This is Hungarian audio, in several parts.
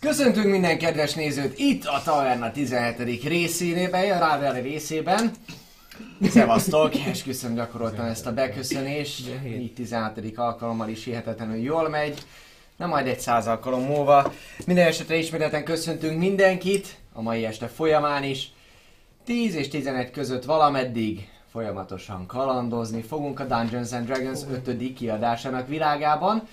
Köszöntünk minden kedves nézőt itt a Taverna 17. részében, a Rável részében. Szevasztok, esküszöm gyakoroltam ezt a beköszönést. Így 16. alkalommal is hihetetlenül jól megy. Na majd egy száz alkalom múlva. Minden esetre ismételten köszöntünk mindenkit, a mai este folyamán is. 10 és 11 között valameddig folyamatosan kalandozni fogunk a Dungeons and Dragons 5. kiadásának világában.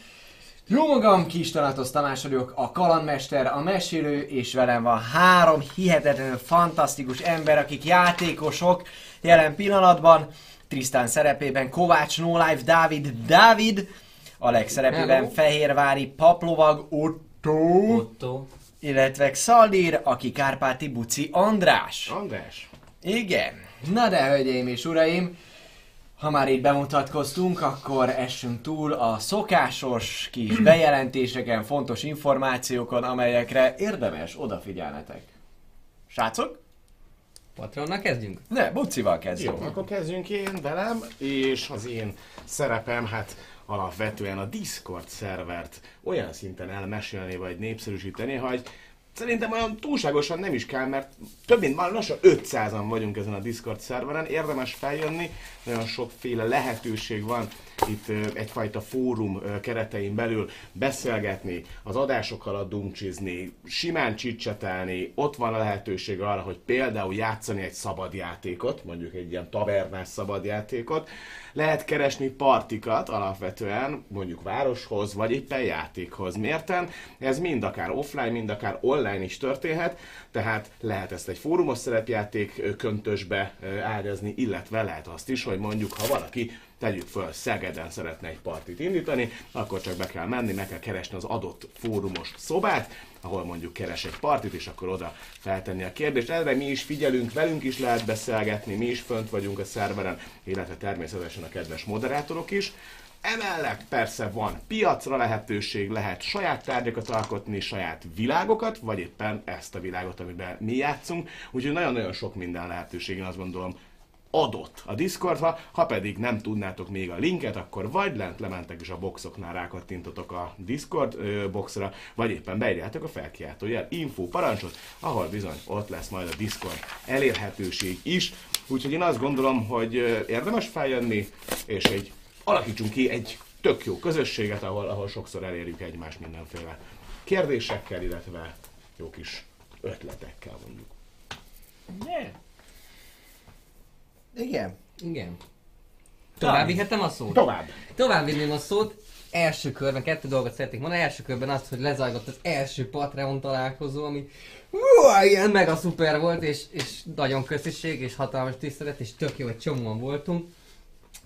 Jó magam, Kis Tanatos Tamás vagyok, a kalandmester, a mesélő, és velem van három hihetetlenül fantasztikus ember, akik játékosok jelen pillanatban. Tristan szerepében Kovács No Life Dávid Dávid, Alex szerepében Hello. Fehérvári Paplovag Otto, Otto. illetve Xaldír, aki Kárpáti Buci András. András. Igen. Na de, hölgyeim és uraim, ha már itt bemutatkoztunk, akkor essünk túl a szokásos kis bejelentéseken, fontos információkon, amelyekre érdemes odafigyelnetek. Srácok? Patronnal kezdjünk? Ne, Bucival kezdjünk. Jó, akkor kezdjünk én velem, és az én szerepem, hát alapvetően a Discord szervert olyan szinten elmesélni, vagy népszerűsíteni, hogy szerintem olyan túlságosan nem is kell, mert több mint már lassan 500-an vagyunk ezen a Discord szerveren, érdemes feljönni, nagyon sokféle lehetőség van itt egyfajta fórum keretein belül beszélgetni, az adások alatt dumcsizni, simán csicsetelni, ott van a lehetőség arra, hogy például játszani egy szabadjátékot, mondjuk egy ilyen tavernás szabadjátékot, lehet keresni partikat alapvetően, mondjuk városhoz, vagy éppen játékhoz. Mérten? Ez mind akár offline, mind akár online is történhet, tehát lehet ezt egy fórumos szerepjáték köntösbe ágyazni, illetve lehet azt is, hogy mondjuk, ha valaki tegyük föl, Szegeden szeretne egy partit indítani, akkor csak be kell menni, meg kell keresni az adott fórumos szobát, ahol mondjuk keres egy partit, és akkor oda feltenni a kérdést. Erre mi is figyelünk, velünk is lehet beszélgetni, mi is fönt vagyunk a szerveren, illetve természetesen a kedves moderátorok is. Emellett persze van piacra lehetőség, lehet saját tárgyakat alkotni, saját világokat, vagy éppen ezt a világot, amiben mi játszunk. Úgyhogy nagyon-nagyon sok minden lehetőség, én azt gondolom, adott a Discordba, ha pedig nem tudnátok még a linket, akkor vagy lent lementek és a boxoknál rákattintotok a Discord ö, boxra, vagy éppen beírjátok a felkiáltójel info parancsot, ahol bizony ott lesz majd a Discord elérhetőség is. Úgyhogy én azt gondolom, hogy érdemes feljönni, és egy alakítsunk ki egy tök jó közösséget, ahol, ahol sokszor elérjük egymást mindenféle kérdésekkel, illetve jó kis ötletekkel mondjuk. Yeah. Igen. Igen. Tovább vihetem a szót? Tovább! Tovább vinném a szót. Első körben, kettő dolgot szeretnék mondani. Első körben azt, hogy lezajlott az első Patreon találkozó, ami Uá, ilyen mega szuper volt, és, és nagyon köszönség, és hatalmas tisztelet, és tök jó, hogy csomóan voltunk.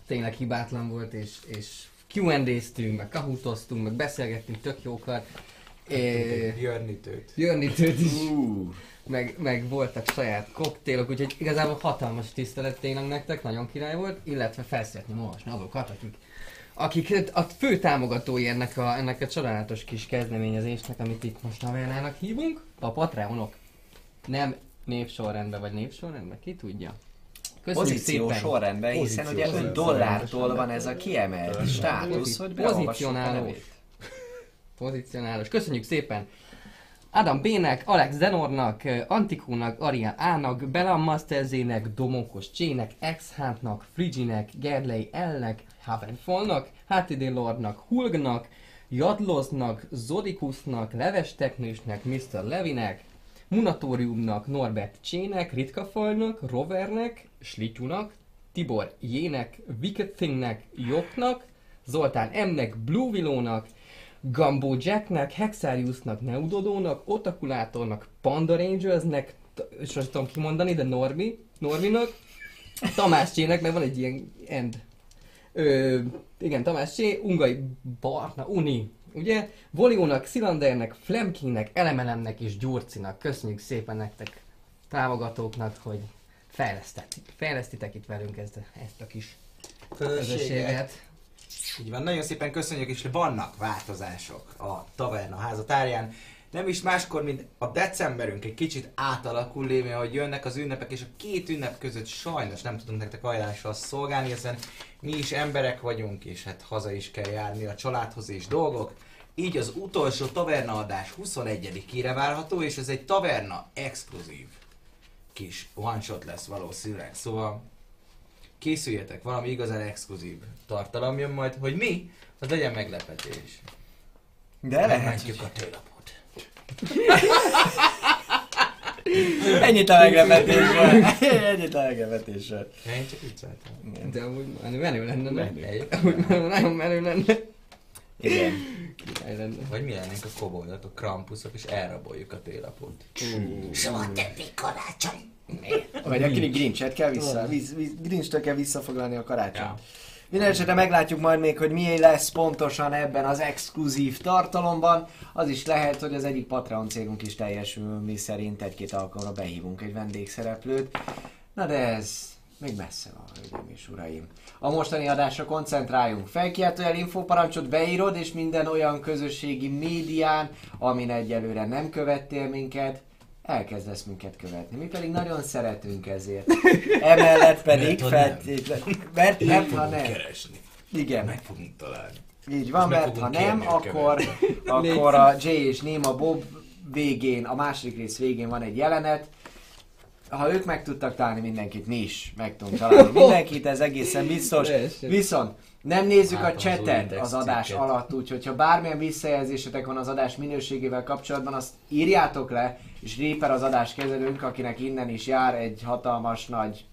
Tényleg hibátlan volt, és, és Q&A-ztünk, meg kahutoztunk, meg beszélgettünk tök jókat. É, Jörnitőt. Jörnitőt is. Uh. Meg, meg voltak saját koktélok, úgyhogy igazából hatalmas tisztelet tényleg nektek, nagyon király volt, illetve fel szeretném olvasni azokat, akik, akik a fő támogatói ennek a, ennek a csodálatos kis kezdeményezésnek, amit itt most Navellának hívunk, a Patreonok. Nem névsorrendben vagy névsorrendben, ki tudja. Köszönjük Pozíció szépen! sorrendben, hiszen ugye 5 dollártól van ez a kiemelt státusz, hogy beolvassuk a nevét. Pozícionálós. Köszönjük szépen! Adam B-nek, Alex Zenornak, Antikónak, Aria A-nak, Belam Masterzének, Domokos Csének, x nak Friginek, Gerlei L-nek, Havenfallnak, HTD Lordnak, Hulgnak, Jadloznak, Zodikusnak, Leves Teknősnek, Mr. Levinek, Munatóriumnak, Norbert Csének, Ritkafajnak, Rovernek, Slityunak, Tibor Jének, Wicked Thingnek, Joknak, Zoltán M-nek, Blue Willow-nak, Gumbo Jacknek, Hexariusnak, Neudodónak, Otakulátornak, Panda Rangersnek, és most tudom kimondani, de Normi, Norminak, Tamás Csének, meg van egy ilyen end. Ö, igen, Tamás Csé, Ungai Barna, Uni, ugye? Voliónak, Szilandernek, Flemkingnek, Elemelemnek és Gyurcinak. Köszönjük szépen nektek, támogatóknak, hogy fejlesztitek itt velünk ezt, ezt a kis Közösséget. Így van, nagyon szépen köszönjük, és vannak változások a taverna házatárján. Nem is máskor, mint a decemberünk egy kicsit átalakul lévén, hogy jönnek az ünnepek, és a két ünnep között sajnos nem tudunk nektek ajánlással szolgálni, hiszen mi is emberek vagyunk, és hát haza is kell járni a családhoz és dolgok. Így az utolsó taverna adás 21-ére várható, és ez egy taverna exkluzív kis one shot lesz valószínűleg. Szóval készüljetek, valami igazán exkluzív tartalom jön majd, hogy mi, az legyen meglepetés. De lehet, Megmentjük a tőlapot. Ennyit a meglepetésről. Ennyit a meglepetésről. Én csak vicceltem. De amúgy menő, lenne? Menő. Amúgy menő, nagyon menő lenne. Igen. Lenne. Vagy mi lennénk a koboldatok, krampuszok, és elraboljuk a tőlapot. Soha többé karácsony. Vagy akinek Grinchet kell vissza, visz, visz, Grinchtől kell visszafoglalni a karácsonyt. Ja. Minden esetre meglátjuk majd még, hogy mi lesz pontosan ebben az exkluzív tartalomban. Az is lehet, hogy az egyik Patreon célunk is teljesül, mi szerint egy-két alkalomra behívunk egy vendégszereplőt. Na de ez még messze van, hölgyeim és uraim. A mostani adásra koncentráljunk. Felkiáltójel infoparancsot beírod, és minden olyan közösségi médián, amin egyelőre nem követtél minket, elkezdesz minket követni. Mi pedig nagyon szeretünk ezért. Emellett pedig nem. feltétlenül... Mert nem, ha nem. keresni. Igen. Meg fogunk találni. Így van, mert ha nem, akkor, akkor a Jay és Nima Bob végén, a második rész végén van egy jelenet. Ha ők meg tudtak találni mindenkit, mi is meg tudunk találni mindenkit, ez egészen biztos. Viszont nem nézzük a Látom az az adás cikket. alatt, úgyhogy ha bármilyen visszajelzésetek van az adás minőségével kapcsolatban, azt írjátok le, és Reaper az adás kezelőnk, akinek innen is jár egy hatalmas nagy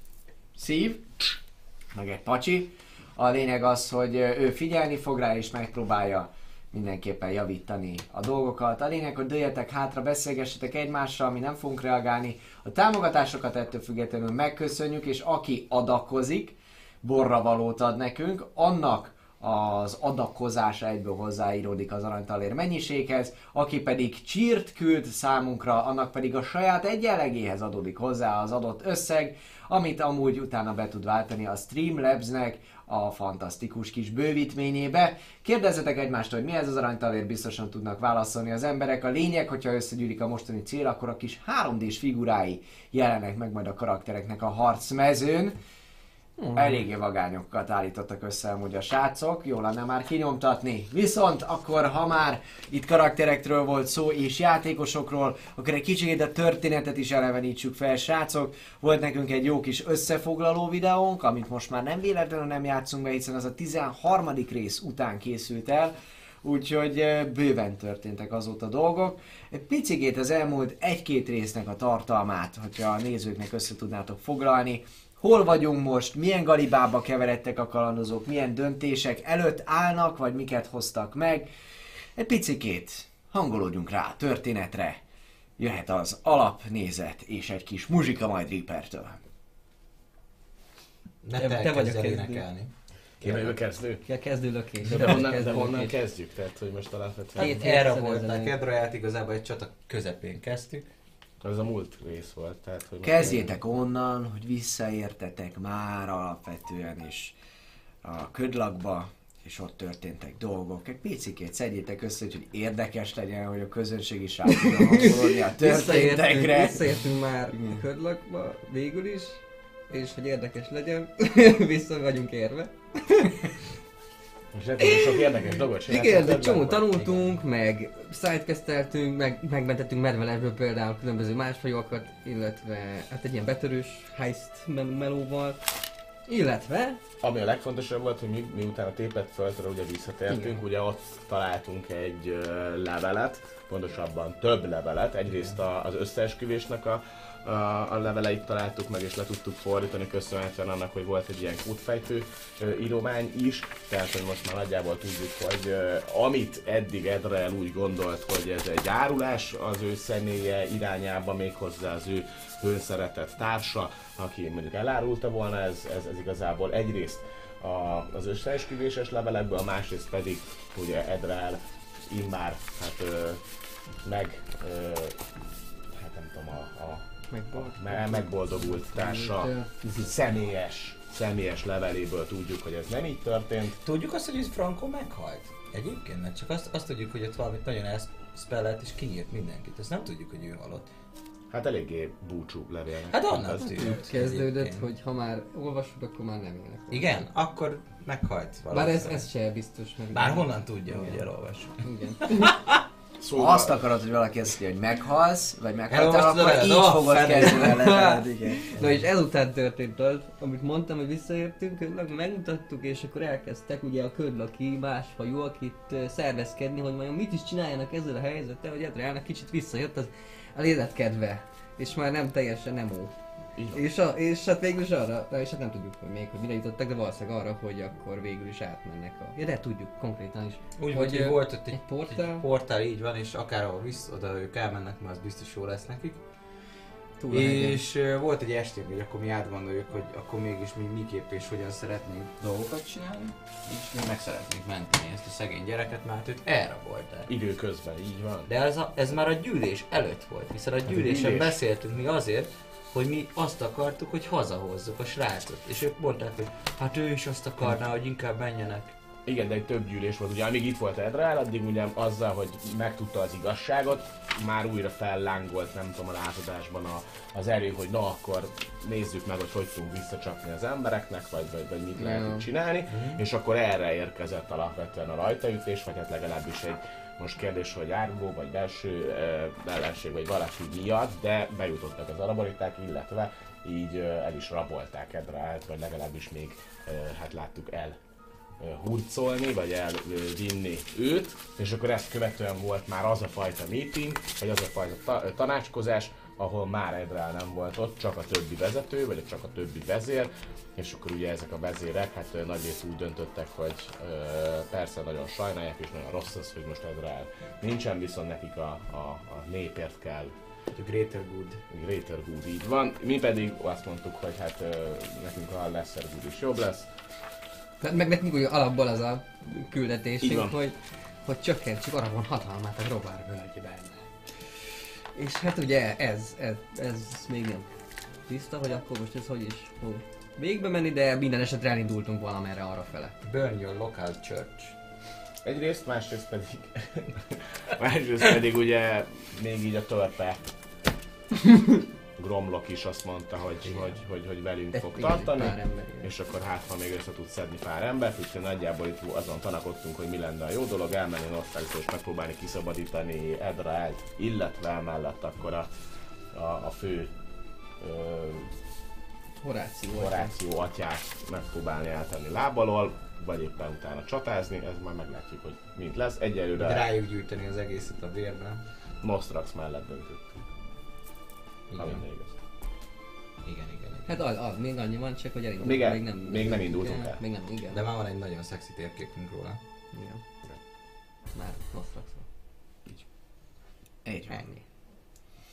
szív, meg egy pacsi. A lényeg az, hogy ő figyelni fog rá, és megpróbálja mindenképpen javítani a dolgokat. A lényeg, hogy dőljetek hátra, beszélgessetek egymással, mi nem fogunk reagálni. A támogatásokat ettől függetlenül megköszönjük, és aki adakozik, borra valót ad nekünk, annak az adakozása egyből hozzáíródik az aranytalér mennyiséghez, aki pedig csírt küld számunkra, annak pedig a saját egyenlegéhez adódik hozzá az adott összeg, amit amúgy utána be tud váltani a Streamlabsnek a fantasztikus kis bővítményébe. Kérdezzetek egymástól, hogy mi ez az aranytalér, biztosan tudnak válaszolni az emberek. A lényeg, hogyha összegyűlik a mostani cél, akkor a kis 3D-s figurái jelenek meg majd a karaktereknek a harcmezőn. Eléggé vagányokat állítottak össze amúgy a srácok, jó lenne már kinyomtatni. Viszont akkor, ha már itt karakterekről volt szó és játékosokról, akkor egy kicsit a történetet is elevenítsük fel, srácok. Volt nekünk egy jó kis összefoglaló videónk, amit most már nem véletlenül nem játszunk be, hiszen az a 13. rész után készült el. Úgyhogy bőven történtek azóta dolgok. Egy picigét az elmúlt egy-két résznek a tartalmát, hogyha a nézőknek össze tudnátok foglalni, hol vagyunk most, milyen galibába keveredtek a kalandozók, milyen döntések előtt állnak, vagy miket hoztak meg. Egy picikét hangolódjunk rá a történetre. Jöhet az alapnézet és egy kis muzsika majd Reapertől. Ne Te- te, vagy a énekelni. Én vagyok a kezdő. Ki a kezdőlökés? De honnan, de honnan kezdjük? Tehát, hogy most alapvetően... Két Erre hétszer voltak ezelőtt. Ebraját igazából egy csata közepén kezdtük. Ez a múlt rész volt. Tehát, hogy most- Kezdjétek onnan, hogy visszaértetek már alapvetően is a ködlakba, és ott történtek dolgok. Egy picikét szedjétek össze, hogy érdekes legyen, hogy a közönség is rá tudjon hangolódni a történtekre. visszaértünk már a ködlakba, végül is, és hogy érdekes legyen, vissza vagyunk érve. És sok érdekes dolgot Igen, csináltunk de egy csomó tanultunk, meg sidequesteltünk, meg megmentettünk medvelesből például különböző másfajokat, illetve hát egy ilyen betörős heist mel- melóval, illetve Ami a legfontosabb volt, hogy mi, miután a tépet földre ugye visszatértünk, Igen. ugye ott találtunk egy levelet, pontosabban több levelet. Egyrészt a, az összeesküvésnek a, a, leveleit találtuk meg, és le tudtuk fordítani köszönhetően annak, hogy volt egy ilyen kódfejtő íromány is. Tehát, hogy most már nagyjából tudjuk, hogy amit eddig Edrel úgy gondolt, hogy ez egy árulás az ő személye irányába, méghozzá az ő hőnszeretett társa, aki mondjuk elárulta volna, ez, ez, ez igazából egyrészt a, az összeesküvéses levelekből, a másrészt pedig ugye Edrel immár hát ö, meg ö, megvolt. me- megboldogult társa személyes, személyes leveléből tudjuk, hogy ez nem így történt. Tudjuk azt, hogy ez Franco meghalt? Egyébként, mert csak azt, azt tudjuk, hogy ott valamit nagyon elszpellelt és kinyírt mindenkit. Ezt nem tudjuk, hogy ő halott. Hát eléggé búcsú levélnek. Hát onnan tűnt. Kezdődött, egyébként. hogy ha már olvasod, akkor már nem élek. Igen? Akkor meghalt Bár ez, ez se biztos meg. Bár honnan tudja, hogy elolvas. Igen. Szóval, Ha azt akarod, hogy valaki azt mondja, hogy meghalsz, vagy meghaltál, akkor el? így Oh, fogod kezdeni a. Na és ezután történt az, amit mondtam, hogy visszaértünk, hogy meg- megmutattuk, és akkor elkezdtek ugye a ködlaki másfajú, akit szervezkedni, hogy majd mit is csináljanak ezzel a helyzettel, hogy Edreálnak kicsit visszajött az a életkedve, és már nem teljesen emo. És, a, és hát végül is arra, és hát nem tudjuk, hogy még, hogy mire jutottak, de valószínűleg arra, hogy akkor végül is átmennek a... Ja, de tudjuk konkrétan is. Úgy, Hogy, hogy, volt ott egy, egy portál? egy portál, így van, és akárhol vissza, oda ők elmennek, mert az biztos jó lesz nekik. Túl a hegyen. És ö, volt egy estünk, hogy akkor mi átgondoljuk, hogy akkor mégis mi miképp és hogyan szeretnénk dolgokat csinálni, és mi meg szeretnénk menteni ezt a szegény gyereket, mert őt elrabolták. Időközben, így van. De ez, a, ez már a gyűlés előtt volt, hiszen a gyűlésen gyűlés. beszéltünk mi azért, hogy mi azt akartuk, hogy hazahozzuk a srácot. És ők mondták, hogy hát ő is azt akarná, hogy inkább menjenek. Igen, de egy több gyűlés volt. Ugye amíg itt volt Edrál, addig ugye azzal, hogy megtudta az igazságot, már újra fellángolt, nem tudom, a lázadásban a, az erő, hogy na akkor nézzük meg, hogy hogy tudunk visszacsapni az embereknek, vagy, vagy, vagy mit lehet csinálni, Mhm. és akkor erre érkezett alapvetően a rajtaütés, vagy hát legalábbis egy most kérdés, hogy áruló, vagy belső ellenség, vagy valaki miatt, de bejutottak az araboriták, illetve így el is rabolták Edrált, vagy legalábbis még, hát láttuk el hurcolni, vagy elvinni őt, és akkor ezt követően volt már az a fajta meeting, vagy az a fajta ta- tanácskozás, ahol már Edrál nem volt ott, csak a többi vezető, vagy csak a többi vezér, és akkor ugye ezek a vezérek, hát nagy részt úgy döntöttek, hogy ö, persze nagyon sajnálják, és nagyon rossz az, hogy most Edrál nincsen, viszont nekik a, a, a népért kell The Greater Good. Greater Good így van. Mi pedig azt mondtuk, hogy hát ö, nekünk a Lesser Good is jobb lesz, Tehát meg nekünk ugye alapból az a küldetésünk, hogy, hogy csökkentsük Aragon hatalmát a Robár völgyben. És hát ugye ez, ez, ez még nem tiszta, hogy akkor most ez hogy is fog végbe menni, de minden esetre elindultunk valamerre arra fele. Burn your local church. Egyrészt, másrészt pedig, másrészt pedig ugye még így a törpe Gromlok is azt mondta, hogy, Igen. hogy, hogy, hogy velünk fog igen, tartani, pár ember, és akkor hát, ha még össze tud szedni pár embert, úgyhogy nagyjából itt azon tanakodtunk, hogy mi lenne a jó dolog, elmenni Northside-ba és megpróbálni kiszabadítani Edraelt, illetve emellett akkor a, a, a fő ö, Horáció. Horáció atyát megpróbálni eltenni lábalól, vagy éppen utána csatázni, ez majd meglátjuk, hogy mint lesz. De Egyelőre rájuk gyűjteni az egészet a vérben. Nostrax mellett döntött. Ami Igen, igaz. igen, igen. igen. Hát az, az, még annyi van, csak hogy elindultunk. Még el- még nem, még nem indultunk el. Még nem, igen. De már van egy nagyon szexi térképünk róla. igen. Már Nostraxon. Így van. Ennyi.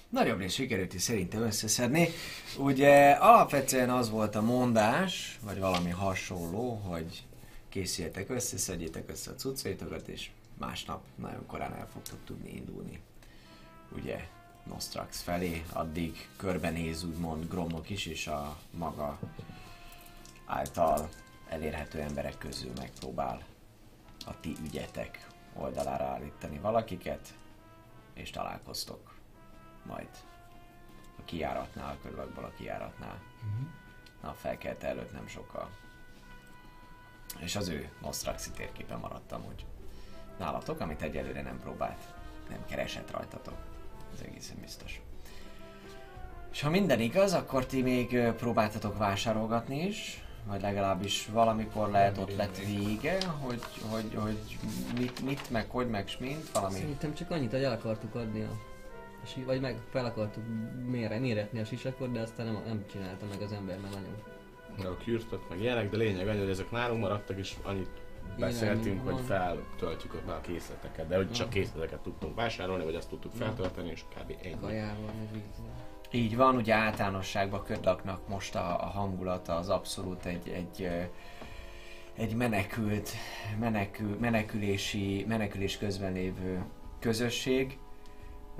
Nagyobb rész sikerült is szerintem összeszedni. Ugye alapvetően az volt a mondás, vagy valami hasonló, hogy készüljetek össze, szedjétek össze a cuccaitokat, és másnap nagyon korán el fogtok tudni indulni. Ugye Nostrax felé, addig körbenéz úgymond Gromlok is, és a maga által elérhető emberek közül megpróbál a ti ügyetek oldalára állítani valakiket, és találkoztok majd a kijáratnál, a körülakból a kijáratnál. A felkelte előtt nem sokkal. És az ő Nostraxi térképen maradtam, hogy nálatok, amit egyelőre nem próbált, nem keresett rajtatok. Ez egészen biztos. És ha minden igaz, akkor ti még próbáltatok vásárolgatni is, vagy legalábbis valamikor lehet ott lett vége, hogy, hogy, hogy mit, mit, meg hogy, meg mint, valami Szerintem csak annyit, hogy el akartuk adni a... si- vagy meg fel akartuk mére, méretni a sisakot, de aztán nem, nem csinálta meg az ember, mert nagyon... A kürtök, meg ilyenek, de lényeg annyi, hogy ezek nálunk maradtak, és annyit beszéltünk, hogy van. feltöltjük ott már a készleteket, de hogy csak készleteket tudtunk vásárolni, vagy azt tudtuk feltölteni, és kb. ennyi. Kajával. Így van, ugye általánosságban Ködlaknak most a, a hangulata az abszolút egy, egy, egy menekült, menekül, menekülési, menekülés közben lévő közösség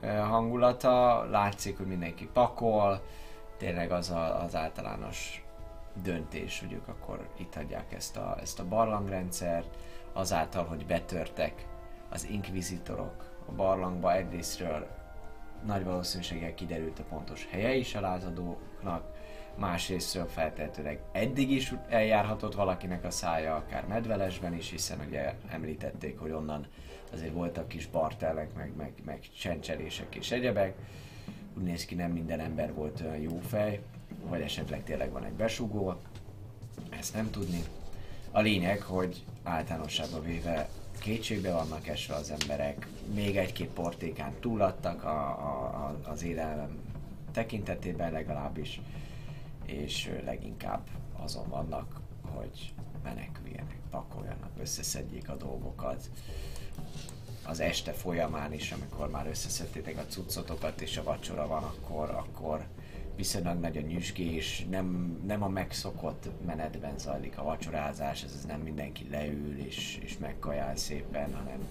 hangulata. Látszik, hogy mindenki pakol, tényleg az a, az általános döntés, hogy ők akkor itt hagyják ezt a, ezt a barlangrendszert, azáltal, hogy betörtek az inkvizitorok a barlangba egyrésztről nagy valószínűséggel kiderült a pontos helye is a lázadóknak, másrésztről feltehetőleg eddig is eljárhatott valakinek a szája, akár medvelesben is, hiszen ugye említették, hogy onnan azért voltak kis bartelek, meg, meg, meg csencselések és egyebek. Úgy néz ki, nem minden ember volt olyan jó fej, vagy esetleg tényleg van egy besugó, ezt nem tudni. A lényeg, hogy általánosságban véve kétségbe vannak esve az emberek, még egy-két portékán túladtak a, a, a, az élelem tekintetében legalábbis, és leginkább azon vannak, hogy meneküljenek, pakoljanak, összeszedjék a dolgokat. Az este folyamán is, amikor már összeszedtétek a cuccotokat és a vacsora van, akkor, akkor viszonylag nagy a nyüzsgés, nem, nem a megszokott menetben zajlik a vacsorázás, ez, ez nem mindenki leül és, és megkajál szépen, hanem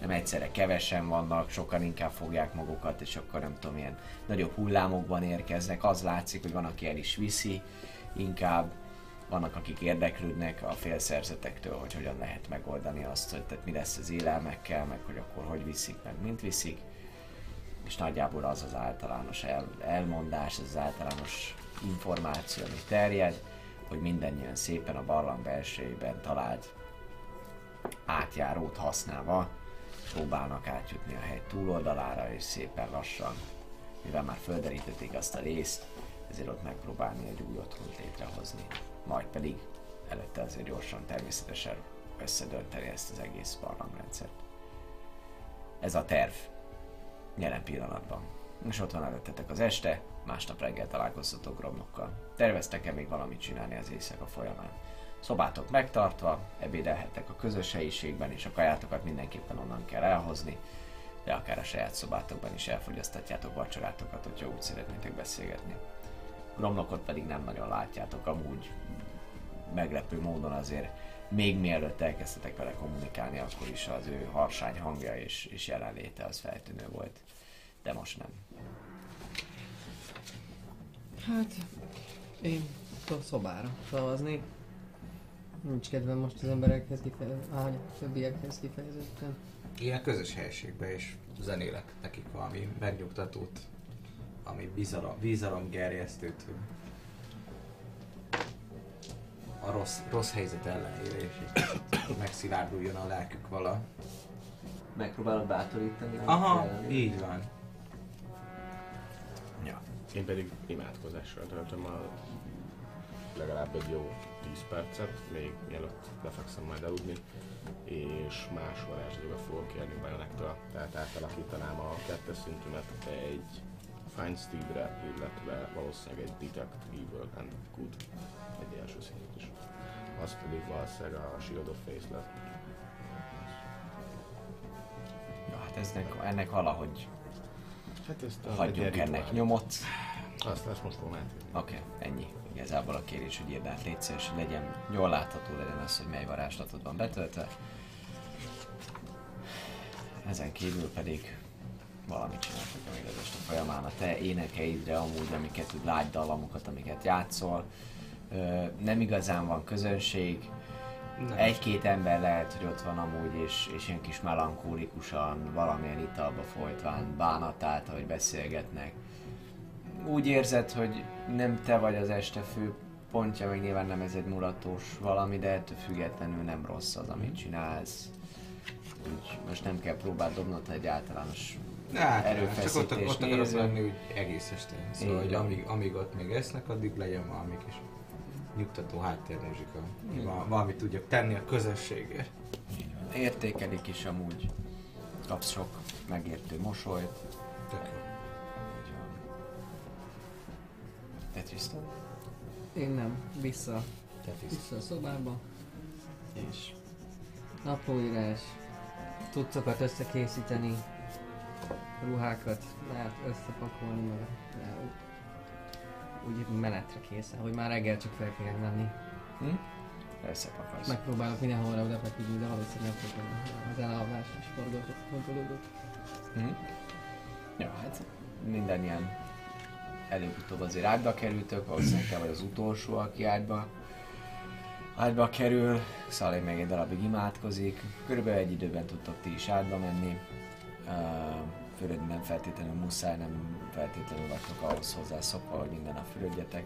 nem egyszerre kevesen vannak, sokan inkább fogják magukat, és akkor nem tudom, ilyen nagyobb hullámokban érkeznek. Az látszik, hogy van, aki el is viszi, inkább vannak, akik érdeklődnek a félszerzetektől, hogy hogyan lehet megoldani azt, hogy tehát mi lesz az élelmekkel, meg hogy akkor hogy viszik, meg mint viszik. És nagyjából az az általános el, elmondás, az az általános információ, ami terjed, hogy mindannyian szépen a barlang belsejében talált átjárót használva próbálnak átjutni a hegy túloldalára, és szépen lassan, mivel már földerítették azt a részt, ezért ott megpróbálni egy új otthont létrehozni. Majd pedig előtte azért gyorsan természetesen összedönteni ezt az egész barlangrendszert. Ez a terv jelen pillanatban. És ott van előttetek az este, másnap reggel találkoztatok romokkal. Terveztek-e még valamit csinálni az éjszaka folyamán? Szobátok megtartva, ebédelhettek a közös helyiségben, és a kajátokat mindenképpen onnan kell elhozni, de akár a saját szobátokban is elfogyasztatjátok vacsorátokat, hogyha úgy szeretnétek beszélgetni. Gromlokot pedig nem nagyon látjátok, amúgy meglepő módon azért még mielőtt elkezdtetek vele kommunikálni, akkor is az ő harsány hangja és, és jelenléte az feltűnő volt. De most nem. Hát, én tudok szobára szavazni. Nincs kedvem most az emberekhez kifejezetten, a többiekhez kifejezetten. Én a közös helyiségbe is zenélek nekik valami megnyugtatót, ami bizalom, bizalom gerjesztőt, hogy a rossz, rossz helyzet ellenére is egy kicsit megszilárduljon a lelkük vala. Megpróbálod bátorítani? Aha, jelenlét? így van. Ja. Én pedig imádkozással töltöm a legalább egy jó 10 percet, még mielőtt lefekszem majd aludni, és más varázslatot fogok kérni Bajonektől, tehát átalakítanám a kettes szintűmet egy Find Steed-re, illetve valószínűleg egy Detect Evil and Good, egy első szintet is. Az pedig valószínűleg a Shield of Face lesz. ja hát eznek, ennek valahogy Hát ezt a hagyjunk ennek nyomot. Azt lesz most fogom. Oké, okay, ennyi. Igazából a kérés, hogy írd át, légy szíves, hogy legyen jól látható legyen az, hogy mely varázslatod van betöltve. Ezen kívül pedig valamit csináltak még az este folyamán. A te énekeidre amúgy, amiket tud lágy dallamokat, amiket játszol. Ö, nem igazán van közönség. Egy-két ember lehet, hogy ott van amúgy, és, és ilyen kis melankólikusan, valamilyen italba folytván bánatát, hogy beszélgetnek úgy érzed, hogy nem te vagy az este fő pontja, még nyilván nem ez egy mulatós valami, de ettől függetlenül nem rossz az, amit csinálsz. Úgy most nem kell próbáld dobnod egy általános Hát, csak ott, erőfeszítés ott akarok lenni úgy egész este. Szóval, Így hogy van. amíg, amíg ott még esznek, addig legyen valami kis nyugtató háttérmuzsika. Val- Valamit tudjak tenni a közösségért. Értékelik is amúgy. Kapsz sok megértő mosolyt. Te? Én nem. Vissza, Te vissza a szobába. És Naplóírás. Tudcokat összekészíteni. Ruhákat lehet összepakolni, meg úgy, menetre készen, hogy már reggel csak fel kell menni. hm? Összepakolsz. Megpróbálok mindenhol oda feküdni, de valószínűleg nem fogom az elalvás és forgolódott. Hm? Ja, hát mindannyian előbb-utóbb azért ágyba kerültök, valószínűleg te vagy az utolsó, aki ágyba, ágyba kerül. Szalé még egy darabig imádkozik. Körülbelül egy időben tudtok ti is ágyba menni. Fürödni nem feltétlenül muszáj, nem feltétlenül vagytok ahhoz hozzászokva, hogy minden nap fürödjetek,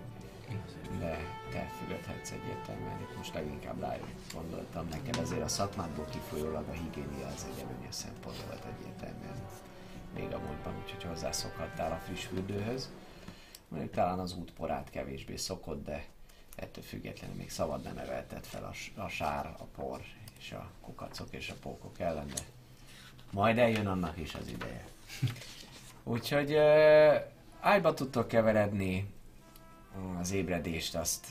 de te fürödhetsz egyértelműen, itt most leginkább rájuk gondoltam, neked azért a szakmádból kifolyólag a higiénia az egy előnyös szempont volt egyértelműen még a múltban, úgyhogy hozzászokhattál a friss fürdőhöz. Mondjuk talán az útporát kevésbé szokott, de ettől függetlenül még szabad nem emelted fel a, a sár, a por és a kukacok és a pókok ellen, de majd eljön annak is az ideje. Úgyhogy uh, ágyba tudtok keveredni, az ébredést azt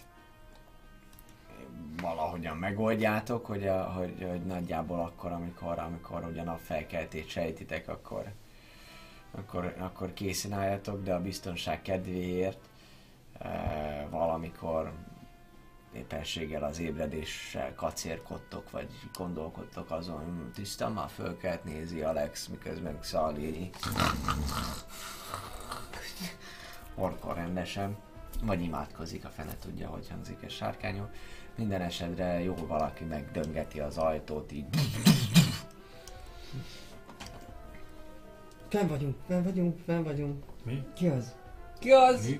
valahogyan megoldjátok, hogy, a, hogy, hogy nagyjából akkor, amikor, amikor ugye a napfelkeltét sejtitek, akkor, akkor, akkor készen álljatok, de a biztonság kedvéért e, valamikor éppenséggel az ébredéssel kacérkodtok, vagy gondolkodtok azon, tisztán már fölkelt nézi Alex, miközben Xali orkol rendesen, vagy imádkozik, a fene tudja, hogy hangzik ez sárkányok. Minden esetre jó valaki megdöngeti az ajtót, így Fenn vagyunk, fenn vagyunk, fenn vagyunk. Mi? Ki az? Ki az? Mi?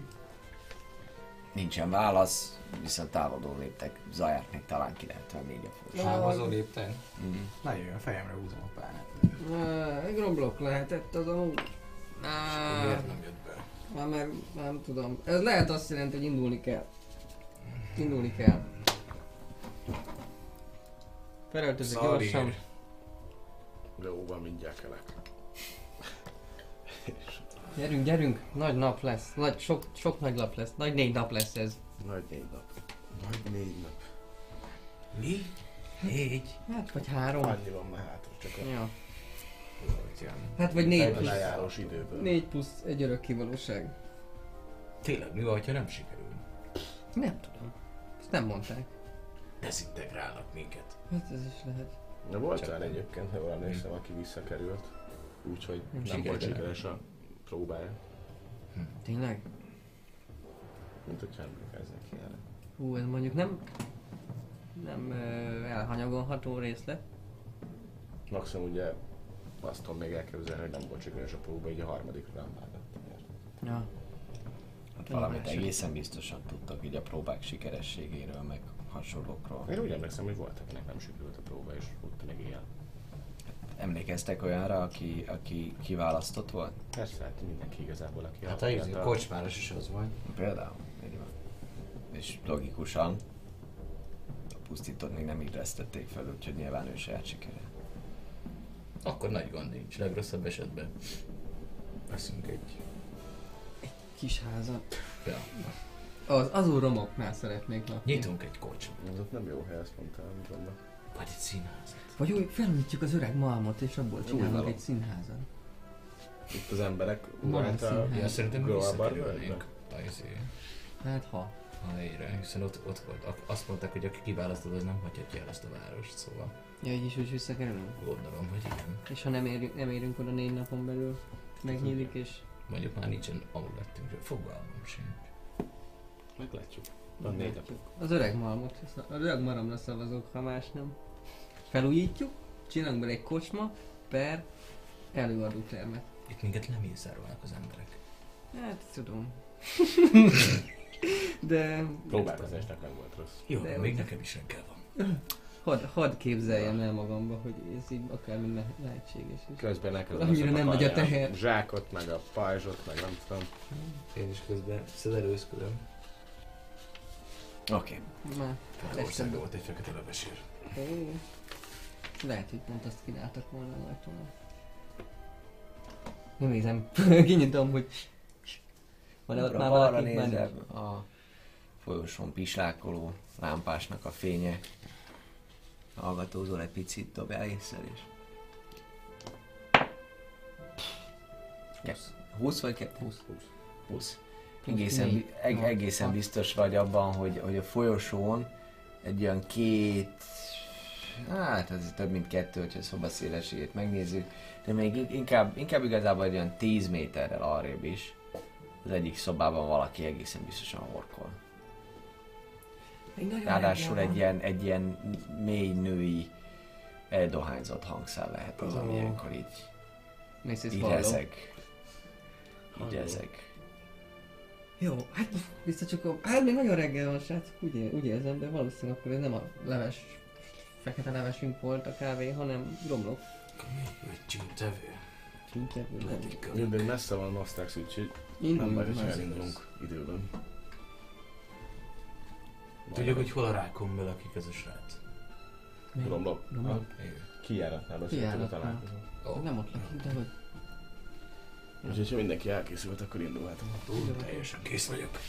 nincsen válasz, viszont távolodó léptek zaját még talán 94 a fő. Távozó lépten. Mm. Na jöjjön, fejemre húzom a pálnát. Uh, egy romblok lehetett az amúgy. Ah, Miért nem jött be? már, már nem tudom. Ez lehet azt jelenti, hogy indulni kell. Indulni kell. Felöltözök gyorsan. Jó, van, mindjárt kelek. Gyerünk, gyerünk, nagy nap lesz. Nagy, sok, sok nagy nap lesz. Nagy négy nap lesz ez. Nagy négy nap. Nagy négy nap. Mi? Négy? Hát, vagy három. Annyi van már hátra, csak a Ja. Hát, vagy négy plusz, lejárós időből. négy plusz egy örök kivalóság. Tényleg, mi van, ha nem sikerül? Nem tudom. Ezt nem mondták. Dezintegrálnak minket. Hát ez is lehet. De volt olyan egyébként, ha jól emlékszem, aki visszakerült. Úgyhogy Nem nem, volt sikeres a próbája. Tényleg? Mint hogyha emlékeznek ilyenre. Hú, ez mondjuk nem... Nem ö, elhanyagolható részlet. Maximum ugye azt tudom még elképzelni, hogy nem volt sikeres a próba, így a harmadikra nem vágott. Ja. Hát valamit egészen biztosan tudtok így a próbák sikerességéről, meg hasonlókról. Én úgy emlékszem, hogy volt, akinek nem sikerült a próba, és ott még ilyen. Emlékeztek olyanra, aki, aki kiválasztott volt? Persze, hát mindenki igazából, aki Hát a izé, kocsmáros is az volt. Például. Így van. És logikusan a pusztítót még nem illesztették fel, úgyhogy nyilván ő saját sikere. Akkor nagy gond nincs, legrosszabb esetben. Veszünk egy... Kis házat. Ja. Az, azon romoknál szeretnék lakni. Nyitunk egy kocsmát. Ez nem jó hely, azt mondtam, gondolom. Vagy egy színházat. Vagy úgy felújítjuk az öreg malmot, és abból csinálunk egy színházat. Itt az emberek színház. Ja, szerintem visszakerülnénk. A izé, Hát ha. a helyre, hiszen ott, ott volt. Azt mondták, hogy aki kiválasztod, az nem hagyhatja el ezt a várost, szóval Ja, így is úgy visszakerülünk. gondolom, hogy igen. És ha nem érünk, nem érünk oda négy napon belül, megnyílik és... Mondjuk már nincsen amulettünk, fogalmam sincs. Meglátjuk. Van négy nap. Az öreg malmot, az öreg maramra szavazok, ha más nem. Felújítjuk, csinálunk bele egy kocsma, per előadó termet. Itt minket lemészárolnak az emberek. Hát, tudom. De Próbálkozásnak nem volt rossz. Jó, De még nekem is reggel van. hadd had képzeljem el magamba, hogy ez így akár minden lehetséges is. Közben neked Annyira nem megy a teher. Zsákot, meg a pajzsot, meg nem tudom. Én is közben szedelőzködöm. Oké. Már Országban volt egy fekete levesér. Lehet, hogy pont azt kínáltak volna a ajtónak. Nem nézem, kinyitom, hogy van-e ott már valaki? Nincs. a folyosón pislákoló lámpásnak a fénye. Hallgatózol egy picit, dobjál észre is. 20 vagy 2? 20. 20. 20. Egészen, eg- egészen biztos vagy abban, hogy, hogy a folyosón egy olyan két, hát ez több mint kettő, hogyha szoba szélességét megnézzük, de még in- inkább, inkább igazából egy olyan 10 méterrel arrébb is. Az egyik szobában valaki egészen biztosan horkol. Ráadásul egy ilyen, egy ilyen mély női eldohányzott hangszál lehet az, ami ilyenkor így Mrs. Így ezek. Így ezek. Jó, hát vissza csak a... Hát még nagyon reggel van, srác, úgy, úgy érzem, de valószínűleg akkor ez nem a leves, fekete levesünk volt a kávé, hanem romlok. Egy csintevő. Inkább Még messze van Nostrax, úgyhogy nem baj, hogy elindulunk időben. Tudjuk, hogy hol a rákon lakik ez a srác. Romlok. Romlok. A kijáratnál beszéltünk a találkozón. Nem ott lakik, de hogy... Úgyhogy ha mindenki elkészült, akkor indulhatunk. Ú, teljesen kész vagyok.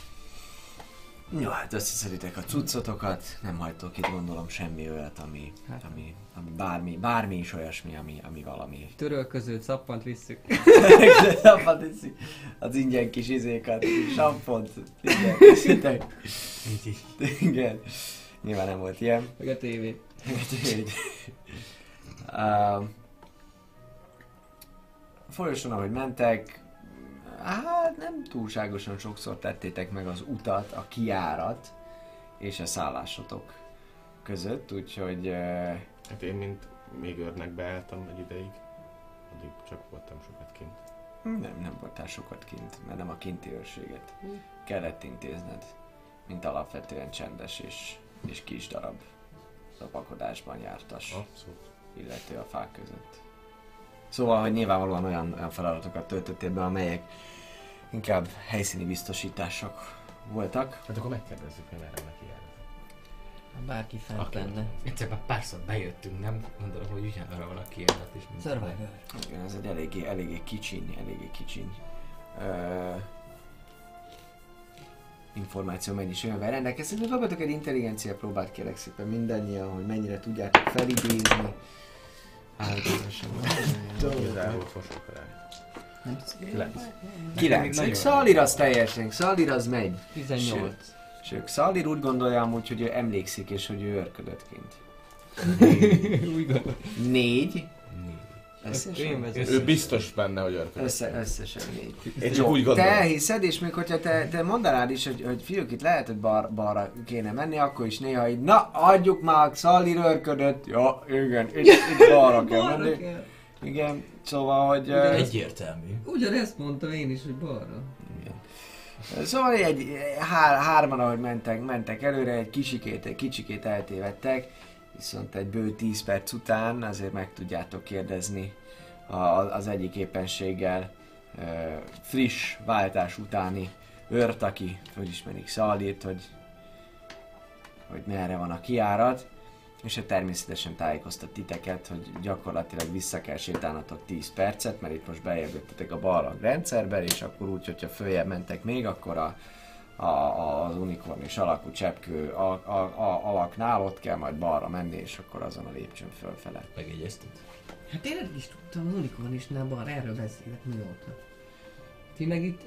Jó, hát összeszeditek a cuccotokat, nem hagytok itt gondolom semmi olyat, ami, Hát. ami, ami bármi, bármi is olyasmi, ami, ami valami. Törölközőt, szappant visszük. Abban teszi az ingyen kis izékat, sampont, ingyen készítek. Igen. Nyilván nem volt ilyen. Meg a tévé. Úgyhogy... um, Folyosón, ahogy mentek, hát nem túlságosan sokszor tettétek meg az utat, a kiárat és a szállásotok között, úgyhogy uh, Hát én, mint még őrnek beálltam egy ideig, addig csak voltam sokat kint. nem, nem voltál sokat kint, mert nem a kinti őrséget kellett intézned, mint alapvetően csendes és, és kis darab lopakodásban jártas. Abszolút. illető a fák között. Szóval, hogy nyilvánvalóan olyan, olyan feladatokat töltöttél be, amelyek inkább helyszíni biztosítások voltak. Hát akkor megkérdezzük, hogy merre neki jár. Bárki fent Aki- lenne. Egyszer már párszor bejöttünk, nem? Gondolom, hogy ugyanarra van a kijárat is. mint- Survivor. Igen, ez egy eléggé, eléggé kicsiny, eléggé kicsiny ö, információ mennyiségével rendelkezhető. Dobjatok egy intelligencia próbát kérek szépen mindannyian, hogy mennyire tudjátok felidézni. Hát, Igazából fosok rá. Kilenc. Kilenc. nagyon- Szalír az teljesen, Szalír az megy. 18. Sőt, Szalír úgy gondolja amúgy, hogy ő emlékszik, és hogy ő örködött kint. Úgy gondolom. Négy. Összesen? Ő biztos benne, hogy örködött. Össze, összesen négy. Én csak úgy Te gondolom. elhiszed, és még hogyha te, te mondanád is, hogy, hogy fiúk, itt lehet, hogy bar, balra kéne menni, akkor is néha így, na, adjuk már, Szalír örködött. Ja, igen, itt, itt balra kell menni. kell. Igen, szóval, hogy... Ugyan- ö, Egyértelmű. Ugyanezt mondtam én is, hogy balra. Szóval egy, hár, hárman, ahogy mentek, mentek előre, egy kicsikét, egy kicsikét eltévedtek, viszont egy bő 10 perc után azért meg tudjátok kérdezni a, az egyik éppenséggel ö, friss váltás utáni őrt, aki fölismerik Szalírt, hogy, hogy merre van a kiárat, és hát természetesen tájékoztat titeket, hogy gyakorlatilag vissza kell sétálnatok 10 percet, mert itt most bejöttetek a ballag rendszerbe, és akkor úgy, hogyha följebb mentek még, akkor a, a, az unikornis alakú cseppkő a, a, a, alaknál ott kell majd balra menni, és akkor azon a lépcsőn fölfele. Megjegyezted? Hát én eddig is tudtam, az unikornisnál balra, erről beszélek mióta. Ti meg itt...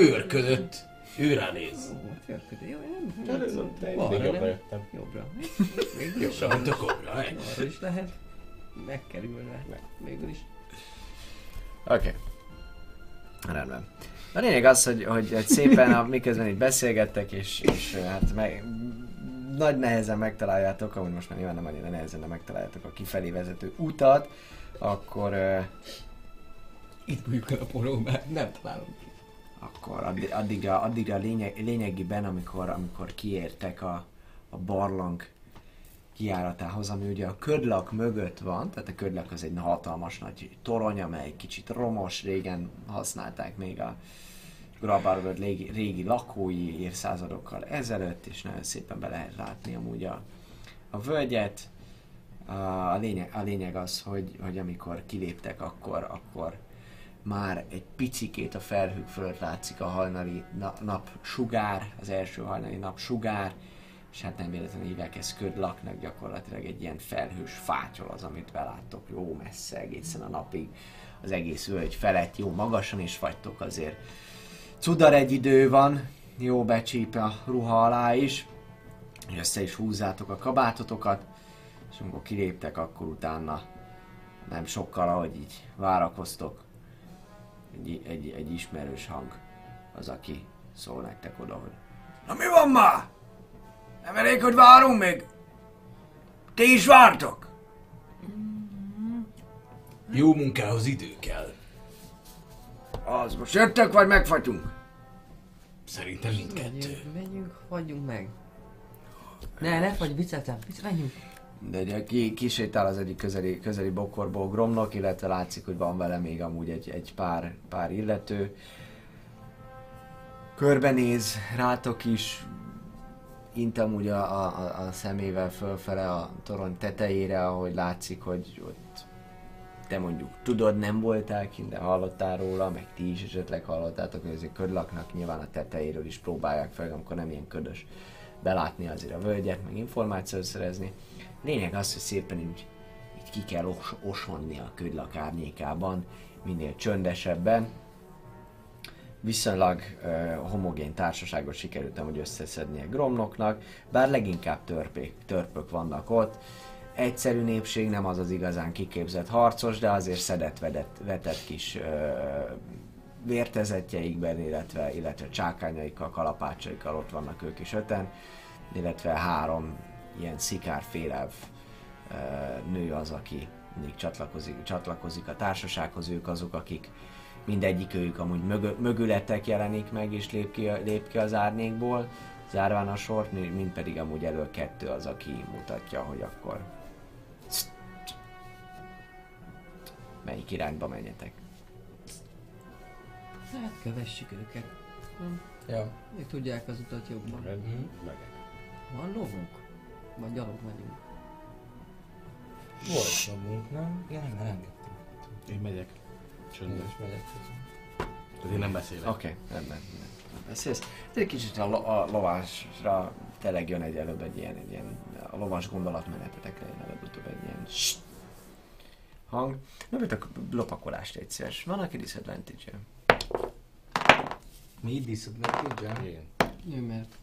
Őrködött. Ő ránéz. Ó, törködő. Jó, én nem... Mindig Balra, jobbra nem? jöttem. Jobbra. Is. Jobbra, mint a kobra, egy. Arra is lehet. Megkerülve. Végül is. Oké. Okay. Rendben. A lényeg az, hogy, hogy, hogy szépen, a, miközben itt beszélgettek, és, és hát meg, nagy nehezen megtaláljátok, amúgy most már nyilván nem annyira nehezen, de megtaláljátok a kifelé vezető utat, akkor, ö, Itt bújjuk el a polóba. Nem találom ki. akkor addig, addig a, addig a lényeg, lényegiben, amikor, amikor kiértek a, a barlang kiáratához, ami ugye a ködlak mögött van, tehát a ködlak az egy hatalmas nagy torony, amely kicsit romos, régen használták még a Grabarvöld régi, régi lakói évszázadokkal ezelőtt, és nagyon szépen be lehet látni amúgy a, a völgyet. A lényeg, a lényeg az, hogy, hogy amikor kiléptek, akkor, akkor már egy picikét a felhők fölött látszik a hajnali na- nap sugár, az első hajnali nap sugár, és hát nem véletlenül hívják ezt ködlaknak, gyakorlatilag egy ilyen felhős fátyol az, amit beláttok jó messze egészen a napig, az egész völgy felett, jó magasan is vagytok azért. Cudar egy idő van, jó becsíp a ruha alá is, össze is húzzátok a kabátotokat, és amikor kiléptek, akkor utána nem sokkal, ahogy így várakoztok, egy, egy, egy ismerős hang az, aki szól nektek oda, hogy Na mi van már? Nem elég, hogy várunk még? Ti is vártok? Jó munkához idő kell. Az most jöttek, vagy megfagyunk? Szerintem mindkettő. Menjünk, menjünk, hagyjunk meg. Ne, ne fagy, vicceltem, vicc, menjünk. De ugye ki, kisétál az egyik közeli, közeli bokorból Gromnak, illetve látszik, hogy van vele még amúgy egy, egy pár, pár illető. Körbenéz rátok is, intem úgy a, a, a szemével fölfele a torony tetejére, ahogy látszik, hogy ott te mondjuk tudod, nem voltál kint, de hallottál róla, meg ti is esetleg hallottátok, hogy azért ködlaknak nyilván a tetejéről is próbálják fel, amikor nem ilyen ködös belátni azért a völgyet, meg információt szerezni. Lényeg az, hogy szépen így, így ki kell os- osonni a ködlak árnyékában, minél csöndesebben. Viszonylag uh, homogén társaságot sikerült amúgy összeszednie Gromnoknak, bár leginkább törpék, törpök vannak ott. Egyszerű népség, nem az az igazán kiképzett harcos, de azért szedett, vedett, vetett kis uh, vértezetjeikben, illetve, illetve csákányaikkal, kalapácsaikkal ott vannak ők is öten, illetve három ilyen szikárfélev ö, nő az, aki mindig csatlakozik, csatlakozik a társasághoz, ők azok, akik mindegyik ők amúgy mögö, mögületek jelenik meg és lép ki, lép ki az árnyékból, zárván a sort, mint pedig amúgy elől kettő az, aki mutatja, hogy akkor melyik irányba menjetek. Hát kövessük őket. Ja. Ők tudják az utat jobban. Van lovunk? Vagy gyalog megyünk? Volt szabunk, nem? Igen, nem, engedtem. Én megyek. Csöndes. Tehát én nem beszélek. Oké, okay, rendben. rendben. Beszélsz. Ez egy kicsit a, lo- a lovásra tényleg jön egy előbb egy ilyen, egy ilyen a lovas gondolatmenetetekre jön előbb-utóbb egy ilyen ssst hang. Mögöttök lopakolást egy szíves. Van, aki disadvantage Mi disadvantage Én. Jó, mert...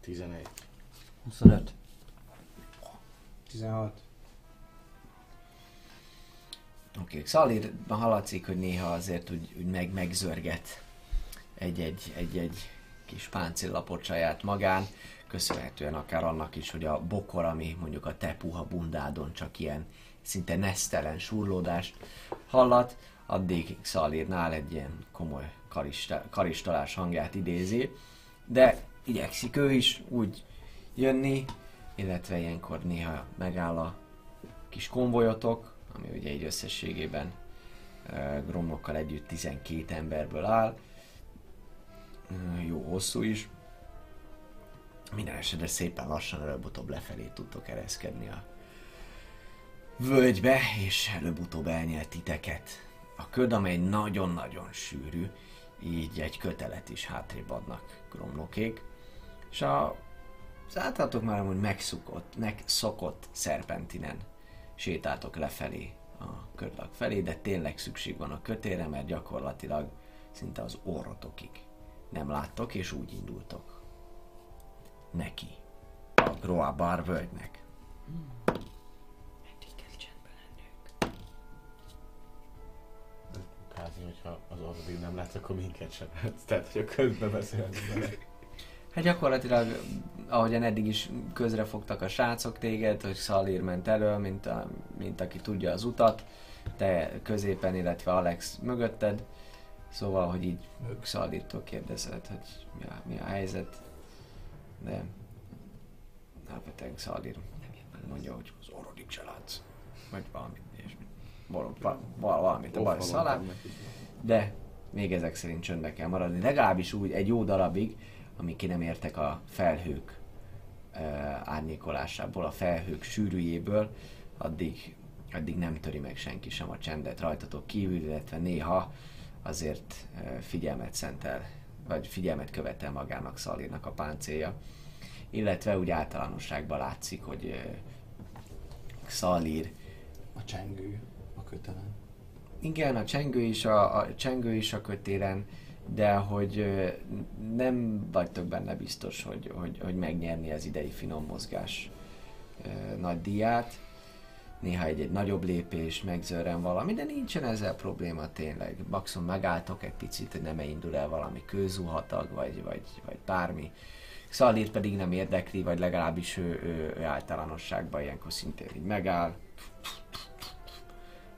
11. 25. 16. Oké, okay. Szalírban hallatszik, hogy néha azért úgy, úgy meg, megzörget egy-egy, egy-egy kis páncéllapot saját magán, köszönhetően akár annak is, hogy a bokor, ami mondjuk a te puha bundádon csak ilyen szinte nesztelen surlódást hallat, addig Szalírnál egy ilyen komoly karista, karistolás hangját idézi, de igyekszik ő is úgy jönni, illetve ilyenkor néha megáll a kis konvojotok, ami ugye egy összességében Gromnokkal együtt 12 emberből áll. Jó hosszú is. Minden esetre szépen lassan előbb-utóbb lefelé tudtok ereszkedni a völgybe, és előbb-utóbb elnyelt titeket. A köd, amely nagyon-nagyon sűrű, így egy kötelet is hátrébb adnak Gromnokék. És a, az általatok már amúgy megszokott, megszokott szerpentinen sétáltok lefelé a ködlak felé, de tényleg szükség van a kötére, mert gyakorlatilag szinte az orrotokig nem láttok, és úgy indultok neki a Groa Bar völgynek. Eddig kell csendben lennünk. Kázi, hogyha az addig nem látsz, akkor minket sem. Tehát, hogy a közben beszélünk. Hát gyakorlatilag, ahogyan eddig is közre fogtak a srácok téged, hogy Szalír ment elő, mint, a, mint aki tudja az utat, te középen, illetve Alex mögötted, szóval, hogy így Szalírtól kérdezed, hogy mi a, mi a helyzet, de alapvetően Szalír mondja, hogy az orodik se látsz, vagy valami ilyesmi. Val- val- val- valamit a baj szalál, de még ezek szerint csöndbe kell maradni, legalábbis úgy egy jó darabig, amíg ki nem értek a felhők uh, árnyékolásából, a felhők sűrűjéből, addig, addig nem töri meg senki sem a csendet rajtatok kívül, illetve néha azért uh, figyelmet szentel, vagy figyelmet követel magának Szalírnak a páncélja. Illetve úgy általánosságban látszik, hogy uh, Szalír A csengő a kötelen. igen, a csengő is a, a csengő is a kötéren, de hogy nem vagytok benne biztos, hogy, hogy, hogy megnyerni az idei finom mozgás nagy díját. Néha egy-egy nagyobb lépés, megzörren valami, de nincsen ezzel probléma tényleg. Maximum megálltok egy picit, hogy nem indul el valami kőzuhatag, vagy, vagy, vagy bármi Xalir pedig nem érdekli, vagy legalábbis ő, ő, ő általánosságban ilyenkor szintén így megáll.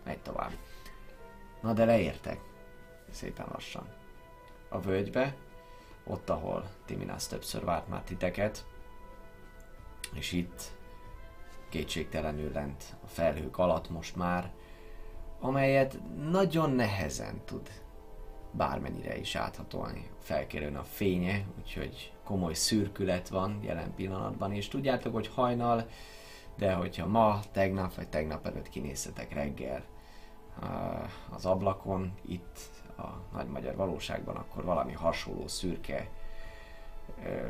Megy tovább. Na de leértek. Szépen lassan. A völgybe, ott, ahol Timinász többször várt már titeket, és itt kétségtelenül lent a felhők alatt most már, amelyet nagyon nehezen tud bármennyire is áthatolni. Felkerülne a fénye, úgyhogy komoly szürkület van jelen pillanatban, és tudjátok, hogy hajnal, de hogyha ma, tegnap vagy tegnap előtt kinéztetek reggel az ablakon, itt a nagy magyar valóságban, akkor valami hasonló szürke, ö,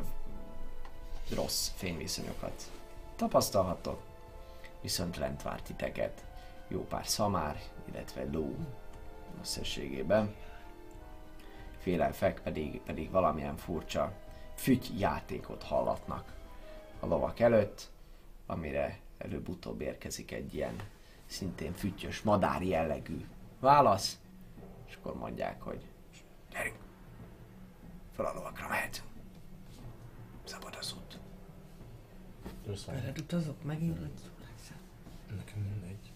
rossz fényviszonyokat tapasztalhattok. Viszont lent vár titeket jó pár szamár, illetve ló összességében. Félelfek pedig, pedig valamilyen furcsa füty játékot hallatnak a lovak előtt, amire előbb-utóbb érkezik egy ilyen szintén füttyös, madár jellegű válasz, és akkor mondják, hogy gyerünk, fel a lovakra mehetünk. Szabad az út. Veled utazok megint, vagy Nekem mindegy.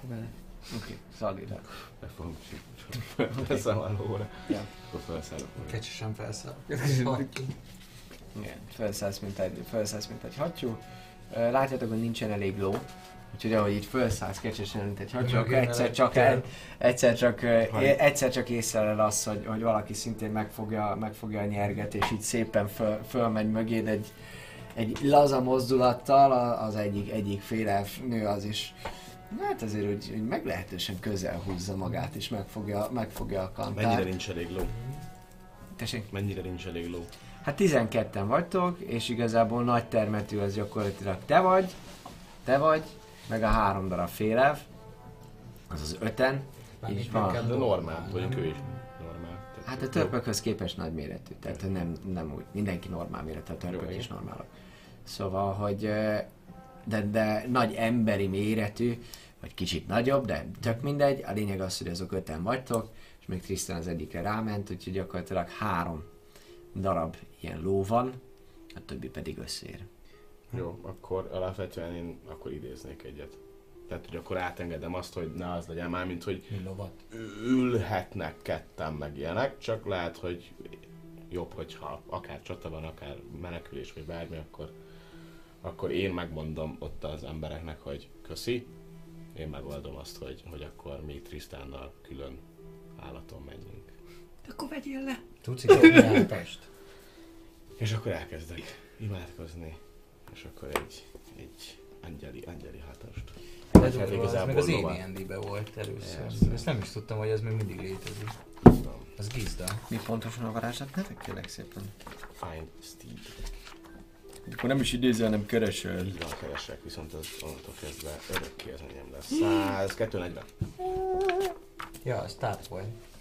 vele? Oké, okay, Be fogom csípni. Teszem a lóra. Ja. Akkor felszállok. Kecsesen felszáll. Igen, felszállsz, mint egy, felszállsz, mint egy hattyú. Látjátok, hogy nincsen elég ló. Úgyhogy ahogy így felszállsz kecsesen, mint egy hattyú, akkor Mögé egyszer csak, el, egyszer csak, egyszer csak észreled azt, hogy, hogy valaki szintén megfogja, megfogja a nyerget, és így szépen föl, fölmegy mögéd egy, egy laza mozdulattal, az egyik, egyik félelf nő az is Hát azért, hogy, hogy meglehetősen közel húzza magát, és megfogja, megfogja a Mennyire kantárt. nincs elég ló? Tessék? Mennyire nincs elég ló? Hát 12-en vagytok, és igazából nagy termetű az gyakorlatilag te vagy, te vagy, meg a három darab félev, az az öten, így van. De normál, vagyunk ő is. Normál. Tehát Hát a törpökhöz képest nagy méretű, tehát nem, nem úgy, mindenki normál méretű, a törpök Jó, is normálok. Szóval, hogy de, de nagy emberi méretű, vagy kicsit nagyobb, de tök mindegy, a lényeg az, hogy azok öten vagytok, és még Tristan az egyikre ráment, úgyhogy gyakorlatilag három darab ilyen ló van, a többi pedig összér. Jó, akkor alapvetően én akkor idéznék egyet. Tehát, hogy akkor átengedem azt, hogy ne az legyen már, mint hogy lovat? ülhetnek ketten meg ilyenek, csak lehet, hogy jobb, hogyha akár csata van, akár menekülés, vagy bármi, akkor, akkor én megmondom ott az embereknek, hogy köszi, én megoldom azt, hogy, hogy akkor mi Trisztánnal külön állaton menjünk. Akkor vegyél le! Tudsz átast? És akkor elkezdek imádkozni, és akkor egy, egy angyali, angyali hatast. De Hát az igazából meg az. AD&D-be volt először. Persze. Ezt nem is tudtam, hogy ez még mindig létezik. Az gizda. Mi pontosan a varázslat neve, kérlek szépen? Find Steed. Akkor nem is idézel, hanem keresel. Így van, keresek, viszont az onnantól kezdve örökké az enyém lesz. 100, 240. Ja, start point. Fine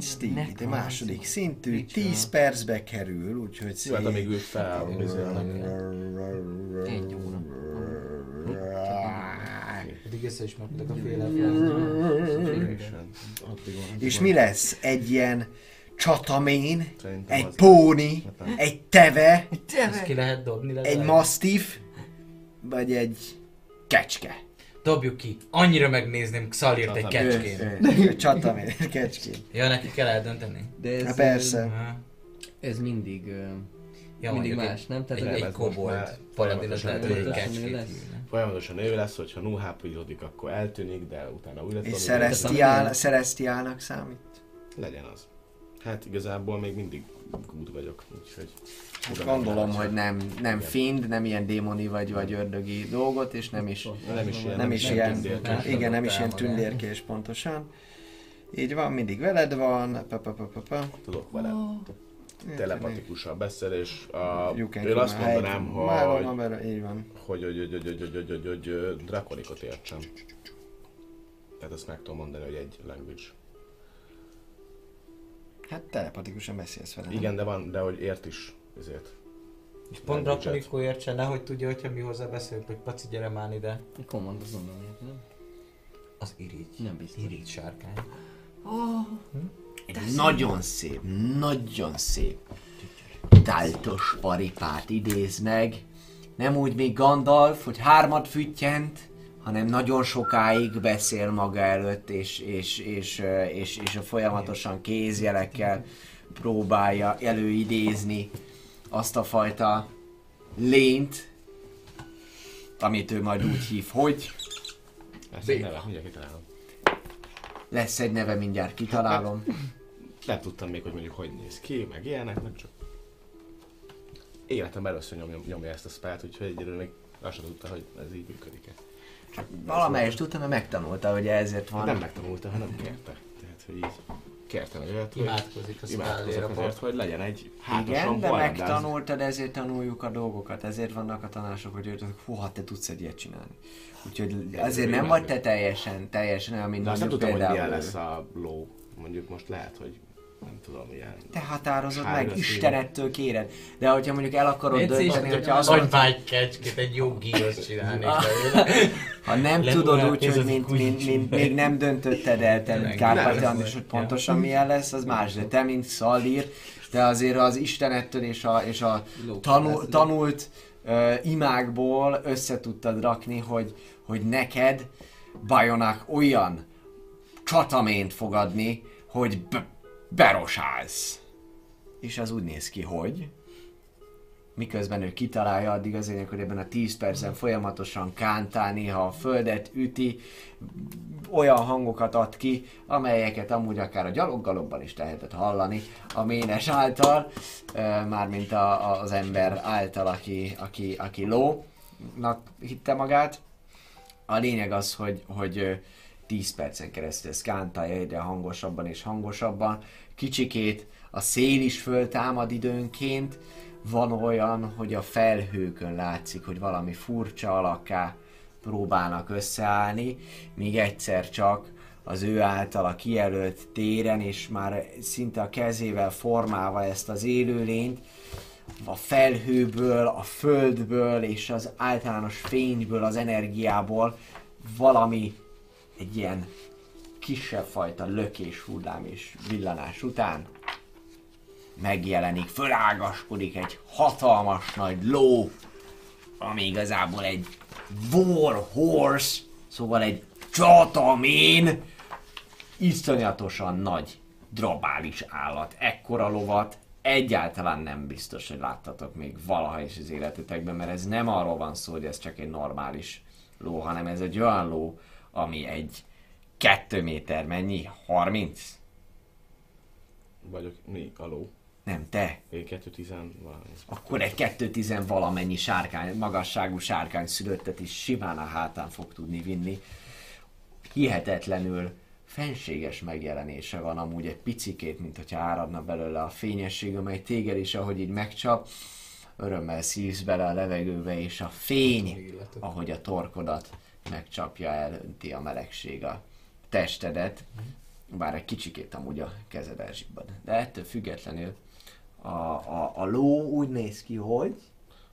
Steve, de második szintű, Micsoda? 10 percbe kerül, úgyhogy Jó, hát amíg ők felvizélnek. Egy óra. Eddig összeismerkedek a féle És mi lesz? Egy ilyen csatamén, egy póni, egy teve, lehet dobni egy mastiff, vagy egy kecske. Dobjuk ki. Annyira megnézném Xalirt egy kecskén. Csatamén, kecskén. Ja, neki kell eldönteni? De ez, Hát persze. Ez mindig, Ja, mindig más, nem? Tehát Egy, egy kobold paladinot folyamatosan lehet, hogy egy kecskét. Folyamatosan ő lesz, hogyha nuhápizódik, akkor eltűnik, de utána újra És tanul. Celestiál, Celestiálnak számít. Legyen az. Hát igazából még mindig good vagyok, úgyhogy... Gondolom, hogy nem, nem find, nem ilyen démoni vagy, vagy ördögi dolgot, és nem is, Nem is ilyen, nem is ilyen, tündérkés. igen, nem is ilyen tündérkés pontosan. Így van, mindig veled van, pa, pa, pa, pa, pa. Tudok vele telepatikusan beszélés. A, You can én azt mondanám, hogy, van. hogy, hogy, hogy, hogy, hogy, hogy, hogy, hogy, hogy drakonikot értsem. Tehát azt meg tudom mondani, hogy egy language. Hát telepatikusan beszélsz vele. Igen, de van, de hogy ért is ezért. És pont Drakonikó értse, nehogy tudja, hogyha mi hozzá beszélünk, hogy Paci, gyere már ide. Command az onnan ért, nem? Az irigy. Nem biztos. Irigy sárkány. egy nagyon szép, nagyon szép táltos paripát idéz meg. Nem úgy, még Gandalf, hogy hármat füttyent, hanem nagyon sokáig beszél maga előtt, és, és, és, és, és, és folyamatosan kézjelekkel próbálja előidézni azt a fajta lényt, amit ő majd úgy hív, hogy Ez egy neve, mindjárt kitalálom. lesz egy neve, mindjárt kitalálom. Nem tudtam még, hogy mondjuk hogy néz ki, meg ilyenek, meg csak... Életem először nyomja, nyomja ezt a spelt, úgyhogy egyelőre még azt sem tudta, hogy ez így működik-e. Valamelyest tudta, mert megtanulta, hogy ezért van. Nem megtanulta, hanem kérte. Tehát, hogy így kérte meg őt, hogy Imádkozik a imádkozok spellére. azért, hogy legyen egy hátosan Igen, de Warlandaz. megtanultad, ezért tanuljuk a dolgokat, ezért vannak a tanácsok, hogy őt, hú, hát te tudsz egy ilyet csinálni. Úgyhogy azért nem vagy te teljesen, teljesen olyan, mint De azt nem tudtam, hogy milyen lesz a ló. Mondjuk most lehet, hogy nem tudom, ilyen... Te határozod meg, színű. Istenettől kéred. De hogyha mondjuk el akarod Légy szíves, dönteni, hogy hogyha azt mondod, kecskét, egy jó gírost csinálnék belőle. ha nem Le- tudod úgy, hogy mint, mint, mint, még nem döntötted el, te, Kárpáti nem, Andris, hogy pontosan milyen lesz, az más. De te, mint Szallír, te azért az Istenettől és a, és a tanul, tanult uh, imákból össze tudtad rakni, hogy, hogy neked Bajonak olyan csatamént fogadni, hogy b- berosálsz. És az úgy néz ki, hogy miközben ő kitalálja, addig az hogy ebben a 10 percen folyamatosan kántál, néha a földet üti, olyan hangokat ad ki, amelyeket amúgy akár a gyaloggalobban is lehetett hallani a ménes által, mármint a, a, az ember által, aki, aki, aki lónak hitte magát. A lényeg az, hogy, hogy ö, 10 percen keresztül ez kántálja egyre hangosabban és hangosabban. Kicsikét a szél is föltámad időnként, van olyan, hogy a felhőkön látszik, hogy valami furcsa alakká próbálnak összeállni, míg egyszer csak az ő általa kijelölt téren, és már szinte a kezével formálva ezt az élőlényt, a felhőből, a földből és az általános fényből, az energiából valami egy ilyen kisebb fajta lökés, hullám és villanás után megjelenik, fölágaskodik egy hatalmas nagy ló, ami igazából egy war horse, szóval egy csatamén, iszonyatosan nagy drabális állat, ekkora lovat, egyáltalán nem biztos, hogy láttatok még valaha is az életetekben, mert ez nem arról van szó, hogy ez csak egy normális ló, hanem ez egy olyan ló, ami egy 2 méter mennyi? 30? Vagyok mi, a ló. Nem, te. Én 210 valami. Akkor egy 210 valamennyi sárkány, magasságú sárkány szülöttet is simán a hátán fog tudni vinni. Hihetetlenül fenséges megjelenése van amúgy egy picikét, mint hogyha áradna belőle a fényesség, amely téged is, ahogy így megcsap, örömmel szívsz bele a levegőbe, és a fény, ahogy a torkodat megcsapja, elönti a melegség a testedet, bár egy kicsikét amúgy a kezed elzsibbad. De ettől függetlenül a, a, a ló úgy néz ki, hogy...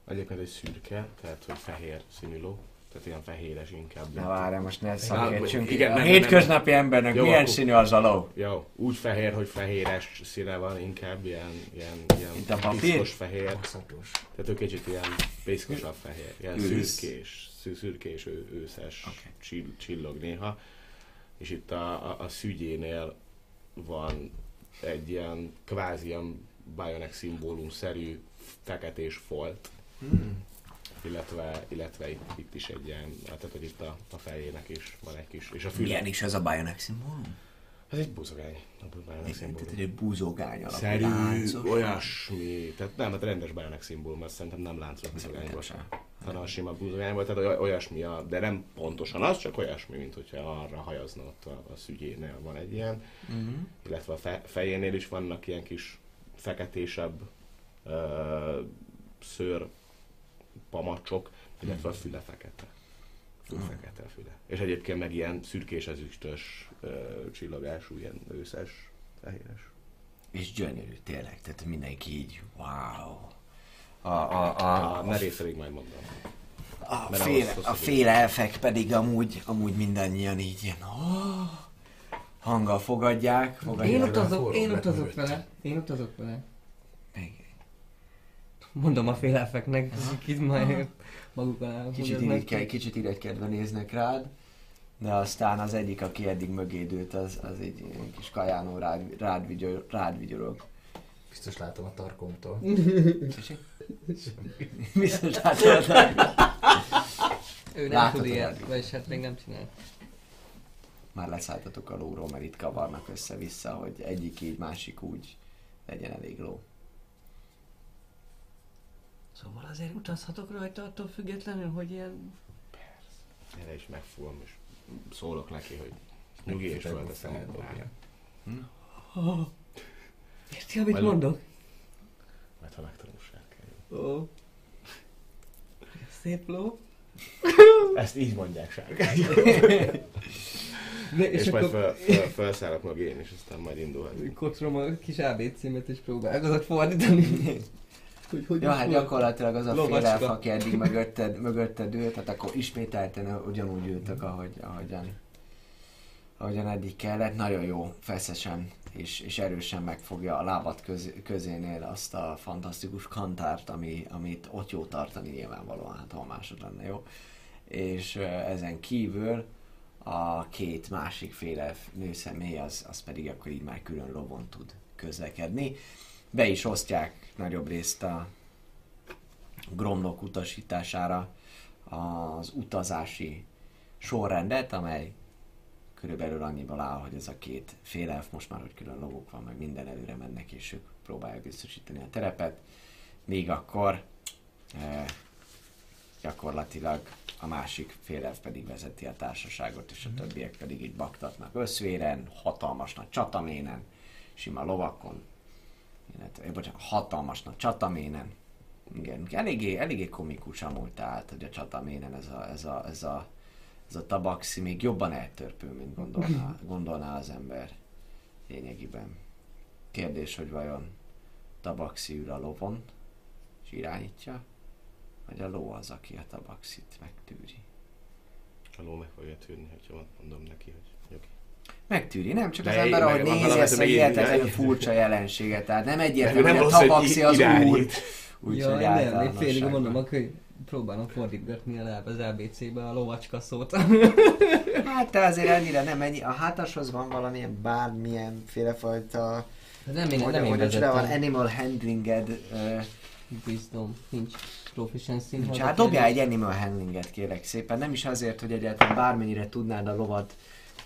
Egyébként egy szürke, tehát hogy fehér színű ló. Tehát ilyen fehéres inkább. Na várj, most ne szakítsunk. igen, a hétköznapi embernek Jó, milyen akkor- színű az a ló? Jó, úgy fehér, hogy fehéres színe van, inkább ilyen, ilyen, ilyen Mint a papír? piszkos fehér. Baszatos. Tehát ő kicsit ilyen piszkosabb fehér, ilyen Ősz. szürkés, szürkés, ő, őszes, okay. csill, csillog néha. És itt a, a, a szügyénél van egy ilyen kvázi ilyen Bionic szimbólumszerű feketés folt. Hmm. Illetve, illetve itt, itt, is egy ilyen, tehát hogy itt a, a fejének is van egy kis, és a füle. Milyen is ez a Bionic szimbólum? Ez egy buzogány, a Bionic Tehát egy búzógány alapú Szerű, láncos. olyasmi, tehát nem, hát rendes Bionic szimbólum, mert szerintem nem láncos buzogányból sem. hanem a sima buzogányból, tehát oly- olyasmi, a, de nem pontosan az, csak olyasmi, mint hogyha arra hajazna ott a, a szügyénél van egy ilyen, Mhm. illetve a fe, fejénél is vannak ilyen kis feketésebb ö, szőr pamacsok, illetve a füle fekete. Fül fekete füle. És egyébként meg ilyen szürkés ezüstös ö, csillagású, ilyen őszes, fehéres. És gyönyörű, tényleg. Tehát mindenki így, wow. A, a, A, a, a a, merészedig majd mondom. a, mert fél, a fél elfek pedig amúgy, amúgy mindannyian így ilyen, oh, hanggal fogadják. Én fogadják. utazok, forró én utazok vele. Én utazok vele. Meg- Mondom a majd maguk alá Kicsit, húznak. irigyke, kicsit irigykedve néznek rád, de aztán az egyik, aki eddig mögéd ült, az, az egy ilyen kis kajánó rád, rád, vigyor, rád vigyorog. Biztos látom a tarkomtól. Biztos látod. Ő nem Láthatod tud ilyet, vagyis hát még nem csinál. Már leszálltatok a lóról, mert itt kavarnak össze-vissza, hogy egyik így, másik úgy legyen elég ló. Szóval azért utazhatok rajta attól függetlenül, hogy ilyen... Erre is megfogom, és szólok neki, hogy nyugi, és fölteszem a dobja. Érti, amit Majd- mondok? Mert ha megtanulság kell. Ó. Szép ló. Ezt így mondják sárkány. De, És, és, majd fel, fel, felszállok meg én, és aztán majd indulhatunk. kocrom a kis ABC-met és próbálkozok fordítani. Hogy hogy Ja, hát gyakorlatilag az a Lovacska. félelf, aki eddig mögötted, mögötted ült, tehát akkor ismételten ugyanúgy ültök, ahogy, ahogyan, ahogyan eddig kellett. Nagyon jó, feszesen és, és erősen megfogja a lábad köz, közénél azt a fantasztikus kantárt, ami, amit ott jó tartani nyilvánvalóan, hát hol másod lenne jó. És ezen kívül a két másik féle nőszemély, az, az pedig akkor így már külön lovon tud közlekedni. Be is osztják nagyobb részt a Gromnok utasítására az utazási sorrendet, amely körülbelül annyiból áll, hogy ez a két félelf, most már, hogy külön lovuk van, meg minden előre mennek, és ők próbálják biztosítani a terepet, míg akkor e, gyakorlatilag a másik félelf pedig vezeti a társaságot, és a többiek pedig így baktatnak összvéren, hatalmas nagy csataménen, sima lovakon, illetve, eh, bocsánat, hatalmas nagy csataménen. Igen, eléggé, eléggé komikus amúgy, tehát, hogy a csataménen ez a, ez a, ez a, ez a tabaxi még jobban eltörpő, mint gondolná, gondolná az ember lényegében. Kérdés, hogy vajon tabaxi ül a lovon, és irányítja, vagy a ló az, aki a tabaxit megtűri. A ló meg fogja tűrni, hogyha mondom neki, hogy. Megtűri, nem csak az De ember, én- ahogy meg- nézi ezt a én- de- furcsa jelenséget, tehát nem egyértelmű, hogy a az, hogy tabaxi az úr, úgyhogy ja, nem, még félig mondom, akkor próbálom fordítgatni a láb az ABC-be a lovacska szót. Hát te azért ennyire nem ennyi. A hátashoz van valamilyen bármilyen félefajta... nem én, hogy, nem én hogy csoda van animal handlinged. Uh, Wisdom, nincs proficiency. nincs. Hát dobjál én. egy animal handlinget kérek szépen. Nem is azért, hogy egyáltalán bármennyire tudnád a lovat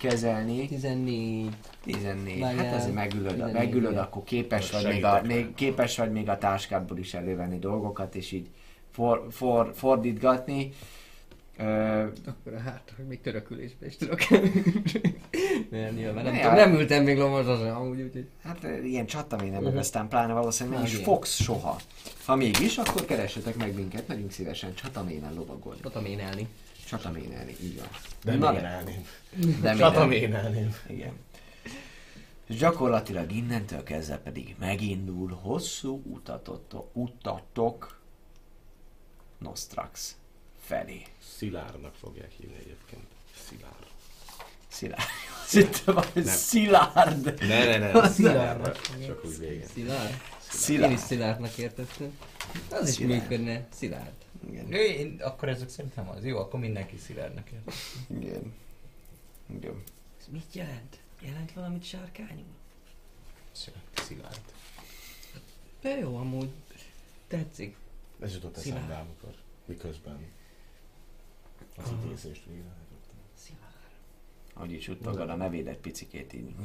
kezelni. 14. 14. Várjál. Hát azért megülöd, 14, megülöd akkor képes vagy, még a, még, képes vagy még a táskádból is elővenni dolgokat, és így for, for, fordítgatni. Ö, Akkor a hát, hogy még törökülésbe is tudok. nem, nyilván nem, tudom, nem ültem még sem, amúgy, úgyhogy... Hát ilyen csataménen, meg Mhm. aztán pláne valószínűleg nem is fogsz soha. Ha mégis, akkor keressetek meg minket, nagyon szívesen csataménen lovagolni. Tudtam én elni. Csataménelni, így van. De Na ménelném. De Csataménelném. Igen. És gyakorlatilag innentől kezdve pedig megindul hosszú utatot, utatok Nostrax felé. Szilárnak fogják hívni egyébként. Szilár. Szilárd. Azt hittem, hogy Nem. Szilárd. Ne, ne, ne. Szilárd. Csak úgy vége. Szilárd? Én is Szilárd. szilárdnak értettem. Az is Szilárd. működne, szilárd. Igen. Ő, én, akkor ezek szerintem az. Jó, akkor mindenki szilárdnak ér. Igen. Igen. Ez mit jelent? Jelent valamit sárkányul? Szilárd. De jó, amúgy. Tetszik. Ez jutott Szilárd. eszembe, amikor miközben az idézést végrehajtottam. Ahogy is uttogad a nevédet picikét így.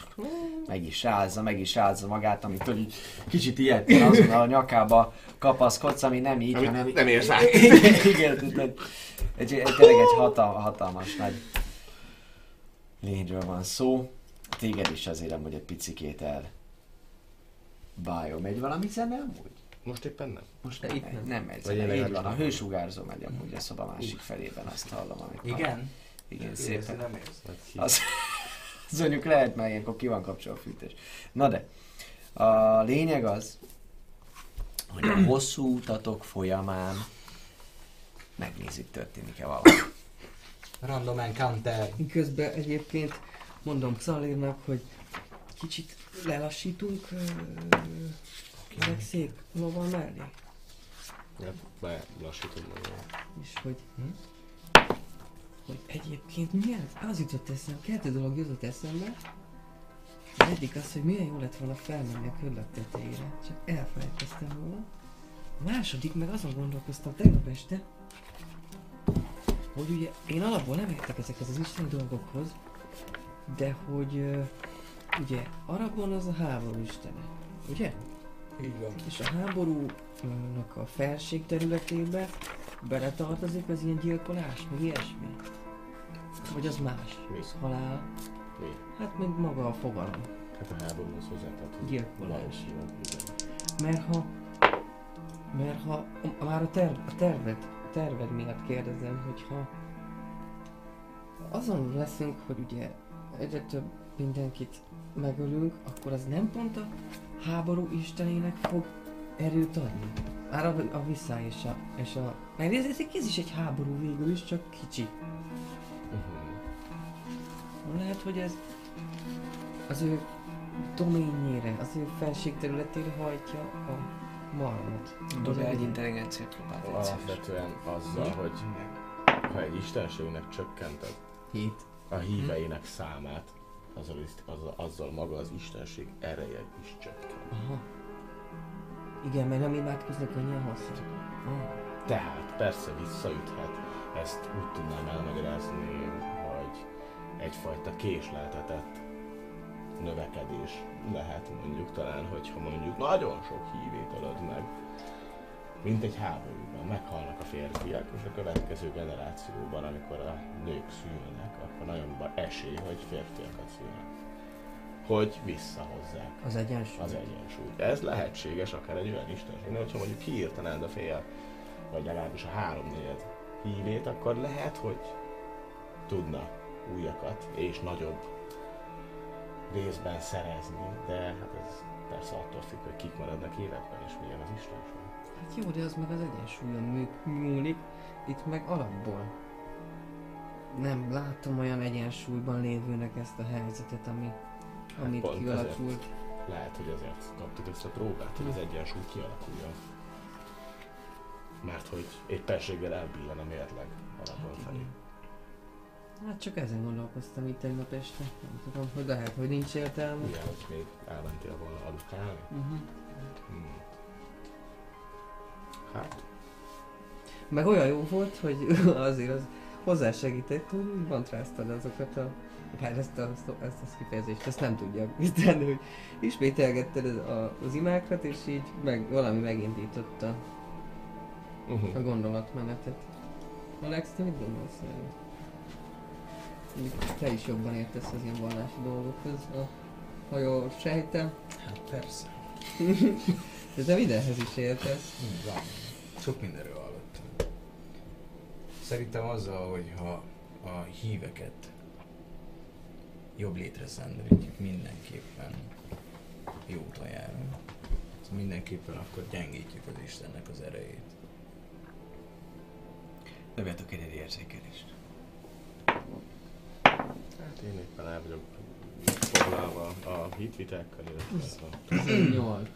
Meg is rázza, meg is rázza magát, amit így kicsit ilyetten azon a nyakába kapaszkodsz, ami nem így, hanem... nem érsz át. Igen, tudod. Egy, egy, tényleg egy hatal, hatalmas nagy lényről van szó. Téged is azért amúgy egy picikét el bájom. Megy valami zene amúgy? Most éppen nem. Most nem, itt nem. nem megy zene. Így van, a nem hősugárzó megy amúgy a szoba másik felében, azt hallom, amit Igen? Igen, Érzi, szépen. nem. Az, az mondjuk lehet, mert ilyenkor ki van kapcsolva a fűtés. Na de, a lényeg az, hogy a hosszú utatok folyamán megnézzük, történik-e valami. Random encounter. Közben egyébként mondom Xalérnak, hogy kicsit lelassítunk ö, ezek szép lovan mellé. Hát belassítom magam. És hogy... Hogy egyébként mi az? Az jutott eszembe, kettő dolog jutott eszembe. Az egyik az, hogy milyen jó lett volna felmenni a körlök tetejére, csak elfelejtkeztem volna. A második meg azon gondolkoztam tegnap este, hogy ugye én alapból nem értek ezekhez az isteni dolgokhoz, de hogy ö, ugye Aragon az a háború istene, ugye? Így van. És a háborúnak a felség területébe beletartozik az ilyen gyilkolás, meg ilyesmi? Vagy az más? Mi? Halál? Mi? Hát még maga a fogalom. Hát a háborúhoz hozzátartozik. Gyilkolás. Mert ha... Mert ha... Már a, terv, a terved, a terved miatt kérdezem, hogyha... Azon leszünk, hogy ugye egyre több mindenkit megölünk, akkor az nem pont a háború istenének fog erőt adni? Már a, a vissza és a... És a mert ez, ez, ez is egy háború végül is, csak kicsi. Lehet, hogy ez az ő doményére, az ő felségterületére hajtja a marmot. Dobja egy intelligencia próbát. Alapvetően azzal, hogy ha egy istenségnek csökkented Hét. a híveinek számát, azzal, is- azzal, azzal maga az istenség ereje is csökken. Aha. Igen, mert nem imádkoznak könnyen hosszú. Ah. Tehát persze visszaüthet, ezt úgy tudnám elmagyarázni, egyfajta késleltetett növekedés lehet mondjuk talán, hogyha mondjuk nagyon sok hívét ölöd meg, mint egy háborúban, meghalnak a férfiak, és a következő generációban, amikor a nők szülnek, akkor nagyon esély, hogy férfiakat szülnek. Hogy visszahozzák Az egyensúly. az egyensúly. Ez lehetséges akár egy olyan istenségnél, hogyha mondjuk kiírtanád a fél, vagy legalábbis a háromnegyed hívét, akkor lehet, hogy tudna újakat és nagyobb részben szerezni, de hát ez persze attól függ, hogy kik maradnak életben és milyen az istenség. Hát jó, de az meg az egyensúlyon múlik, itt meg alapból. Nem látom olyan egyensúlyban lévőnek ezt a helyzetet, ami, amit pont kialakult. Lehet, hogy ezért kaptuk ezt a próbát, hogy az egyensúly kialakuljon. Mert hogy éppenséggel elbillen a mérleg alapon felé. Hát csak ezen gondolkoztam itt tegnap este. Nem tudom, hogy lehet, hogy nincs értelme. Ugye, hogy még elmentél volna aludkálni? Uh-huh. Hmm. Hát, Meg olyan jó volt, hogy azért az hozzásegített, hogy mantráztad azokat a... Hát ezt a, ezt a kifejezést, ezt nem tudja tenni, hogy ismételgetted az, a, az imákat, és így meg, valami megindította a uh-huh. gondolatmenetet. Alex, te mit gondolsz erről? Te is jobban értesz az ilyen vallási dolgokhoz, a, ha jól sejtem. Hát persze. De te mindenhez is értesz. Van. Sok mindenről hallottam. Szerintem azzal, hogyha a híveket jobb létre szenderítjük mindenképpen jó úton járunk. Szóval mindenképpen akkor gyengítjük az Istennek az erejét. Dobjatok egy érzékelést. Hát én éppen el vagyok foglalva a hitvitekkel, illetve a... 8.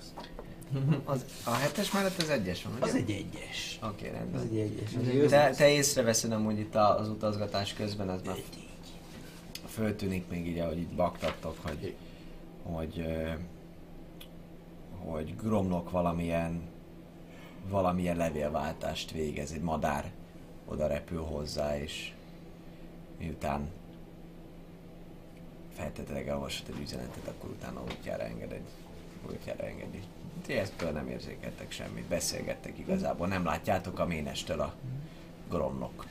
Az, a hetes mellett az egyes van, ugye? Az egy egyes. Oké, Az rendben. egy egyes. Az Az egy- Te, te észreveszed amúgy itt a- az utazgatás közben, ez már föltűnik még így, ahogy itt baktattok, hogy, hogy, hogy Gromnok valamilyen, valamilyen levélváltást végez, egy madár oda repül hozzá, és miután feltétlenül elolvasod egy üzenetet, akkor utána útjára enged egy útjára engedi. Ti eztől nem érzékeltek semmit, beszélgettek igazából, nem látjátok a ménestől a Gromnok.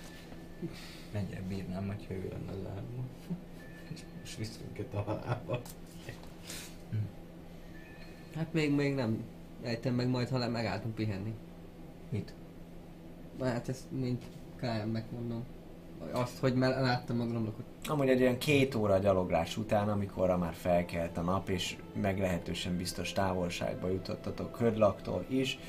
Mennyire bírnám, hogyha ő lenne az álmom. És visz minket a halálba. Hát még, még nem ejtem meg majd, ha le- megálltunk pihenni. Mit? Hát ezt mint KM-nek mondom. Azt, hogy már láttam a gromlokot. Amúgy egy olyan két óra gyaloglás után, amikor már felkelt a nap, és meglehetősen biztos távolságba jutottatok Ködlaktól is,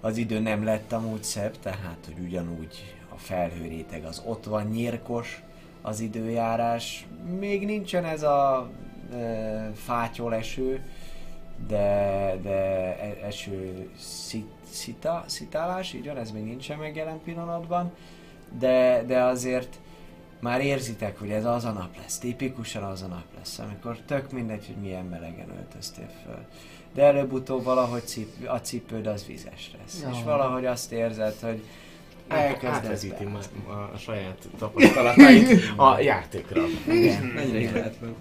az idő nem lett amúgy szebb, tehát hogy ugyanúgy a felhőréteg az ott van nyírkos, az időjárás. Még nincsen ez a e, fátyol eső, de, de e- eső szit, szita, szitálás, így van, ez még nincsen meg jelen pillanatban, de, de azért már érzitek, hogy ez az a nap lesz, tipikusan az a nap lesz, amikor tök mindegy, hogy milyen melegen öltöztél föl. De előbb-utóbb valahogy cip, a cipőd az vizes lesz. Ja. És valahogy azt érzed, hogy be. ma- a, a saját tapasztalatait a játékra. Igen. Lehet föl.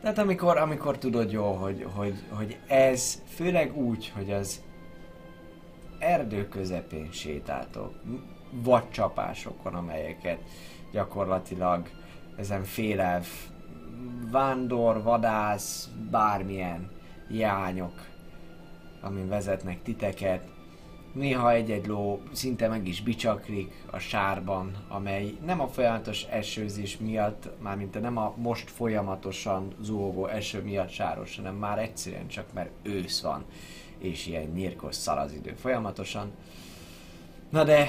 Tehát amikor, amikor tudod jó, hogy, hogy, hogy ez főleg úgy, hogy az erdő közepén sétáltok, vagy csapásokon, amelyeket gyakorlatilag ezen félelv, vándor, vadász, bármilyen jányok, amin vezetnek titeket. Néha egy-egy ló szinte meg is bicsaklik a sárban, amely nem a folyamatos esőzés miatt, mármint nem a most folyamatosan zúgó eső miatt sáros, hanem már egyszerűen csak mert ősz van, és ilyen nyírkos szal az idő folyamatosan. Na de,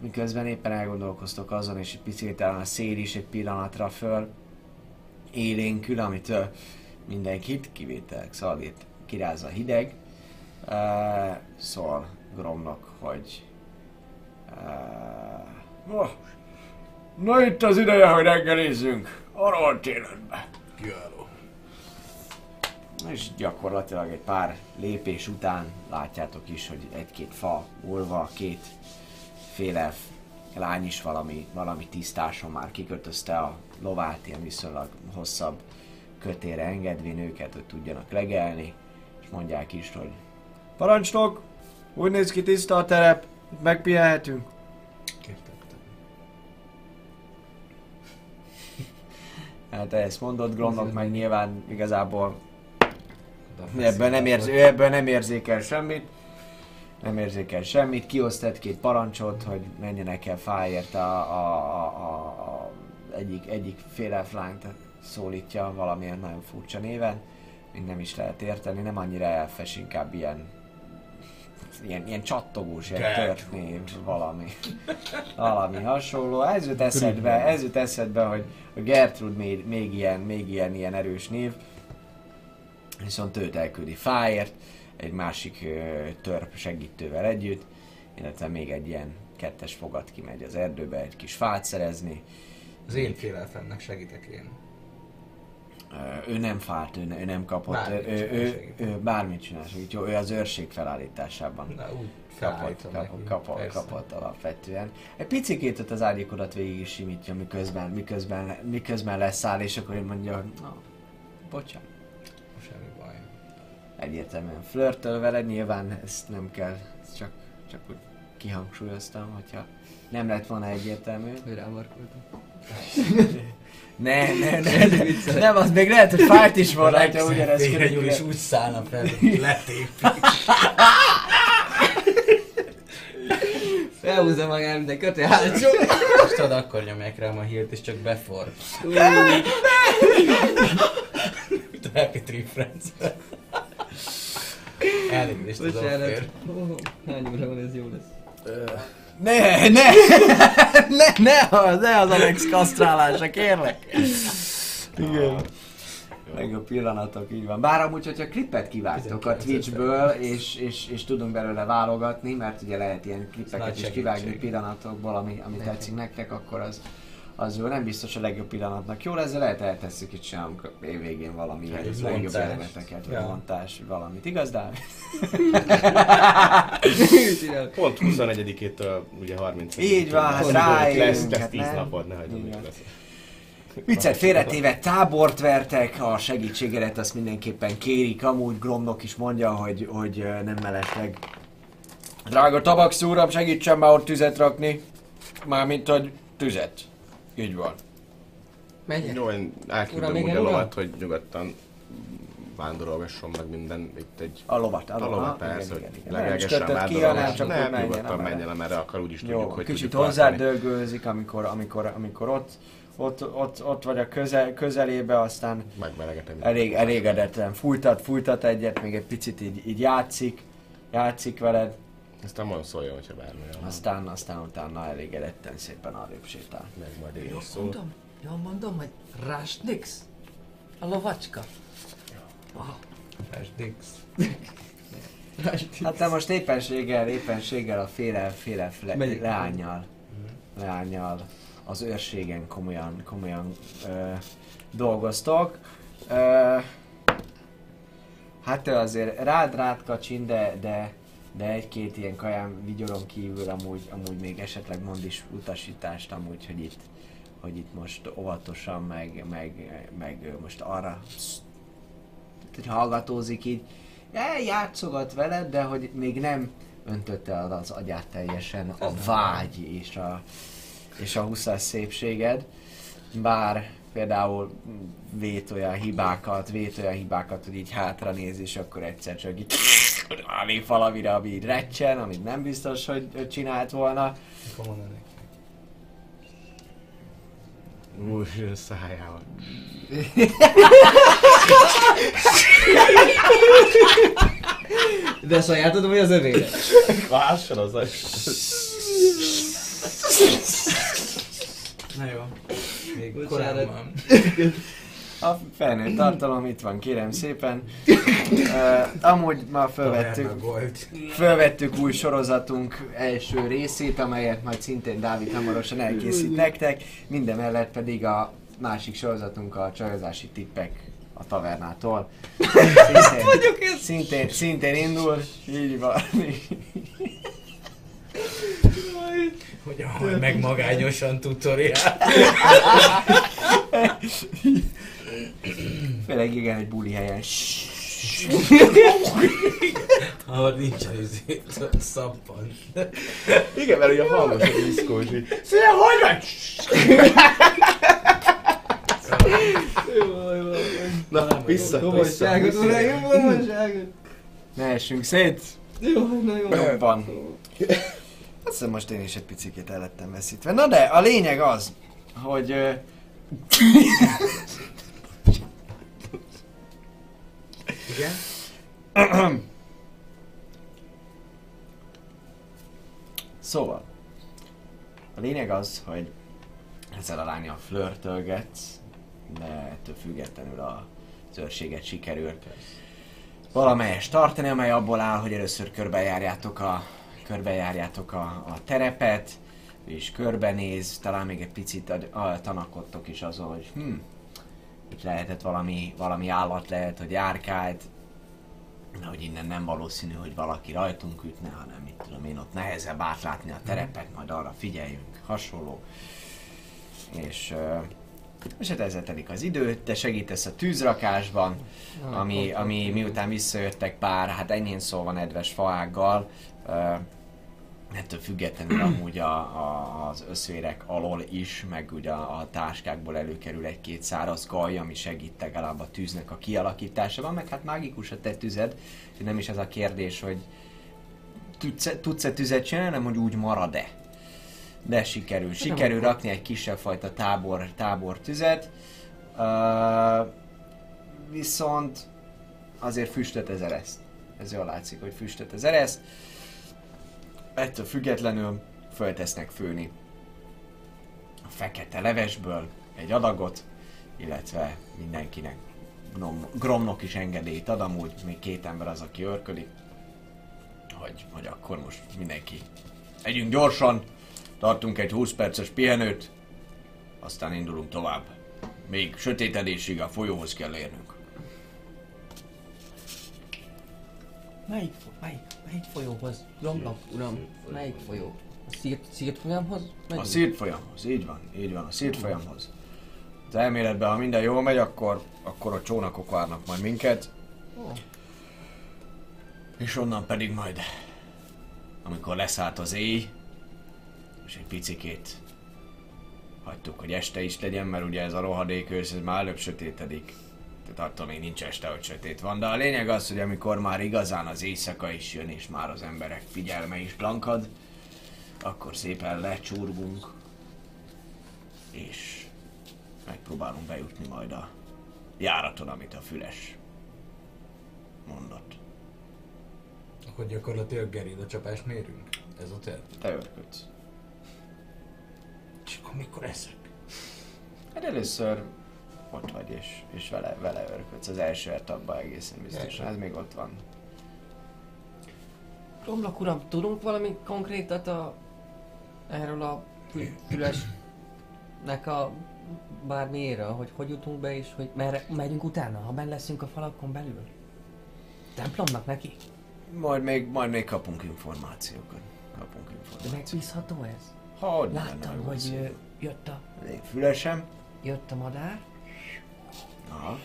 miközben éppen elgondolkoztok azon, és egy picit talán a szél is egy pillanatra föl élénkül, amitől mindenkit, kivételek Szalvét kirázza a hideg, uh, szól Gromnak, hogy uh, na, na itt az ideje, hogy reggelizzünk, arról télenbe. Kiváló. És gyakorlatilag egy pár lépés után látjátok is, hogy egy-két fa ulva, két féle lány is valami, valami tisztáson már kikötözte a lovát, ilyen viszonylag hosszabb kötére engedvén őket, hogy tudjanak legelni, és mondják is, hogy parancsnok, úgy néz ki tiszta a terep, itt megpihenhetünk. Hát ezt mondod, Gromnak meg nyilván igazából Ebből nem, érz, feszül, ő ebből nem érzékel semmit. Nem érzékel semmit. Kiosztett két parancsot, hogy menjenek el fáért a, a, a, a, egyik, egyik félelflányt szólítja valamilyen nagyon furcsa néven. Még nem is lehet érteni, nem annyira elfes, inkább ilyen ilyen, ilyen csattogós, ilyen tört név, valami. Valami hasonló. Ez jut eszedbe, ez jut eszedbe, hogy a Gertrud még, még ilyen, még ilyen, ilyen erős név. Viszont őt elküldi fáért, egy másik törp segítővel együtt, illetve még egy ilyen kettes fogat kimegy az erdőbe egy kis fát szerezni. Az én félelfennek segítek én. Ő nem fált, ő, ő nem kapott, Bármit ő, ő, csinál, ő, segít. ő, bármit csinál, segít. Jó, ő az őrség felállításában. Na úgy Kapott, kapott, kapott, kapott alapvetően. Egy picikét ott az ágyékodat végig is simítja, miközben, miközben, miközben leszáll, és akkor én mondja, na, bocsánat. Egyértelműen flörtöl veled, nyilván ezt nem kell, ezt csak, csak úgy kihangsúlyoztam, hogyha nem lett volna egyértelmű. Hogy rámarkoltam. Ne, ne, ne, ne, nem, az még lehet, hogy fájt is volna, hogyha ugyanezt körülbelül. úgy szállna fel, hogy letépik. Felhúzza magát, mint egy kötél hátsó. És tudod, akkor nyomják rám a hírt, és csak befor. Happy Tree Friends. Elnézést az Bocsánat. Hány óra van, ez jó lesz. Ne, ne, ne, ne, az, ne az Alex kasztrálása, kérlek. Igen. Meg a pillanatok, így van. Bár amúgy, hogyha klipet kivágtok a 19 Twitchből, és, és, és tudunk belőle válogatni, mert ugye lehet ilyen klippeket is kivágni pillanatokból, ami, ami tetszik nektek, akkor az, az jó. Nem biztos a legjobb pillanatnak jó lesz, de lehet eltesszük itt sem, évvégén valami ilyen egy legjobb montás. jeleneteket, vagy Ja. montás, valamit. Igaz, Dávid? Pont 21-től ugye 30 Így van, hát lesz, ráérünk, lesz, lesz hát 10 nem? napod, ne Így hagyjuk van. lesz. Viccet félretéve tábort vertek, a segítségedet azt mindenképpen kérik, amúgy Gromnok is mondja, hogy, hogy nem mellesleg. Drága tabax úram, segítsen már ott tüzet rakni. Mármint, hogy tüzet. Így van. Megyek. Jó, én Uram, elküldöm igen, úgy a lovat, hogy nyugodtan vándorolgasson meg minden, itt egy A lovat, a a lovat, persze, hogy. Nem hanem vándorolgasson. Nem, menjen, nyugodtan menjen, amerre akar, úgyis tudjuk, hogy kicsit hozzádörgőzik, amikor, amikor, amikor ott, ott, ott, ott vagy a közel, közelébe, aztán elég, elégedetlen fújtat, fújtat egyet, még egy picit így, így játszik, játszik veled, Aztán majd szóljon, hogyha bármi van. Aztán, aztán utána elégedetten szépen arrébb sétál. Meg majd én is szól. mondom? Jól mondom, hogy Rásnix? A lovacska? Flashdix. Hát te most éppenséggel, éppenséggel a féle, féle fle, leányjal, leányjal az őrségen komolyan, komolyan ö, dolgoztok. Ö, hát ő azért rád rád kacsin, de, de, de egy-két ilyen kaján vigyoron kívül amúgy, amúgy még esetleg mond is utasítást amúgy, hogy itt, hogy itt most óvatosan, meg, meg, meg most arra hallgatózik így, el játszogat veled, de hogy még nem öntötte el az agyát teljesen a vágy és a, és a huszas szépséged. Bár például vét olyan hibákat, vét olyan hibákat, hogy így hátra néz, és akkor egyszer csak így rálép valamire, ami így recsen, amit nem biztos, hogy csinált volna. Új, a szájával. De sajátod vagy az övére? Lássan az. Na jó. Még Bocsánat. A felnőtt tartalom itt van, kérem szépen. Uh, amúgy ma Gold. Fölvettük új sorozatunk első részét, amelyet majd szintén Dávid hamarosan elkészít nektek, minden mellett pedig a másik sorozatunk a csajozási tippek a tavernától. Szintén, szintén, szintén indul, így van. Hogy ahogy meg magányosan tutoriál. Főleg igen, egy buli helyen. Ahol nincs a izé, szappan. Igen, mert ugye hallgass a diszkó, és így... Szia, hogy vagy? Na, vissza, vissza. Ne essünk szét! Jó, na jó. Jobban. Azt hiszem most én is egy picit el lettem veszítve. Na de, a lényeg az, hogy... Igen? Szóval, a lényeg az, hogy ezzel a lányal flörtölgetsz, de ettől függetlenül a őrséget sikerült valamelyest tartani, amely abból áll, hogy először körbejárjátok a, körbejárjátok a, a terepet, és körbenéz, talán még egy picit a, a, tanakodtok is azon, hogy hm, itt lehetett valami, valami állat lehet, hogy járkált, de hogy innen nem valószínű, hogy valaki rajtunk ütne, hanem mit tudom én, ott nehezebb átlátni a terepet, majd arra figyeljünk, hasonló. És, és hát ezzel telik az idő, te segítesz a tűzrakásban, ami, ami miután visszajöttek pár, hát enyhén szólva nedves faággal, ö, ettől függetlenül amúgy a, a, az összvérek alól is, meg ugye a, a táskákból előkerül egy-két száraz gaj, ami segít legalább a tűznek a kialakításában, meg hát mágikus a te tüzed, nem is ez a kérdés, hogy tudsz-e, tudsz-e tüzet csinálni, hanem hogy úgy marad-e. De sikerül. Sikerül rakni egy kisebb fajta tábor, tábor tüzet. Uh, viszont azért füstöt ez ereszt. Ez jól látszik, hogy füstöt ez ereszt. Ettől függetlenül föltesznek főni a fekete levesből egy adagot, illetve mindenkinek gnom, Gromnok is engedélyt ad, amúgy még két ember az, aki örködik, hogy, hogy akkor most mindenki együnk gyorsan, tartunk egy 20 perces pihenőt, aztán indulunk tovább. Még sötétedésig a folyóhoz kell érnünk. Melyik, melyik, melyik folyóhoz? Romlok, uram, melyik folyó? A szírt, szírt folyamhoz? A Megyünk? szírt folyamhoz, így van, így van, a szírt folyamhoz. Az elméletben, ha minden jól megy, akkor, akkor a csónakok várnak majd minket. Ó. És onnan pedig majd, amikor leszállt az éj, és egy picikét hagytuk, hogy este is legyen, mert ugye ez a rohadék ősz, ez már előbb sötétedik. Tehát attól még nincs este, hogy sötét van. De a lényeg az, hogy amikor már igazán az éjszaka is jön, és már az emberek figyelme is blankad, akkor szépen lecsurgunk, és megpróbálunk bejutni majd a járaton, amit a füles mondott. Hogy gyakorlatilag geréda csapást mérünk? Ez a terv. Te örködsz. És akkor mikor eszek? Hát először ott vagy és, és vele, vele örködsz. Az első etapban egészen biztosan. Ez még ott van. Romlok uram, tudunk valami konkrétat a... erről a fü- fülesnek a bármiéről, hogy hogy jutunk be és hogy merre megyünk utána, ha benn leszünk a falakon belül? Templomnak neki? Majd még, majd még kapunk információkat. Kapunk De információkat. megbízható ez? Hogy Láttam, hogy jött a, Én fülesem. jött a madár, Aha.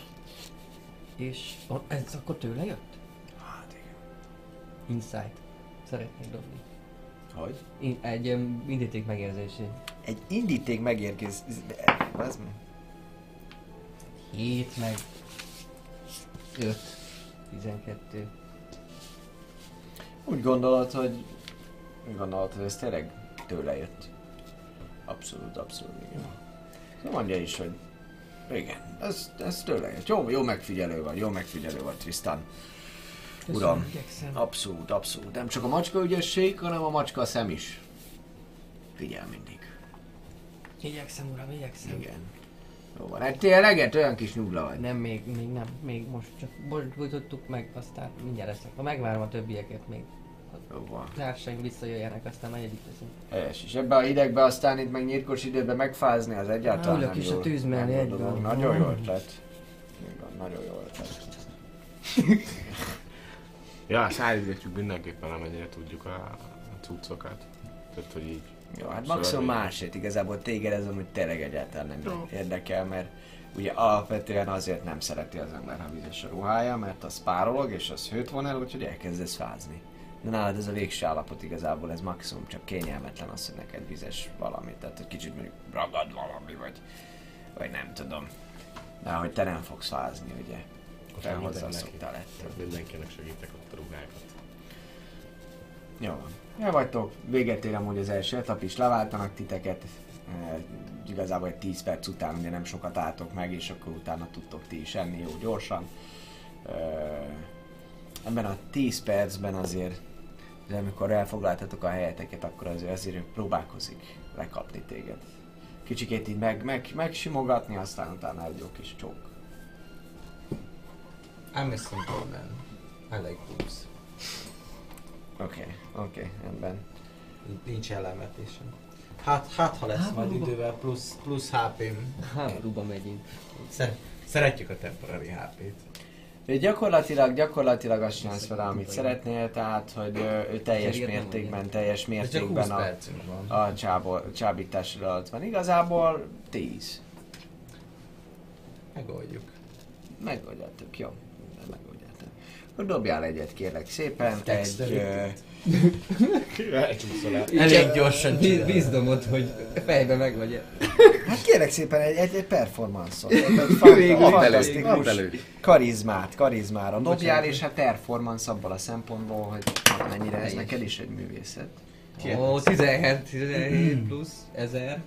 és ez akkor tőle jött? Hát igen. Insight. Szeretnék dobni. Hogy? In- egy um, indíték megérzésén. Egy indíték megérkez... Az mi? 7 meg 5. 12. Úgy gondolod, hogy... Úgy gondolod, hogy ez tényleg tőle jött. Abszolút, abszolút, igen. Szóval mondja is, hogy igen, ez, ez tőle jött. Jó, jó megfigyelő vagy, jó megfigyelő vagy, Tristan. Uram, Köszönöm, igyekszem. abszolút, abszolút. Nem csak a macska ügyesség, hanem a macska szem is. Figyel mindig. Igyekszem, uram, igyekszem. Igen. Jó van, hát eleget olyan kis nyugla vagy. Nem, még, még nem, még most csak most bújtottuk meg, aztán mindjárt leszek. Ha megvárom a többieket még, Jó van. társaim visszajöjjenek, aztán majd együtt leszünk. Helyes, és ebbe a hidegbe aztán itt meg nyírkos időben megfázni, az egyáltalán Ülök is a jó- tűz mellé jó egyben. Nagyon jó ötlet. Igen, nagyon jó ötlet. Ja, szállítgatjuk mindenképpen, amennyire tudjuk a, a cuccokat. Tehát, hogy így. Jó, hát maximum másért igazából téged ez amúgy tényleg egyáltalán nem érdekel, mert ugye alapvetően azért nem szereti az ember, ha vizes a ruhája, mert az párolog és az hőt von el, úgyhogy elkezdesz fázni. De nálad ez a végső állapot igazából, ez maximum csak kényelmetlen az, hogy neked vizes valami, tehát hogy kicsit mondjuk ragad valami, vagy, vagy nem tudom. De hogy te nem fogsz fázni, ugye? Te segítek hozzá neki. szoktál ettől. Mindenkinek segítek ott a ruhákat. Jó van. El vagytok, véget ér amúgy az első etap is, leváltanak titeket. E, igazából egy 10 perc után ugye nem sokat álltok meg, és akkor utána tudtok ti is enni jó gyorsan. E, ebben a 10 percben azért, de amikor elfoglaltatok a helyeteket, akkor azért, azért ő próbálkozik lekapni téged. Kicsikét így meg, meg, megsimogatni, aztán utána egy jó kis csók. I'm a simple man. I like boobs. Oké, okay, oké, okay, rendben. Nincs ellenvetésem. Hát, hát ha lesz majd idővel plusz, plusz HP-m. Háborúba megyünk. Szer- szeretjük a temporary HP-t. Ő gyakorlatilag, gyakorlatilag azt csinálsz vele, amit szeretnél, tehát, hogy ö, ő teljes mértékben, teljes De csak 20 mértékben a, a csábol, csábítás alatt van. Igazából 10. Megoldjuk. Megoldjátok, jó. Megoldjátok. Akkor dobjál egyet, kérlek szépen. Egy, Elcsúszol el. Elég gyorsan csináljuk. Wisdomot, hogy fejbe meg vagy hát kérlek szépen egy, egy, egy performance-ot. Egy fantasztikus karizmát, karizmára dobjál, és hát performance abból a szempontból, hogy mennyire ez neked is egy művészet. Ó, 17, 17 plusz 1000.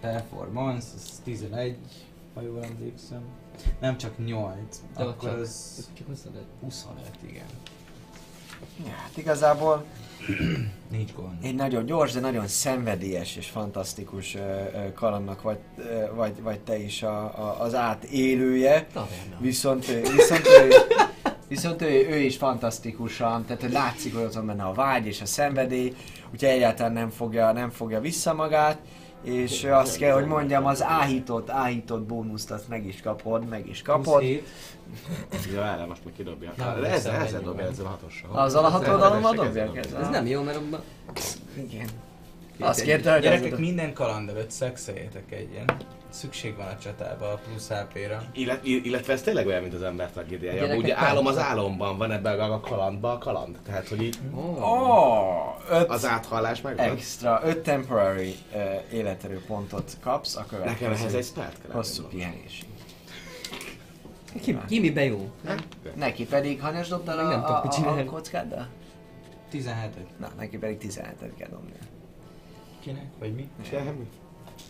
Performance, az 11, ha jól emlékszem. Nem csak 8, De akkor csak- az Csak 25. 25, igen. Hát igazából Nincs gond. egy nagyon gyors, de nagyon szenvedélyes és fantasztikus kalandnak vagy, vagy, vagy te is a, a, az átélője. Taverna. Viszont, viszont, ő, viszont ő, ő is fantasztikusan, tehát látszik, hogy ott van benne a vágy és a szenvedély, úgyhogy egyáltalán nem fogja, nem fogja vissza magát, és azt kell, hogy mondjam, az áhított, áhított bónuszt azt meg is kapod, meg is kapod. 27. Ja, erre most meg kidobja. Nem, De ezzel, ezzel dobja, ezzel a hatossal. Azzal a dobják dobja. ezzel? Ez nem jó, mert abban... Igen. Azt kérte, hogy Gyerekek, minden kaland előtt szexeljetek egyen. Szükség van a csatába a plusz HP-ra. Illet, illetve ez tényleg olyan, mint az ember tragédiája. Ugye álom az álomban van ebben a kalandban a kaland. Tehát, hogy így Oh, öt az áthallás megvan. extra, öt temporary uh, életerő pontot kapsz a Nekem ehhez következő egy spelt kell. hosszú pihenésig. Ki, ki miben jó? Neki pedig, hanyas dobtál Még a, nem tudok a, a, a csinálni. kockáddal? 17 Na, neki pedig 17-et kell dobni. Kinek? Vagy mi? Semmi.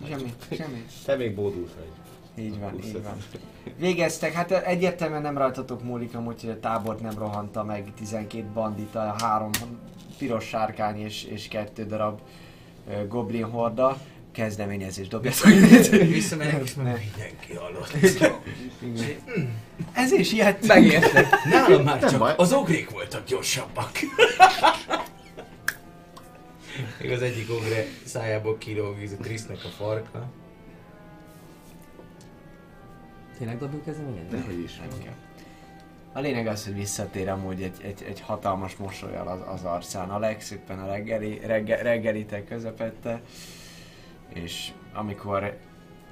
Semmi, semmi. Te még bódult vagy. Így van, így van. Végeztek, hát egyértelműen nem rajtatok múlik amúgy, hogy a tábort nem rohanta meg 12 bandita, három piros sárkány és, és kettő darab ö, goblin horda. Kezdeményezés dobjatok. Visszamegyek, és meg mindenki halott. Ez is ilyet. Megérted. Nálam már Nem csak baj. az ogrék voltak gyorsabbak. Még az egyik ogre szájából kilóg a Trisznek a farka. Tényleg dobjuk kezdeményezni? Dehogy is. A lényeg az, hogy visszatér amúgy egy, egy, egy hatalmas mosolyal az, az arcán. Alex éppen a reggeli, regge, reggelitek közepette, és amikor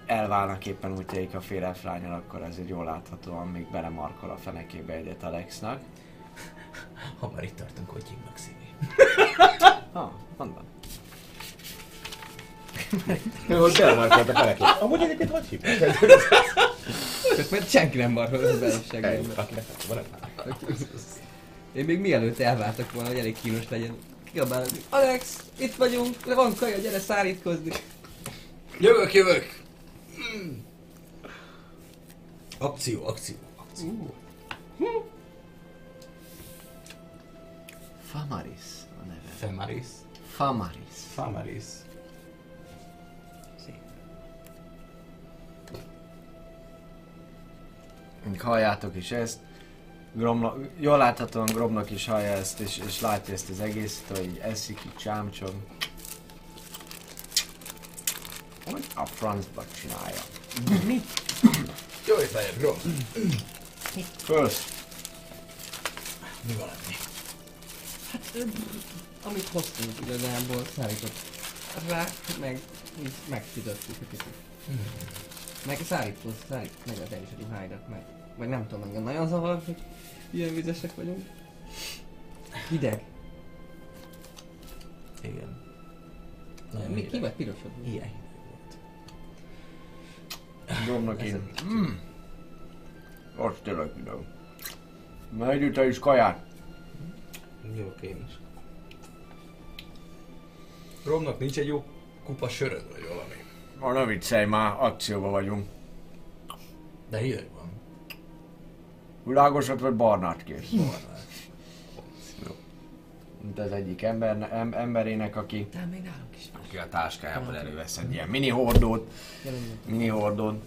elválnak éppen útjaik a fél elfrányal, akkor ez egy jól láthatóan még belemarkol a fenekébe egyet Alexnak. Ha már itt tartunk, hogy hívnak szívi. Ha, Ő most elmarkolt a felekét. Amúgy egyébként hogy hívják? Közben senki nem marhol a belőségembe. Én még mielőtt elváltak volna, hogy elég kínos legyen. Kiabálok, Alex, itt vagyunk, le van kaja, gyere szárítkozni. Jövök, jövök! Akció, akció, akció. Famaris a neve. Femaris. Famaris. Famaris. Még halljátok is ezt. Gromla, jól láthatóan Gromnak is hallja ezt, és, és látja ezt az egészet, hogy eszik, így csámcsog. Hogy a francba csinálja? Mi? Jó étvágyat, Grom. First. Mi valami? Amit hoztunk igazából, szállított rá, meg így megfűtöttük egy kicsit. Meg szállító, szállít, meg az el is a ruháidat, meg, vagy nem tudom, engem nagyon zavar, hogy ilyen vizesek vagyunk. Hideg. Igen. Nagyon Mi hideg. ki vagy pirosod? Ilyen hideg volt. Gromnak én. Mm. Most tényleg videó. Megyünk te is kaját. Jó, én is. Romnak nincs egy jó kupa söröd, vagy valami. Ma ne viccelj már, akcióba vagyunk. De hideg van. Világosat vagy barnát kész? Barnát. Mint az egyik ember, em, emberének, aki, De még nálunk is van. aki a táskájából elővesz egy ilyen mini hordót, mini hordót.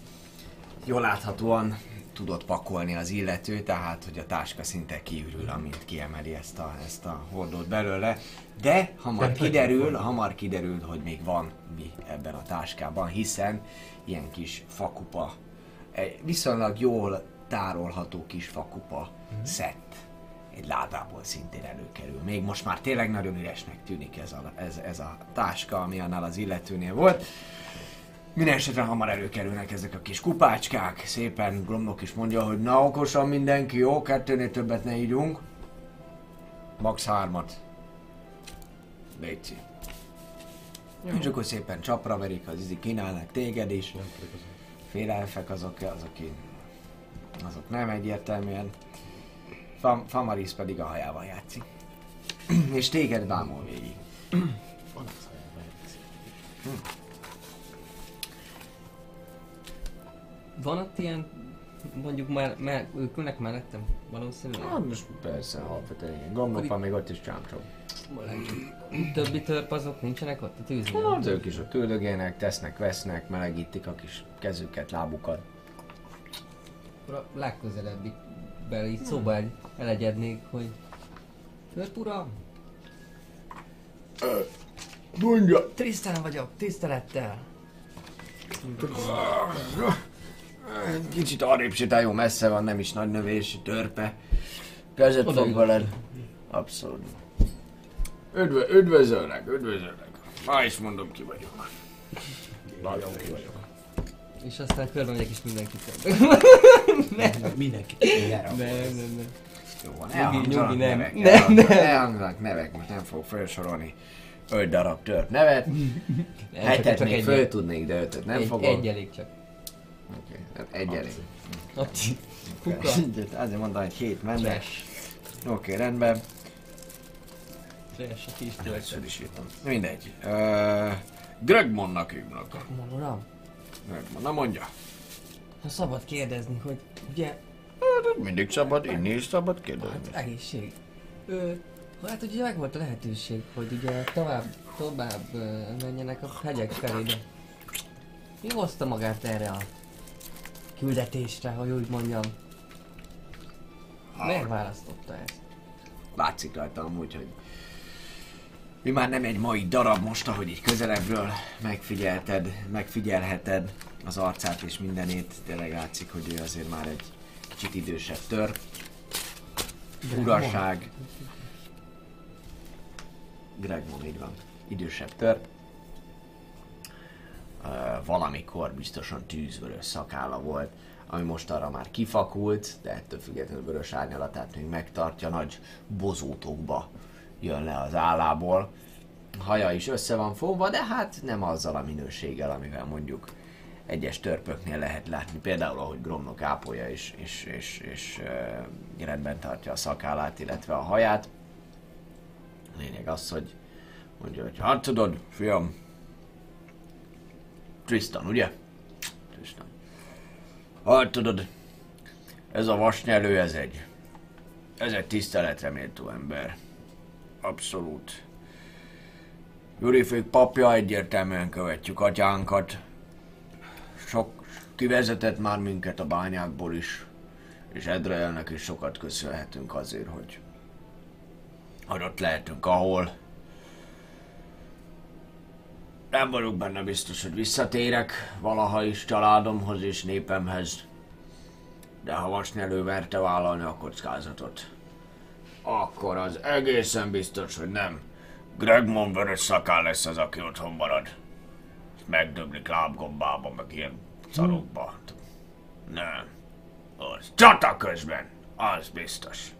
Jól láthatóan tudott pakolni az illető, tehát hogy a táska szinte kiürül, amint kiemeli ezt a, ezt a hordót belőle. De hamar De kiderül, nagyon hamar kiderül, hogy még van mi ebben a táskában, hiszen ilyen kis fakupa, egy viszonylag jól tárolható kis fakupa szett egy ládából szintén előkerül. Még most már tényleg nagyon üresnek tűnik ez a, ez, ez a táska, ami annál az illetőnél volt. Minden esetre hamar előkerülnek ezek a kis kupácskák, szépen Gromnok is mondja, hogy na okosan mindenki, jó, kettőnél többet ne ígyunk. Max hármat. Léci. És akkor szépen csapra verik, az izi kínálnak téged is. Félelfek azok, azok, azok nem egyértelműen. Fam, Famaris pedig a hajával játszik. És téged bámul végig. Van ott ilyen, mondjuk már, már ők ülnek mellettem, valószínűleg. Hát most persze, alapvetően igen. Gomnopa még ott is csámcsog. Többi törp azok nincsenek ott a tűznél? Hát ők is ott üldögélnek, tesznek, vesznek, melegítik a kis kezüket, lábukat. Akkor a legközelebbi bel így szóba egy elegyednék, hogy Törp uram, Mondja! Trisztán vagyok, tisztelettel. Kicsit arrébb sétál, jó messze van, nem is nagy növés, törpe. Kezet Oda fog veled. Abszolút. Üdv- üdvözöllek, üdvözöllek. Ma is mondom, ki vagyok. Nagyon ki vagyok. És aztán körbe megyek és mindenkit Mindenki. Nem, nem, nem. Jó van, Nyugi, elhangzanak nyugi, nem. nevek. Nem, elhangzanak- nem. Elhangzanak nevek, most nem fog felsorolni öt darab tört nevet. Nem, Hetet csak még föl tudnék, de ötöt nem egy, fogok. egy elég csak. Oké, hát egy elég. Kuka. Azért mondtam, hogy hét menne. Trash. Oké, rendben. A kis Többször is írtam. Mindegy. Uh, Gregmonnak hívnak. Mondom, uram, Gregmon, na mondja. Ha szabad kérdezni, hogy ugye Mindig szabad, inni is szabad kérdezni. Hát egészség. Ö, hát ugye meg volt a lehetőség, hogy ugye tovább, tovább menjenek a hegyek felé, de mi hozta magát erre a küldetésre, hogy úgy mondjam? Miért választotta ezt? Látszik rajta amúgy, hogy mi már nem egy mai darab most, ahogy így közelebbről megfigyelted, megfigyelheted az arcát és mindenét. Tényleg látszik, hogy ő azért már egy kicsit idősebb tör. Uraság. Gregmon, így van. Idősebb tör. Ö, valamikor biztosan tűzvörös szakálla volt, ami most arra már kifakult, de ettől függetlenül vörös árnyalatát még megtartja, nagy bozótokba jön le az állából. Haja is össze van fogva, de hát nem azzal a minőséggel, amivel mondjuk egyes törpöknél lehet látni. Például, ahogy Gromnok ápolja és, és, és, és uh, rendben tartja a szakállát, illetve a haját. Lényeg az, hogy mondja, hogy hát tudod, fiam, Tristan, ugye? Tristan. Hát tudod, ez a vasnyelő, ez egy, ez egy tiszteletre méltó ember. Abszolút. Jurifék papja egyértelműen követjük atyánkat. Sok kivezetett már minket a bányákból is. És Edreelnek is sokat köszönhetünk azért, hogy hogy ott lehetünk, ahol. Nem vagyok benne biztos, hogy visszatérek valaha is családomhoz és népemhez. De ha vasnyelő verte vállalni a kockázatot, akkor az egészen biztos, hogy nem Gregmon vörös szakál lesz az, aki otthon marad. Megdöblik lábgombába, meg ilyen szarokba. Nem. Az csata közben, az biztos.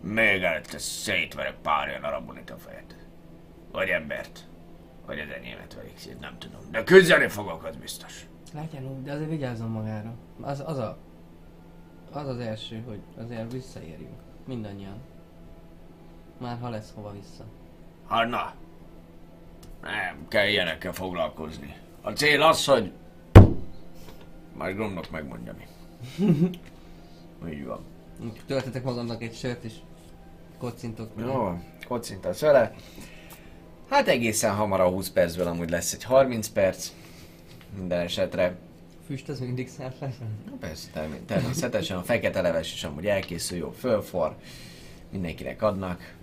Még előtte szétverek pár arabonit a fejet. Vagy embert. Vagy az enyémet verik szét, nem tudom. De küzdeni fogok, az biztos. Legyen úgy, de azért vigyázzon magára. Az, az a... Az az első, hogy azért visszaérjünk. Mindannyian. Már ha lesz hova vissza. Hát na. Nem kell ilyenekkel foglalkozni. A cél az, hogy... Majd Gromnak megmondja mi. Így van. Töltetek magamnak egy sört és kocintok. Jó, kocintasz vele. Hát egészen hamar a 20 percből amúgy lesz egy 30 perc. Minden esetre. Füst az mindig száll. Na persze, termé- természetesen a fekete leves is amúgy elkészül, jó, fölfor. Mindenkinek adnak,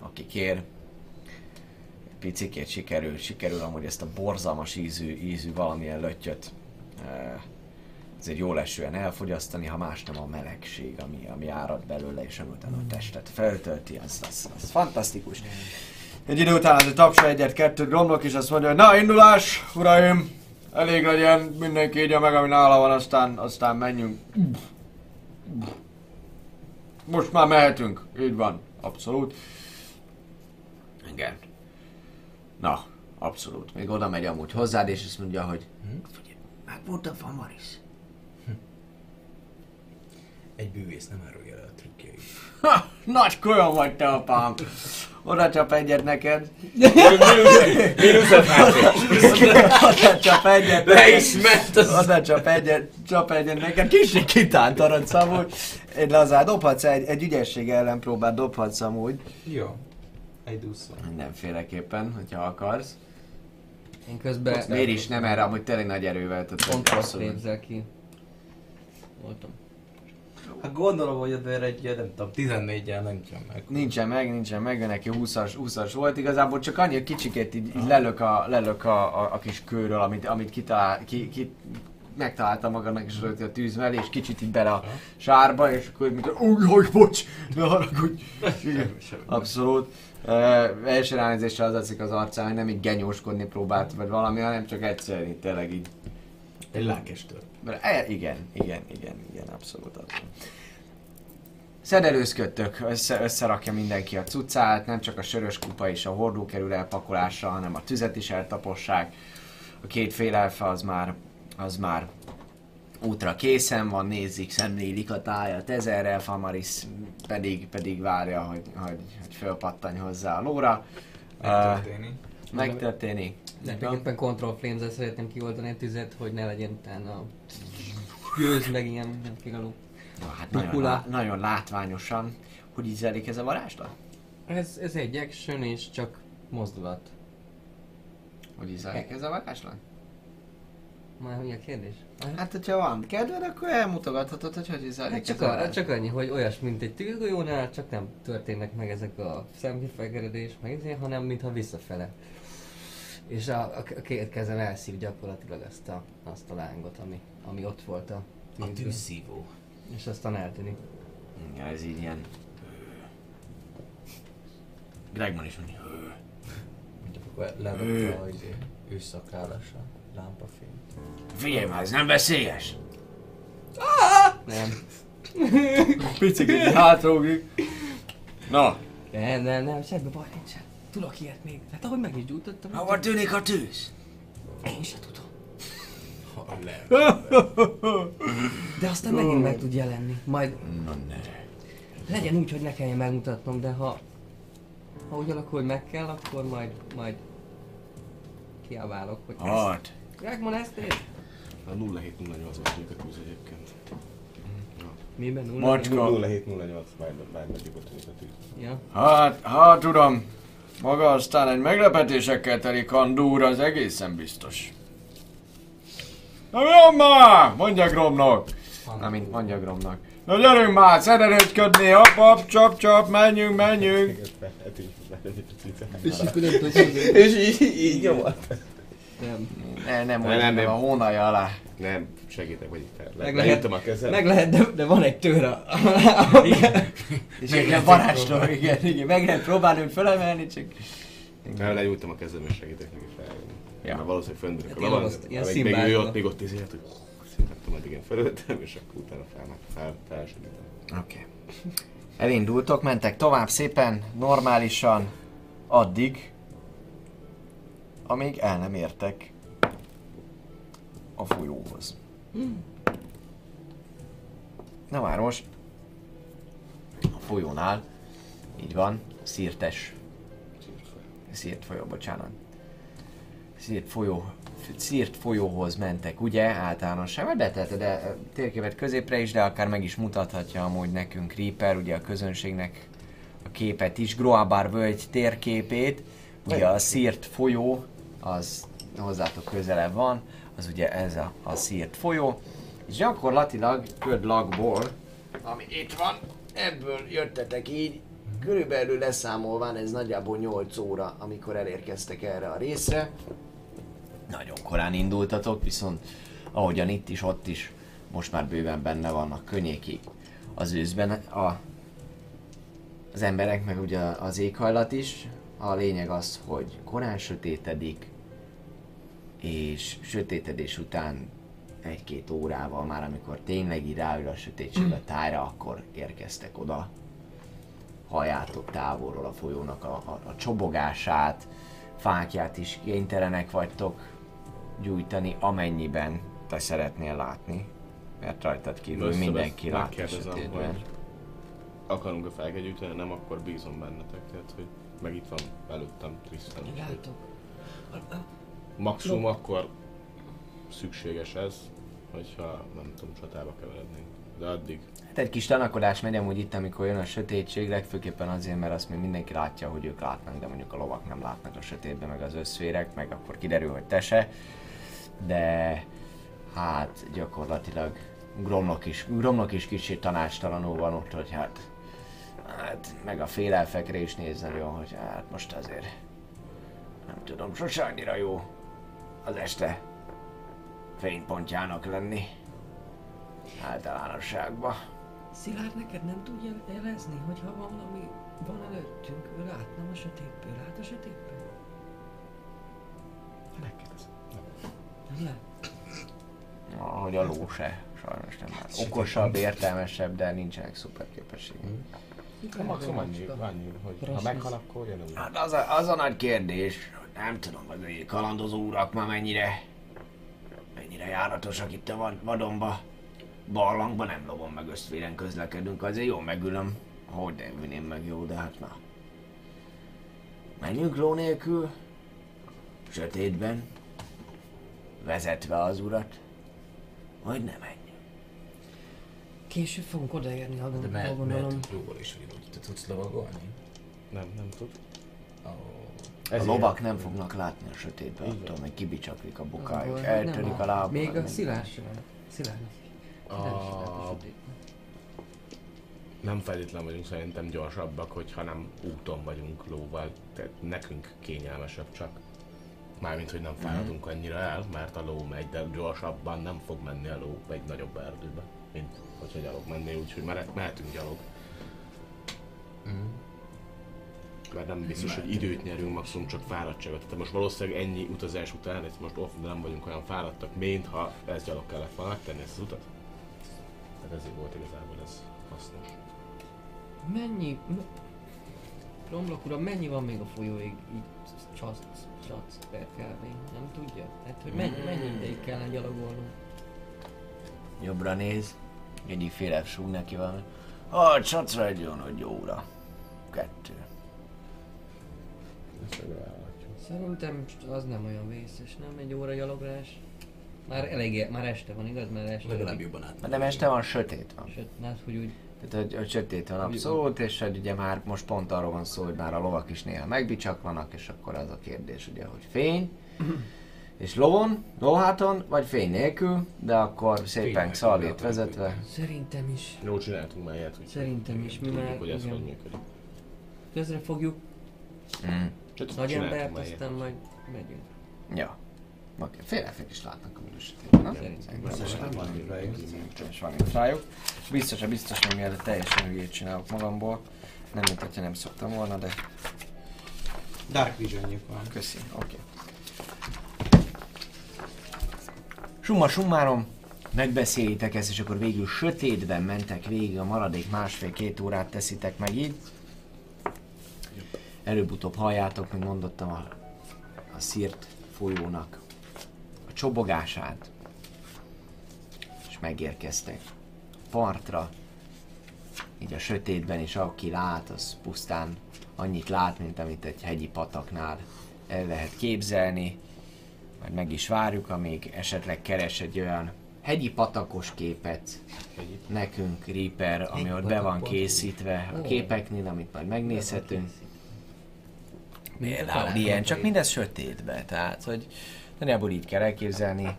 aki kér. Picikét sikerül, sikerül amúgy ezt a borzalmas ízű, ízű valamilyen löttyöt azért jól esően elfogyasztani, ha más nem a melegség, ami, ami árad belőle, és ami utána a testet feltölti, az, az, az fantasztikus. Egy idő után azért tapsa egyet, kettőt gromlok, és azt mondja, hogy na indulás, uraim, elég legyen, mindenki ígya meg, ami nála van, aztán, aztán menjünk. Most már mehetünk, így van, abszolút. Igen. Na, abszolút. Még oda megy amúgy hozzád, és azt mondja, hogy figyelj, megvolt a famaris. Egy bűvész nem árulja el a trükkjeit. Ha, nagy kolyom vagy te, apám. Oda csap egyet neked. Mínusz öt Oda csap egyet Le is ment az... Oda csap egyet, csap egyet neked. Kicsit kitántorod amúgy. Egy lazár, dobhatsz egy, egy ügyesség ellen próbál, dobhatsz amúgy. Jó. Egy duszon. Mindenféleképpen, hogyha akarsz. Én közben Miért is nem erre, amúgy tényleg nagy erővel tudod. kontrollt képzel ki. Voltam. Hát gondolom, hogy erre egy, nem tudom, 14-jel nem tudom meg. Nincsen meg, nincsen meg, neki 20-as, 20-as volt, igazából csak annyi, hogy kicsikét így, így lelök, a, lelök a, a, a, kis kőről, amit, amit kitalál, ki, ki, megtalálta magának és rögtön a tűz mellé, és kicsit így bele a sárba, és akkor mint úgy, hogy bocs, ne haragudj. Abszolút. Uh, első ránézésre az látszik az arcán, hogy nem így genyóskodni próbált, vagy valami, hanem csak egyszerűen így tényleg így Egy mert e, igen, igen, igen, igen, abszolút van. Szedelőzködtök, össze, összerakja mindenki a cuccát, nem csak a sörös kupa és a hordó kerül elpakolásra, hanem a tüzet is eltapossák. A két fél elfe az már, az már útra készen van, nézik, szemlélik a tájat, ezerrel Famaris pedig, pedig várja, hogy, hogy fölpattanj hozzá a lóra. Megtörténik. Uh, megtörténik. Mindenképpen control flames szeretném kioldani a tüzet, hogy ne legyen utána gőz, meg ilyen minden kigaló. Na, hát nagyon, nagyon látványosan. Hogy így zajlik ez a varázslat? Ez, ez egy action és csak mozdulat. Hogy így zajlik ez a varázslat? Már mi a kérdés? Hát, hogyha van kedved, akkor elmutogathatod, hogy hogy zajlik Hát csak, ez a a, csak annyi, hogy olyas, mint egy tűzgolyónál, csak nem történnek meg ezek a szemkifegeredés, meg ezért, hanem mintha visszafele. És a, a, a két kezem elszív gyakorlatilag azt a, azt a lángot, ami, ami ott volt a A tűzben. tűzszívó. És aztán eltűnik. Ja, ez így ilyen... Gregman is mondja. "Hő." Akkor levette a izé, ő szakállása, lámpafény. Figyelj már, ez nem veszélyes! Nem. Picik így hátrógik. Na, Nem, nem, nem, semmi baj nincsen. Tudok ilyet még. Hát ahogy meg is gyújtottam. hova tűnik a tűz? Én se tudom. Ha. De aztán megint meg tud jelenni. Majd Na ne. legyen úgy, hogy ne kelljen megmutatnom, de ha, ha úgy alakul, hogy meg kell, akkor majd, majd kiabálok, hogy ezt. Gregman ezt nézd! A 0708-as vagyok a tűz egyébként. Miben nulla? Macska. 0708, majd, majd megyünk a tűz. Ja. hát, hát uram, maga aztán egy meglepetésekkel teli kandúr, az egészen biztos. Na mi van már? Mondja Gromnak. Na, mint mondja Gromnak. Na gyerünk már, szerelődködni, hopp, hopp, csap, csap, menjünk, menjünk. És így, így nyomott. Nem. Ne, nem, Nem, nem, nem, nem, nem. a hónalja alá. Nem, segítek, vagy itt le, Meg lehet, a kezem. meg lehet, de, de van egy tőr a... És egy ilyen varázsló, igen, igen, meg lehet próbálni őt fölemelni, csak... Nem, lenyújtom a kezem és segítek neki feljönni. Ja. Mert valószínűleg fönnülök a lavan, még, még ő ott, még ott izélt, hogy szinte tudom, addig én felöltem, és akkor utána fel, fel. Oké. Okay. Elindultok, mentek tovább szépen, normálisan, addig, amíg el nem értek a folyóhoz. Na már most, a folyónál, így van, szírtes, szírt folyó, bocsánat. Szírt folyó, szírt folyóhoz mentek, ugye, általánosságban, de ö, térképet középre is, de akár meg is mutathatja amúgy nekünk Reaper, ugye a közönségnek a képet is, Groabar völgy térképét, ugye a szírt folyó, az hozzátok közelebb van, az ugye ez a, a szírt folyó, és gyakorlatilag ködlagból, ami itt van, ebből jöttetek így, körülbelül leszámolván ez nagyjából 8 óra, amikor elérkeztek erre a részre. Nagyon korán indultatok, viszont ahogyan itt is, ott is most már bőven benne vannak könnyéki az őszben a, az emberek, meg ugye az éghajlat is. A lényeg az, hogy korán sötétedik, és sötétedés után egy-két órával már, amikor tényleg így ráül a sötétség a tájra, akkor érkeztek oda. Halljátok távolról a folyónak a, a, a csobogását, fákját is kénytelenek vagytok gyújtani, amennyiben te szeretnél látni. Mert rajtad kívül Össze- mindenki lát a sötétben. hogy akarunk-e felkegyűjteni, nem akkor bízom bennetek, tehát hogy meg itt van előttem Tristan. úgyhogy Látok. Maximum akkor szükséges ez, hogyha nem tudom, csatába keverednénk. De addig Hát egy kis tanakodás megy amúgy itt, amikor jön a sötétség, legfőképpen azért, mert azt még mindenki látja, hogy ők látnak, de mondjuk a lovak nem látnak a sötétben, meg az összférek, meg akkor kiderül, hogy te se. De hát gyakorlatilag Gromnak is, Gromnak is kicsit tanácstalanul van ott, hogy hát, hát meg a félelfekre is nézzen jó, hogy hát most azért nem tudom, sose annyira jó az este fénypontjának lenni általánosságban. Szilárd neked nem tudja jelezni, hogy ha valami van előttünk, ő látna a sötétből, lát a sötétből? megkérdezem. Nem lát? Ahogy a ló se, sajnos nem lát. Okosabb, értelmesebb, de nincsenek szuper képességei. Maximum annyi, annyi, hogy ha meghal, akkor jön a Hát az a, az a nagy kérdés, hogy nem tudom, egy kalandozó urak ma mennyire, mennyire járatosak itt a vad- vadonba. Barlangban nem lovon meg összvéren közlekedünk, azért jó megülöm. Hogy nem vinném meg jó, de hát na. Menjünk ló nélkül, sötétben, vezetve az urat, vagy nem menjünk. Később fogunk odaérni, ha De mehet, gondolom. mehetünk lóval is ugyanúgy. Te tudsz lovagolni? Nem, nem tud. Oh. A lovak nem fognak látni a sötétben, attól még kibicsaklik a bukájuk, Akkor nem eltörik a lábuk. Még a szilárd sem. Szilárd. A... Nem feltétlen vagyunk szerintem gyorsabbak, hogyha nem úton vagyunk lóval. Tehát nekünk kényelmesebb csak. Mármint, hogy nem fáradunk annyira el, mert a ló megy, de gyorsabban nem fog menni a ló egy nagyobb erdőbe, mint hogyha gyalog menné, úgyhogy mehet- mehetünk gyalog. Mert nem biztos, hogy időt nyerünk, maximum csak fáradtságot. Tehát most valószínűleg ennyi utazás után, egy most off, nem vagyunk olyan fáradtak, mint ha ez gyalog kellett volna megtenni ezt az utat. Tehát ezért volt igazából ez hasznos. Mennyi... Romlok uram, mennyi van még a folyóig így csasz, csasz per kb. Nem tudja? Tehát, hogy mennyi, mennyi ideig kellene gyalogolnunk? Jobbra néz, egyik féle súg neki valami. A csacra egy olyan, hogy óra. Kettő. Ezt. Szerintem az nem olyan vészes, nem? Egy óra gyaloglás. Már elég, már este van, igaz? Már este Legalább jobban át. Mert nem este van, sötét van. Sőt, hát, hogy úgy Tehát, hogy, hogy sötét van abszolút, és hogy ugye már most pont arról van szó, hogy már a lovak is néha megbicsakvanak, és akkor az a kérdés ugye, hogy fény, és lovon, lóháton, vagy fény nélkül, de akkor szépen akarjuk, vezetve. Szerintem is. Jól csináltunk már ilyet, Szerintem is, mi tudjuk, már- hogy ez hogy működik. Közre fogjuk Mm. Csak nagy embert, aztán majd megyünk. Ja. Oké, félrefék is látnak a minősítében, nem? Szerintem. Van itt rájuk. Biztos, biztos, hogy mielőtt teljesen hülyét csinálok magamból. Nem, mint hogyha nem szoktam volna, de Dark Visionjuk van. Köszi, oké. Summa summarum, megbeszélitek ezt, és akkor végül sötétben mentek végig, a maradék másfél-két órát teszitek meg így. Előbb-utóbb halljátok, mint mondottam, a, a szírt folyónak a csobogását. És megérkeztek partra, így a sötétben, és aki lát, az pusztán annyit lát, mint amit egy hegyi pataknál el lehet képzelni. Majd meg is várjuk, amíg esetleg keres egy olyan hegyi patakos képet Hegyi. nekünk, Reaper, ami ott be van készítve a képeknél, amit majd megnézhetünk. Például ilyen, csak mindez sötétbe, tehát, hogy nagyjából így kell elképzelni.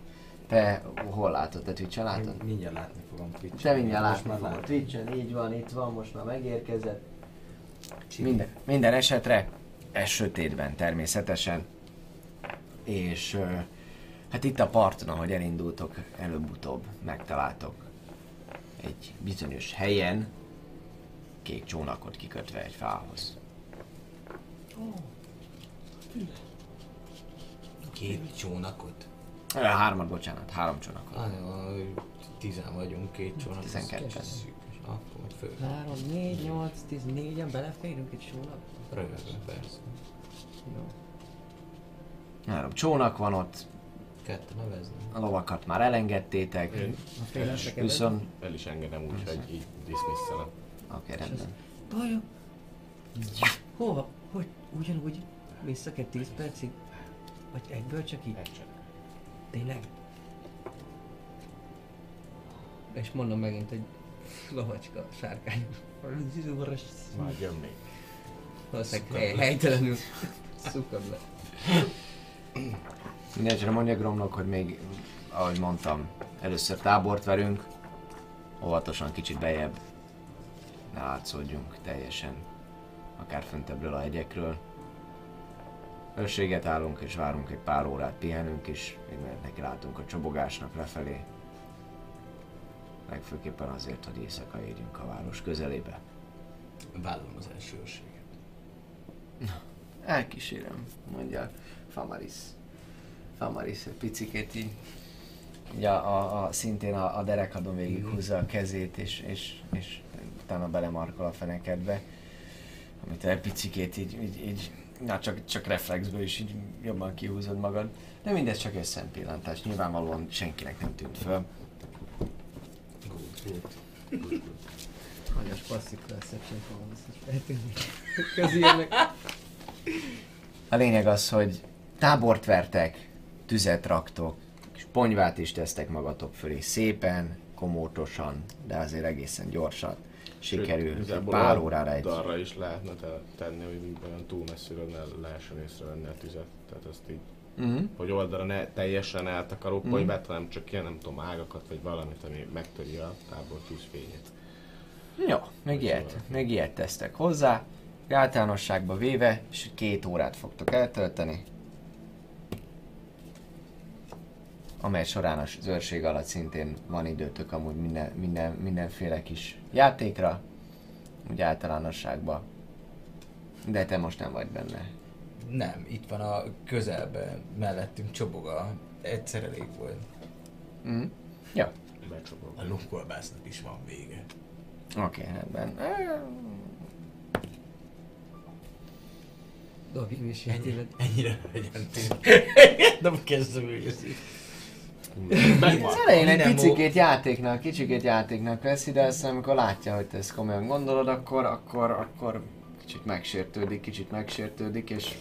Te hol látod? Te Twitch-en látod? Mindjárt látni fogom Twitch-en. Te mindjárt látni már fogod. Twitch-en, így van, itt van, most már megérkezett. Minden, minden esetre, ez sötétben természetesen. És hát itt a parton, ahogy elindultok, előbb-utóbb megtaláltok egy bizonyos helyen kék csónakot kikötve egy fához. Két csónakot? Hármat, bocsánat, három csónakot. Ah, jó, tizen vagyunk, két csónak. az 12-en. kicsit szűk. Akkor majd föl. 3, 4, 8, 10, 4-en beleférünk egy sónak? Röviden, persze. Jó. Három csónak van ott, Kettő nevezni. a lovakat már elengedtétek, Én viszont... el is engedem úgy, hogy így dismisszelem. Oké, rendben. Baja. Hova? Hogy? Ugyanúgy? Vissza kell 10 percig? Vagy egyből csak így? Egy csak. Tényleg? És mondom megint, hogy lovacska, sárkány. Már jön még. Valószínűleg hely, helytelenül szukad le. Mindenesetre mondja Gromnak, hogy még, ahogy mondtam, először tábort verünk, óvatosan kicsit bejebb, ne látszódjunk teljesen, akár föntebbről a hegyekről. Őrséget állunk és várunk egy pár órát, pihenünk is, még mert neki látunk a csobogásnak lefelé. Legfőképpen azért, hogy éjszaka érjünk a város közelébe. Vállalom az első őrséget. Elkísérem, mondja Famaris. Famaris egy picikét így, így a, a, a, szintén a, a derekadon végig húzza a kezét, és, és, és utána belemarkol a fenekedbe. Amit egy picikét így, így, így na csak, csak reflexből is így jobban kihúzod magad. De mindez csak egy szempillantás, nyilvánvalóan senkinek nem tűnt föl. Hanyas passzív perception fogom ezt is feltűnni. Közülnek. A lényeg az, hogy tábort vertek, tüzet raktok, és ponyvát is tesztek magatok fölé szépen, komótosan, de azért egészen gyorsan Sőt, sikerül igazából pár órára egy... Arra is lehetne te- tenni, hogy olyan túl messziről ne lehessen észrevenni a tüzet. Tehát azt így, Mhm. hogy oldalra ne teljesen eltakaró Mhm. polybát, hanem csak ilyen, nem tudom, ágakat vagy valamit, ami megtöri a tábor tűzfényét. Jó, még ilyet, még ilyet tesztek hozzá. Általánosságba véve, és két órát fogtok eltölteni. Amely során az őrség alatt szintén van időtök amúgy minden, minden, mindenféle kis játékra. Úgy általánosságban. De te most nem vagy benne. Nem, itt van a közelben, mellettünk csoboga. Egyszer elég volt. Mm. Jó, Becsobog. A lunkolbásznak is van vége. oké, rendben. Dobjunk is játélet. Ennyire legyen tűnt. Nem kezdem őszi. Az elején egy picikét játéknak, kicsikét játéknak veszi, de aztán amikor látja, hogy te ezt komolyan gondolod, akkor, akkor, akkor kicsit megsértődik, kicsit megsértődik, és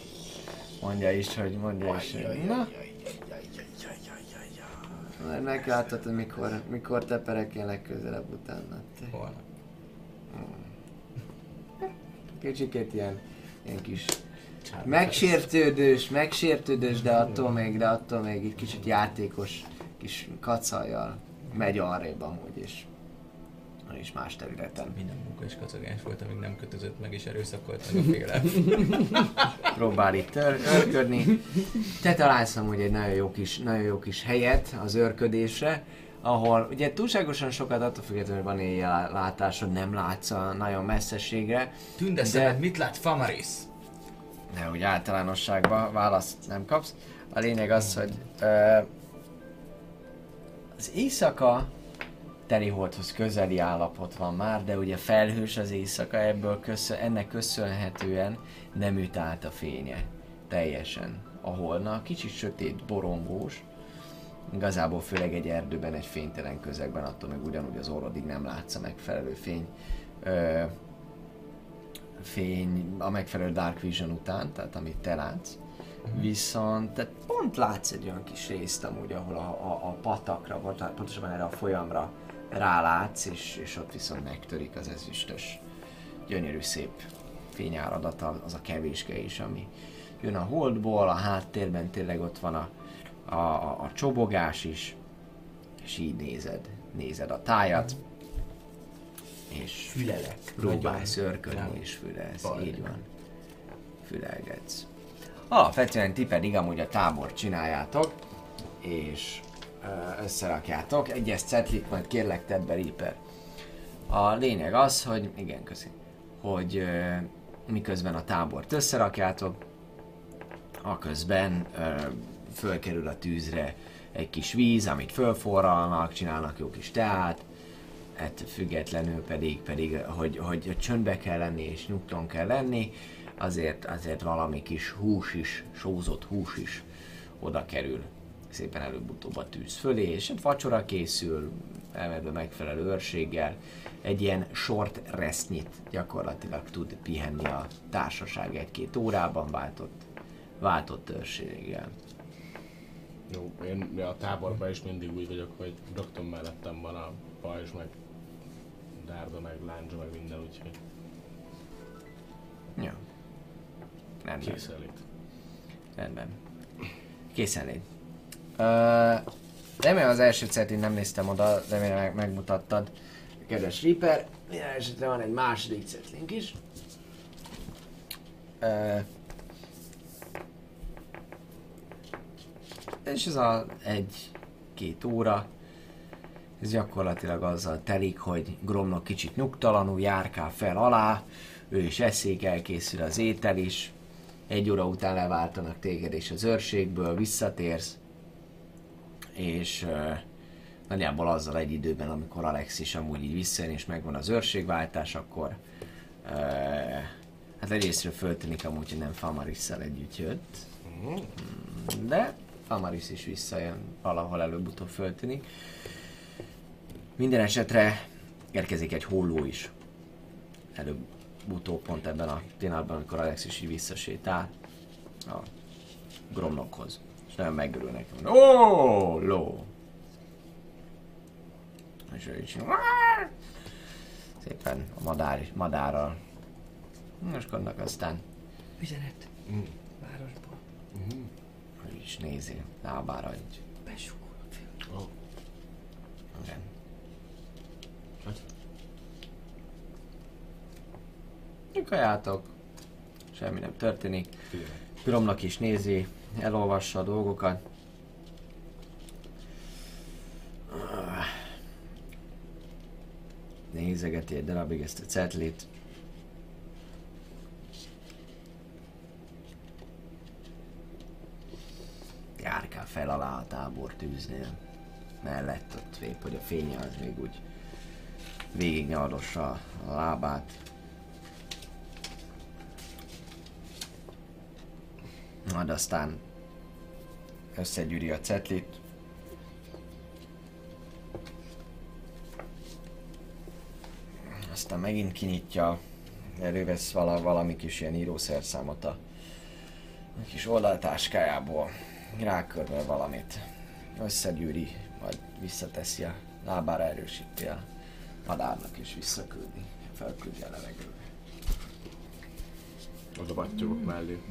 mondja is, hogy mondja is, hogy na, majd meglátod, hogy mikor, mikor teperek legközelebb utána. Te. Holnap. Kicsikét ilyen, ilyen kis megsértődős, megsértődős, de attól még, de attól még egy kicsit játékos kis kacajjal megy arrébb amúgy, és és más területen. Minden munka és kacagás volt, amíg nem kötözött meg és erőszakolt meg a féle. Próbál itt ör- örködni. Te találsz amúgy egy nagyon jó kis, nagyon jó kis helyet az örködésre, ahol ugye túlságosan sokat attól függetlenül, hogy van éjjel látásod, nem látsz a nagyon messzeségre, Tünde De- szemed, mit lát Famaris? de úgy általánosságban választ nem kapsz. A lényeg az, hogy ö, az éjszaka teliholdhoz közeli állapot van már, de ugye felhős az éjszaka, ebből köszön, ennek köszönhetően nem üt át a fénye teljesen a holna. Kicsit sötét, borongós, igazából főleg egy erdőben, egy fénytelen közegben, attól még ugyanúgy az orrodig nem látsz a megfelelő fény. Ö, fény a megfelelő Dark Vision után, tehát amit te látsz. Viszont te pont látsz egy olyan kis részt amúgy, ahol a, a, a patakra, vagy pontosabban erre a folyamra rálátsz, és, és ott viszont megtörik az ezüstös, gyönyörű szép fényáradata, az a kevéske is, ami jön a holdból, a háttérben tényleg ott van a, a, a, a csobogás is, és így nézed, nézed a tájat, és Fülelek. próbálsz örködni és fülelsz, így van. Fülelgetsz. Alapvetően ti pedig amúgy a tábor csináljátok, és összerakjátok. Egyes cetlik, majd kérlek tedd be Reaper. A lényeg az, hogy, igen, köszi, hogy miközben a tábort összerakjátok, a közben fölkerül a tűzre egy kis víz, amit fölforralnak, csinálnak jó kis teát, ettől függetlenül pedig, pedig hogy, hogy csöndbe kell lenni és nyugton kell lenni, azért, azért valami kis hús is, sózott hús is oda kerül szépen előbb-utóbb a tűz fölé, és egy vacsora készül, elvedve megfelelő őrséggel, egy ilyen short restnyit gyakorlatilag tud pihenni a társaság egy-két órában váltott, váltott őrséggel. Jó, én a táborban is mindig úgy vagyok, hogy rögtön mellettem van a pajzs, meg dárda, meg láncsa, meg minden, úgyhogy Ja. Rendben. készenlét. Rendben. Készen légy. Ö, remélem az első cetin nem néztem oda, remélem meg, megmutattad. Kedves Reaper, minden esetre van egy második cetlink is. Ö, és ez a egy-két óra, ez gyakorlatilag azzal telik, hogy Gromnak kicsit nyugtalanul járkál fel alá, ő is eszik, elkészül az étel is, egy óra után leváltanak téged és az őrségből, visszatérsz, és uh, nagyjából azzal egy időben, amikor Alex is amúgy így visszajön, és megvan az őrségváltás, akkor uh, hát egyrésztről föltűnik amúgy, hogy nem Famarisszal együtt jött, Mm, de Famaris is visszajön, valahol előbb-utóbb föltűnik. Minden esetre érkezik egy holló is. Előbb-utóbb pont ebben a pillanatban, amikor Alex is így visszasétál a Gromnokhoz. És nagyon megörül neki. Ó, ló! És ő is szépen a madár, madárral moskodnak, aztán Üzenet. Mm. Városból. ő is nézi lábára így. Besugolok. Oh. Igen. Kajátok. Semmi nem történik. Piromnak is nézi, elolvassa a dolgokat. Nézegeti egy darabig ezt a cetlit. Járkál fel alá a tábor tűznél. Mellett ott épp, hogy a fénye az még úgy végignyaldossa a lábát. Majd aztán összegyűri a cetlit. Aztán megint kinyitja, elővesz vala, valami kis ilyen írószerszámot a, kis oldaltáskájából, rákörve valamit, összegyűri, majd visszateszi a lábára erősíti a madárnak és visszaküldi, felküldi a levegőbe. Oda battyogok mellé.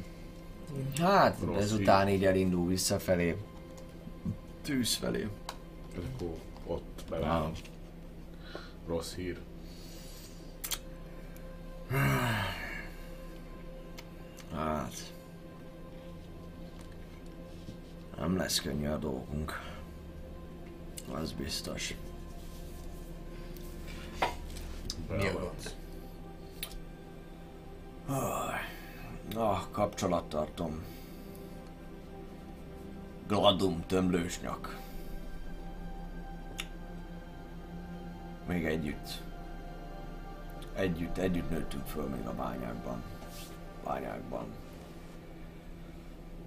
Hát, Rossz ezután így elindul visszafelé. Tűz felé. És akkor ott bevállom. Rossz hír. Hát... Nem lesz könnyű a dolgunk. Az biztos. Mi a gond? Ah, kapcsolattartom. Gladum tömlősnyak. Még együtt. Együtt, együtt nőttünk föl még a bányákban. Bányákban.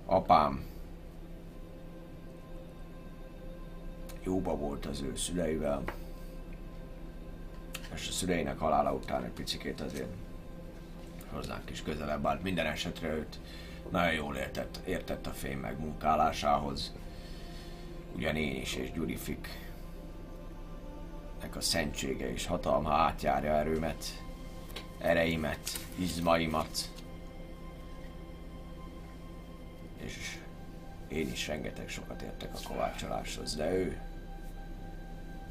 Apám jóba volt az ő szüleivel, és a szüleinek halála után egy picikét azért hozzánk is közelebb állt. Minden esetre őt nagyon jól értett, értett a fény meg munkálásához. Ugyan én is és Gyurifik. Nek a szentsége és hatalma átjárja erőmet, ereimet, izmaimat. És én is rengeteg sokat értek a kovácsoláshoz, de ő,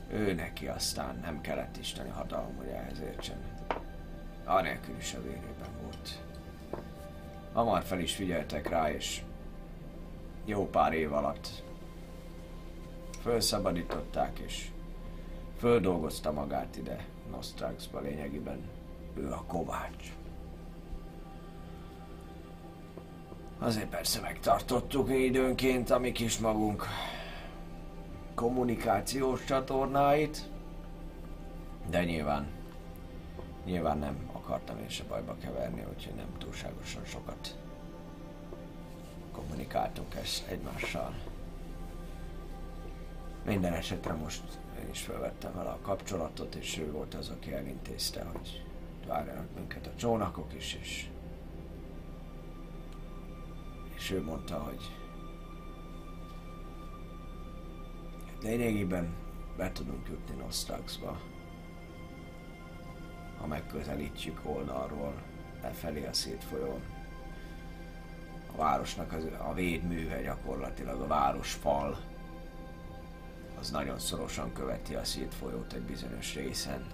ő neki aztán nem kellett isteni hatalom, hogy ehhez értsen. Anélkül is a vérében. Hamar fel is figyeltek rá, és jó pár év alatt felszabadították, és földolgozta magát ide Nostraxba lényegében. Ő a kovács. Azért persze megtartottuk időnként a mi kis magunk kommunikációs csatornáit, de nyilván, nyilván nem akartam én se bajba keverni, úgyhogy nem túlságosan sokat kommunikáltunk ezt egymással. Minden esetre most én is felvettem vele a kapcsolatot, és ő volt az, aki elintézte, hogy várjanak minket a csónakok is, és és ő mondta, hogy lényegében be tudunk jutni Nostraxba, ha megközelítjük oldalról, lefelé a szétfolyón. A városnak az, a védműve gyakorlatilag a városfal, az nagyon szorosan követi a szétfolyót egy bizonyos részen,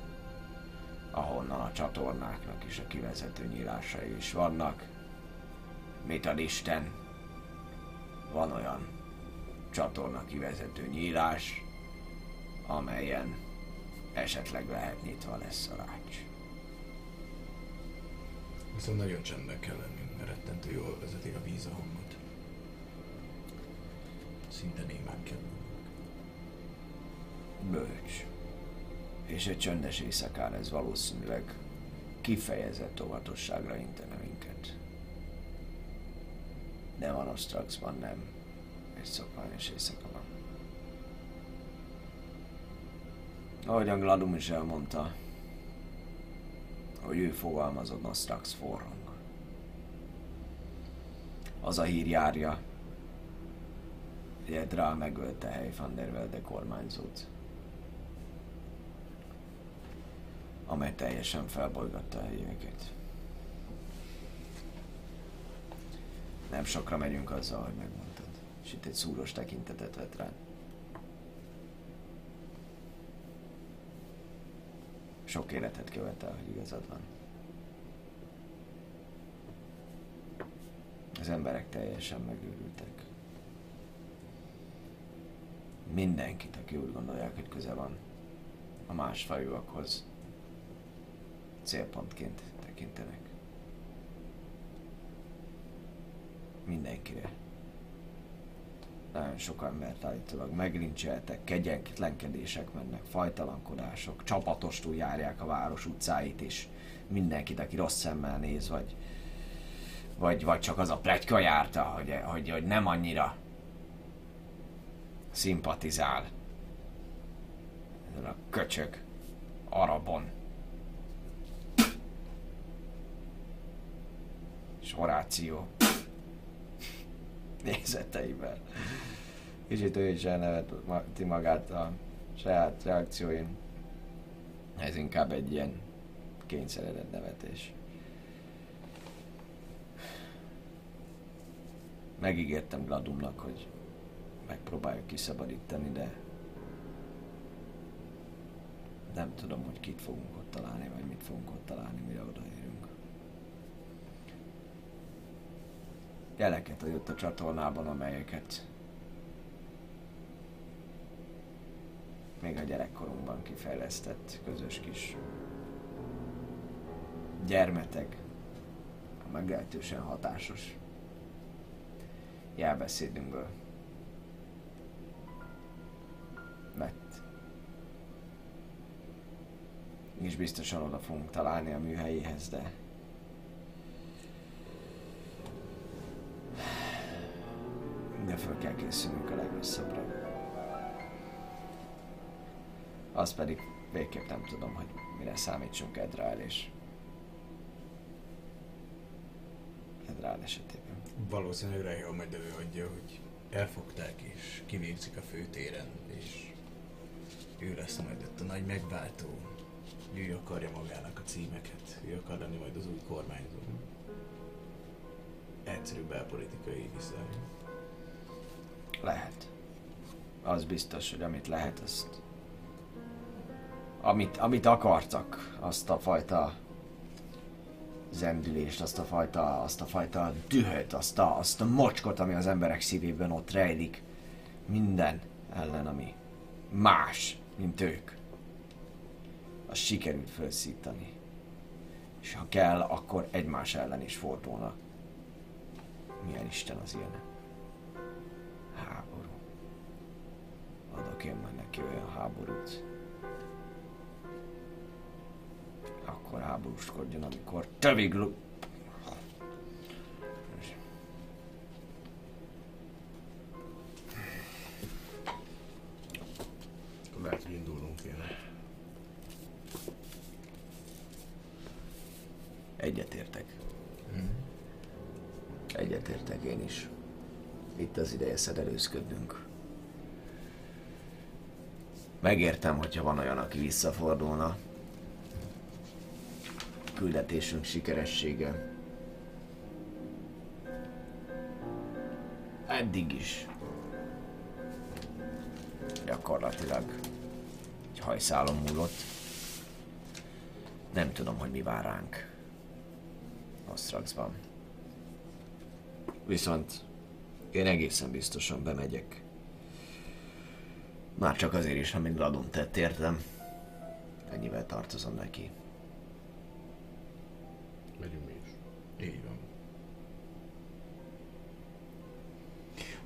ahonnan a csatornáknak is a kivezető nyílásai is vannak. Mit ad Isten? Van olyan csatorna kivezető nyílás, amelyen esetleg lehet nyitva lesz a rács. Viszont nagyon csendben kell lenni, mert rettentő jól vezetik a víz a hangot. Szinte némán kell lennünk. Bölcs. És egy csöndes éjszakán ez valószínűleg kifejezett óvatosságra intene minket. De van Ostraxban nem. Egy szokványos éjszaka van. Ahogyan Gladum is elmondta, hogy ő fogalmazott Nostrax forrong. Az a hír járja, hogy Edrál megölte Hely van der Velde kormányzót. amely teljesen felbolygatta a helyeket. Nem sokra megyünk azzal, hogy megmondtad. És itt egy szúros tekintetet vett rád. Sok életet követel, hogy igazad van. Az emberek teljesen megőrültek. Mindenkit, aki úgy gondolják, hogy köze van a másfajúakhoz, célpontként tekintenek. Mindenkire. Nagyon sok embert állítólag meglincseltek, kegyetlenkedések mennek, fajtalankodások, csapatostul járják a város utcáit, és mindenkit, aki rossz szemmel néz, vagy, vagy, vagy csak az a pletyka járta, hogy, hogy, hogy nem annyira szimpatizál ezzel a köcsög arabon. És Horáció nézeteivel. Kicsit ő is elneveti magát a saját reakcióin. Ez inkább egy ilyen kényszeredett nevetés. Megígértem Gladumnak, hogy megpróbáljuk kiszabadítani, de nem tudom, hogy kit fogunk ott találni, vagy mit fogunk ott találni, mire odaérünk. Jeleket adott a csatornában, amelyeket még a gyerekkorunkban kifejlesztett közös kis gyermeteg, meglehetősen hatásos jelbeszédünkből lett. És biztosan oda fogunk találni a műhelyéhez, de de föl kell készülnünk a legrosszabbra. Az pedig végképp nem tudom, hogy mire számítsunk Edrál és Edrál esetében. Valószínűleg Rahel majd előadja, hogy elfogták és kivégzik a főtéren, és ő lesz majd ott a nagy megváltó. Ő akarja magának a címeket, ő akar lenni majd az új kormányzó. Egyszerű belpolitikai viszony. Lehet. Az biztos, hogy amit lehet, azt... Amit, amit akartak, azt a fajta zendülést, azt a fajta, azt a fajta dühöt, azt a, azt a mocskot, ami az emberek szívében ott rejlik. Minden ellen, ami más, mint ők. Azt sikerült felszítani. És ha kell, akkor egymás ellen is fordulnak. Milyen Isten az ilyen? Háború. Adok én majd neki olyan háborút. Akkor háborúskodjon, amikor tövig lu- lehet, hogy indulnunk kéne. Egyetértek. Egyetértek én is. Itt az ideje szedelőzködnünk. Megértem, hogyha van olyan, aki visszafordulna. Küldetésünk sikeressége. Eddig is. Gyakorlatilag egy hajszálon múlott. Nem tudom, hogy mi vár ránk. Osztraxban. Viszont én egészen biztosan bemegyek. Már csak azért is, amit Gladon tett, értem. Ennyivel tartozom neki. Megyünk mi is. Így van.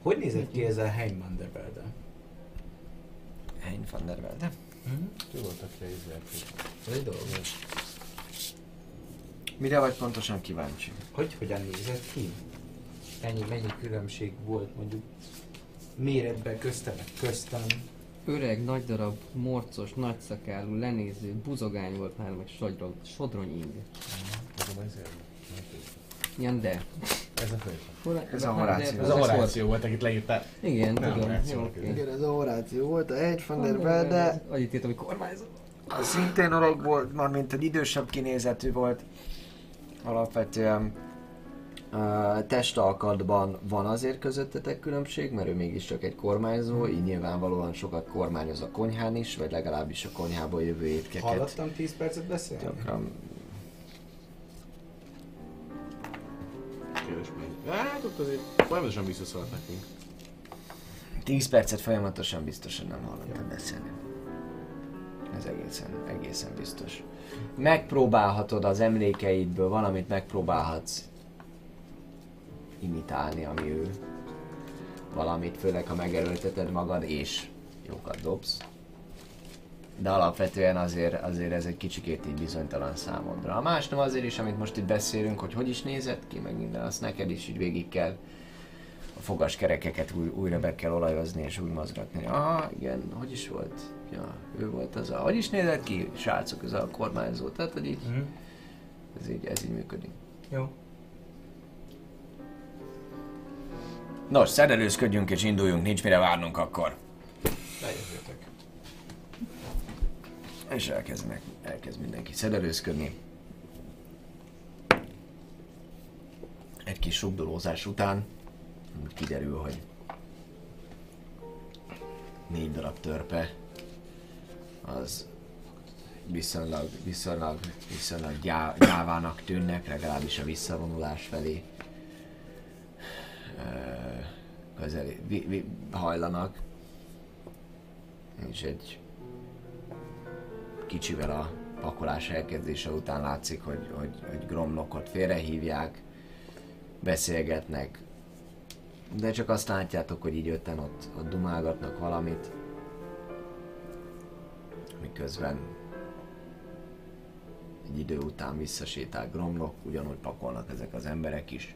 Hogy nézett ki ez a Heimann de Velde? Hein van der Velde? Ő volt, aki izért. Ez egy dolog. Mire vagy pontosan kíváncsi? Hogy hogyan nézett ki? Ennyi, mennyi különbség volt mondjuk méretben köztem, köztem. Öreg, nagy darab, morcos, nagyszakálú, lenéző, buzogány volt már, meg sodron, sodrony ing. Ez Ilyen de. Ez a fő. Hol- Ez a de- Horáció. Ez a Horáció volt, akit leírtál. Igen, Nem, tudom. Jó. Igen, ez a Horáció volt, a van der Van Velde. Annyit írtam, hogy kormányzó. az szintén öreg volt, mármint egy idősebb kinézetű volt. Alapvetően uh, testalkatban van azért közöttetek különbség, mert ő mégiscsak egy kormányzó, így nyilvánvalóan sokat kormányoz a konyhán is, vagy legalábbis a konyhából jövő étkeket. Hallottam 10 percet beszélni? Gyakran Kérdés még. Hát ott azért folyamatosan visszaszólt nekünk. 10 percet folyamatosan biztosan nem hallottam beszélni. Ez egészen, egészen biztos. Megpróbálhatod az emlékeidből valamit megpróbálhatsz imitálni, ami ő. Valamit, főleg ha megerőlteted magad és jókat dobsz. De alapvetően azért, azért ez egy kicsikét így bizonytalan számodra. A más nem azért is, amit most itt beszélünk, hogy hogy is nézett ki, meg minden, azt neked is így végig kell a fogaskerekeket új, újra be kell olajozni és úgy mozgatni. Ah, igen, hogy is volt? Ja, ő volt az a... Hogy is nézett ki, srácok, ez a kormányzó? Tehát, hogy így, Mhm. ez így, ez így működik. Jó. Nos, szerelőzködjünk és induljunk, nincs mire várnunk akkor. Lejövőtek. És elkezd, meg, elkezd mindenki szedelőzködni. Egy kis sugdolózás után kiderül, hogy négy darab törpe az viszonylag, viszonylag, viszonylag gyá, gyávának tűnnek, legalábbis a visszavonulás felé közeli, vi, vi, hajlanak. És egy kicsivel a pakolás elkezdése után látszik, hogy, hogy, hogy Gromlokot félrehívják, beszélgetnek, de csak azt látjátok, hogy így ötten ott, ott dumálgatnak valamit, miközben egy idő után visszasétál Gromlok, ugyanúgy pakolnak ezek az emberek is,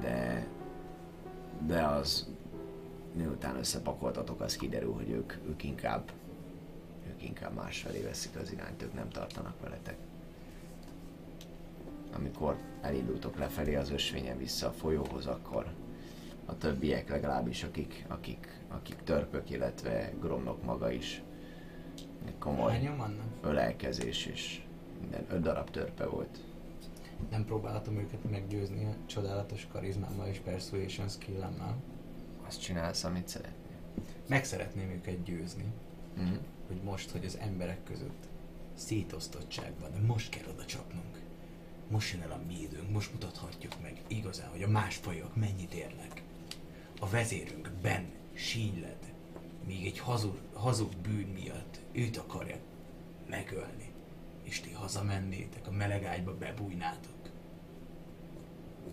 de de az miután összepakoltatok, az kiderül, hogy ők, ők inkább inkább másfelé veszik az irányt, ők nem tartanak veletek. Amikor elindultok lefelé az ösvényen vissza a folyóhoz, akkor a többiek legalábbis, akik, akik, akik törpök, illetve Gromnok maga is egy komoly ölelkezés és minden öt darab törpe volt. Nem próbálhatom őket meggyőzni a csodálatos karizmámmal és persuasion skill-emmel. Azt csinálsz, amit szeretnél. Meg szeretném őket győzni, Mhm. Hogy most, hogy az emberek között szétosztottság van, de most kell oda csapnunk. Most jön el a mi időnk, most mutathatjuk meg igazán, hogy a más fajok mennyit érnek. A vezérünk Ben sínyled, még egy hazug, hazug bűn miatt őt akarja megölni. És ti hazamennétek, a meleg ágyba bebújnátok.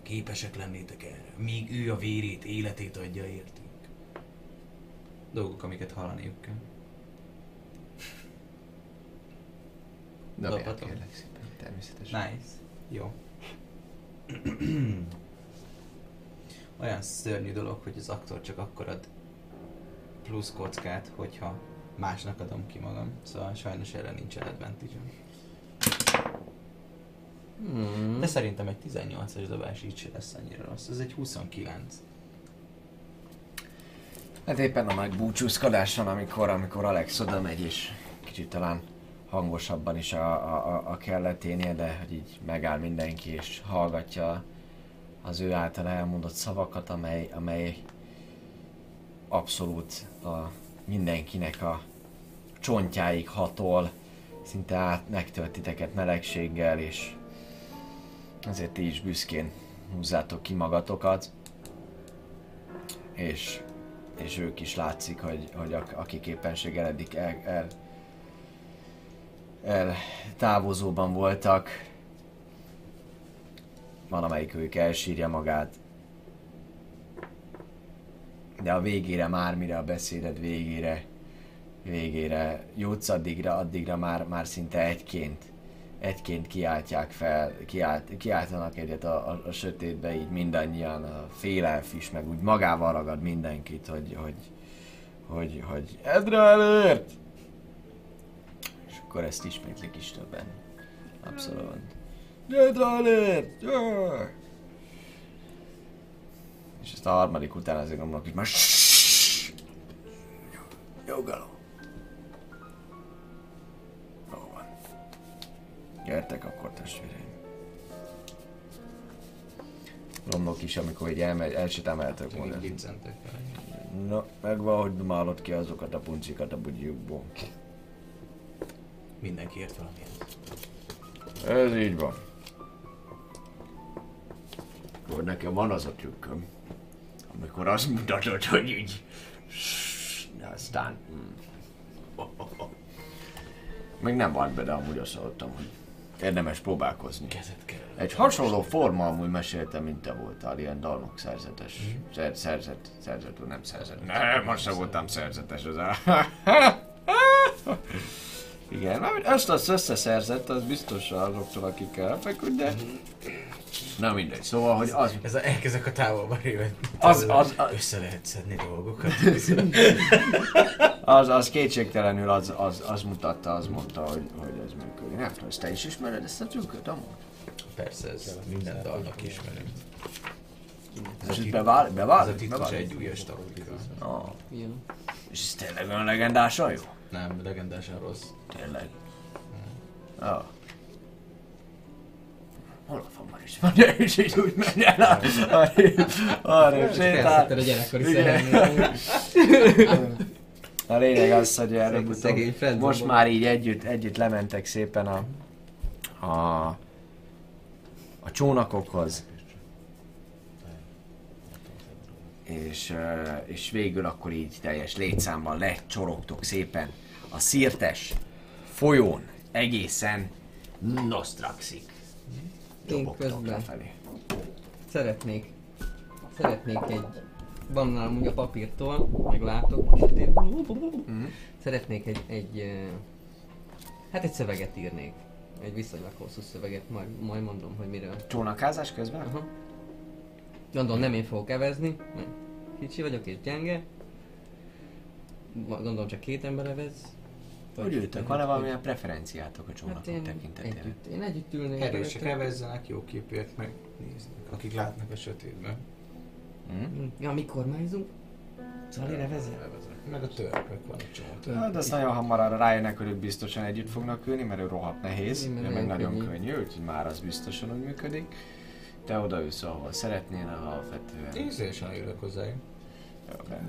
Képesek lennétek erre, míg ő a vérét, életét adja értünk. Dolgok, amiket hallaniuk kell. Dobhatom? kérlek szépen, természetesen. Nice. Jó. Olyan szörnyű dolog, hogy az aktor csak akkor ad plusz kockát, hogyha másnak adom ki magam. Szóval sajnos erre nincsen advantage Hmm. De szerintem egy 18-as dobás így se lesz annyira rossz. Ez egy 29. Hát éppen a nagy búcsúzkodáson, amikor, amikor Alex oda megy, és kicsit talán hangosabban is a, a, a, kelleténél, de hogy így megáll mindenki, és hallgatja az ő által elmondott szavakat, amely, amely abszolút a mindenkinek a csontjáig hatol, szinte át megtölt titeket melegséggel, és azért ti is büszkén húzzátok ki magatokat, és és ők is látszik, hogy, hogy ak- akik éppenséggel eddig el, el, el távozóban voltak, valamelyik ők elsírja magát, de a végére már, mire a beszéded végére, végére jutsz, addigra, addigra már, már szinte egyként, egyként kiáltják fel, kiált, kiáltanak egyet a, a, a sötétbe, így mindannyian, a félelf is, meg úgy magával ragad mindenkit, hogy, hogy, hogy, hogy Edre előtt! És akkor ezt ismétlik is többen. Abszolút. Előtt! Jöjj! És ezt a harmadik után azért gondolok, hogy már Nyugalom. Gyertek akkor testvéreim. Romlok is, amikor így elmegy, elsétám eltök Csak volna. Na, megvan, hogy málod ki azokat a puncikat a bugyjukból. Mindenki ért valamit. Ez így van. Akkor nekem van az a trükköm, amikor azt mutatod, hogy így... De aztán... mm. Még nem van be, de amúgy azt hallottam, hogy érdemes próbálkozni. Kezet kell. Egy hasonló forma amúgy meséltem, mint te voltál, ilyen dalnok szerzetes. Szer, szerzet, szerzet, nem szerzet. Nem, most sem voltam szerzetes az a... Igen, mert ezt azt összeszerzett, az biztos azoktól, akikkel elfeküdt, de... Na mindegy, szóval, hogy az, Ez a, elkezdek a távolba révet. Az- az- az- Össze lehet szedni dolgokat. az, az kétségtelenül az, az, az mutatta, az mondta, hogy, hogy ez működik. Nem tudom, ezt te is ismered ezt a trükköt amúgy? Persze, ez minden dalnak ismerem. És ez bevál, Ez bevál, a titkos bevál. egy újas taktika. Ah, és ez tényleg olyan legendásan jó? Nem, legendásan rossz. Tényleg. Ah. Hol a famar is van? Is így úgy megy el. Arra- sétál. A gyerekkori. A lényeg az, hogy friendzone most már így együtt, együtt lementek szépen a, a, a csónakokhoz. És, és végül akkor így teljes létszámban lecsorogtok szépen a szirtes folyón egészen Nostraxig. Én közben lefelé. szeretnék, szeretnék egy, van nálam ugye a papírtól, meg látok, így- Mhm. szeretnék egy, egy, hát egy szöveget írnék. Egy viszonylag hosszú szöveget, majd, majd mondom, hogy miről. Csónakázás közben? Aha. Gondolom nem én fogok evezni, mert kicsi vagyok és gyenge. Gondolom csak két ember evez. Hogy ültök? Van-e valamilyen preferenciátok a Hát csónakok én tekintetében? együtt, én együtt ülnék. Erősek evezzenek, jó képért meg néznek, akik látnak a sötétben. Hm? Ja, mikor májzunk? Zalira vezet? Meg a törpök van a csomó. Hát azt nagyon hamar arra rájönnek, hogy ők biztosan együtt fognak ülni, mert ő rohadt nehéz, de mert meg nagyon könnyű. könnyű, úgyhogy már az biztosan úgy működik. Te odaülsz, ahol szeretnél, alapvetően. Ízlésen ülök hozzájuk.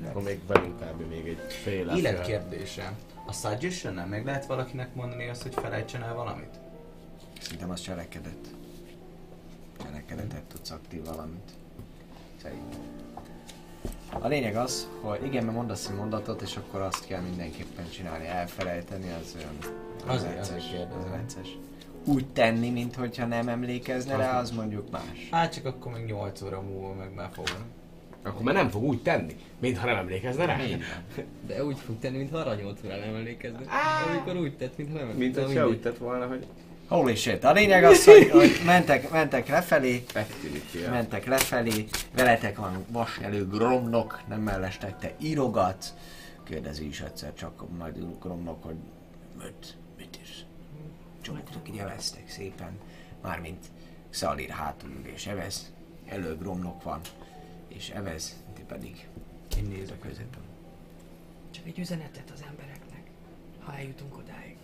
Akkor még velünk kb. még egy fél Életkérdése. A suggestion nem meg lehet valakinek mondani azt, hogy felejtsen el valamit? Szerintem az cselekedett. Cselekedettet tudsz aktív valamit. Szerintem. A lényeg az, hogy igen, mert mondasz egy mondatot, és akkor azt kell mindenképpen csinálni. Elfelejteni, az olyan... Azért- azért kérdezem. az necces. Úgy tenni, mintha nem emlékezne rá, az mondjuk más. Hát csak akkor még 8 óra múlva meg már fogom. Akkor már nem fog úgy tenni, mintha nem emlékezne rá. De úgy fog tenni, mintha arra nyolc órá nem emlékezne. Amikor úgy tett, mintha nem Mint emlékezne. hogy se úgy tett volna, hogy Holy shit. A lényeg az, hogy, hogy mentek, mentek lefelé, megtűnik mentek lefelé, veletek van vasnyelő gromnok, nem mellestek, te írogatsz. Kérdezi is egyszer csak majd gromnok, hogy mit, mit is. Csomagtok így eveztek szépen, mármint Szalir hátul ül és evez, elő gromnok van, és evez, ti pedig Én nézek a középen. Csak egy üzenetet az embereknek, ha eljutunk odáig.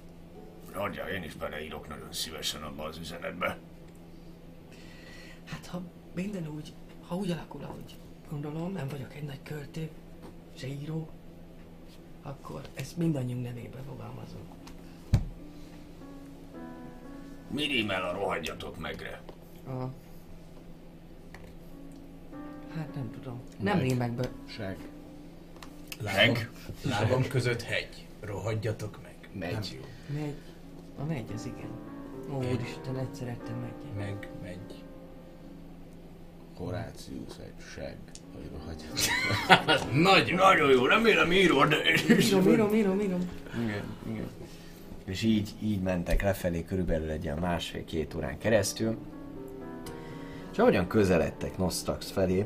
Adja, én is beleírok nagyon szívesen abba az üzenetbe. Hát ha minden úgy, ha úgy alakul, ahogy gondolom, nem vagyok egy nagy költő, se író, akkor ezt mindannyiunk nevébe fogalmazom. Mi rímel a rohadjatok megre? A... Hát nem tudom. Nem rímekből. Seg. Meg? Lábam között hegy. Rohadjatok meg. Megy. Nem jó. Megy. A megy, az igen. Ó, úristen, egyszer ettem megy. Meg, megy. Horácius egy seg. Hogy rohagy. Nagyon. Nagyon jó, remélem írod. Írom, írom, írom, írom. Igen, igen. És így, így mentek lefelé körülbelül egy ilyen másfél-két órán keresztül. És ahogyan közeledtek Nostrax felé,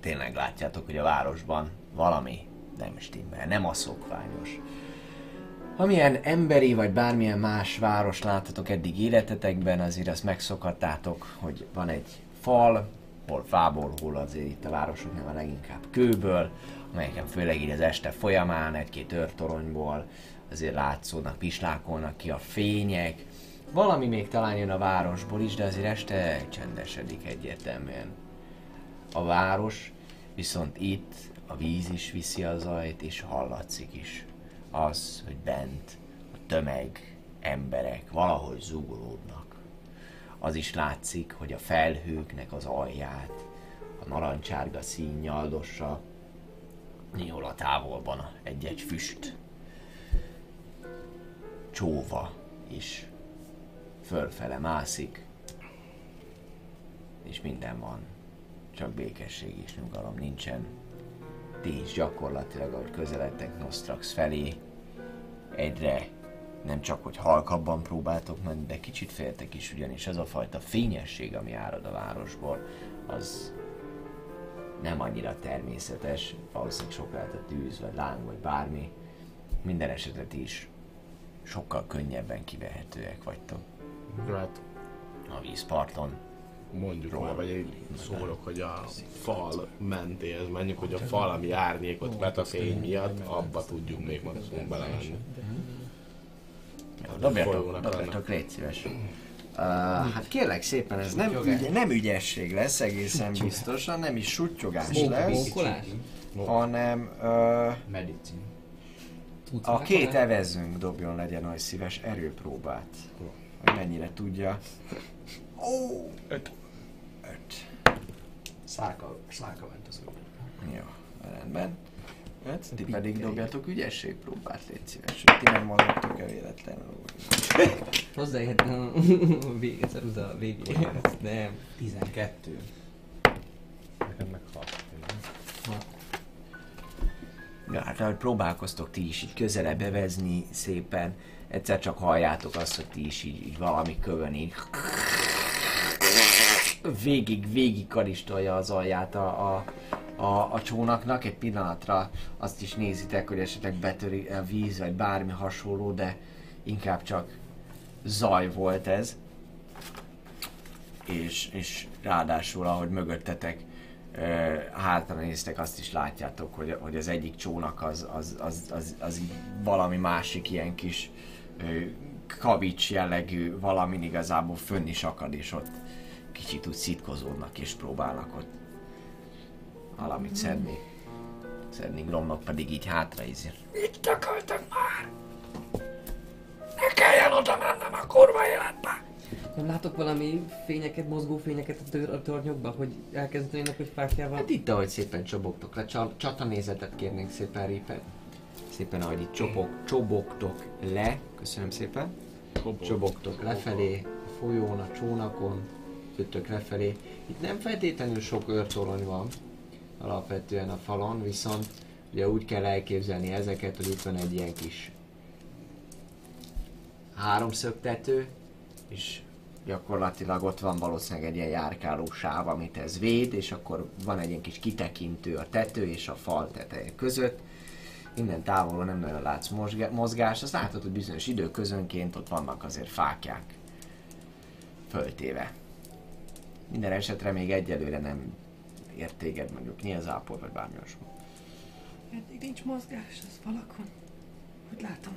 tényleg látjátok, hogy a városban valami nem stimmel, nem a szokványos. Amilyen emberi vagy bármilyen más város láttatok eddig életetekben, azért azt megszokhattátok, hogy van egy fal, hol fából, hol azért itt a városoknál van leginkább kőből, amelyeken főleg így az este folyamán egy-két őrtoronyból azért látszódnak, pislákolnak ki a fények. Valami még talán jön a városból is, de azért este csendesedik egyértelműen. A város viszont itt a víz is viszi a zajt, és hallatszik is az, hogy bent a tömeg, emberek valahogy zugolódnak. Az is látszik, hogy a felhőknek az alját a narancsárga szín nyaldossa, néhol a távolban egy-egy füst csóva is fölfele mászik, és minden van. Csak békesség és nyugalom nincsen. Ti is gyakorlatilag, ahogy közeledtek Nostrax felé, egyre nem csak, hogy halkabban próbáltok menni, de kicsit féltek is, ugyanis az a fajta fényesség, ami árad a városból, az nem annyira természetes, valószínűleg sok lehet a tűz, vagy láng, vagy bármi. Minden esetet is sokkal könnyebben kivehetőek vagytok Hát a vízparton. mondjuk róla, vagy én szólok, hogy a fal mentéhez menjük, hogy a fal, ami árnyékot vet a fény miatt, abba tudjunk még maximum belemenni. Dobjatok, dobjatok, légy szíves. Uh, hát kérlek szépen, ez nem, ügy, nem ügyesség lesz egészen biztosan, nem is sutyogás lesz, hanem uh, a már két evezőnk dobjon legyen olyan szíves erőpróbát, hogy mennyire tudja. Ó! Öt. Öt. Szálka, szálka ment az úgy. Jó, rendben. Öt, ti pedig dobjatok ügyességpróbát, légy szíves, hogy ti nem mozogtok el véletlenül. Hozzáért a vége, ceruza a végére. Nem. 12. Nekem meg hat. Ja, hát ahogy próbálkoztok ti is így közelebb bevezni szépen, egyszer csak halljátok azt, hogy ti is így, így valami kövön így végig, végig karistolja az alját a, a, a, a csónaknak. Egy pillanatra azt is nézitek, hogy esetleg betöri a víz, vagy bármi hasonló, de inkább csak zaj volt ez. És, és ráadásul, ahogy mögöttetek ö, hátra néztek, azt is látjátok, hogy, hogy az egyik csónak az, az, az, az, az így valami másik ilyen kis kavics jellegű valamin igazából fönn is akad, és ott kicsit úgy szitkozódnak és próbálnak ott valamit szedni. Szedni Gromnak pedig így hátra ízir. Itt akartak már! Ne kelljen oda mennem a kurva életbe! Nem látok valami fényeket, mozgó fényeket a, tör, a tornyokba, hogy elkezdenének, hogy fákjával? Hát itt, ahogy szépen csobogtok le, Csa- csatanézetet kérnénk szépen Reaper. Szépen, ahogy itt csobog, csobogtok le, köszönöm szépen. Csobogtok lefelé, a folyón, a csónakon, jöttök lefelé. Itt nem feltétlenül sok őrtorony van, alapvetően a falon, viszont ugye úgy kell elképzelni ezeket, hogy itt van egy ilyen kis háromszögtető, és gyakorlatilag ott van valószínűleg egy ilyen járkáló sáv, amit ez véd, és akkor van egy ilyen kis kitekintő a tető és a fal teteje között. Innen távolról nem nagyon látsz mozgá- mozgást, azt látod, hogy bizonyos időközönként ott vannak azért fákják föltéve. Minden esetre még egyelőre nem ért téged mondjuk nyilzápor vagy bármi olyasmi. Eddig nincs mozgás az falakon. Hogy látom.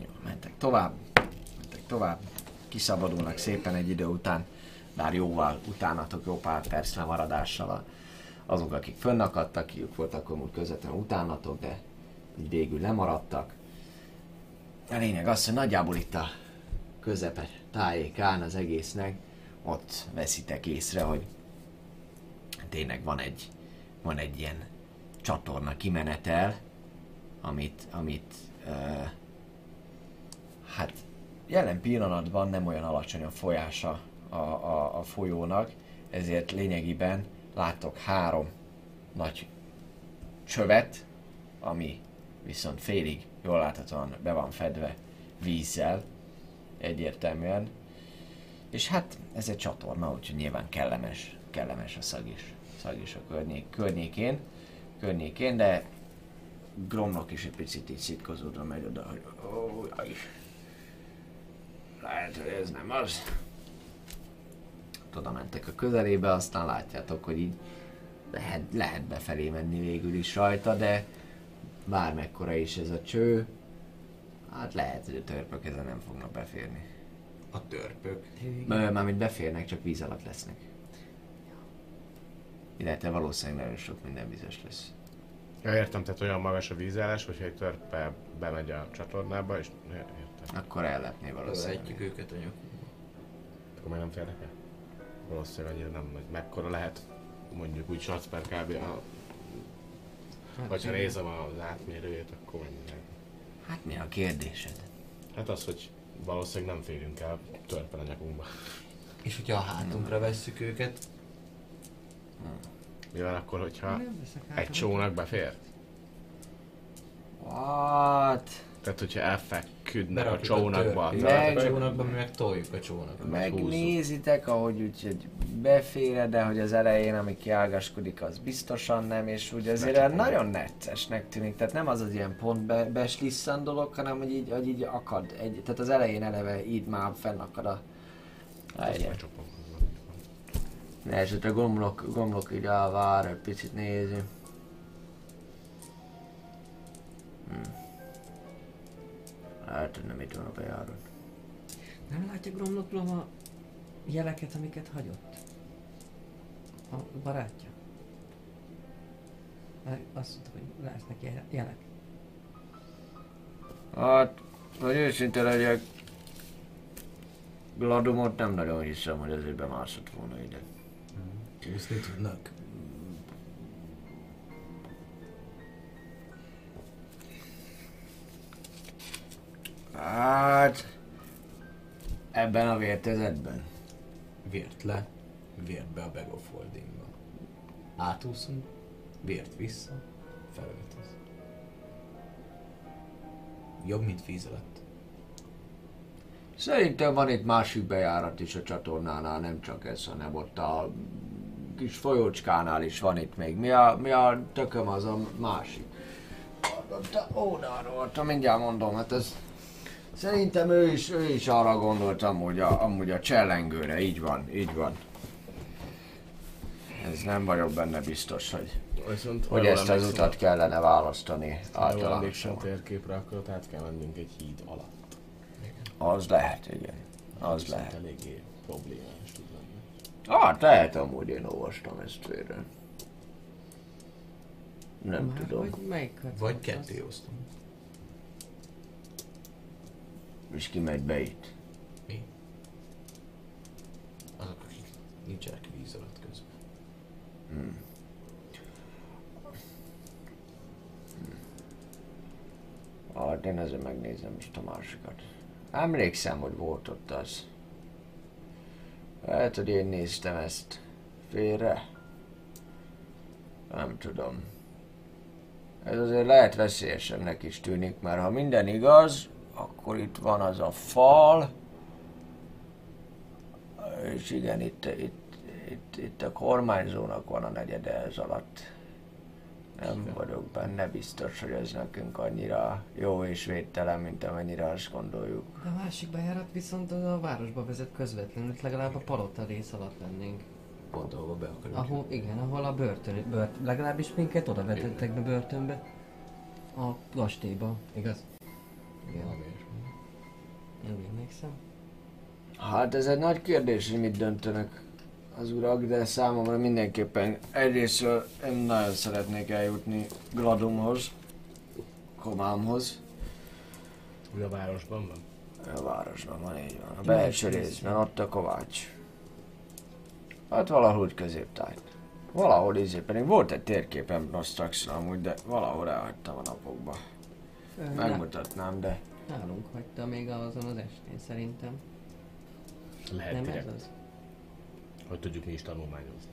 Jó, mentek tovább, mentek tovább, kiszabadulnak szépen egy idő után, bár jóval utánatok, jó pár perc lemaradással a- azok, akik fönnakadtak, ők voltak amúgy közvetlenül utánatok, de végül lemaradtak. A lényeg az, hogy nagyjából itt a közepe tájékán az egésznek, ott veszitek észre, hogy tényleg van egy, van egy ilyen csatorna kimenetel, amit, amit uh, Hát jelen pillanatban nem olyan alacsony a folyása a, a, a folyónak, ezért lényegében láttok három nagy csövet, ami viszont félig jól láthatóan be van fedve vízzel, egyértelműen. És hát ez egy csatorna, úgyhogy nyilván kellemes, kellemes a szag is, szag is a környék, környékén, környékén, de Gromnak is egy picit így szitkozódva megy oda, hogy ó, lehet, hogy ez nem az. Oda mentek a közelébe, aztán látjátok, hogy így lehet, lehet befelé menni végül is rajta, de bármekkora is ez a cső, hát lehet, hogy a törpök ezen nem fognak beférni. A törpök. Mármint beférnek, csak víz alatt lesznek. Illetve valószínűleg nagyon sok minden vizes lesz. Ja, értem, tehát olyan magas a vízállás, hogyha egy törpe bemegy a csatornába, és értem. Akkor ellepné valószínűleg. Ölhetjük őket a nyakunkba. Akkor meg nem férnek el? Valószínűleg annyira nem nagy. Mekkora lehet mondjuk úgy satsz per kb. A, Hát, vagy ha nézem az átmérőjét, akkor mennyi lehet. Hát mi a kérdésed? Hát az, hogy valószínűleg nem férünk el törpen a nyakunkba. És hogyha a hátunkra vesszük őket, Mi van akkor, hogyha egy csónak befér? What? Tehát, hogyha elfeküdnek a berakjuk a csónakba. Meg- a csónakba, mi meg toljuk a csónakot. Megnézitek, ahogy úgyhogy beféred, de hogy az elején, ami kiágaskodik, az biztosan nem, és úgy azért olyan nagyon neccesnek tűnik. Tehát nem az az ilyen pont be, beslisszan dolog, hanem hogy így, hogy így akad. Egy, tehát az elején eleve így már fennakad a... Ne esetre gomlok, gomlok így elvár, egy picit nézi. Hm. Hogy nem itt van a bejárat. Nem látja Gromlok a jeleket, amiket hagyott? A barátja? Azt mondta, hogy lesznek je- jelek. Hát, hogy őszinte legyek, Gladumot nem nagyon hiszem, hogy ezért bemászott volna ide. Úszni tudnak. Hát, ebben a vértezetben. Vért le, vért be a Bag of Holdingba. Átúszunk, vért vissza, felöltöz. Jobb, mint víz alatt. Szerintem van itt másik bejárat is a csatornánál, nem csak ez, hanem ott a kis folyócskánál is van itt még. Mi a, mi a tököm az a másik? Oldalról, mindjárt mondom, hát ez... Szerintem ő is, ő is arra gondolt amúgy a, amúgy a csellengőre, így van, így van. Ez nem vagyok benne biztos, hogy, Viszont, hogy ha ezt az utat kellene választani Ha jól emlékszem általánosan. a térképre, akkor ott át kell mennünk egy híd alatt. Az lehet, igen. Az Viszont lehet. eléggé problémás tud lenni. Hát lehet amúgy én olvastam ezt félre. Nem Már tudom. Vagy? Vagy ketté osztunk. És ki megy be itt? Mi? Azok, akik nincsenek víz alatt közben. Hát én ezzel megnézem most a másikat. Emlékszem, hogy volt ott az. Lehet, hogy én néztem ezt félre. Nem tudom. Ez azért lehet veszélyesebbnek is tűnik, mert ha minden igaz, akkor itt van az a fal. És igen, itt, itt, itt, itt a kormányzónak van a negyede ez alatt. Nem vagyok benne biztos, hogy ez nekünk annyira jó és védtelen, mint amennyire azt gondoljuk. De a másik bejárat viszont a városba vezet közvetlenül, itt legalább a palota rész alatt lennénk. Pont ahova be akarunk. Ahol, igen, ahol a börtön, bört, legalábbis minket oda vetettek be börtönbe. A kastélyba, igaz? Úgy emlékszem. Hát ez egy nagy kérdés, hogy mit döntenek az urak, de számomra mindenképpen egyrésztről én nagyon szeretnék eljutni Gladumhoz, Komámhoz. Úgy a városban van? A városban van, így van. A belső részben, ott a Kovács. Hát valahol úgy középtájt. Valahol izé, pedig volt egy térképem Nostraxra amúgy, de valahol elhagytam a napokba. Megmutatnám, de Nálunk hagyta még azon az estén szerintem. Lehet Nem ez direkt, az? hogy tudjuk mi is tanulmányozni.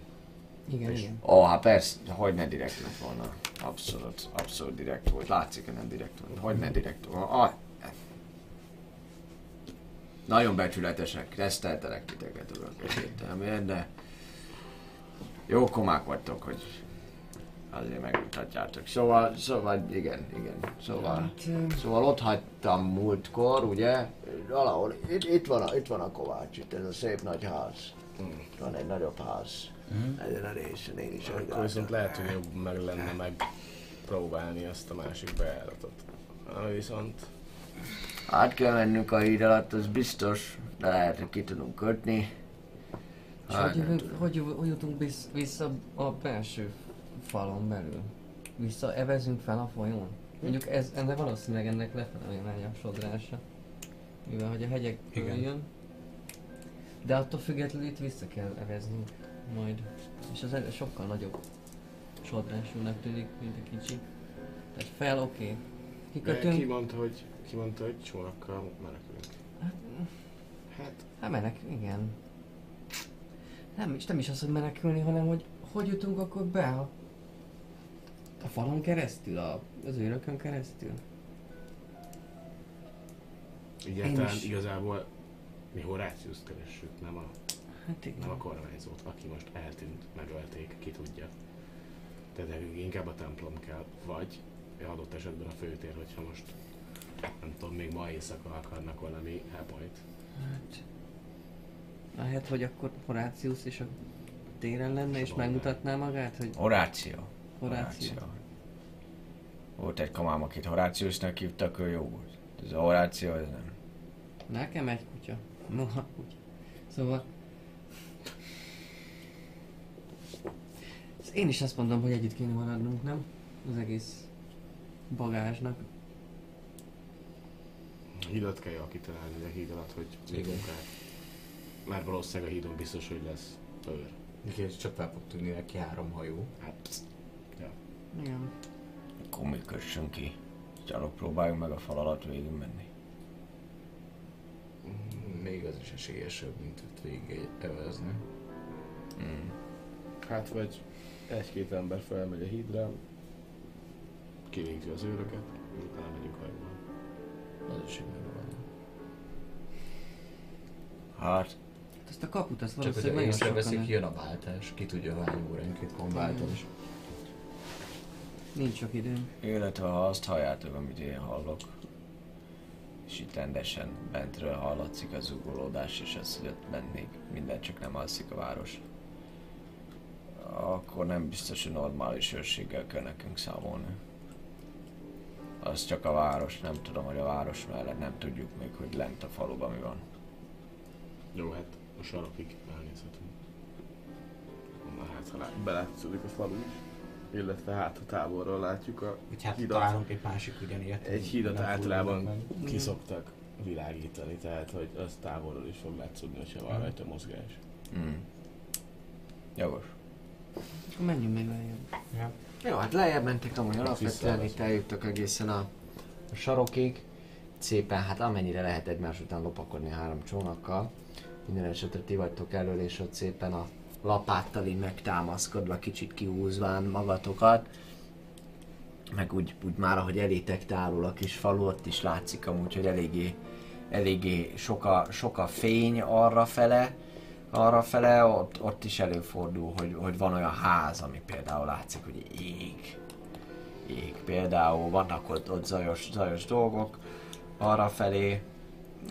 Igen, És- igen. Ó, hát persze, hogy ne direkt lett volna. Abszolút, abszolút direkt volt. Látszik, hogy nem direkt volt. Hogy ne direkt volt. Ah, nagyon becsületesek, reszteltelek titeket, urak, egyértelműen, de jó komák vagytok, hogy azért megmutatjátok. Szóval, szóval, igen, igen. Szóval, Hát, szóval ott hagytam múltkor, ugye, valahol, itt, itt, van a, itt van a Kovács, itt ez a szép nagy ház. Itt van egy nagyobb ház. Ezen a részen én is Akkor viszont lehet, hogy jobb meg lenne meg próbálni azt a másik bejáratot. Ami viszont Át kell mennünk a híd alatt, az biztos, de lehet, hogy ki tudunk kötni. És Hát, hogy, jövünk, hogy, jövünk- hogy jutunk vissza, vissza a belső falon belül? Vissza evezünk fel a folyón? Mondjuk ez, ennek valószínűleg ennek lefele megy a sodrása. Mivel hogy a hegyek Igen. jön. De attól függetlenül itt vissza kell eveznünk majd. És az el- sokkal nagyobb sodrásúnak tűnik, mint a kicsi. Tehát fel, oké. Okay. de ki Kikötünk. mondta, hogy, ki mondta, hogy csónakkal menekülünk. Hát, Hát menek, igen. Nem, és nem is az, hogy menekülni, hanem hogy hogy jutunk akkor be a, a falon keresztül, a, az őrökön keresztül. egyáltalán is. igazából mi Horáciuszt keressük, nem a, Hát nem igen. a kormányzót, aki most eltűnt, megölték, ki tudja. Tehát nekünk inkább a templom kell, vagy adott esetben a főtér, hogyha most nem tudom, még ma éjszaka akarnak valami hellpoint. Hát, lehet, hogy akkor Horácius is a téren lenne, és megmutatná magát, hogy Horáció. Horáció. Volt egy kamám, akit Horáciusnak hívtak, ő jó volt. Ez a Horáció, ez nem. nekem egy kutya. Noha kutya. Szóval... Én is azt mondom, hogy együtt kéne maradnunk, nem? Az egész bagázsnak. Hidat kell jól kitalálni, de híd alatt, hogy jutunk át. Mert valószínűleg a hídon biztos, hogy lesz őr. Úgyhogy csak fel fog tudni neki három hajó. Hát, psz, ja. Igen. Akkor mi kössünk ki. Gyalog próbáljunk meg a fal alatt végig menni. Mm, Még az is esélyesebb, mint ott végig evezni. Mm. Hát vagy egy-két ember felmegy a hídra, kivinti az őröket, utána megyünk hajóval. Az is egy megvan. Hát, Hát ezt a kaput, Csak hogyha valószínűleg nagyon sokan... észreveszik, jön a váltás, ki tudja hány óránként van váltás. Nincs sok időm. illetve ha azt halljátok, amit én hallok, és itt rendesen bentről hallatszik a zugolódás, és ez, hogy ott még minden csak nem alszik a város, akkor nem biztos, hogy normális őrséggel kell nekünk számolni. Az csak a város, nem tudom, hogy a város mellett nem tudjuk még, hogy lent a faluban mi van. Jó, hát a sarokig elnézhetünk. Na hát, ha lát, belátszódik a falu is. Illetve hát a távolról látjuk a Vagy hát hidat. találunk egy másik ugyanilyet. Egy hídat általában kiszoktak világítani, tehát hogy az távolról is fog látszódni, hogyha van rajta mozgás. Mm. Jogos. Akkor menjünk még lejjebb. Ja. Jó, hát lejjebb mentek amúgy alapvetően, itt eljuttak egészen a, a sarokig. Szépen, hát amennyire lehet egymás után lopakodni a három csónakkal. Minden esetre ti vagytok elől, és ott szépen a lapáttal így megtámaszkodva, kicsit kihúzván magatokat. Meg úgy, úgy már, ahogy elétek távol a kis falu, ott is látszik amúgy, hogy eléggé, eléggé sok a, sok a fény arra fele, arra fele, ott, ott is előfordul, hogy, hogy van olyan ház, ami például látszik, hogy ég. Ég. Például vannak ott, ott zajos, zajos dolgok arra felé.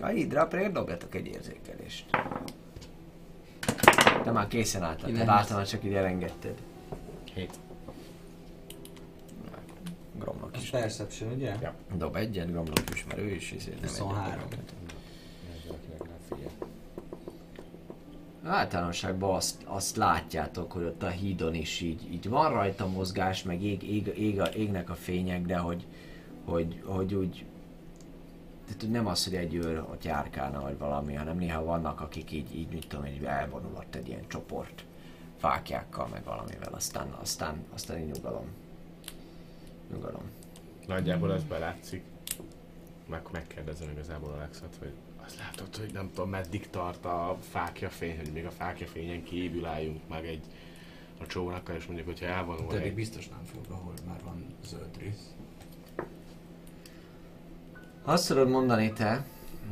A hídra pedig dobjatok egy érzékelést. De már készen álltad, te Kilenc. láttam, hogy csak így elengedted. Hét. Gromnak is. Perception, ugye? Ja. Dob egyet, Gromnak is, mert ő is izé nem 23. egyet. Akinek rá figyel. Általánosságban azt, azt látjátok, hogy ott a hídon is így, így van rajta mozgás, meg ég, ég, ég a, égnek a fények, de hogy, hogy, hogy úgy tehát nem az, hogy egy őr ott járkálna, vagy valami, hanem néha vannak, akik így, így mit tudom, így elvonul ott egy ilyen csoport fákjákkal, meg valamivel, aztán, aztán, aztán így nyugalom. Nyugalom. Nagyjából ez belátszik. Meg megkérdezem igazából Alexot, hogy azt látod, hogy nem tudom meddig tart a fákja fény, hogy még a fákja fényen kívül álljunk meg egy a csónakkal, és mondjuk, hogyha elvonul Pedig egy... biztos nem fog, ahol már van zöld rész. Azt tudod mondani te,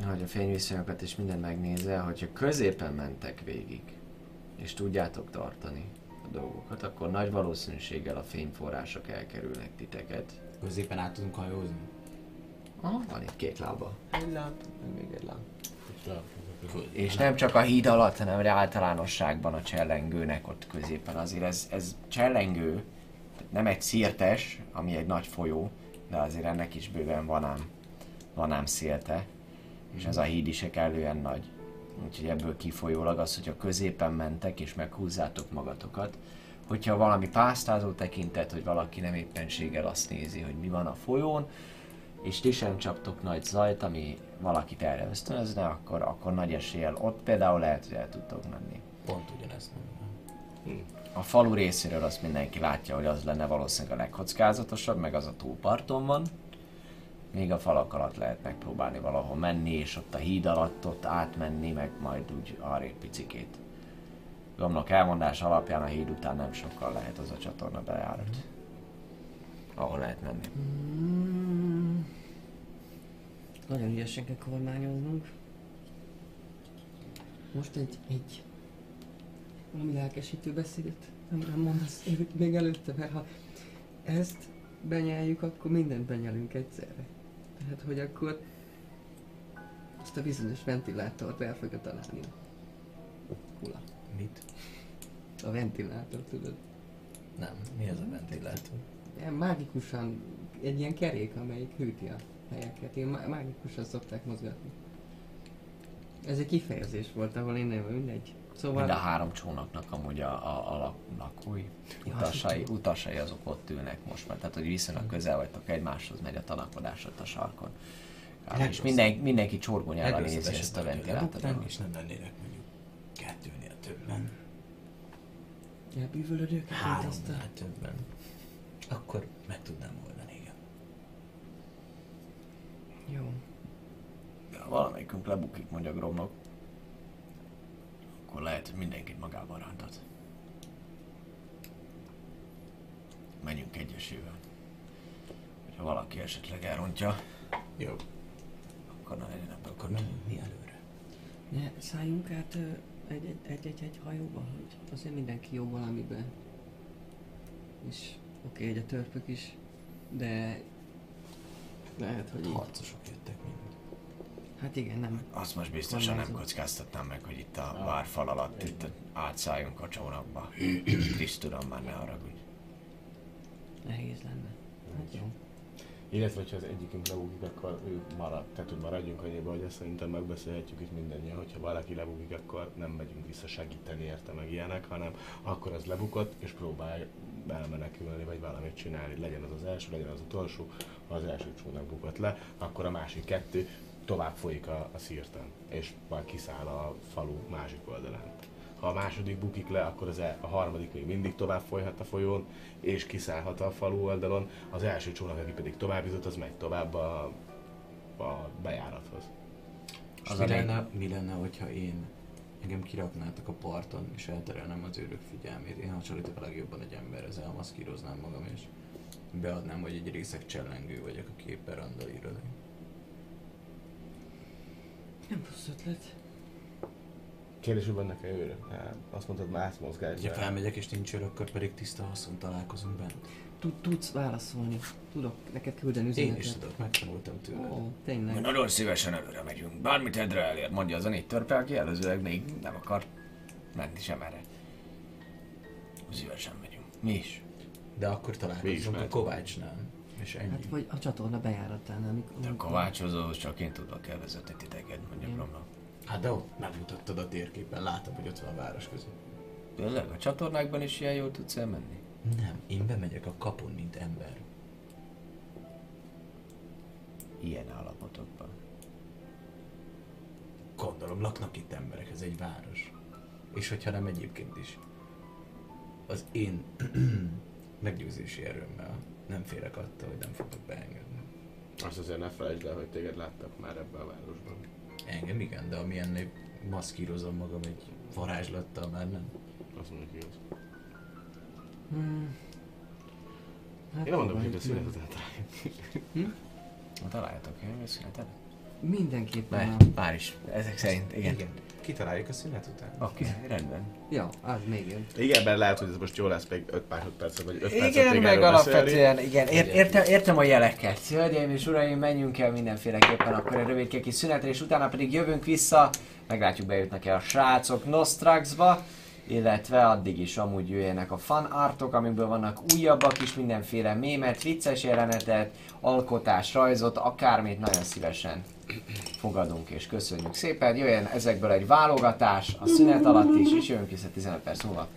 hogy a fényviszonyokat is minden megnézel, hogyha középen mentek végig, és tudjátok tartani a dolgokat, akkor nagy valószínűséggel a fényforrások elkerülnek titeket. Középen át tudunk hajózni. Aha, van itt két lába. Egy láb, még egy láb. És nem csak a híd alatt, hanem általánosságban a csellengőnek ott középen. Azért ez, ez csellengő, Nem egy szirtes, ami egy nagy folyó, de azért ennek is bőven van ám, van ám szélte, és ez a híd is kellően nagy. Úgyhogy ebből kifolyólag az, hogyha középen mentek és meghúzzátok magatokat, hogyha valami pásztázó tekintet, hogy valaki nem éppenséggel azt nézi, hogy mi van a folyón, és ti sem csaptok nagy zajt, ami valakit erre ösztönözne, akkor, akkor nagy eséllyel ott például lehet, hogy el tudtok menni. Pont ugyanezt mondom. A falu részéről azt mindenki látja, hogy az lenne valószínűleg a legkockázatosabb, meg az a túlparton van. Még a falak alatt lehet megpróbálni valahol menni, és ott a híd alatt ott átmenni, meg majd úgy arrébb picikét. Gomnok elmondás alapján a híd után nem sokkal lehet az a csatorna bejárat. Ahol lehet menni. Mm. Nagyon ügyesen kell kormányoznunk. Most egy, egy valami lelkesítő beszédet nem, nem mondasz még előtte, mert ha ezt benyeljük, akkor mindent benyelünk egyszerre. Tehát, hogy akkor azt a bizonyos ventilátort el fogja találni. Hula. Mit? A ventilátor, tudod? Nem. Mi ez a ventilátor? Ilyen mágikusan, egy ilyen kerék, amelyik hűti a helyeket. Ilyen má- mágikusan szokták mozgatni. Ez egy kifejezés volt, ahol én nem mindegy. Szóval... Mind a három csónaknak amúgy a, a, a lak- lakói, utasai, utasai azok ott ülnek most már, tehát hogy viszonylag közel vagytok egymáshoz, megy a tanakodás ott a sarkon. És Legrosszabb. minden, mindenki csorgonyára nézi ezt a ventilátort. és nem lennének mondjuk kettőnél többen, Elbűvölöd őket, mint azt a... háromnál többen, akkor meg tudnám oldani, igen. Jó. Ha valamelyikünk lebukik, mondja Gromnok, akkor lehet, hogy mindenkit magával rántat. Menjünk egyesével. Ha valaki esetleg elrontja, Jó. akkor ne legyen ebből Akkor mi előre. Ne, szálljunk át ö, egy, egy, egy, egy, egy hajóba, hogy azért mindenki jó valamiben. És oké, okay, egy a törpök is, de lehet, hogy így. Harcosok jöttek mind. Hát igen, nem. Azt most biztosan nem kockáztatnám meg, hogy itt a várfal alatt itt átszálljunk a csónakba. Kriszt tudom, már ne haragudj. Nehéz lenne. Hát jó. Illetve, hogyha az egyikünk lebukik, akkor ő marad. Tehát, hogy maradjunk annyiba, hogy ezt szerintem megbeszélhetjük itt mindannyian, hogyha valaki lebukik, akkor nem megyünk vissza segíteni érte meg ilyenek, hanem akkor az lebukott, és próbálj elmenekülni, vagy valamit csinálni. Legyen az az első, legyen az utolsó. Ha az első csónak bukott le, akkor a másik kettő tovább folyik a, a szírten, és majd kiszáll a falu másik oldalán. Ha a második bukik le, akkor az el, a harmadik még mindig tovább folyhat a folyón, és kiszállhat a falu oldalon. Az első csónak, aki pedig tovább jutott, az megy tovább a, a bejárathoz. Az mi lenne, mi lenne, hogyha én engem kiraknátok a parton, és elterelnem az őrök figyelmét. Én hasonlítok a legjobban egy emberhez, elmaszkíroznám magam, és beadnám, hogy egy részek csellengő vagyok, aki éppen randalírozik. Nem rossz ötlet. Kérdés, hogy vannak-e őrök? Hát, azt mondtad, más mozgás. Ha felmegyek és nincs akkor pedig tiszta haszon találkozunk bent. Tud, tudsz válaszolni. Tudok neked küldeni Én üzenetet. is tudok, megtanultam tőle. Ó, tényleg. nagyon szívesen előre megyünk. Bármit edre elér, mondja az a négy törpe, aki előzőleg még nem akar menni sem erre. Szívesen megyünk. Mi is. De akkor Mi is találkozunk a. Kovácsnál. És ennyi. Hát vagy a csatorna bejáratánál, mikor... De a kovácsozóhoz csak én tudok elvezetni titeket, mondja Igen. Gromnak. Hát de ott megmutattad a térképen, látom, hogy ott van a város között. Tényleg? A csatornákban is ilyen jól tudsz elmenni? Nem, én bemegyek a kapun, mint ember. Ilyen állapotokban. Gondolom, laknak itt emberek, ez egy város. És hogyha nem egyébként is. Az én meggyőzési erőmmel nem félek attól, hogy nem fogok beengedni. Azt azért ne felejtsd el, hogy téged láttak már ebben a városban. Engem igen, de amilyennél maszkírozom magam egy varázslattal, már nem. Azt mondjuk igaz. Hmm. Hát Én nem mondom, hogy a szünet meg. után találjuk. Na találjátok én a szünetet? Mindenképpen a... már is. Ezek szerint, igen. Igen. Kitaláljuk a szünet után. Oké, okay, rendben. Ja, az még jön. Igen, mert lehet, hogy ez most jó lesz még 5 másodpercet, vagy 5 percet Igen, meg beszélni. alapvetően, igen, ér, értem, értem a jeleket. Hölgyeim és uraim, menjünk el mindenféleképpen akkor egy rövid kis szünetre, és utána pedig jövünk vissza, meglátjuk bejutnak-e a srácok Nostraxba, illetve addig is amúgy jöjjenek a fan artok, amiből vannak újabbak is, mindenféle mémet, vicces jelenetet, alkotás, rajzot, akármit nagyon szívesen fogadunk és köszönjük szépen. Jöjjön ezekből egy válogatás a szünet alatt is, és jövünk vissza 15 perc múlva.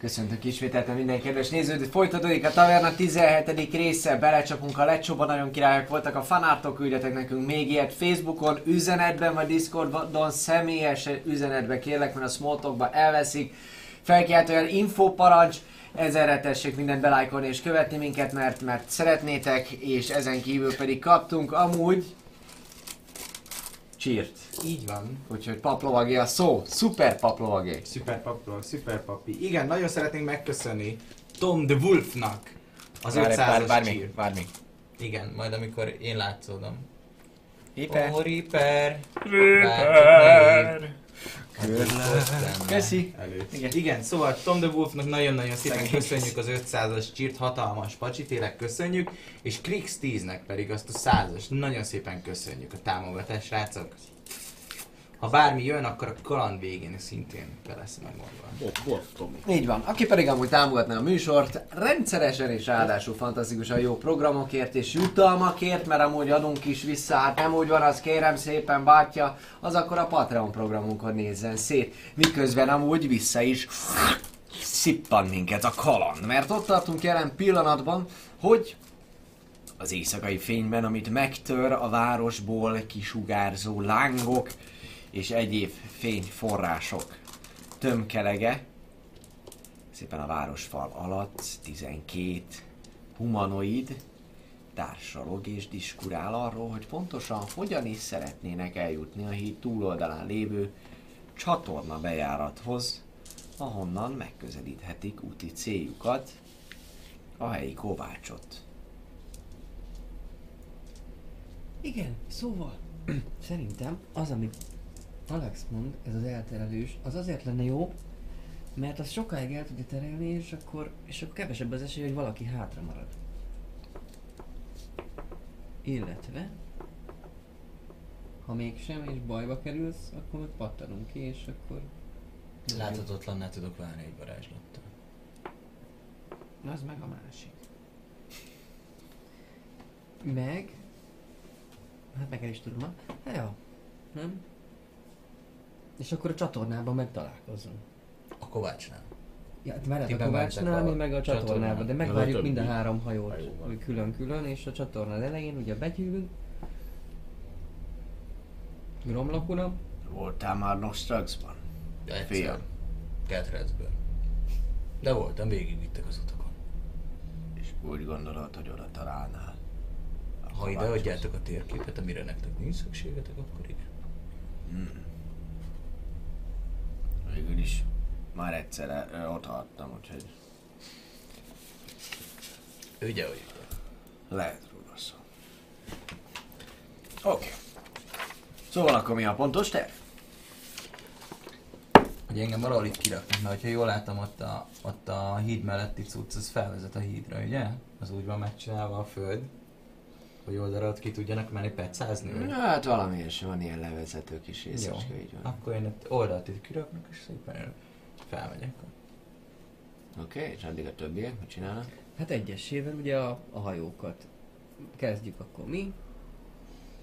Köszöntök ismételten minden kedves nézőt. Folytatódik a Taverna 17. része, belecsapunk a lecsóba, nagyon királyok voltak a fanártok, küldjetek nekünk még ilyet Facebookon, üzenetben vagy Discordon, személyes üzenetbe kérlek, mert a smalltalkba elveszik. Felkiáltójel infoparancs, ezerre tessék mindent belájkolni és követni minket, mert, mert szeretnétek, és ezen kívül pedig kaptunk amúgy csírt. Így van. Úgyhogy paplovagi a szó, szuper paplovagi. Szuper papról, szuper papi. Igen, nagyon szeretnénk megköszönni Tom the Wolfnak az Várj, 500-as várj, várj még, csír. várj még. Igen, majd amikor én látszódom. Éper. Oh, Reaper! Reaper. Köszi. Igen. Szóval Tom the Wolfnak nagyon-nagyon szépen köszönjük az 500-as csírt, hatalmas pacsi, tényleg köszönjük, és Krix 10-nek pedig azt a 100-as, nagyon szépen köszönjük a támogatást, srácok. Ha bármi jön, akkor a kaland végén szintén be lesz megmondva. Bot, bot, Tomi. Így van. Aki pedig amúgy támogatná a műsort, rendszeresen és ráadásul fantasztikusan jó programokért és jutalmakért, mert amúgy adunk is vissza, hát nem úgy van, az kérem szépen bátya, az akkor a Patreon programunkon nézzen szét. Miközben amúgy vissza is szippan minket a kaland, mert ott tartunk jelen pillanatban, hogy az éjszakai fényben, amit megtör a városból kisugárzó lángok és egyéb fényforrások tömkelege, szépen a városfal alatt 12 humanoid társalog és diskurál arról, hogy pontosan hogyan is szeretnének eljutni a híd túloldalán lévő csatorna bejárathoz, ahonnan megközelíthetik úti céljukat, a helyi kovácsot. Igen, szóval szerintem az, amit Alex mond, ez az elterelős, az azért lenne jó, mert az sokáig el tudja terelni, és akkor, és akkor kevesebb az esély, hogy valaki hátra marad. Illetve, ha mégsem, és bajba kerülsz, akkor meg pattanunk ki, és akkor... Láthatatlanná tudok válni egy varázslattal. Az meg a másik. Meg... Hát meg el is tudom, ha? Hát jó. Nem? És akkor a csatornában megtalálkozunk. A Kovácsnál. Ja, hát Ti a Kovácsnál, mi meg a csatornában, de Ja, megvárjuk a mind a három hajót hajóval. úgy külön-külön, és a csatorna elején ugye begyűlünk. Gromlok uram, Voltál már Nostraxban? Egyszer. Fiam. Ketrecből. De voltam, végigvittek az utakon. És úgy gondolod, hogy oda találnál. Ha ide adjátok a térképet, amire nektek nincs szükségetek, akkor igen. Végül is már egyszer ott hagytam, úgyhogy Ugye, hogy ugye. lehet róla szó. Oké. Okay. Szóval akkor mi a pontos terv? Hogy engem valahol itt kiraknak, mert ha jól látom, ott a, ott a híd melletti cucc, az felvezet a hídra, ugye? Az úgy van megcsinálva a föld, hogy oldalra ott ki tudjanak menni pecázni, vagy? Hát valami is van ilyen levezető kis részecske, így van. akkor én ott oldalt itt kiraknak, és szépen felmegyek. Oké, okay, és addig a többiek mit csinálnak? hát egyesével ugye a, a hajókat. Kezdjük akkor mi.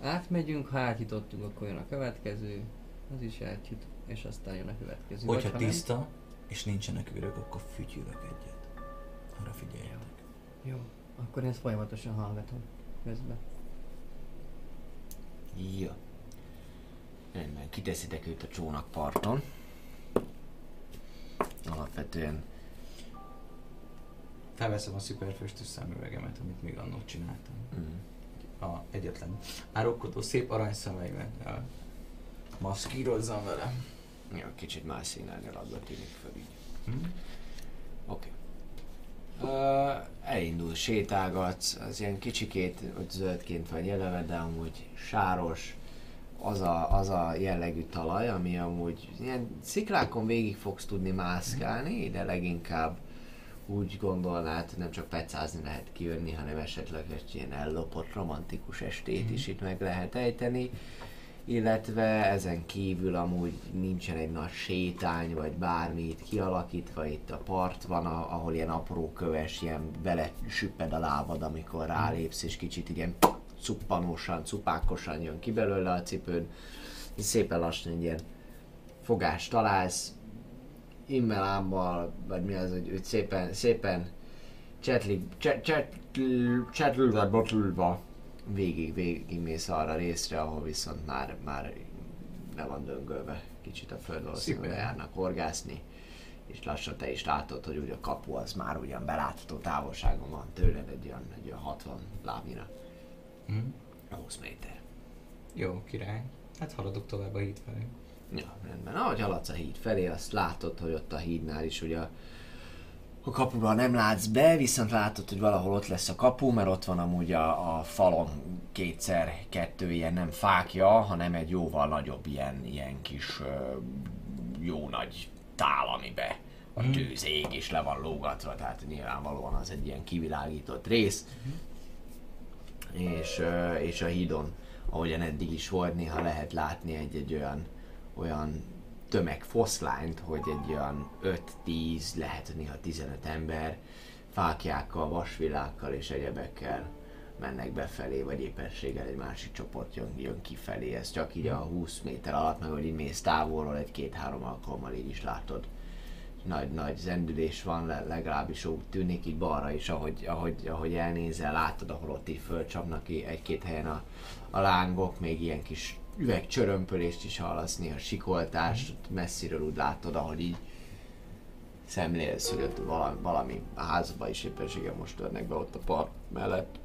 Átmegyünk, ha átjutottunk, akkor jön a következő. Az is átjut, és aztán jön a következő. Vagy Hogyha ha nem- tiszta, és nincsenek ürök, akkor fütyülök egyet. Arra figyeljetek. Jó, akkor én ezt folyamatosan hallgatom közben. Jó. Rendben, kiteszitek őt a csónakparton. Alapvetően Felveszem a szuperföstös szemüvegemet, amit még annól csináltam. mm, A egyetlen árokkodó szép aranyszemeimet. el- Maszkírozzam vele. jó, kicsit más színen eladva tűnik föl így. Hm? Oké. Okay. Elindul, sétálgatsz, az ilyen kicsikét hogy zöldként vagy jeleve, de amúgy sáros, az a, az a jellegű talaj, ami amúgy ilyen sziklákon végig fogsz tudni mászkálni, de leginkább úgy gondolnád, nem csak pecázni lehet kijönni, hanem esetleg egy ilyen ellopott romantikus estét is itt meg lehet ejteni illetve ezen kívül amúgy nincsen egy nagy sétány, vagy bármi kialakítva, itt a part van, ahol ilyen apró köves, ilyen bele süpped a lábad, amikor rálépsz, és kicsit ilyen cuppanósan, cupákosan jön ki belőle a cipőd, és szépen lassan egy ilyen fogást találsz, immelámmal, vagy mi az, hogy, hogy szépen, szépen csetli, cset, csetl, csetlülve, botlülve végig, végig mész arra a részre, ahol viszont már, már le van döngölve. Kicsit a föld valószínűleg járnak horgászni, és lassan te is látod, hogy ugye a kapu az már ugyan belátható távolságon van tőled, egy olyan, egy olyan 60 lábnyira. Hm? 20 méter. Jó, király. Hát haladok tovább a híd felé. Ja, rendben. Ahogy haladsz a híd felé, azt látod, hogy ott a hídnál is ugye a, a kapuba nem látsz be, viszont látod, hogy valahol ott lesz a kapu, mert ott van amúgy a, a falon kétszer kettő ilyen nem fákja, hanem egy jóval nagyobb ilyen, ilyen kis jó nagy tál, amibe a tűz ég is le van lógatva, tehát nyilvánvalóan az egy ilyen kivilágított rész. És, ö, és a hídon, ahogyan eddig is volt, néha lehet látni egy-egy olyan, olyan tömegfoszlányt, hogy egy olyan 5-10, lehet néha 15 ember fákjákkal, vasvilákkal és egyebekkel mennek befelé, vagy éppenséggel egy másik csoport jön, jön kifelé. Ez csak így a 20 méter alatt, meg hogy így mész távolról egy-két-három alkalommal így is látod. Nagy-nagy zendülés van, le- legalábbis úgy tűnik így balra is, ahogy, ahogy, ahogy elnézel, látod, ahol ott így fölcsapnak egy-két helyen a, a lángok, még ilyen kis üvegcsörömpölést is hallasz, néha sikoltást, messziről úgy látod, ahogy így szemlélsz, hogy ott valami, valami a házba is éppenséggel most törnek be ott a park mellett.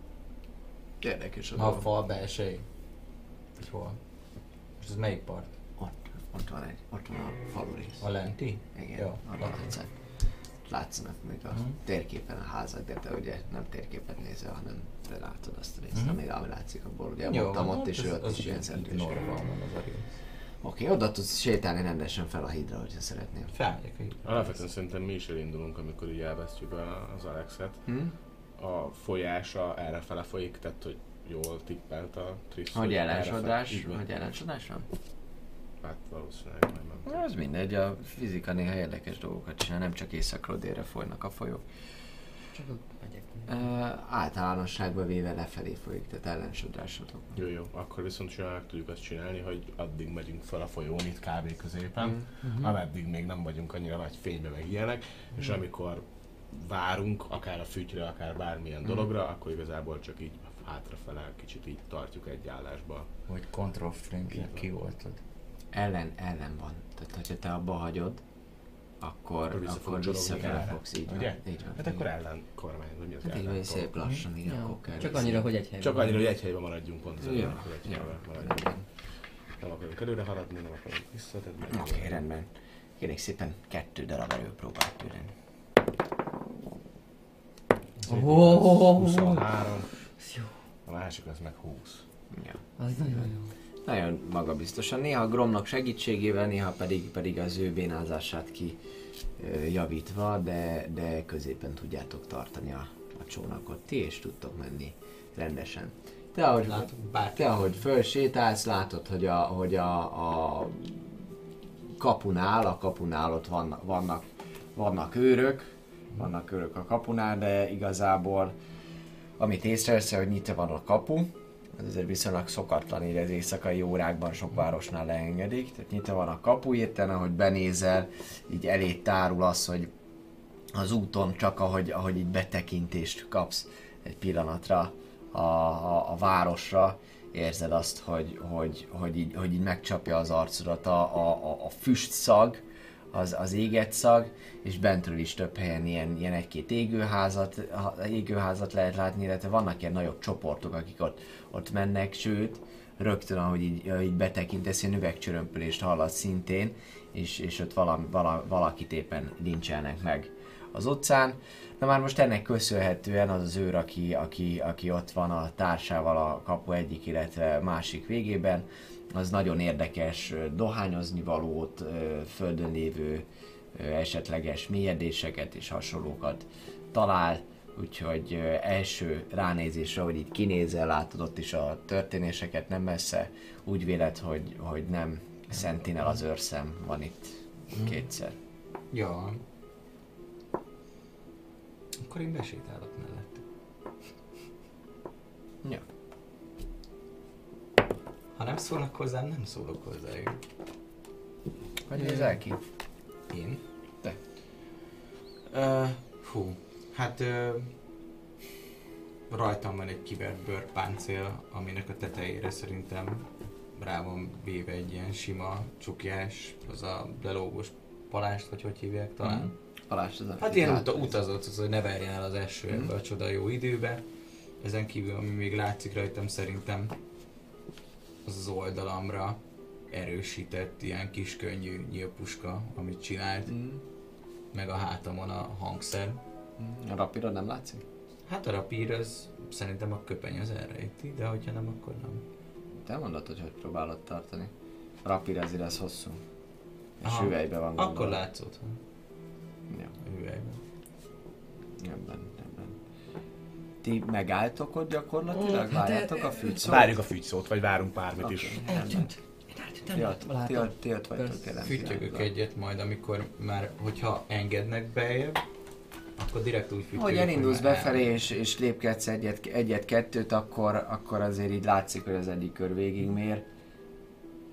Érdekes a A fal belsején. Vagy hol? És ez melyik part? Ott, ott van egy, ott van a falu rész. A lenti? Igen, Jó, arra tetszett. Látszanak még a Mhm. térképen a házak, de te ugye nem térképet nézel, hanem te látod azt a részt, Mhm. ami, ami látszik abból. Ugye Jó, voltam hát ott, és az- ő ott is ilyen rész. Oké, oda tudsz sétálni rendesen fel a hídra, hogyha szeretnél. Felmegyek a hídra. Alapvetően szerintem mi is elindulunk, amikor így elvesztjük a- az Alexet. Hm? A folyása errefele folyik, tehát hogy jól tippelt a Trisz. Hogy van. hogy ellensodrás van? Hát valószínűleg nem. Az mindegy, a fizika néha érdekes dolgokat csinál, nem csak északról délre folynak a folyók. Csak ott megyek. Uh, általánosságban véve lefelé folyik, tehát ellensodrásotok. Jó, jó, akkor viszont simán meg tudjuk azt csinálni, hogy addig megyünk fel a folyón itt kb. középen, Mhm. ameddig még nem vagyunk annyira nagy fénybe meg ilyenek, és amikor várunk, akár a fütyre, akár bármilyen dologra, akkor igazából csak így hátrafele kicsit így tartjuk egy állásba. Hogy control frame kioltod. Ellen, ellen van. Tehát, hogyha te abba hagyod, akkor, Akkor vissza akkor visszafele erre. fogsz, így van. Ugye? Így van. Hát így akkor van. ellen kormány, vagy mi az Hát így van, ellen hogy szép lassan, így Ja. akkor kell. Csak vissza. annyira, hogy egy helyben. Csak annyira, hogy egy helyben maradjunk pont, Ja, ja. hogy egy helyben maradjunk. Nem akarunk előre haladni, nem akarunk vissza, tehát meg- Oké, rendben. Kérlek szépen kettő darab erőpróbát tőlem. Oh, 23, Jó. a másik az meg 20. Ja. Az nagyon jó. Nagyon magabiztosan. Néha Gromnak segítségével, néha pedig, pedig az ő bénázását ki javítva, de, de középen tudjátok tartani a, a csónakot ti, és tudtok menni rendesen. Te ahogy, bárki. te ahogy fölsétálsz, látod, hogy a, hogy a, a kapunál, a kapunál ott vannak, vannak, vannak őrök, vannak őrök a kapunál, de igazából amit észrevesz, hogy nyitva van a kapu, ez azért viszonylag szokatlan, így az éjszakai órákban sok városnál leengedik, tehát nyitva van a kapu, érten, ahogy benézel, így elé tárul az, hogy az úton csak ahogy, ahogy így betekintést kapsz egy pillanatra a, a, a városra, érzed azt, hogy, hogy, hogy, így, hogy így megcsapja az arcodat a, a, a, a füst szag, az, az éget szag, és bentről is több helyen ilyen, ilyen egy-két égőházat, égőházat lehet látni, illetve vannak ilyen nagyobb csoportok, akik ott, ott mennek, sőt, rögtön, ahogy így, így betekintesz, ilyen üvegcsörömpölést hallasz szintén, és, és ott valami, vala, valakit éppen lincselnek meg az utcán. Na már most ennek köszönhetően az az őr, aki, aki, aki ott van a társával a kapu egyik, illetve másik végében, az nagyon érdekes dohányozni valót, földön lévő esetleges mélyedéseket és hasonlókat talál, úgyhogy első ránézésre, hogy így kinézel, látod ott is a történéseket nem messze, úgy véled, hogy, hogy nem Sentinel az őrszem van itt kétszer. Jó. Akkor én besétálok mellett. Ja. Ha nem szólnak hozzám, nem szólok hozzájuk. Hogy nézel ki? Én? Te. Uh, hú, hát uh, rajtam van egy kivert bőrpáncél, aminek a tetejére szerintem rá van véve egy ilyen sima csukjás, az a lelógós palást, vagy hogy hívják talán. Mm. Balázs, ez a Hát ilyen uta, utazott, az, hogy ne verjen el az eső ebbe a csoda jó időbe. Ezen kívül, ami még látszik rajtam szerintem, az oldalamra erősített ilyen kis könnyű nyílpuska, amit csinált, Mm. meg a hátamon a hangszer. Mm. A rapira nem látszik? Hát a rapír az szerintem a köpeny az elrejti, de hogyha nem, akkor nem. Te mondod, hogy hogy próbálod tartani. A rapir azért ez hosszú. És Aha. hüvelybe van Akkor gondolva. látszott, ha? Jó, A hüvelyben. ebben, ebben. Ti megálltok ott gyakorlatilag? Várjátok a fűtszót? Várjuk a fügyszót, vagy várunk bármit is. Eltűnt. Ti ott, ti ott, ti ott vagytok jelen Füttyögök pillanatban. egyet majd, amikor már, hogyha engednek bejebb, akkor direkt úgy füttyögök, Hogy elindulsz befelé és, és lépkedsz egyet, egyet-kettőt, akkor, akkor azért így látszik, hogy az egyik kör végigmér.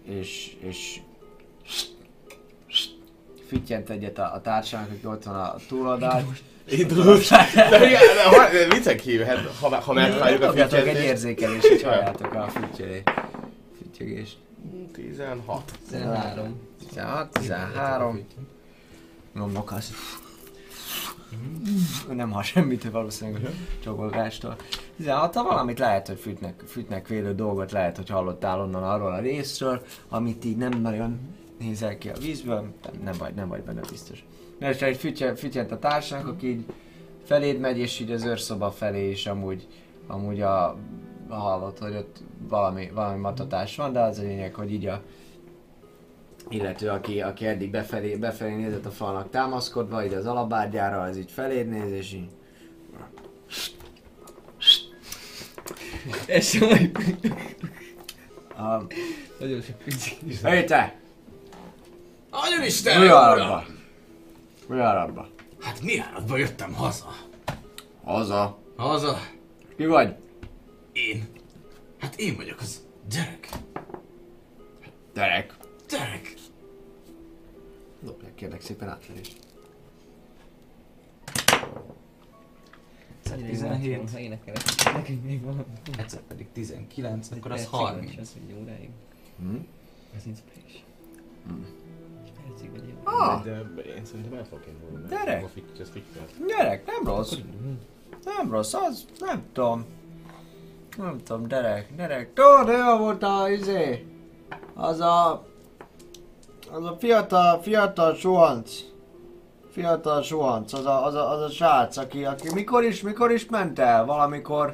És, és füttyent egyet a, a társának, aki ott van a túloldalt. Indulós. De de ha- viccek hívhet, ha, ha megtaláljuk a Dobjatok egy érzékelést, hogy halljátok a füttyölé. Füttyögést. 16. 13. 16, 13. Nyomok az. Nem hall semmit valószínűleg a csokolgástól. 16 ha valamit lehet, hogy fűtnek, fűtnek vélő dolgot, lehet, hogy hallottál onnan arról a részről, amit így nem nagyon nézel ki a vízből, nem vagy, nem vagy benne biztos. És egy fütye, fütyent a társnak, aki így feléd megy, és így az őrszoba felé is amúgy, amúgy a, hallott, hogy ott valami, valami matatás van, de az a lényeg, hogy így a illető, aki, aki eddig befelé, befelé nézett a falnak támaszkodva, így az alabárgyára, az így feléd néz, és így... A, Nagyon sok pici. Hé te! Nagyon Isten! Mi arabba? Mi arabba? Hát mi áradba jöttem haza? Haza. Haza? Ki vagy? Én? Hát én vagyok az gyerek. Derek. Gyerek! Dobják kérlek szépen átverést. 17. Ha énekelek, nekünk még van. Egyszer pedig 19, akkor az Egy 30. percig vagy, Az egy óráig. Hm? Az inspiration. Egy percig vagy jó. Ah, De én szerintem el fogok indulni. Gyere. A füty- Ez fütyölt. Derek, nem rossz. Nem rossz, az, nem tudom. Nem tudom, Derek, Derek. Tudod, olyan volt a, izé, az a, az a fiatal, fiatal suhanc. Fiatal suhanc, az a, az a, az a srác, aki, aki mikor is, mikor is ment el? Valamikor,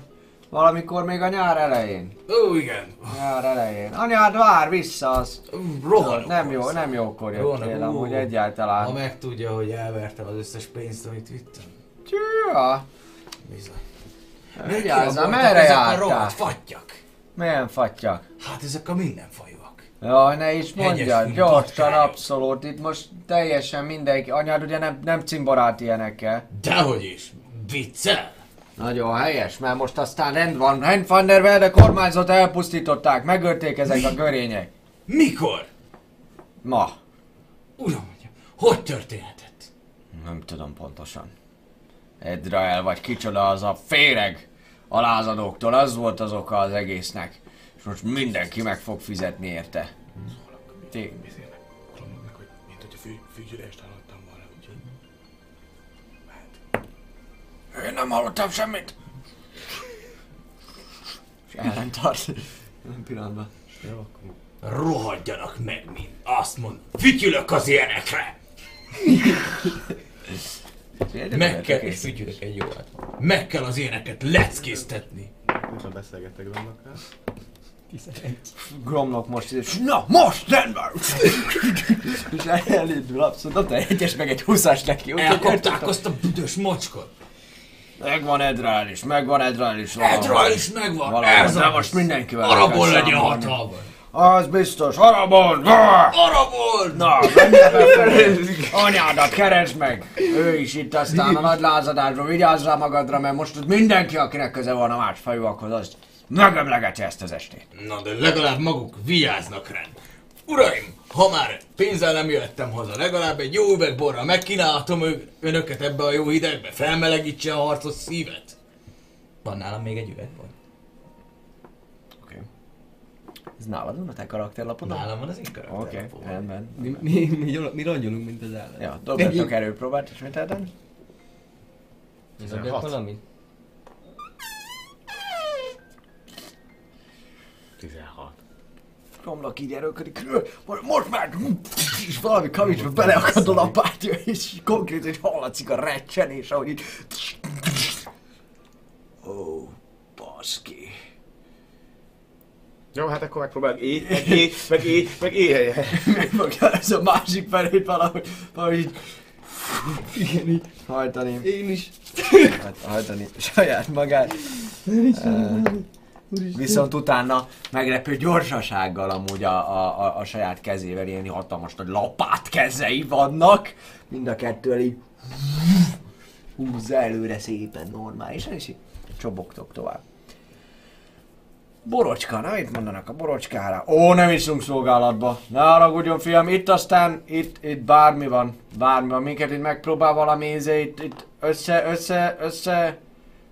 valamikor még a nyár elején. Ó, igen. Nyár elején. Anyád vár vissza, az Rohanok. nem jó, nem jókor jöttél, amúgy Ha egyáltalán. megtudja, hogy elvertem az összes pénzt, amit vittem. Tűha, Bizony. vigyázzál, merre jártál? fattyak. Milyen fatyak? Hát ezek a mindenfajúak. Jaj, ne is mondjad, gyorsan, abszolút. Itt most teljesen mindenki, anyád ugye nem, nem cimborált ilyenekkel. Dehogy is. Viccel. Nagyon helyes, mert most aztán rend van. Rend van der Velde kormányzat elpusztították, megölték ezek a görények. Mikor? Ma. Uram, hogy történhetett? Nem tudom pontosan. Edrael vagy kicsoda az a féreg alázadóktól, az volt az oka az egésznek. És most mindenki meg fog fizetni érte. Beszélnek. Mondom hogy mint hogy a fű, fügyülést Én nem hallottam semmit. És ellentart. Nem pillanatban. Jó, akkor... Rohadjanak meg mind. Azt mondom, fütyülök az ilyenekre. Meg kell, és fütyülök egy jóat. Meg kell az ilyeneket leckéztetni. Most beszélgettek vannak rá. Gromlok most, na most rendben! és elindul abszolút, ott egy egyes meg egy húszas neki. úgyhogy Elkapták azt a büdös mocskot. Megvan Edrál is, megvan Edrál is. Edra is megvan. Valahol, Ez de most mindenkivel Arabon legyen hatalma. Az biztos, Arabon! Arabon! Na, menj befelé! Anyádat keresd meg! Ő is itt aztán a nagy lázadásban, vigyázz rá magadra, mert most ott mindenki, akinek köze van a másfajúakhoz, az megemlegeti ezt az estét. Na de legalább maguk vigyáznak rá. Uraim, ha már pénzzel nem jöttem haza, legalább egy jó üveg borra megkínálhatom önöket ebbe a jó hidegbe, felmelegítse a harcos szívet. Van nálam még egy üvegbor. Oké. Ez nálad van a te karakterlapodon? Nálam van az én karakter. Oké, rendben. Mi, mi, mi, gyal- mi rongyolunk, mint az állat. Ja, dobjatok erőpróbát ismételten. Dobjak valamit? 16. Romlok így erőködik, "Mo- most már, és valami kavicsba beleakad a lapátja, és konkrétan hogy hallatszik a recsenés, ahogy így... Ó, baszki. Jó, hát akkor megpróbálok éj, meg éj, meg éj, meg éj. Megfogja ez a másik felét valahogy, valahogy így... Igen, így hajtani. Én is. Hát, hajtani saját magát. Ö, Viszont utána meglepő gyorsasággal amúgy a, a, a, a saját kezével ilyen hatalmas nagy lapát kezei vannak. Mind a kettővel így húzza előre szépen normálisan, és így csobogtok tovább. Borocska, na mit mondanak a borocskára? Ó, nem iszunk szolgálatba. Ne haragudjon, fiam, itt aztán, itt, itt bármi van. Bármi van, minket itt megpróbál valami íze, itt, itt össze, össze, össze,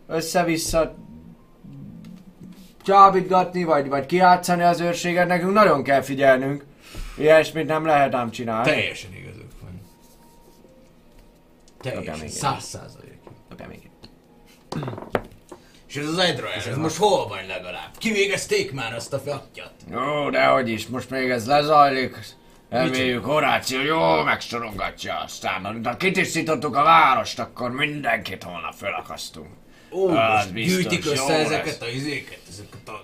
össze-vissza csábítgatni, vagy, vagy kiátszani az őrséget, nekünk nagyon kell figyelnünk. Ilyesmit nem lehet ám csinálni. Teljesen igazuk van. Teljesen, száz százalék. És ez az Edra, ez most hol van legalább? Kivégezték már azt a fattyat? Jó, dehogy is, most még ez lezajlik. Reméljük Horáció jól megsorongatja, aztán ha kitisztítottuk a várost, akkor mindenkit holnap felakasztunk. Ó, Az most biztos, gyűjtik össze lesz. ezeket a izéket, ezeket a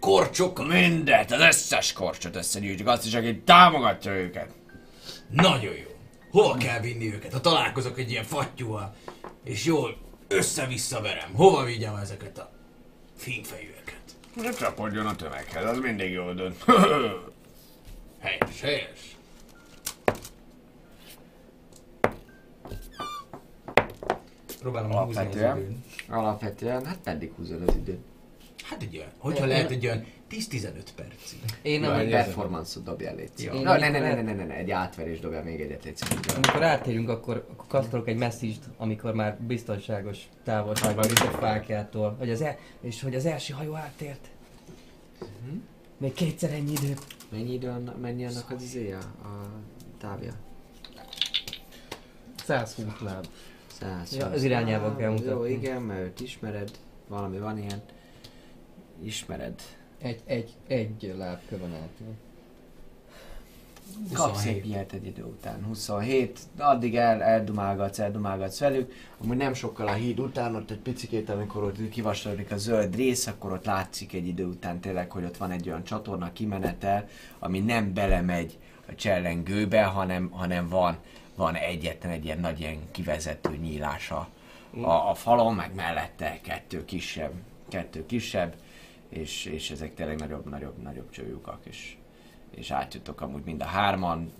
korcsokat. Mindet, az összes korcsot összegyűjtjük, azt is, aki támogatja őket. Nagyon jó. Hova kell vinni őket? Ha találkozok egy ilyen fattyúval, és jól össze-vissza verem, hova vigyem ezeket a fényfejűeket? Ne csapodjon a tömeghez, az mindig jól dönt. Helyes, helyes. Próbálom húzni az Alapvetően. hát meddig húzod az időt? Hát egy olyan, hogyha lehet egy olyan 10-15 percig. Én nem egy performance-ot dobjál, légy. Én Na, ne, ne, ne, ne, ne, ne, egy átverés dobjál még egyet, légy. Amikor átérünk, akkor, akkor kasztolok egy messzist, amikor már biztonságos távolságban vagyunk a fákjától. Hogy az el, és hogy az első hajó átért. Még kétszer ennyi idő. Mennyi idő, anna- mennyi annak az izéje, a távja? 120 láb. 100. Ja, az irányába kell Jó, mutatni. igen, mert őt ismered, valami van ilyen. Ismered. Egy, egy, egy láb kövön át. Kapsz egy ilyet egy idő után. 27, addig el, eldumálgatsz, eldumálgatsz velük. Amúgy nem sokkal a híd után, ott egy picikét, amikor ott kivasalodik a zöld rész, akkor ott látszik egy idő után tényleg, hogy ott van egy olyan csatorna kimenetel, ami nem belemegy a csellengőbe, hanem, hanem van, van egyetlen egy ilyen nagy ilyen kivezető nyílása a, a falon, meg mellette kettő kisebb, kettő kisebb, és, és ezek tényleg nagyobb, nagyobb, nagyobb csőlyukak, és, és átjutok amúgy mind a hárman.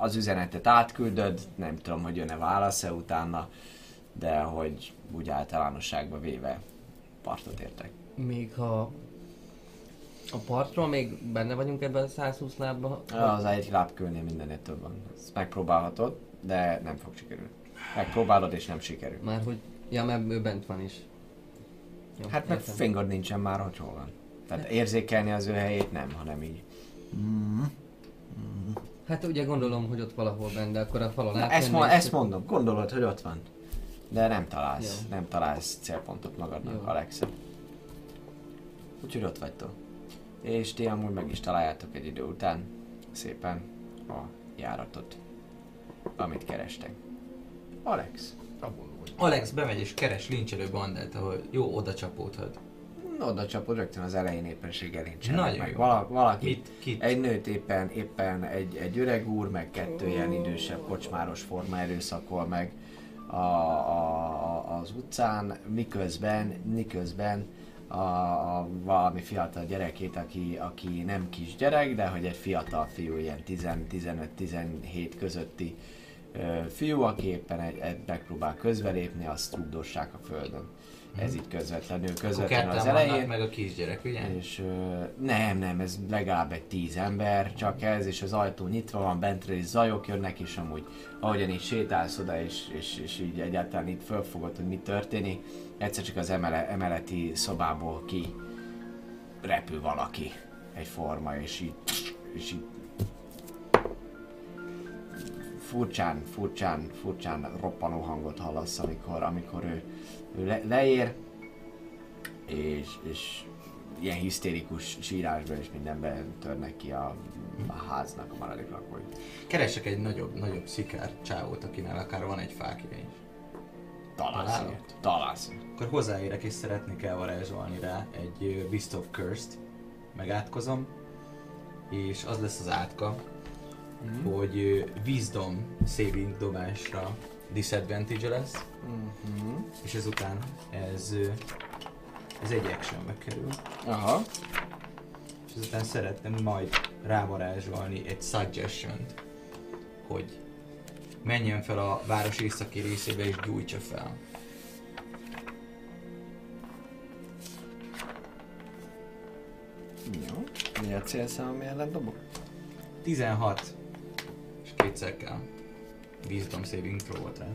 Az üzenetet átküldöd, nem tudom, hogy jön-e válasz-e utána, de hogy úgy általánosságban véve partot értek. Még ha a partról még benne vagyunk ebben a 120 lábban. Az egy lábkőnél mindennél több van. Ezt megpróbálhatod, de nem fog sikerülni. Megpróbálod és nem sikerül. Már hogy, ja, mert ő bent van is. Jó, Hát meg fingod nincsen már, hogy hol van. Tehát érzékelni az ő helyét nem, hanem így. Hát ugye gondolom, hogy ott valahol benne, de akkor a falon Na, ezt, és- ezt mondom, gondolod, hogy ott van. De nem találsz, Jó. nem találsz célpontot magadnak, Jó. Alexa. Úgyhogy ott vagytok. És ti amúgy meg is találjátok egy idő után szépen a járatot, amit kerestek. Alex, Alex bemegy és keres lincselő bandát, ahol jó oda csapódhat. oda csapod rögtön az elején éppenséggel nincs. Nagyon meg jó. vala, valaki, Mit? Kit? egy nőt éppen, éppen egy, egy öreg úr, meg kettő ilyen idősebb kocsmáros forma erőszakol meg a, a, a, az utcán, miközben, miközben a, a valami fiatal gyerekét, aki, aki nem kisgyerek, de hogy egy fiatal fiú, ilyen 10 15-17 közötti fiú, aki éppen egy, egy megpróbál közbelépni, azt rugdossák a földön. Ez közvetlenül, Akkor közvetlenül ketten az elején. meg a kisgyerek, ugye? És ö, nem, nem, ez legalább egy tíz ember, csak ez, és az ajtó nyitva van, bentről is zajok jönnek, és amúgy ahogyan így sétálsz oda, és, és, és így egyáltalán itt fölfogod, hogy mi történik, egyszer csak az emele, emeleti szobából ki repül valaki, egy forma, és így, és így furcsán, furcsán, furcsán roppanó hangot hallasz, amikor, amikor ő, ő le, leér, és, és ilyen hisztérikus sírásban és mindenben törnek ki a, a háznak a maradék lakói. Keresek egy nagyobb, nagyobb szikár csávót, akinek akár van egy fákja is. Találsz ilyet. Találsz. Akkor hozzáérek és szeretnék elvarázsolni rá egy Beast of Cursed. Megátkozom. És az lesz az átka, Mhm. hogy Wisdom saving dobásra disadvantage lesz. Mhm. És ezután ez, ez egy actionbe kerül. Aha. És ezután szeretném majd rávarázsolni egy suggestion hogy menjen fel a város északi részébe és gyújtsa fel. Jó. Mi a célszám, ami ellen dobok? 16 és kétszer kell. Wisdom saving throw volt rá.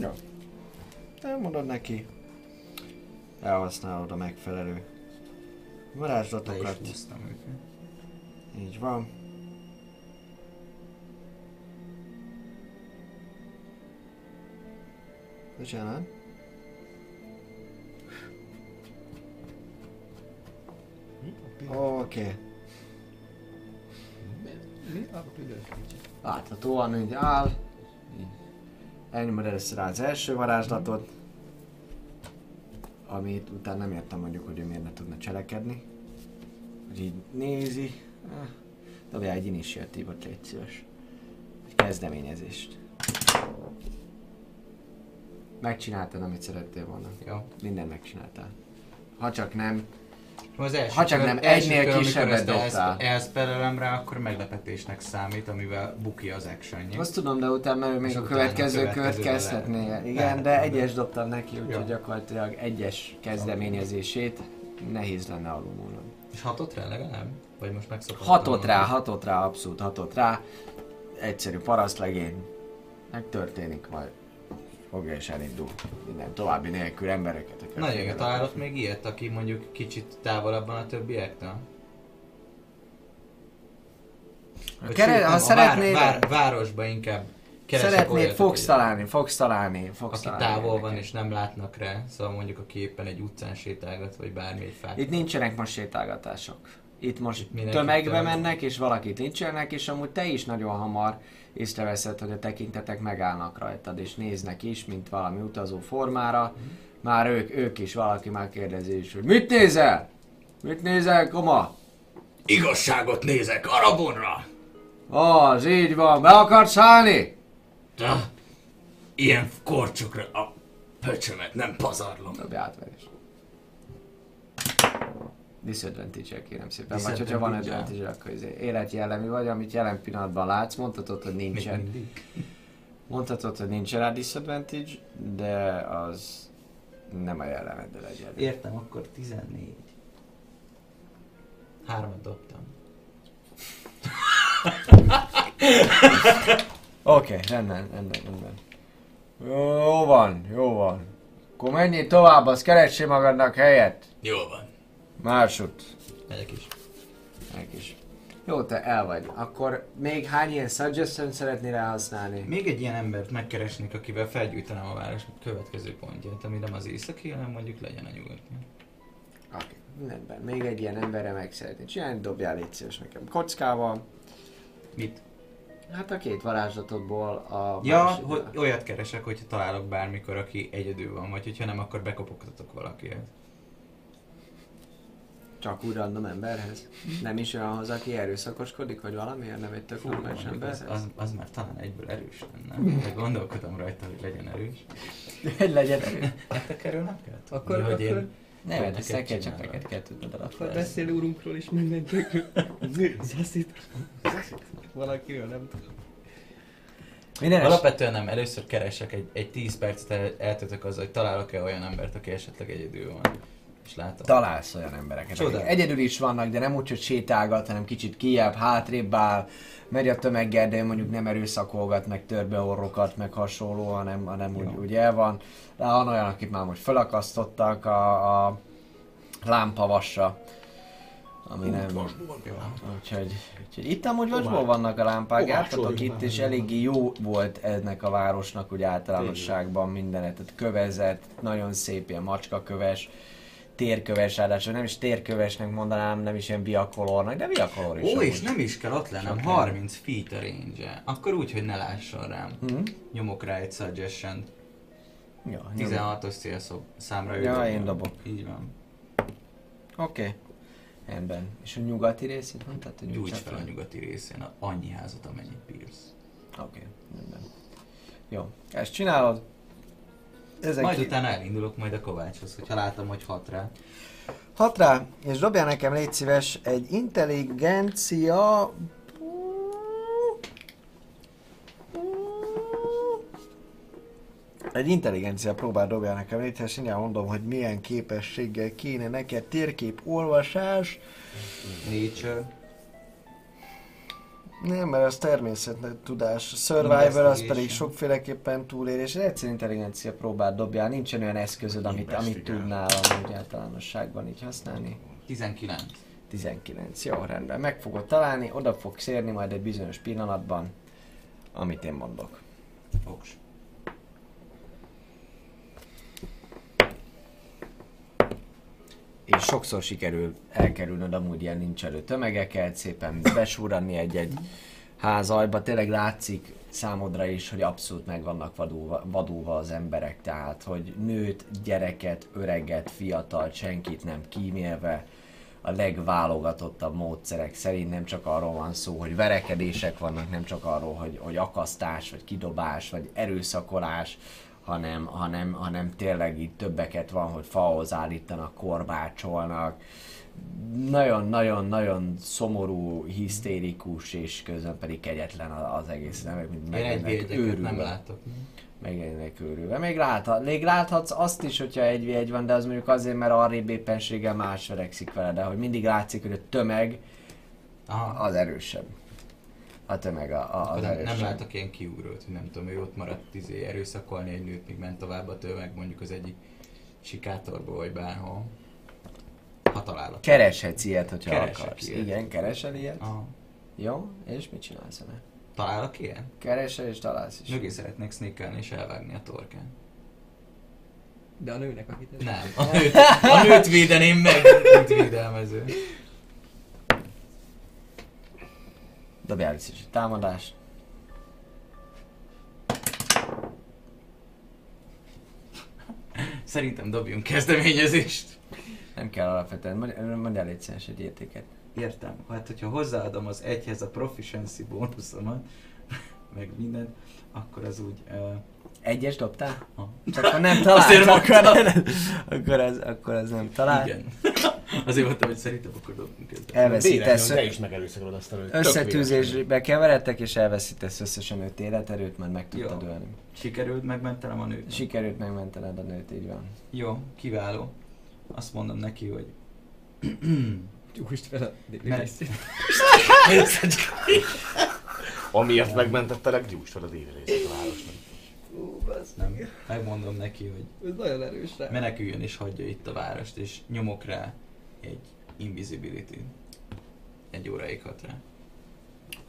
Jó. Elmondod neki. Elhasználod a megfelelő varázslatokat. Így van. Bocsánat. Oké. Okay. Mi a büdös Láthatóan így áll. Elnyomod először rá az első varázslatot. Amit utána nem értem mondjuk, hogy ő miért ne tudna cselekedni. Hogy így nézi. Ah, Dobjál egy initiatívot, légy szíves. Egy kezdeményezést. Megcsináltad, amit szerettél volna. Jó. Mindent megcsináltál. Ha csak nem, Az első Ha csak nem egynél kör, kisebbet ezt dobtál. elsz- elszpelelem rá, akkor meglepetésnek számít, amivel buki az actionje. Azt tudom, de utána ő még a következő kört következőre kezdhetné. lehet. Igen, Lehet, de egyes dobtam neki, úgyhogy gyakorlatilag egyes kezdeményezését nehéz lenne alulmúlnod. És hatott rá legalább? Vagy most megszokottam? Hatott rá, hatott rá, abszolút hatott rá. Egyszerű parasztlegény. Megtörténik majd. Fogja és elindul. Minden további nélkül embereket. jó, figyelembe találod még ilyet, aki mondjuk kicsit távolabban a többiektől? Vagy Kere- ha a szeretnéd- vár, vár, városba inkább Szeretnéd, fogsz találni, fogsz találni, fogsz Aki találni. távol van és nem látnak rá, szóval mondjuk aki éppen egy utcán sétálgat, vagy bármi egy fát. Itt nincsenek most sétálgatások. Itt most Itt tömegbe tömeg. mennek, és valakit nincsenek, és amúgy te is nagyon hamar észreveszed, hogy a tekintetek megállnak rajtad, és néznek is, mint valami utazó formára. Már ők, ők is, valaki már kérdezi is, hogy mit nézel? Mit nézel, koma? Igazságot nézek Arabonra! Az, így van, be akarsz állni? De ilyen korcsokra a pöcsömet nem pazarlom. Dobj átverés. Disadvantage kérem szépen. Vagy hogyha van advantage akkor izé életjellemű vagy, amit jelen pillanatban látsz, mondhatod, hogy nincsen. Mondhatod, hogy nincsen rá disadvantage, de az nem a jellemeddel egyenlő. Értem, akkor 14. Hármat dobtam. Oké, okay, rendben, rendben, rendben. Jó van, jó van. Akkor menjél tovább, az keressél magadnak helyet. Jó van. Másút. Megyek is. Meg is. Jó, te el vagy. Akkor még hány ilyen suggestion szeretnél elhasználni? Még egy ilyen embert megkeresnék, akivel felgyújtanám a város következő pontját, ami nem az északi, hanem mondjuk legyen a nyugati. Oké, okay. rendben. Még egy ilyen emberre meg szeretnél csinálni, dobjál légy szíves nekem kockával. Mit? Hát a két varázslatodból a Ja, hogy olyat keresek, hogyha találok bármikor, aki egyedül van, vagy hogyha nem, akkor bekopogtatok valakihez. Csak úgy random emberhez? Nem is olyanhoz, aki erőszakoskodik, vagy valamiért nem egy tök normális emberhez? az, az, az, már talán egyből erős lenne. De gondolkodom rajta, hogy legyen erős. Hogy legyen erő. Nektek kerül neked? Akkor, Mi, hogy akkor én Nem, Neked ezt neked csak neked kell tudnod alapvetően. Beszél úrunkról is mindenkiről. Zaszit. Valakiről nem tudom. Minden Alapvetően nem, először keresek egy, egy 10 percet el, eltöltök azzal, hogy találok-e olyan embert, aki esetleg egyedül van. És látom. találsz olyan embereket, akik egyedül is vannak, de nem úgy, hogy sétálgat, hanem kicsit kijebb, hátrébb áll, megy a tömeggel, de mondjuk nem erőszakolgat, meg törbe orrokat, meg hasonló, hanem, hanem úgy, úgy el van. De van olyan, akit már most felakasztottak a, a lámpavasra, ami nem... Úgyhogy, úgyhogy itt amúgy vasból vannak a lámpák, jártatok itt, és eléggé jó volt ennek a városnak úgy általánosságban mindenet, tehát kövezett, nagyon szép ilyen macskaköves, térköves, ráadásul nem is térkövesnek mondanám, nem is ilyen viakolornak, de viakolor is. Ó, és nem is kell ott lennem, 30 feet a range Akkor úgy, hogy ne lásson rám. Mhm. Nyomok rá egy suggestion Ja, nyomj. 16-os célszó számra Ja, dobja. én dobok. Így van. Oké. Okay. Ebben. És a nyugati részét mondtad, hogy Gyújts fel a nyugati részén annyi házat, amennyit bírsz. Oké, okay. rendben. Jó, ezt csinálod. Ezek Majd ki- utána elindulok majd a Kovácshoz, hogyha látom, hogy hat rá. Hat rá, és dobjál nekem légy szíves egy intelligencia... Egy intelligencia próbál dobjál nekem légy szíves, mindjárt mondom, hogy milyen képességgel kéne neked térkép olvasás. Nature. Nem, mert az természettudás. Survivor az pedig sokféleképpen túlélés. Egy egyszerű intelligencia próbál dobjál, nincsen olyan eszközöd, amit, amit tudnál amúgy általánosságban így használni. 19. 19. Jó, rendben. Meg fogod találni, oda fogsz érni majd egy bizonyos pillanatban, amit én mondok. Fogs. És sokszor sikerül elkerülnöd amúgy ilyen nincs elő tömegeket, szépen besúrani egy-egy házajba. Tényleg látszik számodra is, hogy abszolút meg vannak vadulva, vadulva az emberek, tehát hogy nőt, gyereket, öreget, fiatal, senkit nem kímélve, a legválogatottabb módszerek szerint nem csak arról van szó, hogy verekedések vannak, nem csak arról, hogy, hogy akasztás, vagy kidobás, vagy erőszakolás, hanem, hanem, hanem tényleg itt többeket van, hogy fahoz állítanak, korbácsolnak. Nagyon-nagyon-nagyon szomorú, hisztérikus, és közben pedig kegyetlen az egész. Nem, mint Én egy nem látok. Megjelennek őrülve. Még, láthat, még láthatsz azt is, hogyha egy v egy van, de az mondjuk azért, mert arrébb éppenséggel más verekszik vele, de hogy mindig látszik, hogy a tömeg Aha. az erősebb. A tömeg a, a, az nem, látok ilyen kiugrót, hogy nem tudom, ő ott maradt izé, erőszakolni egy nőt, míg ment tovább a tömeg, mondjuk az egyik sikátorba, vagy bárhol. Ha találok. Kereshetsz ilyet, hogyha Keresek akarsz. ilyet. Igen, keresel ilyet. Aha. Jó, és mit csinálsz vele? Találok ilyen? Keresel és találsz is. Mögé szeretnék sneakelni és elvágni a torkán. De a nőnek, akit. Nem, a nőt, a nőt védeném meg, mint védelmező. Dobjál is egy támadást. Szerintem dobjunk kezdeményezést. Nem kell alapvetően, mondj- mondjál egy színes egy értéket. Értem. Hát, hogyha hozzáadom az egyhez a proficiency bónuszomat, meg mindent, akkor az úgy... Uh, Egyes dobtál? Ha. Csak akkor nem Azért talált, mondtam. akkor, akkor, ez, akkor ez nem talált. igen. Azért mondtam, hogy szerintem akkor dobjunk ezt. Elveszítesz, Te is megerőszakolod azt a. Tök összetűzésbe keveredtek, és elveszítesz összesen 5 életerőt, mert meg tudtad Jó. ölni. Sikerült megmentenem a nőt? Sikerült megmentened a nőt, így van. Jó, kiváló. Azt mondom neki, hogy Gyújtsd fel a. Amiért megmentettelek, gyújts fel a déli részét a városnak. nem, megmondom neki, hogy Ez nagyon erős rá. meneküljön és hagyja itt a várost, és nyomok rá egy invisibility. Egy óráig hat rá.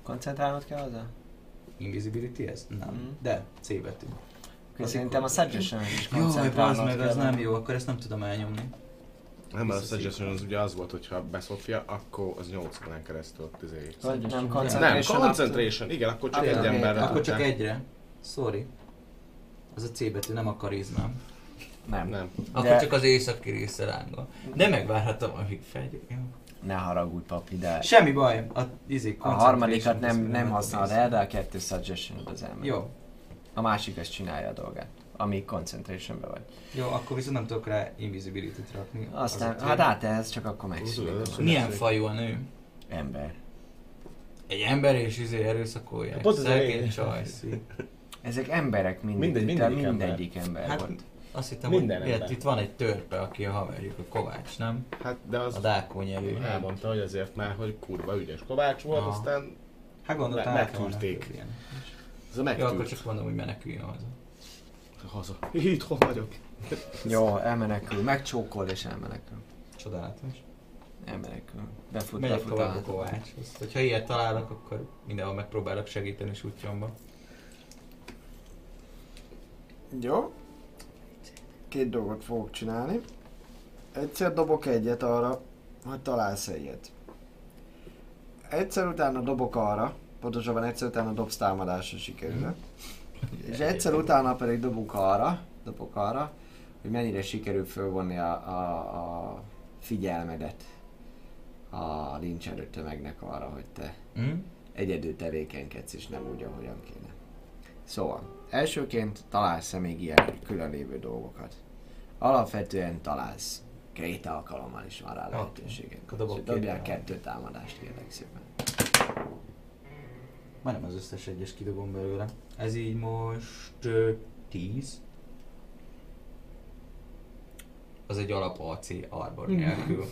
Koncentrálnod kell hozzá? Invisibility ez? Nem. Mhm. De C betű. Akkor szerintem a suggestion is Jó, koncentrálnod meg, az nem jó, akkor ezt nem tudom elnyomni. Nem, mert a suggestion az ugye az volt, hogyha beszopja, akkor az 8 órán keresztül izé. Vagy nem Nem, concentration. concentration, igen, akkor csak egy emberre Akkor csak egyre. Sorry. Az a C betű, nem a karizmám. Nem. Nem. Akkor De- csak az északi része lángol. De megvárhatom, amíg fegy. Jó. Ne haragudj, papi, de Semmi baj, a, izé, a harmadikat nem, nem használod el, de a kettő suggestion az elmegy. Jó, A másik ezt csinálja a dolgát. amíg concentration vagy. Jó, akkor viszont nem tudok rá invisibility-t rakni. Aztán, Az hát át ehhez csak akkor megszűnik. Milyen fajú a nő? Ember. Egy ember és izé erőszakolják. Pont Szegény csajszi. Ezek emberek mindig, Mindegy, mindegy, mindegyik ember. mindegyik ember, Hát volt. Azt hittem, Minden hogy ilyet, itt van egy törpe, aki a haverjuk, a Kovács, nem? Hát, de az A Dákó nyelvű. elmondta, hogy azért már, hogy kurva ügyes Kovács volt, Aha. aztán Hát gondoltam, Me- át vannak megtűrték. ilyen. ez a Jó, akkor megtűrt. csak mondom, hogy meneküljön haza. Haza. Itthon vagyok. Jó, elmenekül, megcsókol és elmenekül. Csodálatos. Elmenekül. Befut, Megyek befut tovább a a... Kovácshoz. Hogyha ilyet találok, akkor mindenhol megpróbálok segíteni és útjomba. Jó. Két dolgot fogok csinálni. Egyszer dobok egyet arra, hogy találsz egyet. Egyszer utána dobok arra, pontosabban egyszer utána dobsz támadásra sikerül. És egyszer utána pedig dobok arra, dobok arra, hogy mennyire sikerül fölvonni a, a, a figyelmedet a lincselő tömegnek arra, hogy te Hm? egyedül tevékenykedsz, és nem úgy, ahogyan kéne. Szóval, elsőként találsz-e még ilyen külön lévő dolgokat? Alapvetően találsz. Két alkalommal is van rá lehetőséged. Dobok Úgyhogy Dobjál kettő támadást, kérlek szépen. Majdnem az összes egyes kidobom belőle. Ez így most ö, 10. Az egy alap AC arbor nélkül.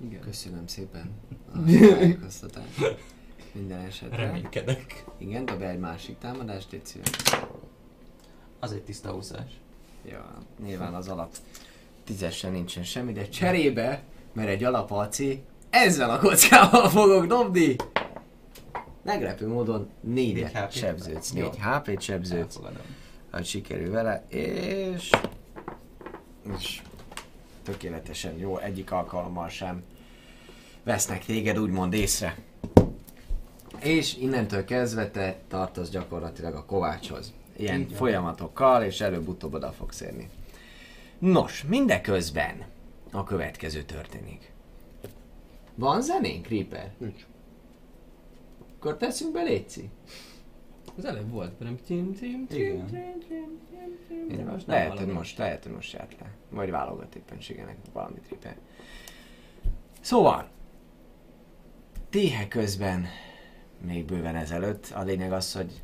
Igen. Köszönöm szépen a tájékoztatást. Minden esetre. Reménykedek. Igen, dobj egy másik támadást, légy szíves. Az egy tiszta úszás. Ja, nyilván az alap tízesen nincsen semmi, de cserébe, mert egy alap AC, ezzel a kockával fogok dobni. Meglepő módon Négy négyet sebződsz, négy HP-t sebződsz, hogy sikerül vele, és... és tökéletesen jó, egyik alkalommal sem vesznek téged úgymond észre. És innentől kezdve te tartoz gyakorlatilag a kovácshoz. Ilyen van. folyamatokkal, és előbb-utóbb oda fogsz érni. Nos, mindeközben a következő történik. Van zenénk, Reaper? Nincs. Akkor teszünk be, Léci? Az előbb volt, nem? Tim, tim, tim, Igen. tim, most lehet, hogy most, lehet, hogy most járt le. Vagy válogat éppenségenek valamit Reaper. Szóval, téhe közben, még bőven ezelőtt, a lényeg az, hogy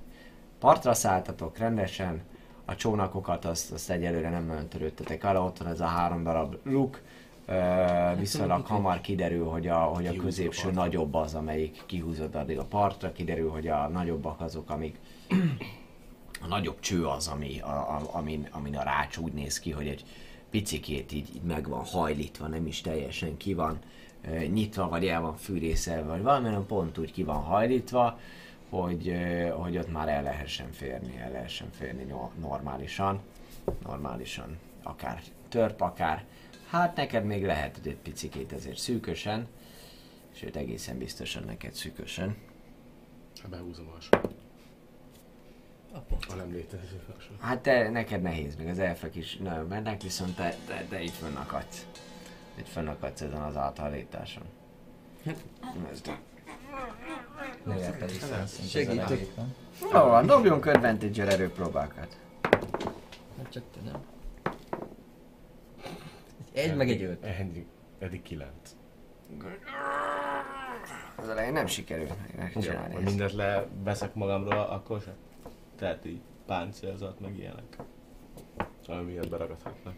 partra szálltatok rendesen, a csónakokat azt, azt egyelőre nem nagyon törődtetek arra, ott van ez a három darab luk, Ö, viszonylag hamar kiderül, hogy a, hogy a a középső partra. nagyobb az, amelyik kihúzod addig a partra, kiderül, hogy a nagyobbak azok, amik a nagyobb cső az, ami, a, a, amin, amin a rács úgy néz ki, hogy egy picikét így, így meg van hajlítva, nem is teljesen ki van nyitva, vagy el van fűrészelve, vagy valamilyen pont úgy ki van hajlítva, hogy, hogy ott már el lehessen férni, el lehessen férni no- normálisan, normálisan, akár törp, akár, hát neked még lehet, hogy egy picikét ezért szűkösen, sőt egészen biztosan neked szűkösen. Ha behúzom a hasonlót. Apa. A nem létező hasonlót. Hát te, neked nehéz, meg az elfek is nagyon mennek, viszont te, te, te itt fönnakadsz. Itt fönnakadsz ezen az általításon. Ez de. Legalább pedig Segítek. Jó van, dobjunk advantage-el erőpróbákat. Hát csak te nem. Egy meg egy öt. Eddig, eddig kilenc. Az elején nem sikerül megcsinálni ezt. mindent leveszek magamról, akkor se. Tehát így páncélzat, meg ilyenek. Ami miatt beragadhatnak.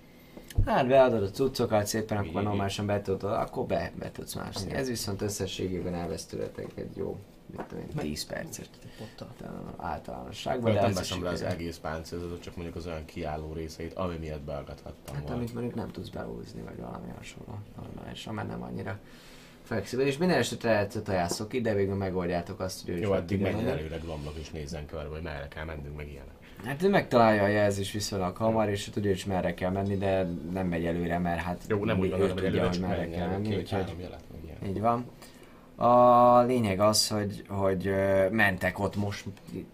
Hát beadod a cuccokat szépen, akkor Mi? normálisan be tudod, akkor be, be tudsz mászni. Ez viszont összességében elvesz tőletek egy jó, mit tudom én, 10 percet. Potta. Általánosságban, de nem veszem le az egész páncélzatot, csak mondjuk az olyan kiálló részeit, ami miatt beagadhattam Hát amit mondjuk nem tudsz behúzni, vagy valami hasonló. Normálisan, mert nem annyira flexibilis. Minden esetre eltajászok ide, végül megoldjátok azt, hogy ő Jó, addig menjen menni. előre glomlok és nézzen körbe, hogy merre kell mennünk, meg ilyenek. Hát ő megtalálja a jelzés viszonylag hamar, és tudja, is merre kell menni, de nem megy előre, mert hát Jó, nem úgy van, hogy tudja, hogy merre kell menni, úgyhogy így van. A lényeg az, hogy, hogy mentek ott most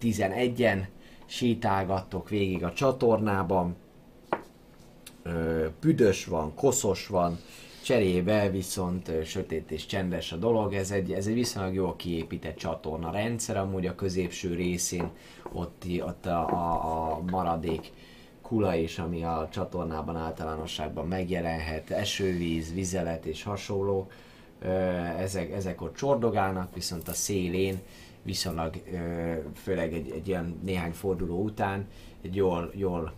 11-en, sétálgattok végig a csatornában, Ö, büdös van, koszos van, Cserébe viszont sötét és csendes a dolog, ez egy, ez egy viszonylag jól kiépített csatorna rendszer, amúgy a középső részén ott, ott a, a, a maradék kula is, ami a csatornában általánosságban megjelenhet, esővíz, vizelet és hasonló, ezek, ezek ott csordogálnak, viszont a szélén viszonylag, főleg egy, egy ilyen néhány forduló után, egy jól, jól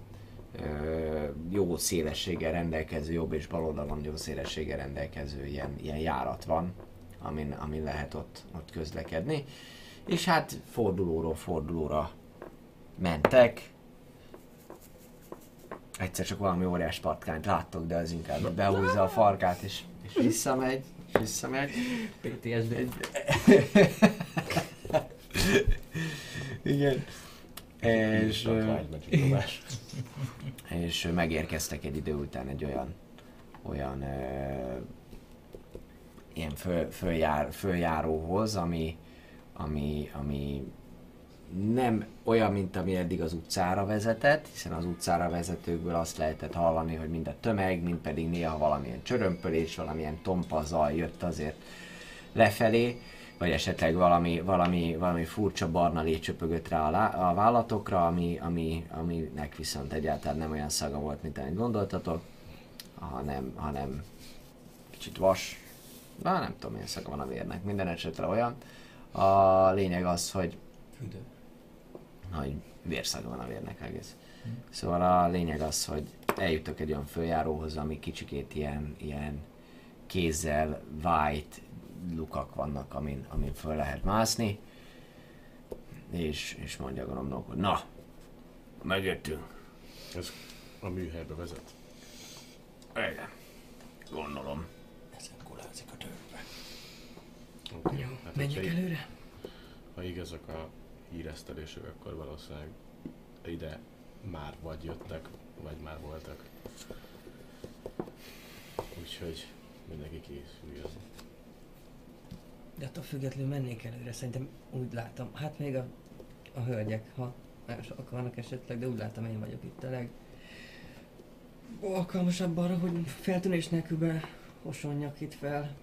jó szélességgel rendelkező, jobb és bal oldalon jó szélességgel rendelkező ilyen, ilyen járat van, amin, amin lehet ott, ott közlekedni. És hát fordulóról fordulóra mentek. Egyszer csak valami óriás patkányt láttok, de az inkább behúzza a farkát és, és visszamegy, és visszamegy. PTSD. Igen. És, Vágymegy és megérkeztek egy idő után egy olyan, olyan ö, ilyen föl, följár, följáróhoz, ami, ami, ami nem olyan, mint ami eddig az utcára vezetett, hiszen az utcára vezetőkből azt lehetett hallani, hogy mind a tömeg, mind pedig néha valamilyen csörömpölés, valamilyen tompa zaj jött azért lefelé, vagy esetleg valami, valami, valami furcsa barna lé csöpögött rá a, lá, a vállatokra, ami, ami, aminek viszont egyáltalán nem olyan szaga volt, mint amit gondoltatok, hanem, hanem kicsit vas, na nem tudom milyen szaga van a vérnek, minden esetre olyan. A lényeg az, hogy Füdő. hogy vérszaga van a vérnek egész. Szóval a lényeg az, hogy eljutok egy olyan följáróhoz, ami kicsikét ilyen, ilyen kézzel vájt lukak vannak, amin, amin föl lehet mászni. És, és mondja a gonombnak, hogy na, megjöttünk. Ez a műhelybe vezet. Igen, gondolom. Ezen kulázik a törpe. Okay. Hát, Menjek hogyha- előre? Ha igazak a híresztelések, akkor valószínűleg ide már vagy jöttek, vagy már voltak. Úgyhogy mindenki készüljön. De attól függetlenül mennék előre, szerintem úgy látom. Hát még a, a hölgyek, ha más akarnak esetleg, de úgy látom én vagyok itt a leg alkalmasabb arra, hogy feltűnés nélkül behosonjak itt fel.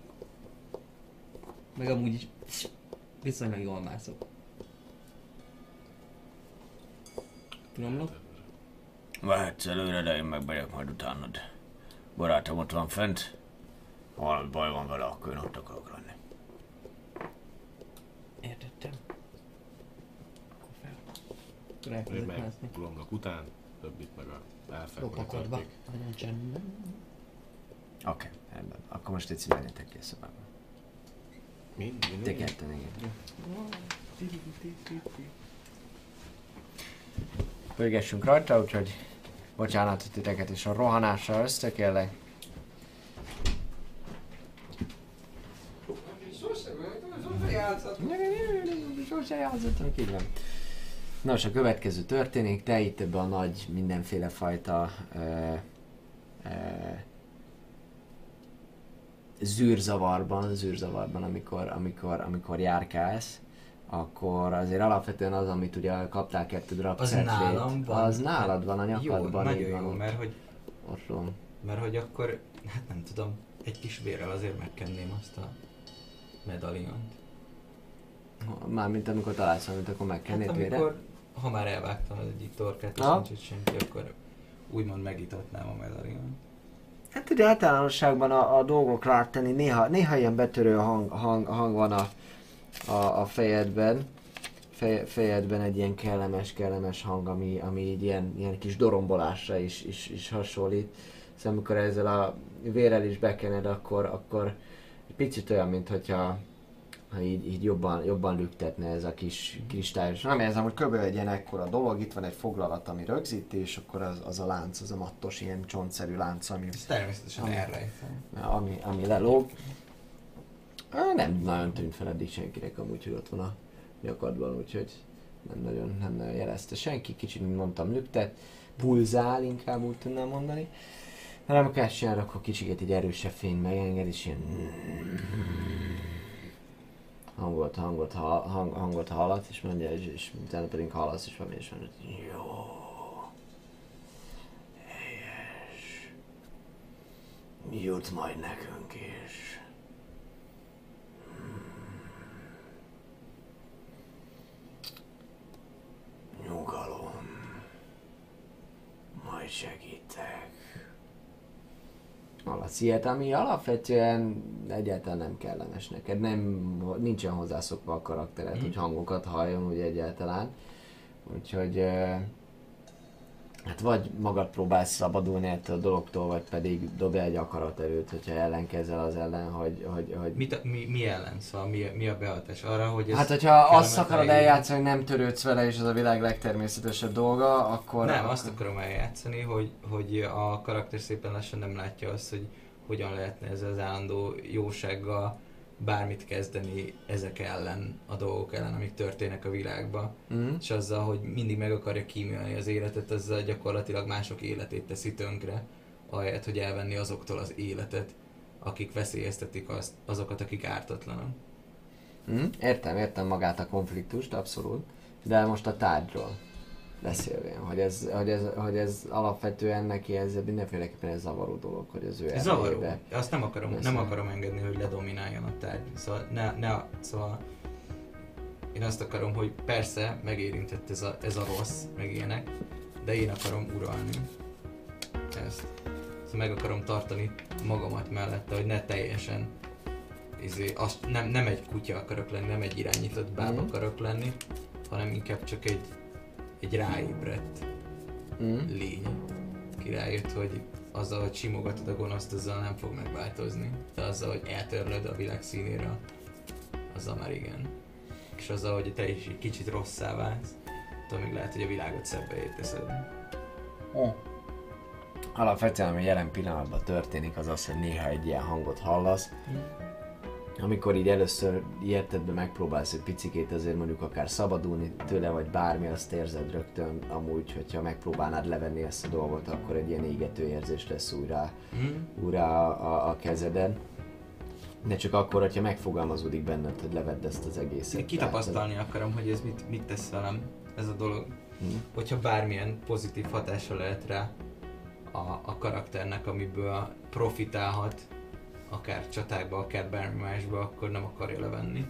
Meg amúgy is viszonylag jól mászok. Tudom, Vehetsz előre, de én meg megyek majd utánad. Barátom ott van fent. Ha baj van vele, akkor én ott akarok. Értettem. Akkor fel. Meg. Glomnak után, többit meg a elfekvő Lopakodva. Nagyon csendben. Oké, okay, rendben. Akkor most egy menjetek ki a szobába. Mind, Te ketten, igen. Pörgessünk rajta, úgyhogy bocsánatot titeket és a rohanással összekérlek. Sose játszottunk, így van. Nos, a következő történik, te itt ebbe a nagy mindenféle fajta ö, ö, zűrzavarban, zűrzavarban, amikor, amikor, amikor járkálsz, akkor azért alapvetően az, amit ugye kaptál kettő darab Az cetlét, nálam van. az nálad van a Jó, nyakadban. így nagyon van jó, ott, mert hogy, van. mert hogy akkor, hát nem tudom, egy kis vérrel azért megkenném azt a medaliont. Mármint amikor találsz valamit, akkor Hát megkennéd hát, vére. amikor, ha már elvágtam az egyik torkát, és nincs itt senki, akkor úgymond megitatnám a medaliont. Hát ugye általánosságban a, a dolgok látni, néha, néha ilyen betörő hang, hang, hang van a, a, a fejedben. Fej, fejedben egy ilyen kellemes, kellemes hang, ami, ami így ilyen, ilyen kis dorombolásra is, is, is hasonlít. Szóval amikor ezzel a vérrel is bekened, akkor, akkor egy picit olyan, mint hogyha ha így, így jobban, jobban lüktetne ez a kis kristályos. Nem érzem, hogy kb. egy ilyen ekkora dolog, itt van egy foglalat, ami rögzíti, és akkor az, az a lánc, az a mattos, ilyen csontszerű lánc, ami Ez természetesen Ami- elrejtem. ami, ami lelóg. Nem nagyon tűnt fel eddig senkinek amúgy, hogy ott van a nyakadban, úgyhogy nem nagyon, nem nagyon jelezte senki, kicsit, mint mondtam, lüktet, pulzál, inkább úgy tudnám mondani. Ha nem akarsz csinálni, akkor kicsit egy erősebb fény megenged, és ilyen hangot, hangot, ha- hang, hangot hallat, és mondja, és, és utána pedig hallasz, és valami, és mondja, jó, helyes, jut majd nekünk is. Hmm. Nyugalom. Majd segítek. Alasz ilyet, ami alapvetően egyáltalán nem kellemes neked. Nem, nincsen hozzászokva a karaktered, hogy hangokat halljon úgy egyáltalán. Úgyhogy hát vagy magad próbálsz szabadulni ettől a dologtól, vagy pedig dobj egy akaraterőt, hogyha ellenkezel az ellen, hogy, hogy, hogy Mit, a- mi, mi ellen? Szóval mi, mi a behatás arra, hogy ez Hát, hogyha azt akarod eljátszani, hogy nem törődsz vele, és ez a világ legtermészetesebb dolga, akkor... Nem, azt akarom eljátszani, hogy, hogy a karakter szépen lassan nem látja azt, hogy hogyan lehetne ezzel az állandó jósággal bármit kezdeni ezek ellen, a dolgok ellen, amik történnek a világban. Mm. És azzal, hogy mindig meg akarja kímélni az életet, azzal gyakorlatilag mások életét teszi tönkre, ahelyett, hogy elvenni azoktól az életet, akik veszélyeztetik azt, azokat, akik ártatlanok. Mm. Értem, értem magát a konfliktust, abszolút. De most a tárgyról beszélvén, hogy ez, hogy ez, hogy ez alapvetően neki ez mindenféleképpen egy zavaró dolog, hogy az ő Ez zavaró. erejébe- Azt nem akarom, nem Persze. akarom engedni, hogy ledomináljon a tárgy. Szóval, ne, ne, szóval én azt akarom, hogy persze megérintett ez a, ez a rossz, meg ilyenek, de én akarom uralni ezt. Szóval meg akarom tartani magamat mellette, hogy ne teljesen izé, azt, nem, nem egy kutya akarok lenni, nem egy irányított báb Mhm. akarok lenni, hanem inkább csak egy, egy ráébredt Mm. lény, aki rájött, hogy azzal, hogy simogatod a gonoszt, azzal nem fog megváltozni. De azzal, hogy eltörlöd a világ színéről, azzal már igen. És azzal, hogy te is egy kicsit rosszá válsz, attól még lehet, hogy a világot szebbé teszed. Alapvetően, ami jelen pillanatban történik, az az, hogy néha egy ilyen hangot hallasz, amikor így először ilyetedbe megpróbálsz egy picikét azért mondjuk akár szabadulni tőle, vagy bármi, azt érzed rögtön amúgy, hogyha megpróbálnád levenni ezt a dolgot, akkor egy ilyen égető érzés lesz újra, Hm? újra a, a, a kezeden. De csak akkor, hogyha megfogalmazódik benned, hogy levedd ezt az egészet. Én kitapasztalni akarom, hogy ez mit, mit tesz velem, ez a dolog. Hm. Hogyha bármilyen pozitív hatása lehet rá a, a karakternek, amiből profitálhat, akár csatákba, akár bármi másba, akkor nem akarja levenni.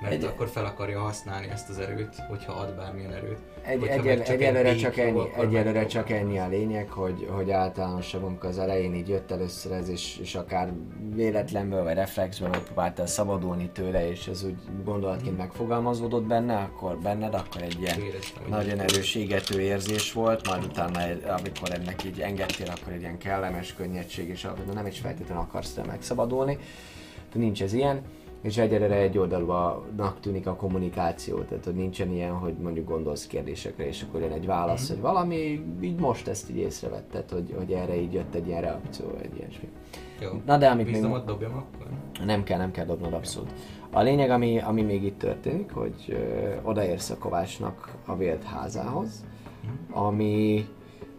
Mert Egy- akkor fel akarja használni ezt az erőt, hogyha ad bármilyen erőt. Egy, egy, meg csak egy egyelőre, bék csak ennyi, egyelőre csak ennyi a lényeg, hogy, hogy általánosabban, amikor az elején így jött először ez, és, és akár véletlenből vagy reflexből megpróbáltál szabadulni tőle, és ez úgy gondolatként megfogalmazódott benne, akkor benned, akkor egy ilyen Éreztem, nagyon erős égető érzés volt, majd utána, egy- amikor ennek így engedtél, akkor egy ilyen kellemes könnyedség, és alapvetően nem is feltétlenül akarsz te megszabadulni, de nincs ez ilyen, és egyelőre egy oldalúnak tűnik a kommunikáció, tehát hogy nincsen ilyen, hogy mondjuk gondolsz kérdésekre, és akkor jön egy válasz, hogy valami, így most ezt így észrevetted, hogy, hogy erre így jött egy ilyen reakció, egy ilyesmi. Jó. Na de amit még... Bizdomot dobjam akkor? Nem kell, nem kell dobnod abszolút. A lényeg, ami, ami még itt történik, hogy ö, odaérsz a Kovácsnak a vélt házához, ami,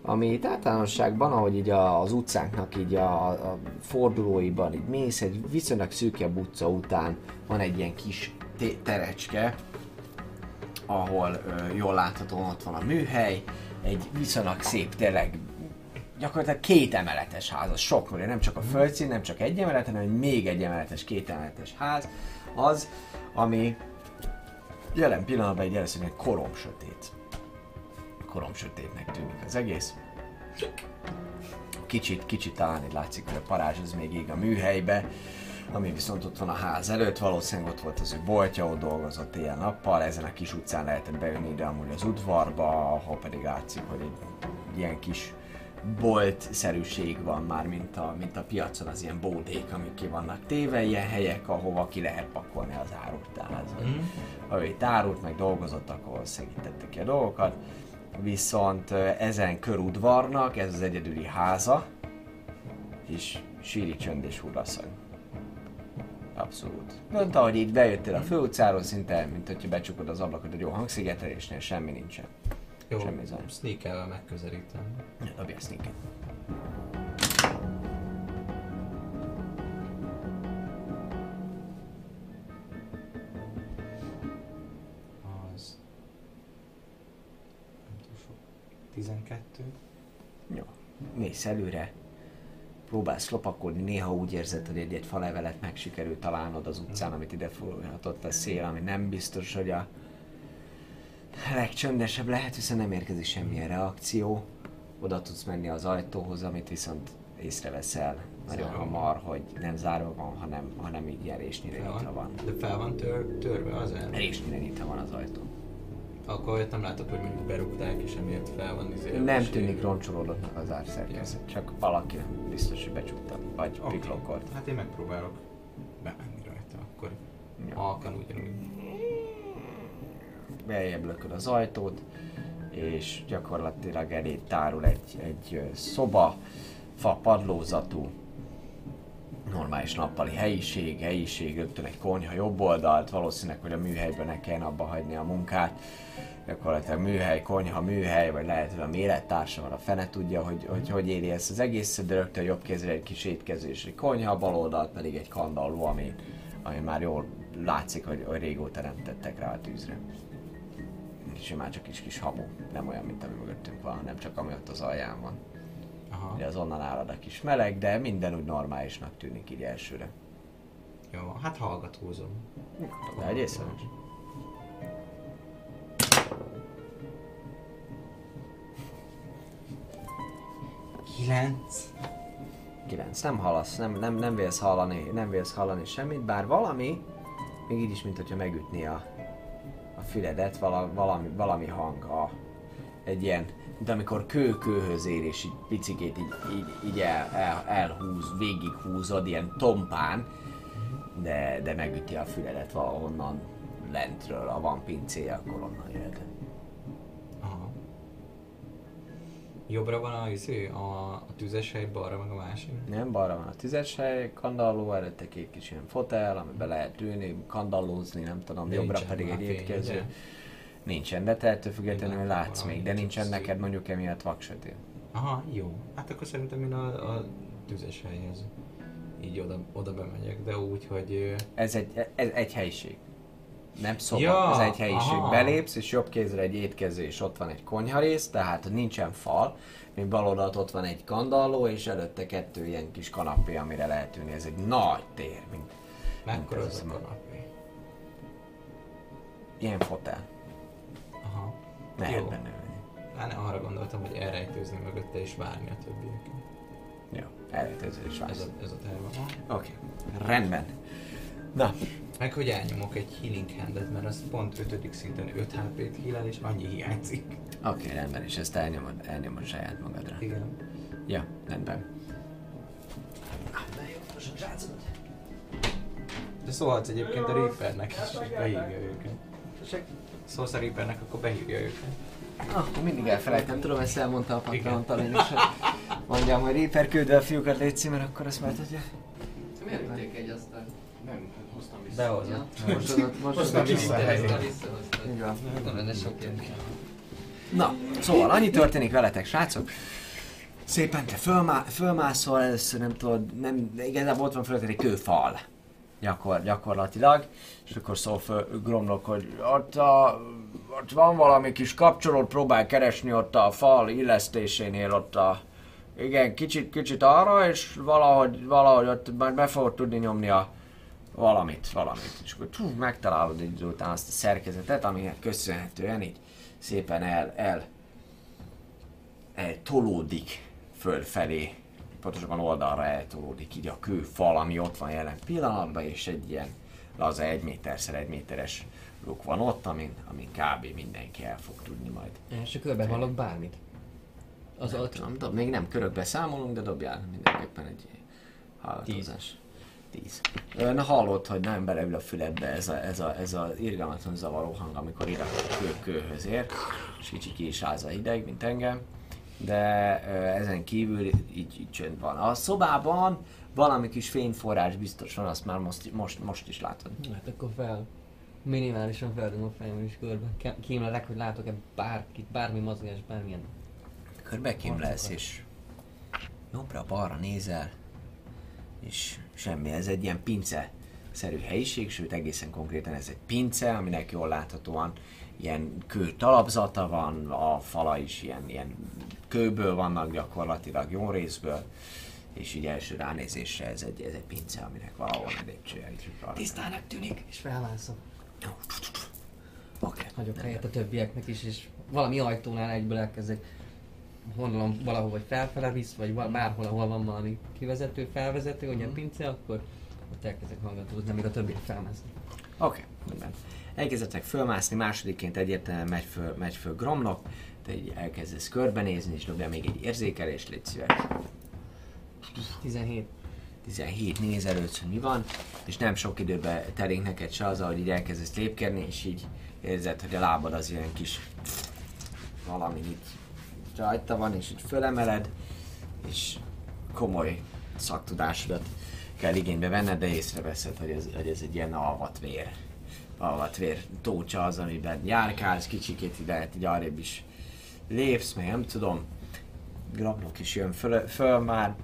ami itt általánosságban, ahogy így az utcánknak így a, a fordulóiban így mész, egy viszonylag szűkebb utca után van egy ilyen kis terecske, ahol ö, jól láthatóan ott van a műhely, egy viszonylag szép, tényleg gyakorlatilag két emeletes ház, az sok millió, nem csak a földszín, nem csak egy emelet, hanem még egy emeletes, két emeletes ház, az, ami jelen pillanatban egy először egy korom sötét. Korom sötétnek tűnik az egész. Kicsit, kicsit talán itt látszik, hogy a parázs az még ég a műhelybe, ami viszont ott van a ház előtt, valószínűleg ott volt az ő boltja, ott dolgozott éjjel-nappal, ezen a kis utcán lehetett bejönni ide amúgy az udvarba, ahol pedig látszik, hogy egy ilyen kis bolt-szerűség van már, mint a, mint a piacon, az ilyen bódék, amik ki vannak téve, ilyen helyek, ahova ki lehet pakolni az árut. Tehát, hogy ha ő itt árult, meg dolgozott, akkor segítette ki a dolgokat. Viszont ezen körudvarnak, ez az egyedüli háza, és síri csönd és hurraszag. Abszolút. Mondta, hogy így bejöttél a főutcáról, szinte, mint hogyha becsukod az ablakot egy jó hangszigetelésnél, semmi nincsen. Jó, Semmi zaj. sneakelvel megközelítem. Dobja a 12. Jó. Mész előre, próbálsz lopakodni, néha úgy érzed, hogy egy-egy falevelet meg sikerült találnod az utcán, amit ide fújhatott a szél, ami nem biztos, hogy a legcsöndesebb lehet, hiszen nem érkezik semmilyen reakció. Oda tudsz menni az ajtóhoz, amit viszont észreveszel nagyon Zárva. hamar, hogy nem zárva van, hanem, hanem így ilyen résnyire nyitva van, van. de fel van tör, törve az el. Résnyire nyitva van az ajtó. Akkor olyat nem látod, hogy mondjuk berúgták, és emiatt fel van izé. Nem tűnik roncsolódottnak az árszerkezet, csak valaki biztos, hogy becsukta, vagy Oké. piklokolt. Hát én megpróbálok bemenni rajta, akkor Ja. halkan ugyanúgy. beljebb lököd az ajtót, és gyakorlatilag elé tárul egy, egy szoba, fa padlózatú, normális nappali helyiség, helyiség, rögtön egy konyha jobb oldalt, valószínűleg, hogy a műhelyben ne kellene abba hagyni a munkát. Gyakorlatilag műhely, konyha, műhely, vagy lehet, hogy a mérettársa van, a fene tudja, hogy hogy, hogy éri ezt az egészet, de rögtön jobb kézre egy kis étkező és egy konyha, bal oldalt pedig egy kandalló, ami, ami már jól látszik, hogy, hogy régóta nem tettek rá a tűzre. Simán csak kis kis hamu, nem olyan, mint ami mögöttünk van, hanem csak ami ott az alján van. Aha, Ugye az onnan árad a kis meleg, de minden úgy normálisnak tűnik így elsőre. jó, hát hallgatózom. De egy észre Kilenc. 9. Nem hallasz, nem, nem, nem vélsz hallani, nem vélsz hallani semmit, bár valami, még így is, mint hogyha megütné a, a füledet, vala, valami, valami hang, a, egy ilyen, mint amikor kő kőhöz ér, és így picikét így, így, így el, el, elhúz, végighúzod, ilyen tompán, de, de megüti a füledet valahonnan lentről, ha van pincéje, akkor onnan jöhet. Jobbra van a, izé, a, a tüzes hely, balra meg a másik. Nem, balra van a tüzes hely, kandalló, előtte két kis ilyen fotel, amiben lehet ülni, kandallózni, nem tudom, De jobbra nincsen pedig egy étkező. ugye? Nincsen, de te ettől függetlenül Én látsz még, de nincsen csak neked szép. mondjuk emiatt vaksötét. Aha, jó. Hát akkor szerintem én a, a tüzes helyhez így oda, oda bemegyek, de úgy, hogy... Ez egy, ez egy helység. Nem szoba, Ja, ez egy helyiség. aha. Belépsz, és jobb kézre egy étkező, és ott van egy konyharész, tehát nincsen fal, még bal oldalt ott van egy kandalló, és előtte kettő ilyen kis kanapé, amire lehet ülni. Ez egy nagy tér, mint Mekkora ez az a kanapé? ilyen fotel. Aha. Lehet Jó. benne ülni. Hát arra gondoltam, hogy elrejtőzni mögötte és várni a többieket. Jó, elrejtőző is Ez vársz. a, ez a terve. Oké, rendben. Na, Meg hogy elnyomok egy healing handet, mert az pont 5. szinten 5 HP-t heal és annyi hiányzik. oké, rendben, és ezt elnyomod, elnyomod saját magadra. Igen. Ja, rendben. De szólhatsz egyébként a Reapernek is, és behívja őket. Szólsz a Reapernek, akkor behívja őket. Ah, mindig elfelejtem, tudom, ezt elmondta a patron talán is, hogy mondjam, hogy Reaper küldve a fiúkat légy mert akkor ezt már tudja. Miért vitték egy asztalt? Nem, hoztam vissza. Behozott. Most most Hoztam adott. vissza. Van. Nem lenne sok. Na, szóval annyi történik veletek, srácok. Szépen te fölmá, fölmászol, először nem tudod, nem, de igazából ott van fölött egy kőfal. Gyakor, gyakorlatilag. És akkor szól föl Gromlok, hogy ott, a, ott van valami kis kapcsolót, próbál keresni ott a fal illesztésénél, ott a... Igen, kicsit, kicsit arra, és valahogy, valahogy ott majd be fogod tudni nyomni a valamit, valamit. És akkor tú, megtalálod így után azt a szerkezetet, aminek köszönhetően így szépen el, el, eltolódik fölfelé, pontosabban oldalra eltolódik így a kőfal, ami ott van jelen pillanatban, és egy ilyen laza egy méterszer egy méteres luk van ott, amin, amin kb. mindenki el fog tudni majd. És a körben hallok bármit. Az Nem tudom, dob, még nem körökbe számolunk, de dobjál mindenképpen egy hallgatózás. Tíz. Ö, Na hallod, hogy nagyon beleül a füledbe ez a, ez a, ez a irgalmatlan zavaró hang, amikor ide a kő, kőhöz ér, és kicsit ki is áll a hideg, mint engem. De ezen kívül így, így csönd van. A szobában valami kis fényforrás biztos van, azt már most, most, most is látod. Hát akkor fel. Minimálisan feldom a fejem is körbe. Kímlelek, hogy látok-e bárkit, bármi mozgás, bármilyen. Körbekimlesz, és jobbra-balra nézel, és semmi, ez egy ilyen pince szerű helyiség, sőt egészen konkrétan ez egy pince, aminek jól láthatóan ilyen kő talapzata van, a fala is ilyen, ilyen kőből vannak gyakorlatilag jó részből, és így első ránézésre ez egy, ez egy pince, aminek valahol a lépcsője is. Tisztának tűnik, és felmászom. Oké. Hagyok helyet a többieknek is, és valami ajtónál egyből elkezdek gondolom valahol vagy felfele visz, vagy bárhol, ahol van valami kivezető, felvezető, ugye a pince, akkor ott elkezdek hallgatózni, amíg a többiek felmásznak. Oké, rendben. Elkezdetek fölmászni, másodikként egyértelműen megy föl, megy föl Gromnak, te így elkezdesz körbenézni, és dobja még egy érzékelést, légy szíves. 17. 17 nézelődsz, hogy mi van, és nem sok időbe telik neked se az, ahogy így elkezdesz lépkedni, és így érzed, hogy a lábad az ilyen kis valami itt rajta van, és így fölemeled, és komoly szaktudásodat kell igénybe venned, de észreveszed, hogy ez, hogy ez egy ilyen alvatvér. Alvatvér tócsa az, amiben járkálsz, kicsikét ide lehet így arrébb is lépsz, meg nem tudom. Grabnok is jön föl, föl már,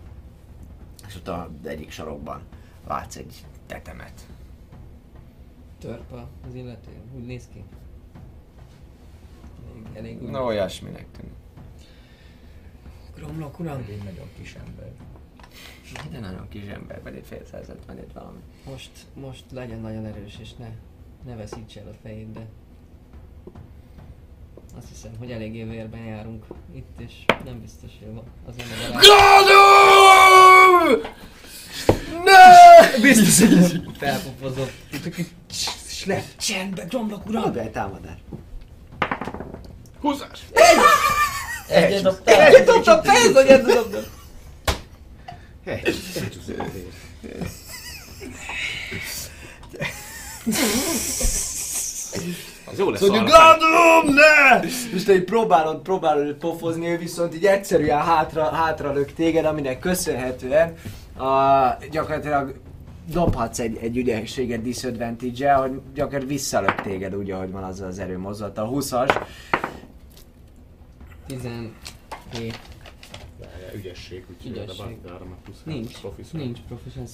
és ott a egyik sarokban látsz egy tetemet. Törpa az illető, úgy néz ki. Elég, elég úgy. Na, olyasminek tűnik. Gromlok, uram! Egy nagyon kis ember. De nagyon kis ember, vagy egy fél századmenét valami. Most, most legyen nagyon erős, és ne, ne veszíts el a fejét, de azt hiszem, hogy eléggé vérben járunk itt, és nem biztos, hogy van az ember. Ne! Biztos, hogy felpofozott. Csak le, csendbe, gromlok, uram! Dobj egy támadás. Húzás! Egy, egy dobtál? Egy dobtam, persze, hogy egy dobtam. Egy. Az jó lesz Tudjuk, Gladlum, ne! És te próbálod, próbálod pofozni, ő viszont így egyszerűen hátra, hátra lök téged, aminek köszönhetően a, gyakorlatilag dobhatsz egy, egy ügyességet disadvantage hogy gyakorlatilag visszalök téged úgy, ahogy van azzal az erőmozzattal. 20-as, isn't he Ügyesség, úgyhogy Ügyesség. be- arra meg plusz Nincs, három profi nincs proficiency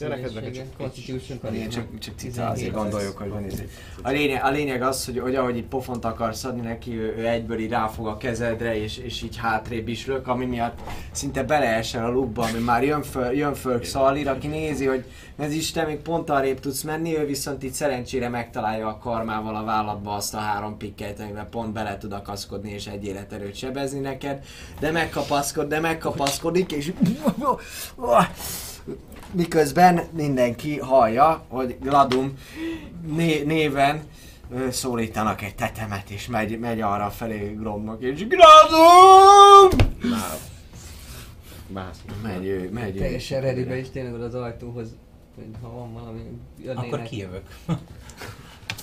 csak- Constitution csak, csak cica 17 azért az. gondoljuk, hogy van izé. A lényeg, a lényeg az, hogy, hogy ahogy így pofont akarsz adni neki, ő, ő egyből így ráfog a kezedre, és, és így hátrébb is lök, ami miatt szinte beleesel a lukba, ami már jön föl, jön föl Xalir, aki nézi, hogy ez is te még pont arrébb tudsz menni, ő viszont itt szerencsére megtalálja a karmával a vállatba azt a három pikket, amiben pont bele tud akaszkodni és egy életerőt sebezni neked, de megkapaszkod, de megkapaszkodik, és miközben mindenki hallja, hogy Gladum né- néven szólítanak egy tetemet, és megy, megy arra felé Gromnak, és Gladum! Már. Mász. Megy ő, megy ő. Teljesen readybe is tényleg az ajtóhoz, hogy ha van valami, jönnének. Akkor kijövök.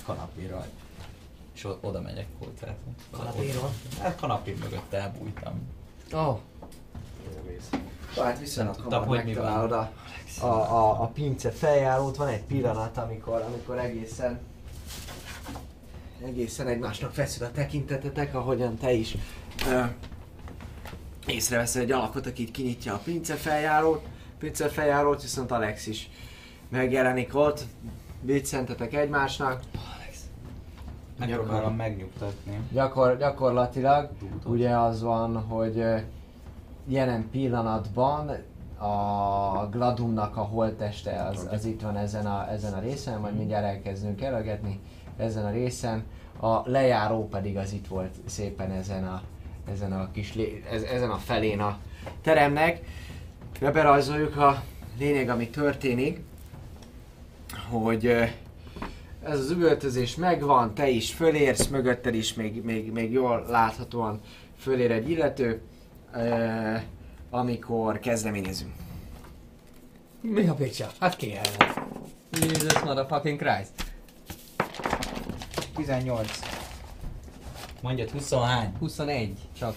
Kanapéra. És oda megyek hozzá. Kanapéról? Hát kanapé mögött elbújtam. Oh, Hát viszonylag hamar hogy mi van. megtalálod a, a, a, a pince feljárót, van egy pillanat, amikor, amikor egészen egészen egymásnak feszül a tekintetetek, ahogyan te is ö, észreveszed egy alakot, aki itt kinyitja a pince feljárót, pince feljárót, viszont Alex is megjelenik ott, viccentetek egymásnak, Megpróbálom megnyugtatni. Gyakor, gyakorlatilag. Ugye az van, hogy ö, jelen pillanatban a Gladumnak a holtteste az, az itt van ezen a, ezen a részen, majd mindjárt elkezdünk elögetni ezen a részen. A lejáró pedig az itt volt szépen ezen a, ezen a kis ez, ezen a felén a teremnek. Beberajzoljuk a lényeg, ami történik, hogy ez az üvöltözés megvan, te is fölérsz, mögötted is még, még, még jól láthatóan fölér egy illető, ö, amikor kezdeményezünk. mi a picsa? Hát ki ellen? Jesus motherfucking Christ. 18. Mondjad 20 hány? 21 csak.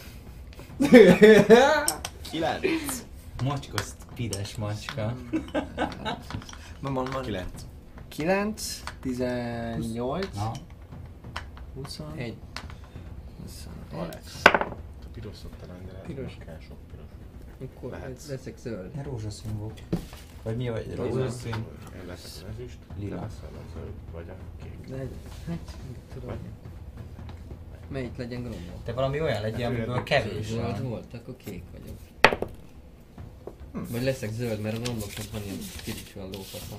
Kilenc. Macskoszt, pides macska. Van, van, 9. 9, 18, Na, 20, Egy. 20. Alex. A piros szokta lenni, Piros. kell sok piros. Akkor Lehetsz. leszek zöld. rózsaszín volt. Vagy mi vagy? Rózsaszín. Én leszek az ezüst, Lila. leszel a zöld, vagy a kék. De, hát, tudom. Melyik legyen gromló? Te valami olyan legyen, Hát, amiből kevés Zöld van. volt, akkor kék vagyok. Vagy leszek zöld, mert a romloknak van ilyen spiritual lófasza.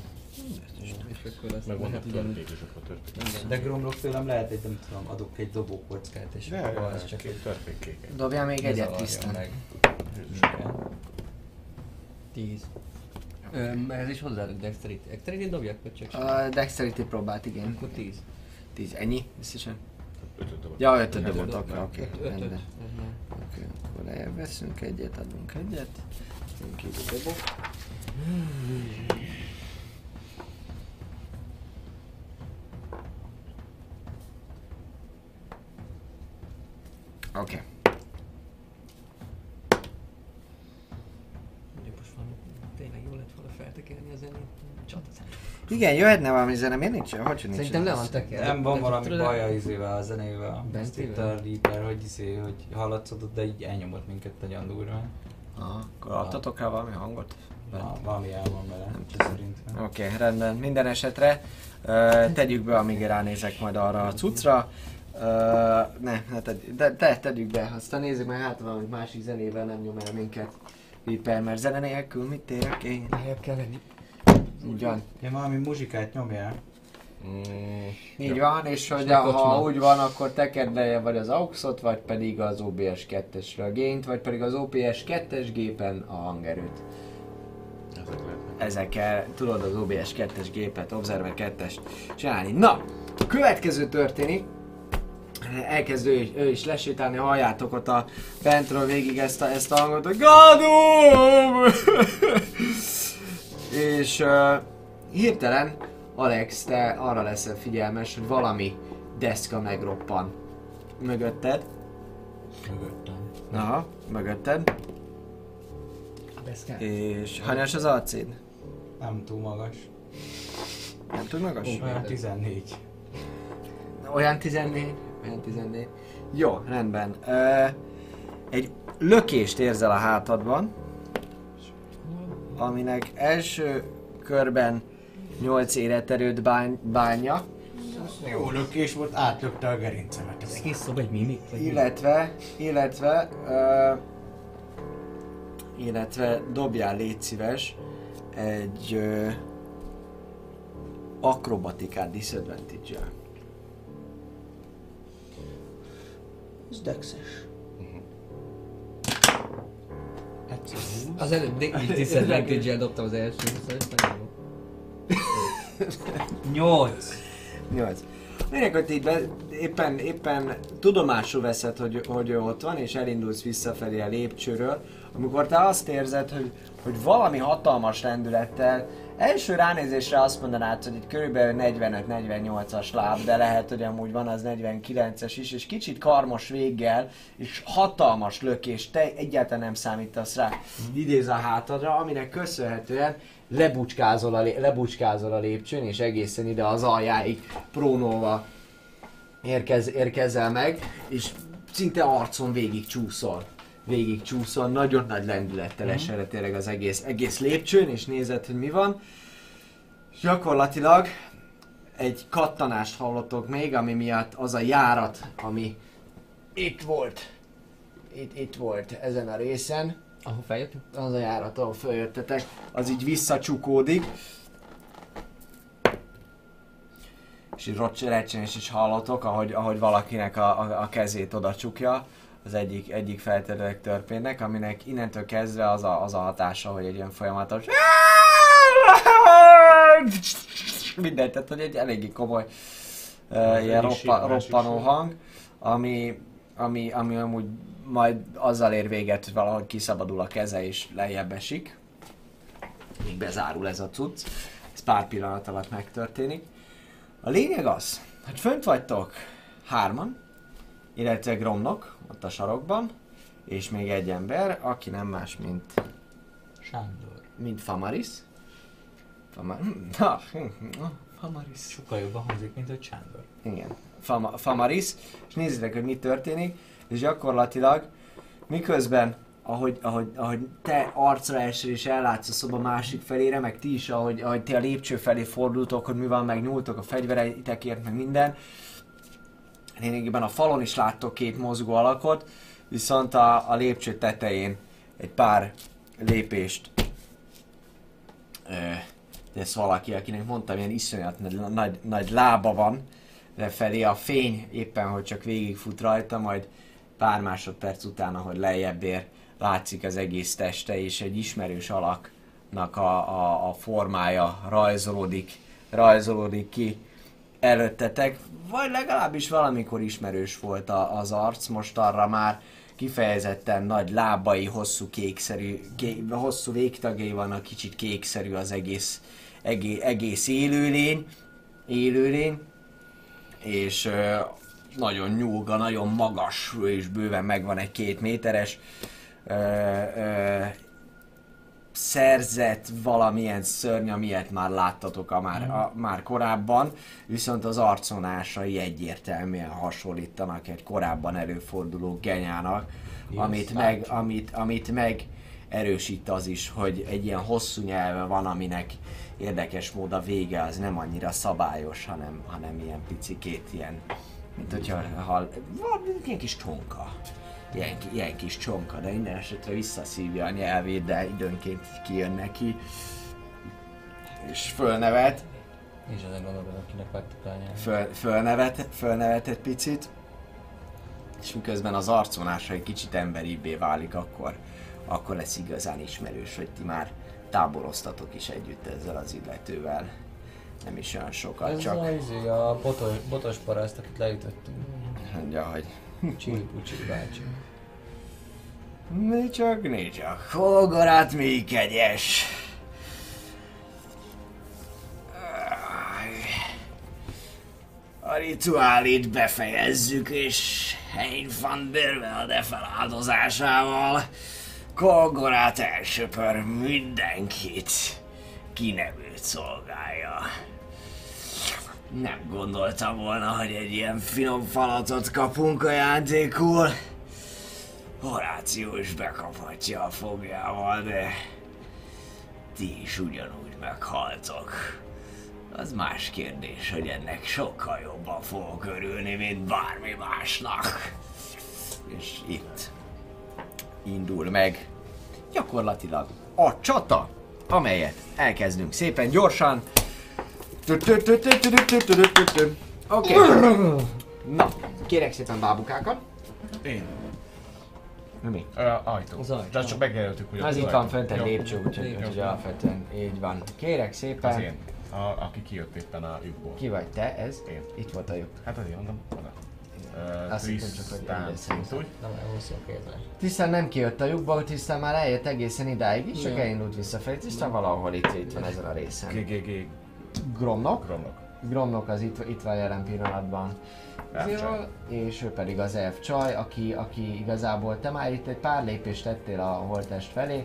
És akkor azt Meg vannak lehet ugyanúgy- törpék, és akkor törpék. De gromlok tőlem lehet, hogy nem tudom, adok egy dobókockát, és De, akkor az csak két törpék kéket. Dobjál még egyet tisztán. Tíz. Ö, ehhez is hozzá Dexterity. Dexterity dobjak, vagy csak A Dexterity próbált, igen. Akkor tíz. 10. Ennyi? Összesen? Ötöt dobott. Ja, ötöt dobott, dobtam. oké, rendben. Oké, akkor elveszünk egyet, adunk egyet. Én kívül dobok. Oké. Ugye most van, tényleg jó lett volna feltekerni a zenét. Csatazán. Igen, jöhetne valami zene, miért nincs? Hogy nincs? Szerintem le van tekerve. Nem van valami baj a izével, a zenével. Ezt itt a Reaper, hogy izé, hogy hallatszódott, de így elnyomott minket nagyon durván. Aha, akkor adtatok rá valami hangot? Na, valami el van vele, Nem szerintem. Oké, okay, rendben. Minden esetre uh, tegyük be, amíg ránézek majd arra a cuccra. Uh, ne, ne tegy, de, de tegyük be, aztán nézzük meg hát valami másik zenével nem nyom el minket. Viper, mert zene nélkül mit érek én? Lejjebb kell venni. Így van. Ja, valami muzsikát nyomjál. Mm, Így van, és hogy ne ha úgy van, akkor tekerd lejjebb vagy az AUX-ot, vagy pedig az OBS 2-esre a gént, vagy pedig az OBS 2-es gépen a hangerőt. ezek lehetnek. ezekkel tudod az OBS 2-es gépet, Observer 2-est csinálni. Na, a következő történik, elkezd ő, is- ő is lesétálni, halljátok ott a bentről végig ezt a, ezt a hangot, hogy Gadum! És uh, hirtelen, Alex, te arra leszel figyelmes, hogy valami deszka megroppan mögötted. Mögöttem. Aha, mögötted. A deszkát. És hanyas az arcéd? Nem túl magas. Nem tud magas? Olyan 14. Olyan 14? Olyan 14. Jó, rendben. Ö, egy lökést érzel a hátadban, aminek első körben 8 életerőt bány, bánja, Jó lökés volt, átlökte a gerincemet. Ez egész szoba egy mimik? Illetve, illetve, ö, illetve dobjál légy szíves egy ö, akrobatikát disadvantage-el. Ez dexes. Egyszer Az előbb di- disadvantage-el dobtam az első, szóval. 8. 8. Lényeg, hogy így be, éppen, éppen tudomásul veszed, hogy, hogy ő ott van, és elindulsz visszafelé a lépcsőről, amikor te azt érzed, hogy, hogy valami hatalmas lendülettel, első ránézésre azt mondanád, hogy itt körülbelül 45-48-as láb, de lehet, hogy amúgy van az 49-es is, és kicsit karmos véggel, és hatalmas lökés, te egyáltalán nem számítasz rá, idéz a hátadra, aminek köszönhetően lebucskázol a, lé- lebucskázol a lépcsőn, és egészen ide az aljáig prónolva érkez, érkezel meg, és szinte arcon végig csúszol. Végig csúszol, nagyon nagy lendülettel esel le tényleg az egész, egész lépcsőn, és nézed, hogy mi van. És gyakorlatilag egy kattanást hallottok még, ami miatt az a járat, ami itt volt, itt, itt volt ezen a részen, Ahol feljöttünk? az a járat, ahol följöttetek, az így visszacsukódik. És így recsenés is hallotok, ahogy, ahogy valakinek a, a, a kezét oda csukja az egyik, egyik felterülek törpének, aminek innentől kezdve az a, az a hatása, hogy egy ilyen folyamatos mindent, tehát hogy egy eléggé komoly uh, ilyen roppa, roppanó hang, ami, ami, ami amúgy majd azzal ér véget, hogy valahogy kiszabadul a keze és lejjebb esik. Még bezárul ez a cucc. Ez pár pillanat alatt megtörténik. A lényeg az, hogy fönt vagytok hárman, illetve Gromnok ott a sarokban, és még egy ember, aki nem más, mint, Sándor. mint Famaris. Fama, na, Famaris. Sokkal jobban hangzik, mint a Sándor. Igen, Fama, Famaris, és nézzétek, hogy mi történik, és gyakorlatilag miközben, ahogy, ahogy, ahogy te arcra esel és ellátsz a szoba másik felére, meg ti is, ahogy, ahogy ti a lépcső felé fordultok, hogy mi van, meg nyúltok a fegyvereitekért, meg minden, lényegében a falon is láttok két mozgó alakot, viszont a, a lépcső tetején egy pár lépést ö, lesz valaki, akinek mondtam, ilyen iszonyat nagy, nagy, nagy lába van lefelé, a fény éppen, hogy csak végigfut rajta, majd pár másodperc után, ahogy lejjebb ér, látszik az egész teste, és egy ismerős alaknak a, a, a formája rajzolódik, rajzolódik ki előttetek, vagy legalábbis valamikor ismerős volt a, az arc, most arra már kifejezetten nagy lábai, hosszú kékszerű, ké, hosszú végtagjai vannak, kicsit kékszerű az egész, egész, egész élőlény, élőlény, és ö, nagyon nyúlga, nagyon magas, és bőven megvan egy két méteres, ö, ö, szerzett valamilyen szörny, amilyet már láttatok a már, a, már korábban, viszont az arconásai egyértelműen hasonlítanak egy korábban előforduló genyának, amit meg, amit, amit meg erősít az is, hogy egy ilyen hosszú nyelve van, aminek érdekes mód a vége az nem annyira szabályos, hanem, hanem ilyen picikét ilyen, mint hogyha hal, van ilyen kis csonka. Ilyen, ilyen kis csonka, de minden esetre visszaszívja a nyelvét, de időnként kijön neki. És fölnevet, És ezen gondolom, akinek vágtuk a nyelvet. föl, fölnevet, fölnevet egy picit, és miközben az arcvonása egy kicsit emberibbé válik, akkor, akkor lesz igazán ismerős, hogy ti már táboroztatok is együtt ezzel az illetővel. Nem is olyan sokat, Ez csak a, izé, a botos, botos paraszt, akit leütöttünk. mondja, hogy Csili bácsi. Mi csak, mi csak, Holgorát mi kegyes. A rituálit befejezzük, és Hein van Dervelde feláldozásával Kolgorát elsöpör mindenkit, kinevőt szolgálja. Nem gondoltam volna, hogy egy ilyen finom falatot kapunk ajándékul. Horáció is bekaphatja a fogjával, de ti is ugyanúgy meghaltok. Az más kérdés, hogy ennek sokkal jobban fogok örülni, mint bármi másnak. És itt indul meg gyakorlatilag a csata, amelyet elkezdünk szépen gyorsan. Oké. Na, kérek szépen bábukákat. Én. Mi? Ö, ajtó. Az ajtó. De csak megjelöltük, hogy Az itt van fönt egy lépcső, úgyhogy úgyhogy alapvetően így van. Kérek Az szépen, én. A, aki kijött éppen a lyukból. ki vagy te, ez? Én. Itt volt a lyuk. Hát azért mondom, oda. Ö, Azt hittem csak, hogy úgy. A kézzel. Tisztán nem kijött a lyukból, tisztán már eljött egészen idáig is, csak elindult visszafelé. Tisztán valahol itt, itt van ezen a részen. GGG Gromnok. Gromnok. Gromnok az itt, itt van jelen pillanatban. Elfcsaj. És ő pedig az elf csaj, aki, aki igazából te már itt egy pár lépést tettél a holtest felé,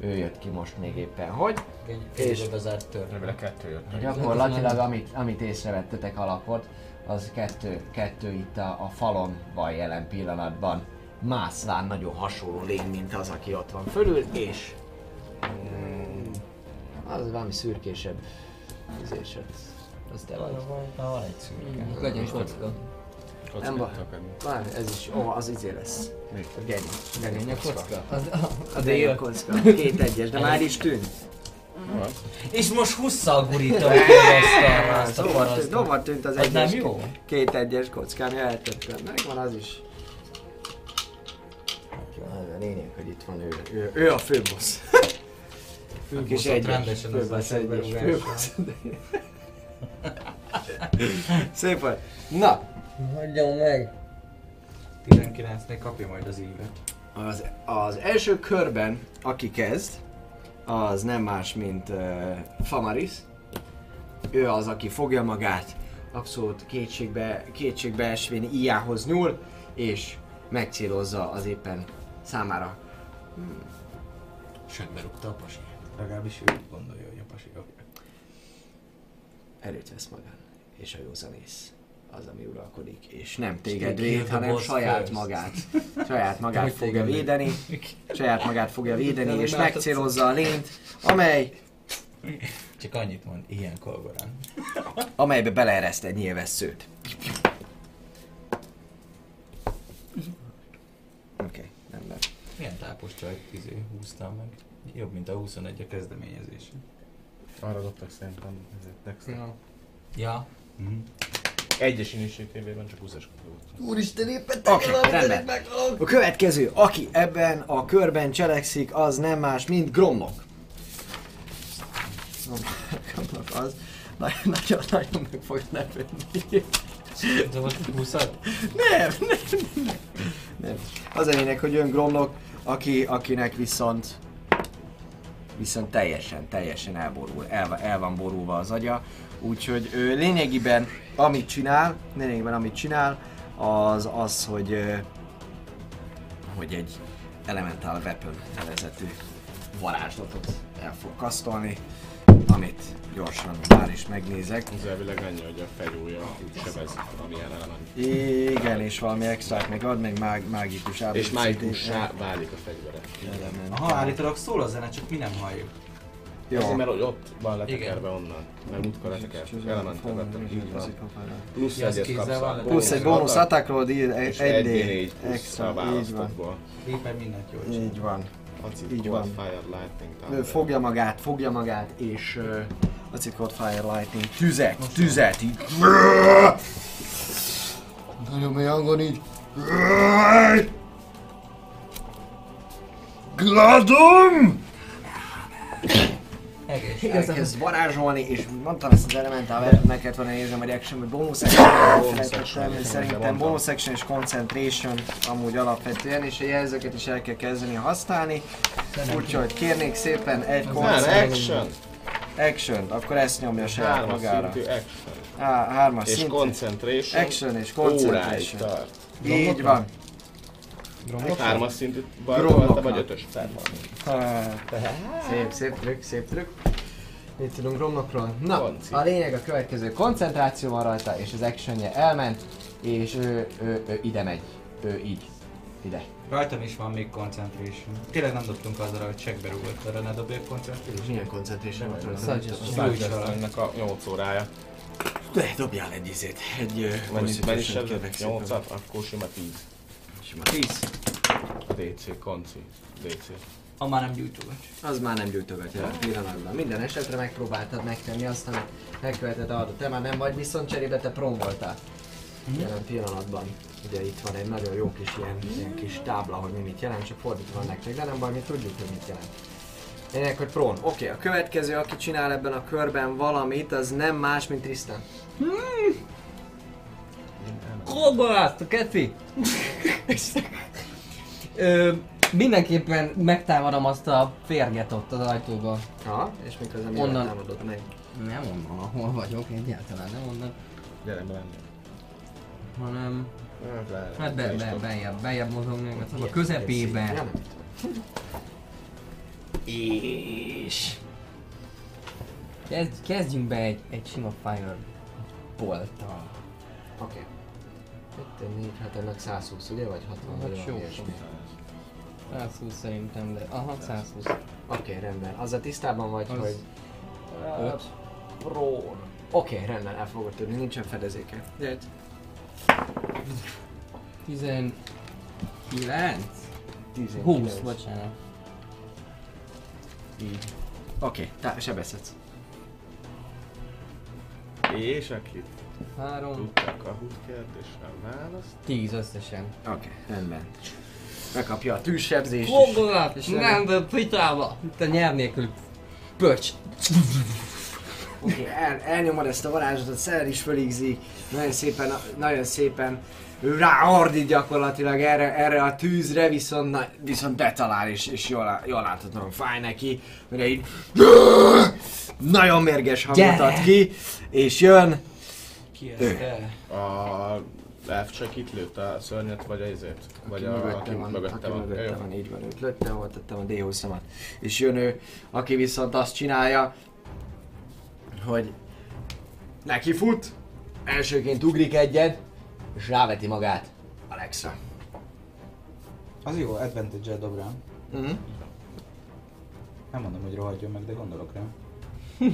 ő jött ki most még éppen, hogy Egy És- bezárt tör. Remélem kettő jött. gyakorlatilag amit, amit észrevettetek alapot, az kettő, kettő itt a, a falon van jelen pillanatban. Mászlán nagyon hasonló lény, mint az, aki ott van fölül, és mm, az valami szürkésebb ízésed. Az te vagy. Van, van egy szürke. Legyen kocka. Nem baj. Kockát. Várj, ez is, ó, az izé lesz. Mi? A geny. A kocka. Az, A dél kocka. Két egyes, de már is tűnt. Van. És most husszal gurítom ki azt a, a parasztot. dova tűnt az Az nem egyes. jó? Két egyes kockám, eltettem. Megvan az is. Az a lényeg, hogy itt van ő. Ő, ő a főbossz. Ők is Főbossz, egyes. rendesen az a sebberúgással. Főbossz. Szép vagy. Na, Hagyjon meg! 19-nél kapja majd az ívet. az, az első körben, aki kezd, az nem más, mint uh, Famaris. Ő az, aki fogja magát, abszolút kétségbe, kétségbe esvén íjához nyúl, és megcélozza az éppen számára. Sőt, berúgta a pasi. Legalábbis ő gondolja, hogy a pasi. Erőt vesz magán, és a józanész az, ami uralkodik, és nem téged véd, hanem saját first. magát. Saját magát fogja védeni, saját magát fogja védeni, és megcélozza a lényt, amely, Csak annyit mond, ilyen kolgorán. amelybe beleereszt egy nyilvesszőt. Oké, okay, rendben. Milyen tápos csajt izé, húztam meg. Jobb, mint a 21 a kezdeményezés. Arra dobtak szerintem. ezért next. Ja. Ja. Egyes initiative-ben csak 20-as volt. Úristen, éppen Oké, rendben. A következő, aki ebben a körben cselekszik, az nem más, mint Gromnok. Gromnok az nagyon-nagyon meg fog lepődni. De volt 20 Nem, nem, nem, nem. Az a lényeg, hogy jön Gromnok, aki, akinek viszont viszont teljesen, teljesen elborul, el, el van borulva az agya, úgyhogy ő lényegében amit csinál, lényegében amit csinál, az az, hogy hogy egy Elemental Weapon nevezetű varázslatot el fog kasztolni, amit gyorsan már is megnézek. Az elvileg annyi, hogy a fegyúja úgy sebez valamilyen element. Igen, és valami extrát még ad, meg mág, mágikus És mágikussá válik a fegyvere. element. Aha, állítólag szól a zene, csak mi nem halljuk. Jó. Azért, mert hogy ott van letekerve onnan. Mert múltkor letekert. Elemental weapon, így van. Plusz Ja, egyet kapsz. Plusz egy bónusz attack roll, deal és egy egy d D4 plusz extra, a így van. választottból. Éppen mindent jól csinál. Így van. Acid, Így van. fire, lightning, thunder. fogja magát, fogja magát, és uh, Acid Cold Fire Lightning tüzet, tüzet, így. Nagyon mély hangon így. Gladom! Egész. Elkezd varázsolni, és mondtam ezt az elementál meg kellett volna nézni, hogy action, hogy bonus action, szerintem bonus action és concentration amúgy alapvetően, és a jelzőket is el kell kezdeni használni. Úgyhogy kérnék szépen egy concentration action! action akkor ezt nyomja saját Hármas magára. szintű action. Á, hármas És szintű. concentration. Action és concentration. Így van. Hármas szintű bajta vagy ötös? Szép, szép trükk, szép trükk. Mit tudunk romnokról? Na, Konci. a lényeg a következő. Koncentráció van rajta, és az actionje elment, és ő, ő, ő ide megy. Ő így. Ide. Rajtam is van még concentration. Tényleg nem dobtunk azzal, hogy checkbe rúgott, arra ne dobjak concentration. Milyen concentration volt rajta? Ennek a 8 órája. De dobjál egy izét. Egy... Mennyi, constitution, mennyi sebzett? kérlek szépen. 8 akkor sima 10. Sima 10. DC, konci, DC. Ha már nem gyújtogat. Az már nem gyújtogatja a pillanatban. Minden esetre megpróbáltad megtenni azt, amit megkövetett adott. Te már nem vagy, viszont cserébe te prom voltál. Jelen pillanatban. Ugye itt van egy nagyon jó kis ilyen, ilyen kis tábla, hogy mi mit jelent, csak fordítva van nektek, de nem baj, mi tudjuk, hogy mit jelent. Lényeg, hogy prón. Oké, a következő, aki csinál ebben a körben valamit, az nem más, mint Tristan. Kolbalást, a Keti! Ö, mindenképpen megtámadom azt a férget ott az ajtóba. Ha, és mikor az Onnan. Támadott meg. Nem onnan, ahol vagyok, egyáltalán nem onnan, Gyere be lenni. hanem Hát, le- hát be, be, bejjebb, bejjebb mozogni, meg a közepébe. Nem. És... Kezd, kezdjünk be egy, egy sima fire bolttal. Oké. 2, 4, hát ennek 120, ugye? Vagy 60 Hát vagy valami ilyesmi. 120 szerintem, de aha, 120. Oké, rendben. Az a tisztában vagy, Az- hogy... Öt. Pro. Oké, rendben, el fogod tudni, nincsen fedezéke. Jöjjt. 19. 19. 20, bocsánat. Így. Oké, tá- sebezhetsz. És aki 3, tudták a hút kérdésre választ. 10 összesen. Oké, rendben. Megkapja a tűzsebzést. és- Fogolát! és Nem, de pitába! Itt a nyelv nélkül. Pöcs! Oké, el, elnyomod ezt a varázslatot, szer is fölígzik, nagyon szépen, nagyon szépen ráordít gyakorlatilag erre, erre a tűzre, viszont, na, viszont betalál, és, és jól, jól láthatóan fáj neki, mire így nagyon mérges hangot ad ki, és jön, Ki Ő. ez te? A elf csak itt lőtt a szörnyet, vagy a izét? Vagy a, aki mögötte van. mögötte Jó. van, így van, őt volt tettem a D20-amat. És jön ő, aki viszont azt csinálja, hogy neki fut, elsőként ugrik egyet, és ráveti magát Alexa. Az jó, advantage-el dob rám. Mhm. Nem mondom, hogy rohadjon meg, de gondolok rá.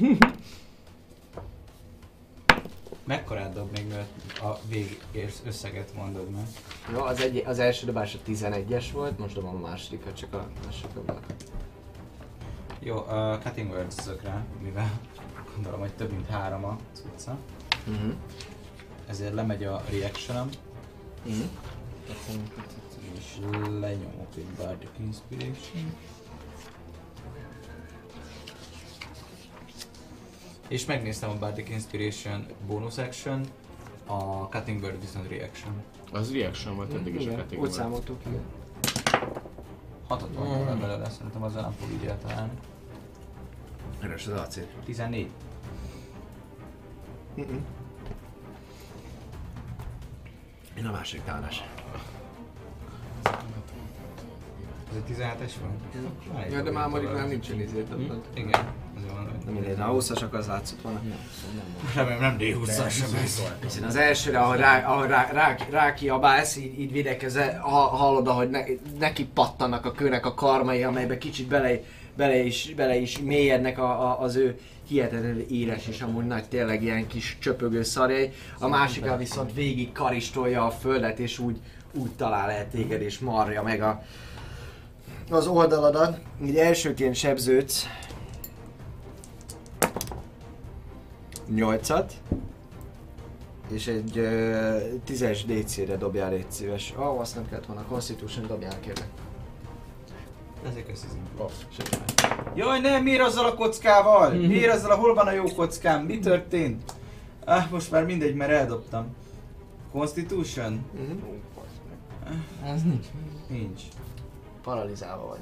Mekkorát dob még, mert a vég összeget mondod meg. Jó, az, egy, az első dobás a 11-es volt, most dobom a másodikat, csak a másodikat. Jó, uh, Cutting Words rá, mivel gondolom, hogy több mint három a cucca. Mhm. Ezért lemegy a reactionem, Mhm. és lenyomok egy Bardic Inspiration. És megnéztem a Bardic Inspiration bonus action, a Cutting Bird viszont reaction. Az reaction volt eddig is a Igen, kategória. úgy számoltuk, igen. Hatot van mm. belőle, szerintem azzal nem fog így eltalálni. Erős az acél. 14. Mhm. Én a másik támadás. Ez egy 17-es van? Ja, de már mondjuk már nincsen izé többet. Igen, mindegy, a 20-asak az látszott volna. Remélem nem D20-as sem ez. Hiszen az elsőre, ahogy rá, ahogy rá, rá, rá kiabálsz, így, így videkezel, ha, hallod, ahogy ne, neki pattannak a kőnek a karmai, amelybe kicsit bele, bele, is, bele is mélyednek a, a, az ő hihetetlenül éles és amúgy nagy tényleg ilyen kis csöpögő szarjai. A másikkal viszont végig karistolja a földet és úgy, úgy talál el téged és marja meg a, az oldaladat. Így elsőként sebződsz. Nyolcat. És egy uh, tízes DC-re dobjál, légy szíves. Ó, oh, azt nem kellett volna. Constitution dobjál, kérlek. Ezért köszönöm. Jaj, nem, miért azzal a kockával? Miért azzal a, hol van a jó kockám? Mi történt? Ah, most már mindegy, mert eldobtam. Constitution? Az nincs. Nincs. Paralizálva vagy.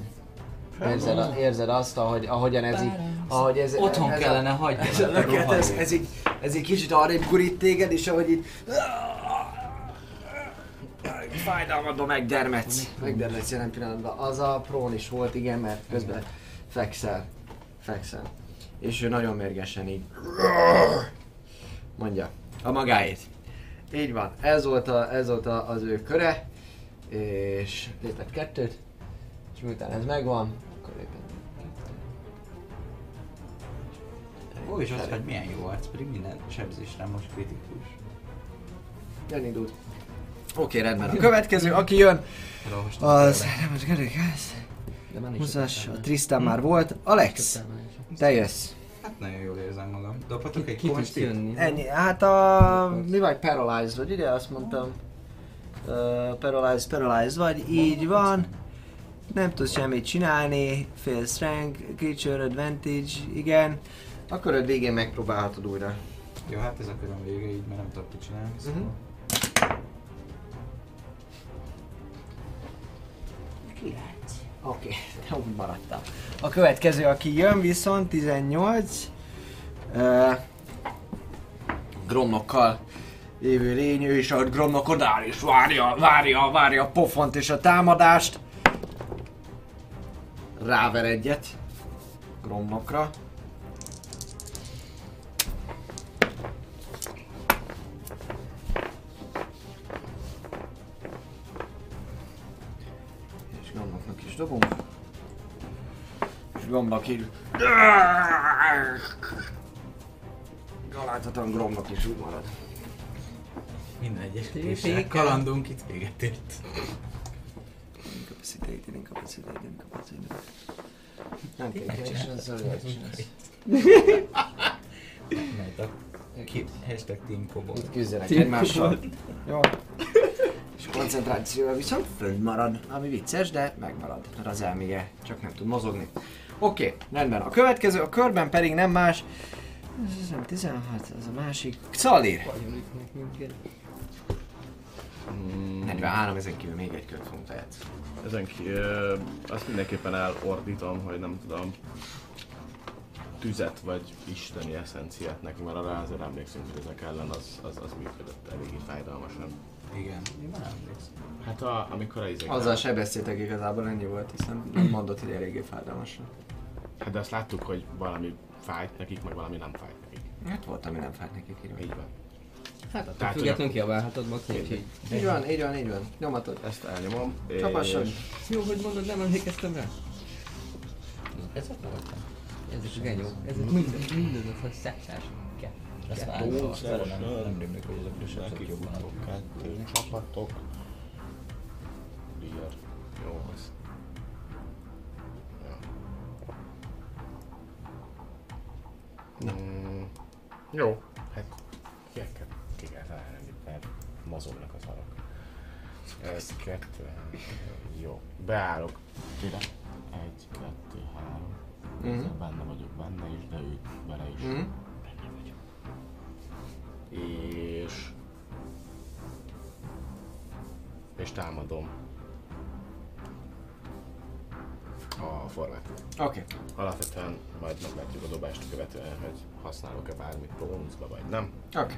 Érzed, a, érzed azt, ahogy, ahogyan ez így, ahogy ez, Otthon ez kellene a, hagyni. ez, a löket, ez, ez, így, ez így kicsit arrébb gurít téged, és ahogy így fájdalmadba megdermetsz. Megdermetsz jelen pillanatban. Az a prón is volt, igen, mert közben fekszel. Fekszel. És ő nagyon mérgesen így mondja a magáét. Így van, ez volt, a, ez volt a, az ő köre, és lépett kettőt, és miután ez megvan, Ó, és az, hogy milyen jó arc, pedig minden sebzésre most kritikus. elindult. Oké, rendben. A következő, aki jön, az... Nem, az már nincs 20 a Tristan már volt. Alex, te jössz. Hát nagyon jól érzem magam. Dobhatok egy konstit? jönni? Ennyi. Hát a... Mi vagy paralyzed vagy, ugye? Azt mondtam. Uh, paralyzed, paralyzed vagy. Így van. Nem tudsz semmit csinálni. Fail strength, creature advantage, igen. A köröd végén megpróbálhatod újra. Jó, hát ez a köröm vége, így már nem tudok mit csinálni. Szóval. Mhm. Oké, okay. úgy maradtam. A következő, aki jön viszont 18. Uh, Gromnokkal lévő lény, ő is ahogy Gromnok odáll és várja, várja, várja a pofont és a támadást. Ráver egyet. Gromnokra. Is dobunk. És Gromnok így... Galáltatlan Gromnok is úgy marad. Minden egyes Féken. késsel kalandunk itt véget ért. Incapacitated, incapacitated, incapacitated. Nem kell és ezzel lehet csinálni. Mert a hashtag Team Kobold. Itt küzdenek egymással. Jó. És koncentrációval viszont fönn marad, ami vicces, de megmarad, mert az elméje csak nem tud mozogni. Oké, okay, rendben. A következő, a körben pedig nem más. Ez nem 16, az a másik. Xalir! Mm, 43, ezen kívül még egy kört fogunk tehetsz. Ezen ö, azt mindenképpen elordítom, hogy nem tudom, tüzet vagy isteni eszenciát neki, mert arra azért emlékszem, hogy ezek ellen az, az, az működött eléggé fájdalmasan. Igen. Én már emlékszem. Hát a, amikor a izék... Azzal sebeztétek igazából ennyi volt, hiszen nem mondott, hogy eléggé fájdalmas. Hát de azt láttuk, hogy valami fájt nekik, meg valami nem fájt nekik. Hát volt, ami nem fájt nekik írva. Így van. Hát attól Tehát, függetlenül kiabálhatod Maxi, úgyhogy... Így van, így van, így van. Nyomatod. Ezt elnyomom. Csapasson. és- Jó, hogy mondod, nem emlékeztem rá. Ezek voltak. Ezek a genyók, ezek minden, minden az, hogy szexás. Ezt már nem, nem hogy ezek is esetleg jobban adok. Kettő csapatok. Clear. Jó, az. Ja. Mm, jó. Hát, kieket ki kell találni, mert mozognak az alak. Ez kettő. Jó. Beállok. Kire? Egy, kettő, három. Mm-hmm. Benne vagyok benne is, de ő bele is. Mm-hmm. És... És támadom. A formát. Oké. Alapvetően majd meglátjuk a dobást követően, hogy használok-e bármit bónuszba, vagy nem. Oké.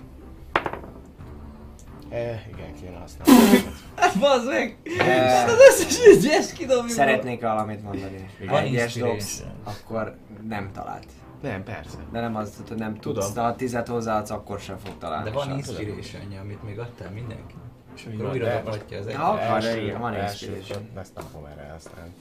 E, igen, kéne használni. Bazd meg! Eh, Az összes egyes kidobjuk. Szeretnék valamit mondani. Ha egyes dobsz, akkor nem talált. Nem, persze. De nem az, hogy nem tudsz, Tudom. de ha tizet hozzáadsz, akkor sem fog találni. De van inspiration amit még adtál mindenki. És akkor újra dobhatja az egy. Ha akar, Első- igen, van inspiration. Ezt nem fogom erre használni.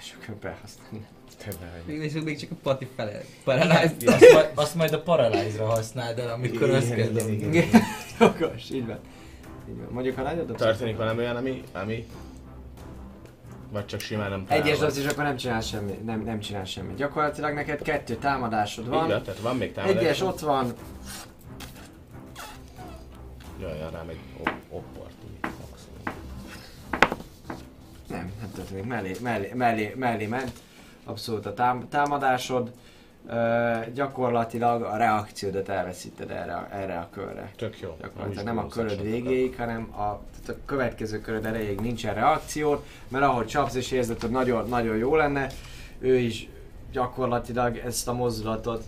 És akkor behasználni. Tényleg. Még, még csak a pati fele. Paralyzed. Azt majd, azt majd a Paralyze-ra használd el, amikor. Igen, jogos, így van. Így van. Mondjuk, ha nagyon dobsz, Történik valami olyan, ami, ami... Vagy csak simán nem Egyes dobsz, és akkor nem csinál semmi, nem, nem csinál semmi. Gyakorlatilag neked kettő támadásod van. van, tehát van még támadás. Egyes ott van, Jaj, rám egy op- opportunity maximum. nem, nem történik, mellé, mellé, mellé, mellé ment. Abszolút a tám- támadásod. Ö, gyakorlatilag a reakciódat elveszíted erre, erre a körre. Tök jó. Gyakorlatilag nem a köröd végéig, hanem a, a következő köröd erejéig nincsen reakciód, mert ahogy csapsz és érzed, hogy nagyon, nagyon jó lenne, ő is gyakorlatilag ezt a mozdulatot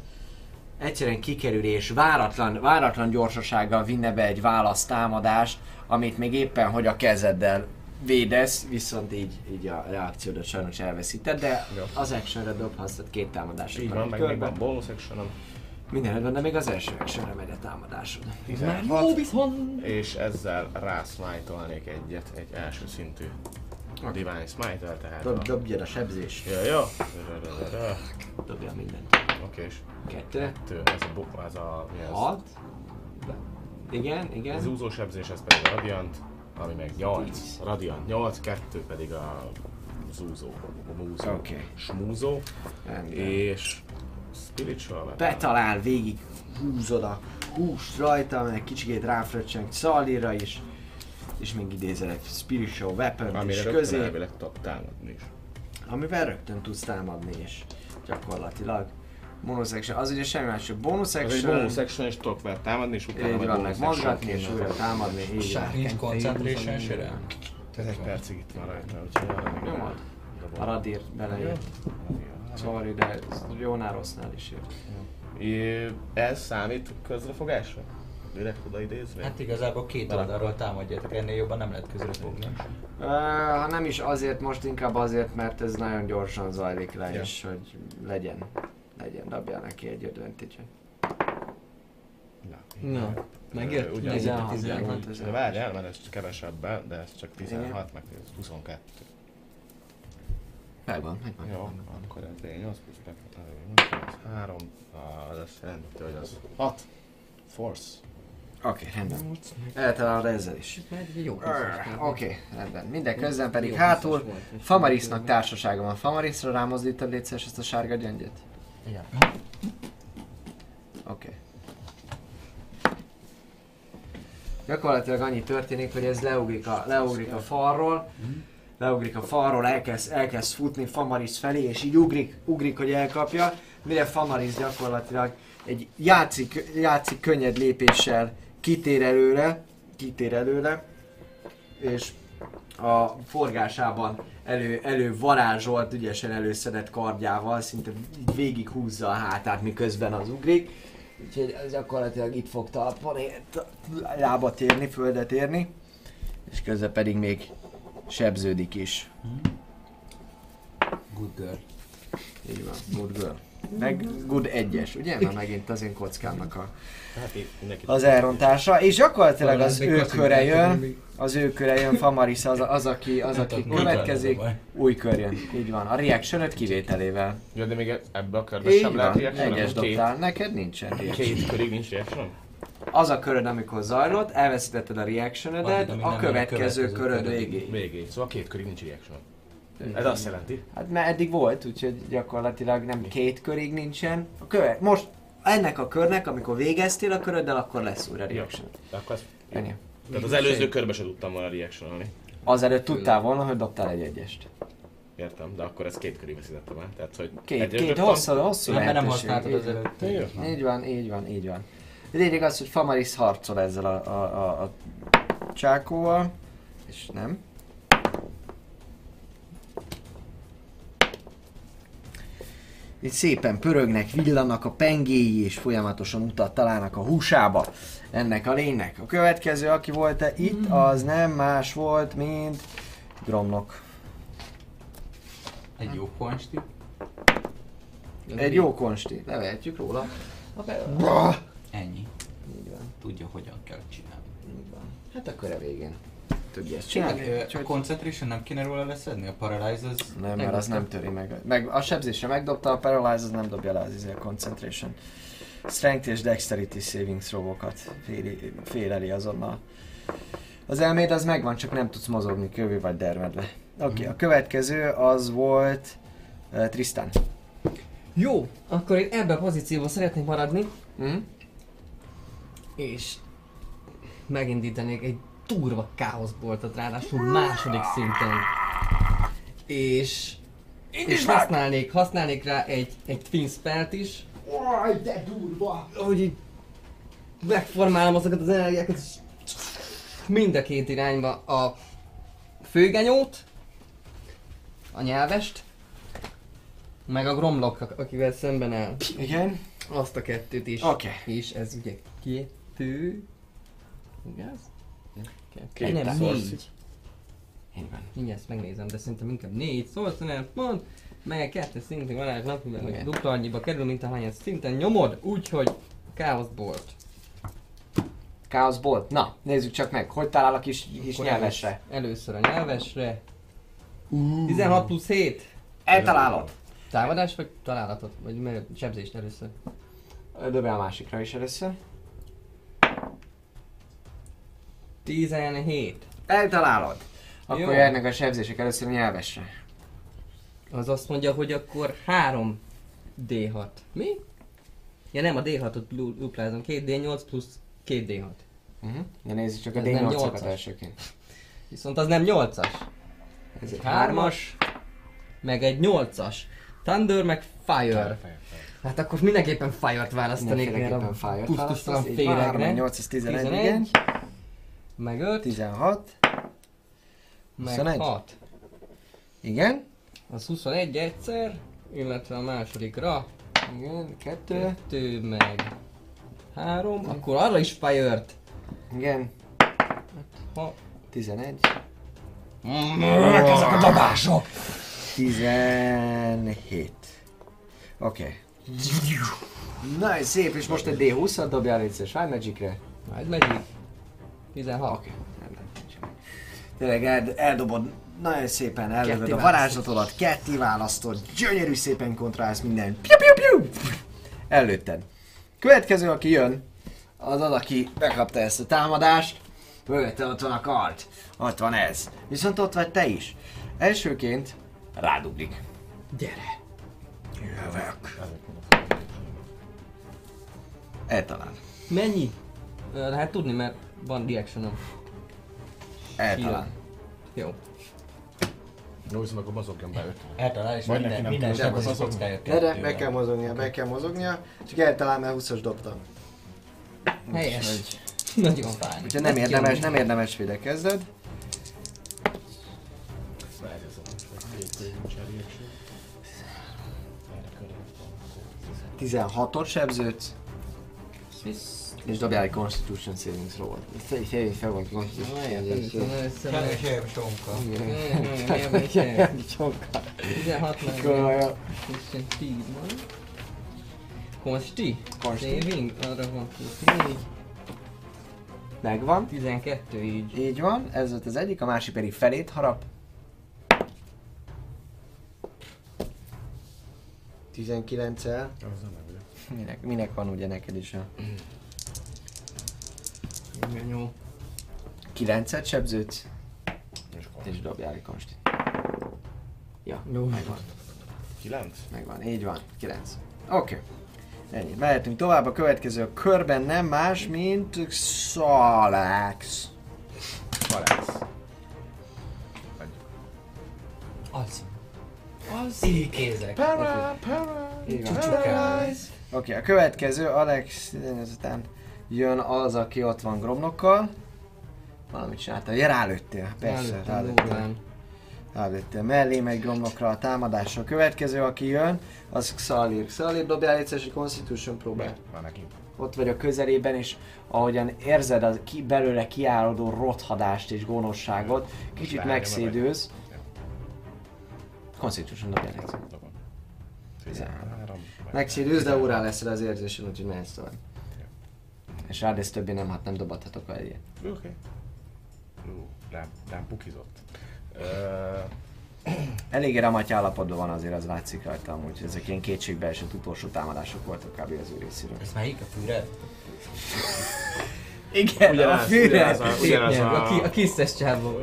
egyszerűen kikerül és váratlan, váratlan gyorsasággal vinne be egy választámadást, amit még éppen hogy a kezeddel védesz, viszont így, így a reakciódat sajnos elveszíted, de az actionre dobhatsz, két támadásod Így van meg még van bonus actionom. Minden rendben, de még az első actionre megy a támadásod. 16. És ezzel rásmite-olnék egyet, egy első szintű Divine Smite-tel, tehát Dob, a... dobjad a sebzés. Jó, jó. Dobja mindent. Oké, és Kettő. kettő, ez a, bo- ez a, mi az? Hat. Igen, Az igen. úzó sebzés, ez pedig a Radiant, ami meg 8. Tíz. Radiant 8, kettő pedig a zúzó, a múzó, Oké. smúzó, Rendben. és Spiritual weapon. Betalál végig, húzod a húst rajta, meg kicsikét ráfröccseng Szalira is, és még idézel egy spiritual weapon is Amire rögtön közé, tudok támadni is. amivel rögtön tudsz támadni is, gyakorlatilag. Bonus action, az ugye semmi más, csak bonus Ez egy action, bonus action, és tudok vele támadni, és utána van, bonus action és újra támadni, így van. Nincs concentration se Ez egy percig itt van rajta, úgyhogy arra még Nyomod. A radír belejött. Sorry, de ez jónál rossznál is jött. É, Ez számít közrefogásra? Direkt oda idézve? Hát igazából két oldalról támadjátok, ennél jobban nem lehet közre fogni. Uh, ha nem is azért, most inkább azért, mert ez nagyon gyorsan zajlik le, Ja. és hogy legyen, legyen, dobjál neki egy advantage Na, megjött? Ugyan- 16, 16. De várjál, mert ez kevesebben, de ez csak 16, meg ez 22. Megvan, megvan. Jó, akkor ez D8 plusz 3, az azt jelenti, hogy az 6. Force. Oké, okay, rendben. Eltalálod ezzel is. Oké, okay, rendben. Minden közben pedig hátul Famarisznak társasága van. Famariszra rámozdítod légy szíves ezt a sárga gyöngyöt? Igen. Oké. Okay. Gyakorlatilag annyi történik, hogy ez leugrik a, leugrik a falról, leugrik a falról, elkezd, elkezd futni Famarisz felé, és így ugrik, ugrik, hogy elkapja, mire Famarisz gyakorlatilag egy játszik, játszik könnyed lépéssel kitér előre, kitér előre, és a forgásában elő, elő varázsolt, ügyesen előszedett kardjával, szinte végig húzza a hátát, miközben az ugrik. Úgyhogy ez gyakorlatilag itt fog talpon lábat érni, földet érni, és közben pedig még sebződik is. Good girl. Így van, good girl. Meg good egyes, ugye? Mert megint az én kockámnak a, Hát az elrontása. És gyakorlatilag az ő köre jön, az ő köre jön, Famaris az, az aki, az, aki következik, új kör jön. Így van, a reaction kivételével. Ja, de még ebbe a körbe sem lehet reaction? egyes dobtál, neked nincsen reaction. két körig nincs reaction? Az a köröd, amikor zajlott, elveszítetted a amíg a következő köröd végéig. Végéig, szóval két körig nincs reaction. Ez azt jelenti. Hát mert eddig volt, úgyhogy gyakorlatilag nem két körig nincsen. A követ, most ennek a körnek, amikor végeztél a köröddel, akkor lesz újra reaction. De akkor ez... Ennyi. Tehát az előző körbe se tudtam volna reactionolni. Azelőtt tudtál volna, hogy dobtál egy egyest. Értem, de akkor ez két köré veszítettem el. Tehát, hogy Két, két hosszú, hosszú Nem, nem használtad az előtt. Így van, így van, így van. Lényeg az, hogy Famaris harcol ezzel a, a, a, a csákóval, és nem. Itt szépen pörögnek, villanak a pengéi, és folyamatosan utat találnak a húsába ennek a lénynek. A következő, aki volt -e itt, az nem más volt, mint Gromnok. Egy jó konsti. Egy jó konsti, levehetjük róla. Ennyi. Így van, Tudja, hogyan kell csinálni. így van. Hát akkor a végén. Tudja ezt Csinálni. A concentration nem kéne róla leszedni? A paralyze az... Nem, mert az nem töri meg. Meg a sebzésre megdobta, a Paralyze az nem dobja le az izé a Concentration. Strength és Dexterity saving throw-okat féli, féleli azonnal. Az elméd az megvan, csak nem tudsz mozogni kövé vagy dermedve. Oké, okay, a következő az volt uh, Tristan. Jó, akkor én ebben a pozícióban szeretnék maradni, Mm? És megindítanék egy durva káoszboltot, ráadásul második szinten. És, és használnék, használnék rá egy, egy twin spelt is. Oj, de durva! Hogy így megformálom azokat az energiákat, és mind a két irányba a főgenyót, a nyelvest, meg a gromlok, akivel szemben áll. Igen? Azt a kettőt is. Oké. És ez ugye kettő... Igaz? Két nem, szorsz. négy. Így van. Mindjárt ezt megnézem, de szerintem inkább négy szorszonál pont, mely kettő szintén varázs napiben, hogy Igen. dupla annyiba kerül, mint ahányan szinten nyomod, úgyhogy káoszbolt. Chaos Bolt. Na, nézzük csak meg, hogy talál a kis, kis Akkor nyelvesre. Először a nyelvesre. 16 plusz 7. Eltalálod. Támadás vagy találatot? Vagy mert sebzést először? Dobjál a másikra is először. 17. Eltalálod. Akkor Jó. járnak a sebzések először a nyelvesre. Az azt mondja, hogy akkor 3 D6. Mi? Ja nem, a D6-ot du- duplázom. 2 D8 plusz 2 D6. Uh-huh. De nézzük csak a Ez nem D8-okat nyolcas. elsőként. Viszont az nem 8-as. Ez egy Hármas, meg egy 8-as. Thunder meg Fire. Hát akkor mindenképpen Fire-t választanék, mert Mindenféleképpen a Fire-t pusztustalan féregre. 8, az 11, igen. Meg 5, 16, meg 21. 6. igen. Az 21 egyszer, illetve a másodikra Igen, 2, 2 meg 3, akkor arra is Fire-t. igen, Ha 11, ezek a dobások! 17. Oké. Okay. Na, és szép, és most egy D20-at dobjál szíves, Wild Magic-re. Majd megyik. 16. Oké, rendben. Tényleg eld, eldobod, nagyon szépen ellövöd a varázslatodat, ketté választod, gyönyörű szépen kontrálsz minden. Piu, piu, piu. Előtted. Következő, aki jön, az az, aki bekapta ezt a támadást. Mögötte ott van a kart. Ott van ez. Viszont ott vagy te is. Elsőként ráduglik. Gyere! Eltalál. Mennyi? Hát tudni, mert van reactionom. Eltalál. Jó. Jó, viszont akkor mozogjon be öt. Eltalál, és Vagy minden, neki nem minden kell mozogni. kockája Erre meg kell mozognia, meg kell mozognia. Csak eltalál, mert 20-as dobtam. Helyes. Nagyon fáj. Úgyhogy nem érdemes, nem érdemes védekezned. 16-ot sebződsz, és dobjál egy Constitution Saving Throw-ot. Fe- Saving Throw-ot, Constitution Saving Throw-ot. Semmi sonka. Sokkal. 16 meg Komolyan. 10 van. Consti. Saving? Arra van plusz 4. Megvan. 12 így. Így van, ez volt az egyik, a másik pedig felét harap. 19-el. Minek, minek van ugye neked is a Igen, jó. 9-et sebződsz, és dobjál egy konstit. Ja, Jó. megvan, 9? megvan, így van, 9. Oké. Okay. Ennyi. Mehetünk tovább, a következő a körben nem más, mint Szalax. Alex. Alszom. Alszom. Kézek. Így van. Csukál. Oké, a következő, Alex, ezután jön az, aki ott van Gromnokkal. Valamit csináltál, ja rálőttél, persze, Előttem rálőttél. durván. Rálőttél. Mellé megy Gromnokra a támadásra. A következő, aki jön, az Xalir. Xalir, dobjál egyszer egy Constitution próbát. Van neki. Ott vagy a közelében, és ahogyan érzed a ki, belőle kiáradó rothadást és gonoszságot, kicsit megszédőz. Constitution dobjál egyszer. Dobom. 13. Megszédőz, de órá lesz rá az érzésen, úgyhogy mehetsz tovább. És rád többé nem, hát nem dobadhatok el ilyet. Oké. Okay. Ú, rám, rám pukizott. Ö, Eléggé ramaty állapotban van azért, az látszik rajta amúgy, hogy ezek ilyen kétségbe esett utolsó támadások voltak kb. az ő részéről. Ez melyik a fűre? Igen, ugyanaz, ugyanaz, a, ugyanaz Igen, a, ki, a, a kiszes csávó.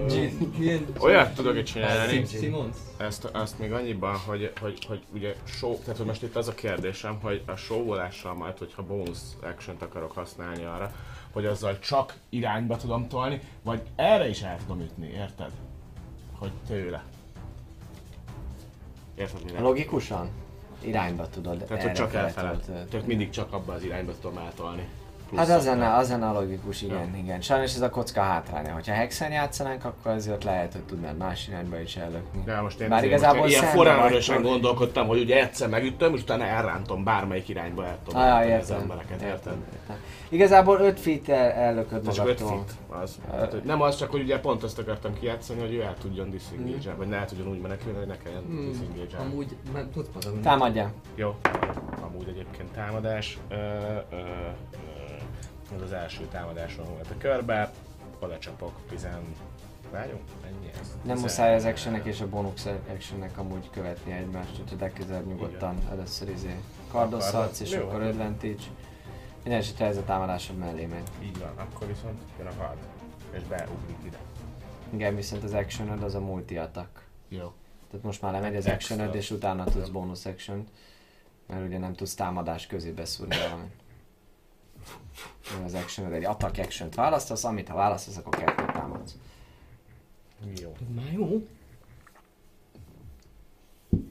Olyat tudok itt csinálni, Sim- Simons? ezt, azt még annyiban, hogy, hogy, hogy ugye show, tehát hogy most itt az a kérdésem, hogy a showvolással majd, hogyha bonus action akarok használni arra, hogy azzal csak irányba tudom tolni, vagy erre is el tudom ütni, érted? Hogy tőle. Érted mire? Logikusan? Irányba tudod. Tehát, hogy csak errefele elfele. tudod, ö, Tehát mindig csak abba az irányba tudom eltolni. Hát az lenne, az lenne a logikus, igen, igen. Sajnos ez a kocka hátránya. Hogyha hexen játszanánk, akkor ezért lehet, hogy tudnád más irányba is ellökni. De most én Bár azért igazából most ilyen hogy- gondolkodtam, hogy ugye egyszer megütöm, és utána elrántom bármelyik irányba el tudom Ah, rántani az értem. embereket, érted? értem. Igazából 5 feet el, ellököd Ez csak 5 magadtól. feet az. Tehát, hogy nem az, csak hogy ugye pont azt akartam kijátszani, hogy ő el tudjon disengage vagy ne el tudjon úgy menekülni, hogy ne kelljen Hmm, disengage Amúgy, mert tudsz mozogni. Támadjál. Jó, amúgy egyébként támadás. Ö, ö, ö, ez az első támadáson volt a körbe, oda csapok, 10... Várjunk, mennyi ez? Nem 10 muszáj az actionnek és a bonus actionnek amúgy követni egymást, úgyhogy legközelebb nyugodtan először izé kardozhatsz, és Jó, akkor advantage. Minden esetre ez a támadásod mellé megy. Így van, akkor viszont jön a hard, és beugrik ide. Igen, viszont az actionod az a multi attack. Jó. Tehát most már lemegy az actionod, és utána tudsz bonus action mert ugye nem tudsz támadás közé beszúrni valamit. Az actionod egy attack action választasz, amit ha választasz, akkor kettőt támadsz. Jó. Már jó.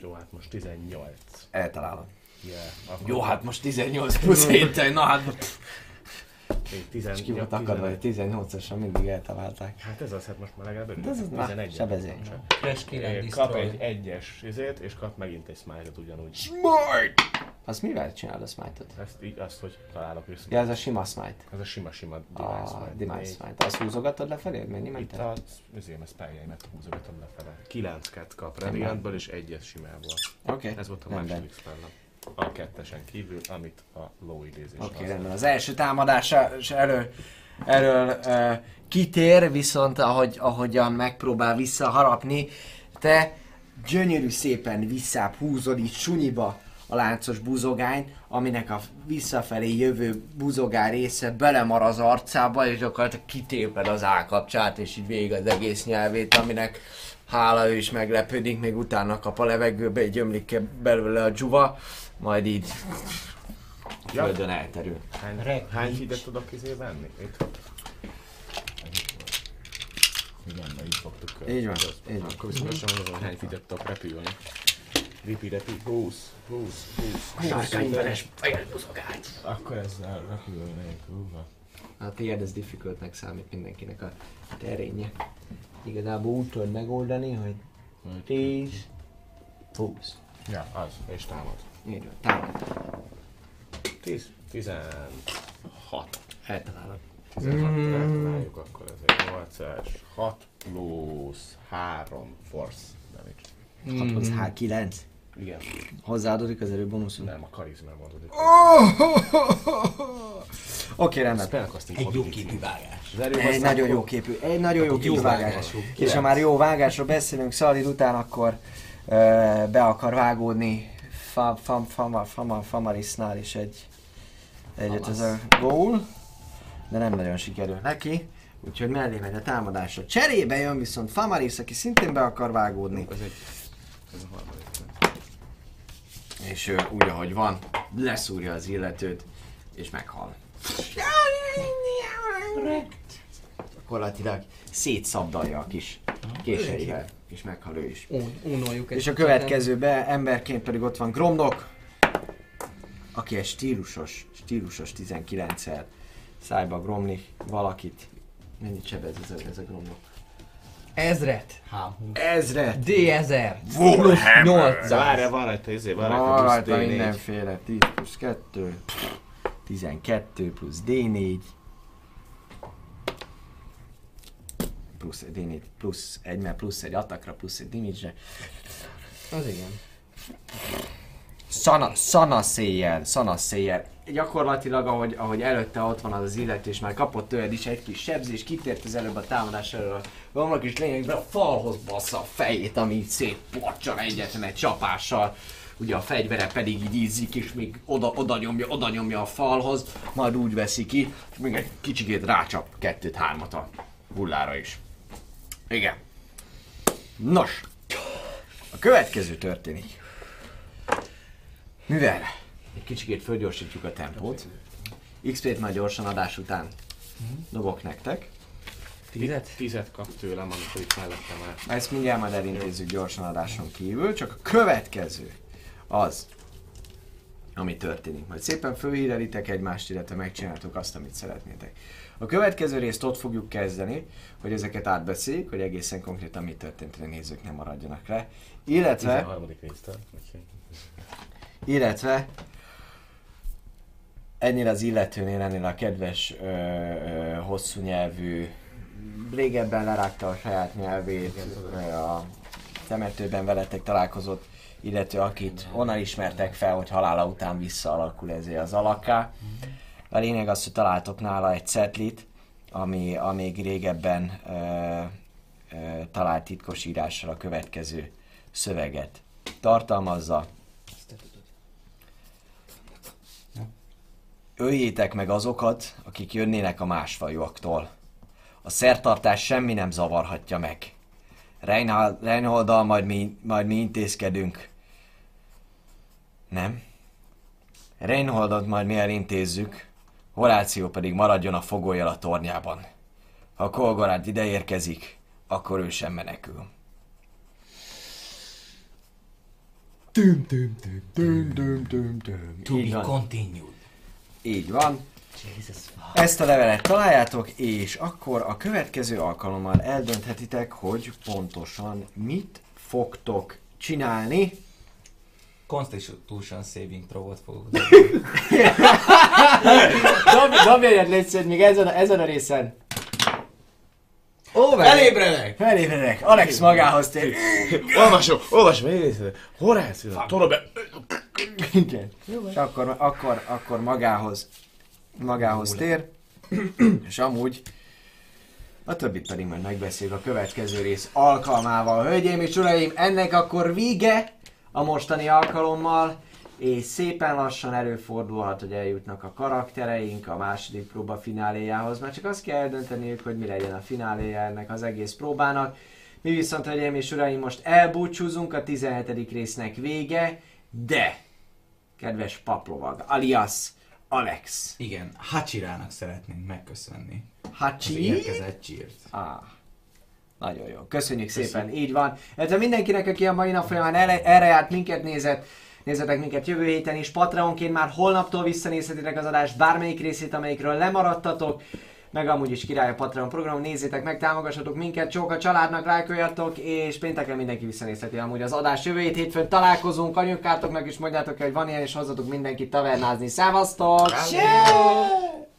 Jó, hát most 18. Eltalálod. Yeah, akkor Jó, hát most 18 plusz 7 na hát még És 18. ki volt akadva, hogy 18-asan mindig eltalálták. Hát ez az, hát most már legalább De ez az már 11 sebezény. Kap egy egyes izét, és kap megint egy smite-ot ugyanúgy. Azt mivel csinálod a smite-ot? Ezt így, azt, hogy találok vissza. Ja, ez a sima smite. Ez a sima-sima A device smite. Demise Négy. smite. Azt húzogatod lefelé? Mennyi Itt ment a, azért a spelljeimet húzogatom lefele. 9 ket kap Radiantból és egyet simából. Oké. Ez volt a második spellem. A kettesen kívül, amit a low idézés Oké, az. rendben. Az első támadása és erről, erről uh, kitér, viszont ahogy, ahogyan megpróbál visszaharapni, te gyönyörű szépen visszább húzod itt sunyiba a láncos buzogány, aminek a visszafelé jövő buzogár része belemar az arcába, és gyakorlatilag kitéped az állkapcsát, és így végig az egész nyelvét, aminek hála ő is meglepődik, még utána kap a levegőbe, így ömlik belőle a dzsuva, majd így Ja. földön elterül. Hány, hány feedet tudok izé venni? Itt. Igen, na így fogtuk. Így van, így van. Akkor viszont sem mondom, hogy hány feedet tudok repülni. Ripi, repi, 20, 20, 20. sárkányveres buzogány. Akkor ezzel repülnék. Uha. Hát tiéd ez difficultnek számít mindenkinek a terénye. Igazából úgy tudod megoldani, hogy 10, 20. Ja, az, és támad. Így van, támad. 10, 16. Eltalálod. 16 rátaláljuk, akkor ez egy 8-es. 6 plusz 3 force damage. 6 plusz H, 9. Igen. Hozzáadódik az erőbónuszod. Nem, a karizmám adódik. Oké, rendben. Egy jó képű vágás. Egy nagyon jó képű, egy nagyon jó képű vágás. És ha már jó vágásról beszélünk Szalid után, akkor be akar vágódni Fa- Fam- Fama- Fama- Famarisnál is egy egyet ez a gól, de nem nagyon sikerül neki. Úgyhogy mellé megy a támadásra. Cserébe jön viszont Famaris, aki szintén be akar vágódni. Ez egy... Ez a harmadik. És ő úgy, ahogy van, leszúrja az illetőt, és meghal. Gyakorlatilag szétszabdalja a kis késeivel, és meghal ő is. Unoljuk És a egy következőbe emberként pedig ott van Gromnok, aki egy stílusos, stílusos 19-el szájba gromni valakit. Mennyit sebez ez a, ez a Gromnok? Ezret. Ezret! D1000. Plusz 800. De várjál, van rajta, izé, van Van rajta rajta plusz D4. mindenféle. 10 plusz 2, 12 plusz D4, plusz egy D4, plusz egy, mert plusz egy atakra, plusz egy damage Az igen. Szana, szana széjjel, szana széjjel. Gyakorlatilag, ahogy, ahogy előtte ott van az az illető, és már kapott tőled is egy kis sebzés, kitért az előbb a támadás elől romlok, és lényegben a falhoz bassza a fejét, ami így szétporcsan egyetlen egy csapással. Ugye a fegyvere pedig így ízik, és még oda, oda, nyomja, oda nyomja a falhoz, majd úgy veszi ki, és még egy kicsikét rácsap kettőt-hármat a hullára is. Igen. Nos, a következő történik. Mivel egy kicsikét fölgyorsítjuk a tempót, XP-t már gyorsan adás után dobok nektek. Tízet? Tízet kap tőlem, amikor itt mellettem áll. Ezt mindjárt majd elintézzük gyorsan adáson kívül, csak a következő az, ami történik. Majd szépen fölhírelitek egymást, illetve megcsináltok azt, amit szeretnétek. A következő részt ott fogjuk kezdeni, hogy ezeket átbeszéljük, hogy egészen konkrétan mi történt, hogy a nézők nem maradjanak le. Illetve 13. résztől. úgyhogy- illetve ennél az illetőnél, ennél a kedves ö, ö, hosszú nyelvű, régebben lerágta a saját nyelvét, ö, a temetőben veletek találkozott illető, akit onnan ismertek fel, hogy halála után visszaalakul ezért az alakká. A lényeg az, hogy találtok nála egy cetlit, ami a még régebben ö, ö, talált titkos írással a következő szöveget tartalmazza. Öljétek meg azokat, akik jönnének a másfajúaktól. A szertartás semmi nem zavarhatja meg. Reinholddal majd mi, majd mi intézkedünk. Nem? Reinholdot majd mi elintézzük, Horáció pedig maradjon a fogolyjal a tornyában. Ha Kolgorát ide érkezik, akkor ő sem menekül. Tüm, tüm, tüm, tüm, tüm, tüm, tüm. To Így be van. continued. Így van. Ezt a levelet találjátok, és akkor a következő alkalommal eldönthetitek, hogy pontosan mit fogtok csinálni. Constitution saving throw-ot fogok Dobj, dobj egyet, légy még ezen a, ezen a részen. Over! Elébredek! Felébredek, Alex magához tér. Olvasom, olvasom. Horáció, Torobe. Igen. És akkor, akkor, akkor magához, magához tér, és amúgy a többit pedig majd megbeszéljük a következő rész alkalmával. Hölgyeim és uraim, ennek akkor vége a mostani alkalommal, és szépen lassan előfordulhat, hogy eljutnak a karaktereink a második próba fináléjához, mert csak azt kell eldönteniük, hogy mi legyen a fináléja ennek az egész próbának. Mi viszont, hölgyeim és uraim, most elbúcsúzunk, a 17. résznek vége, de kedves paplovag, alias Alex. Igen, Hachirának szeretnénk megköszönni. Az Hachi? érkezett csírt. Ah, nagyon jó. Köszönjük szépen, így van. Ez mindenkinek, aki a mai nap folyamán erre járt minket nézett, nézzetek minket jövő héten is. Patreonként már holnaptól visszanézhetitek az adást bármelyik részét, amelyikről lemaradtatok. Meg amúgy is király a Patreon program, nézzétek meg, támogassatok minket, csók a családnak, lájkoljatok, és pénteken mindenki visszanézheti amúgy az adás jövő hét hétfőn találkozunk, anyukátoknak is mondjátok, hogy van ilyen, és hozzatok mindenkit tavernázni. Szevasztok! Ciao!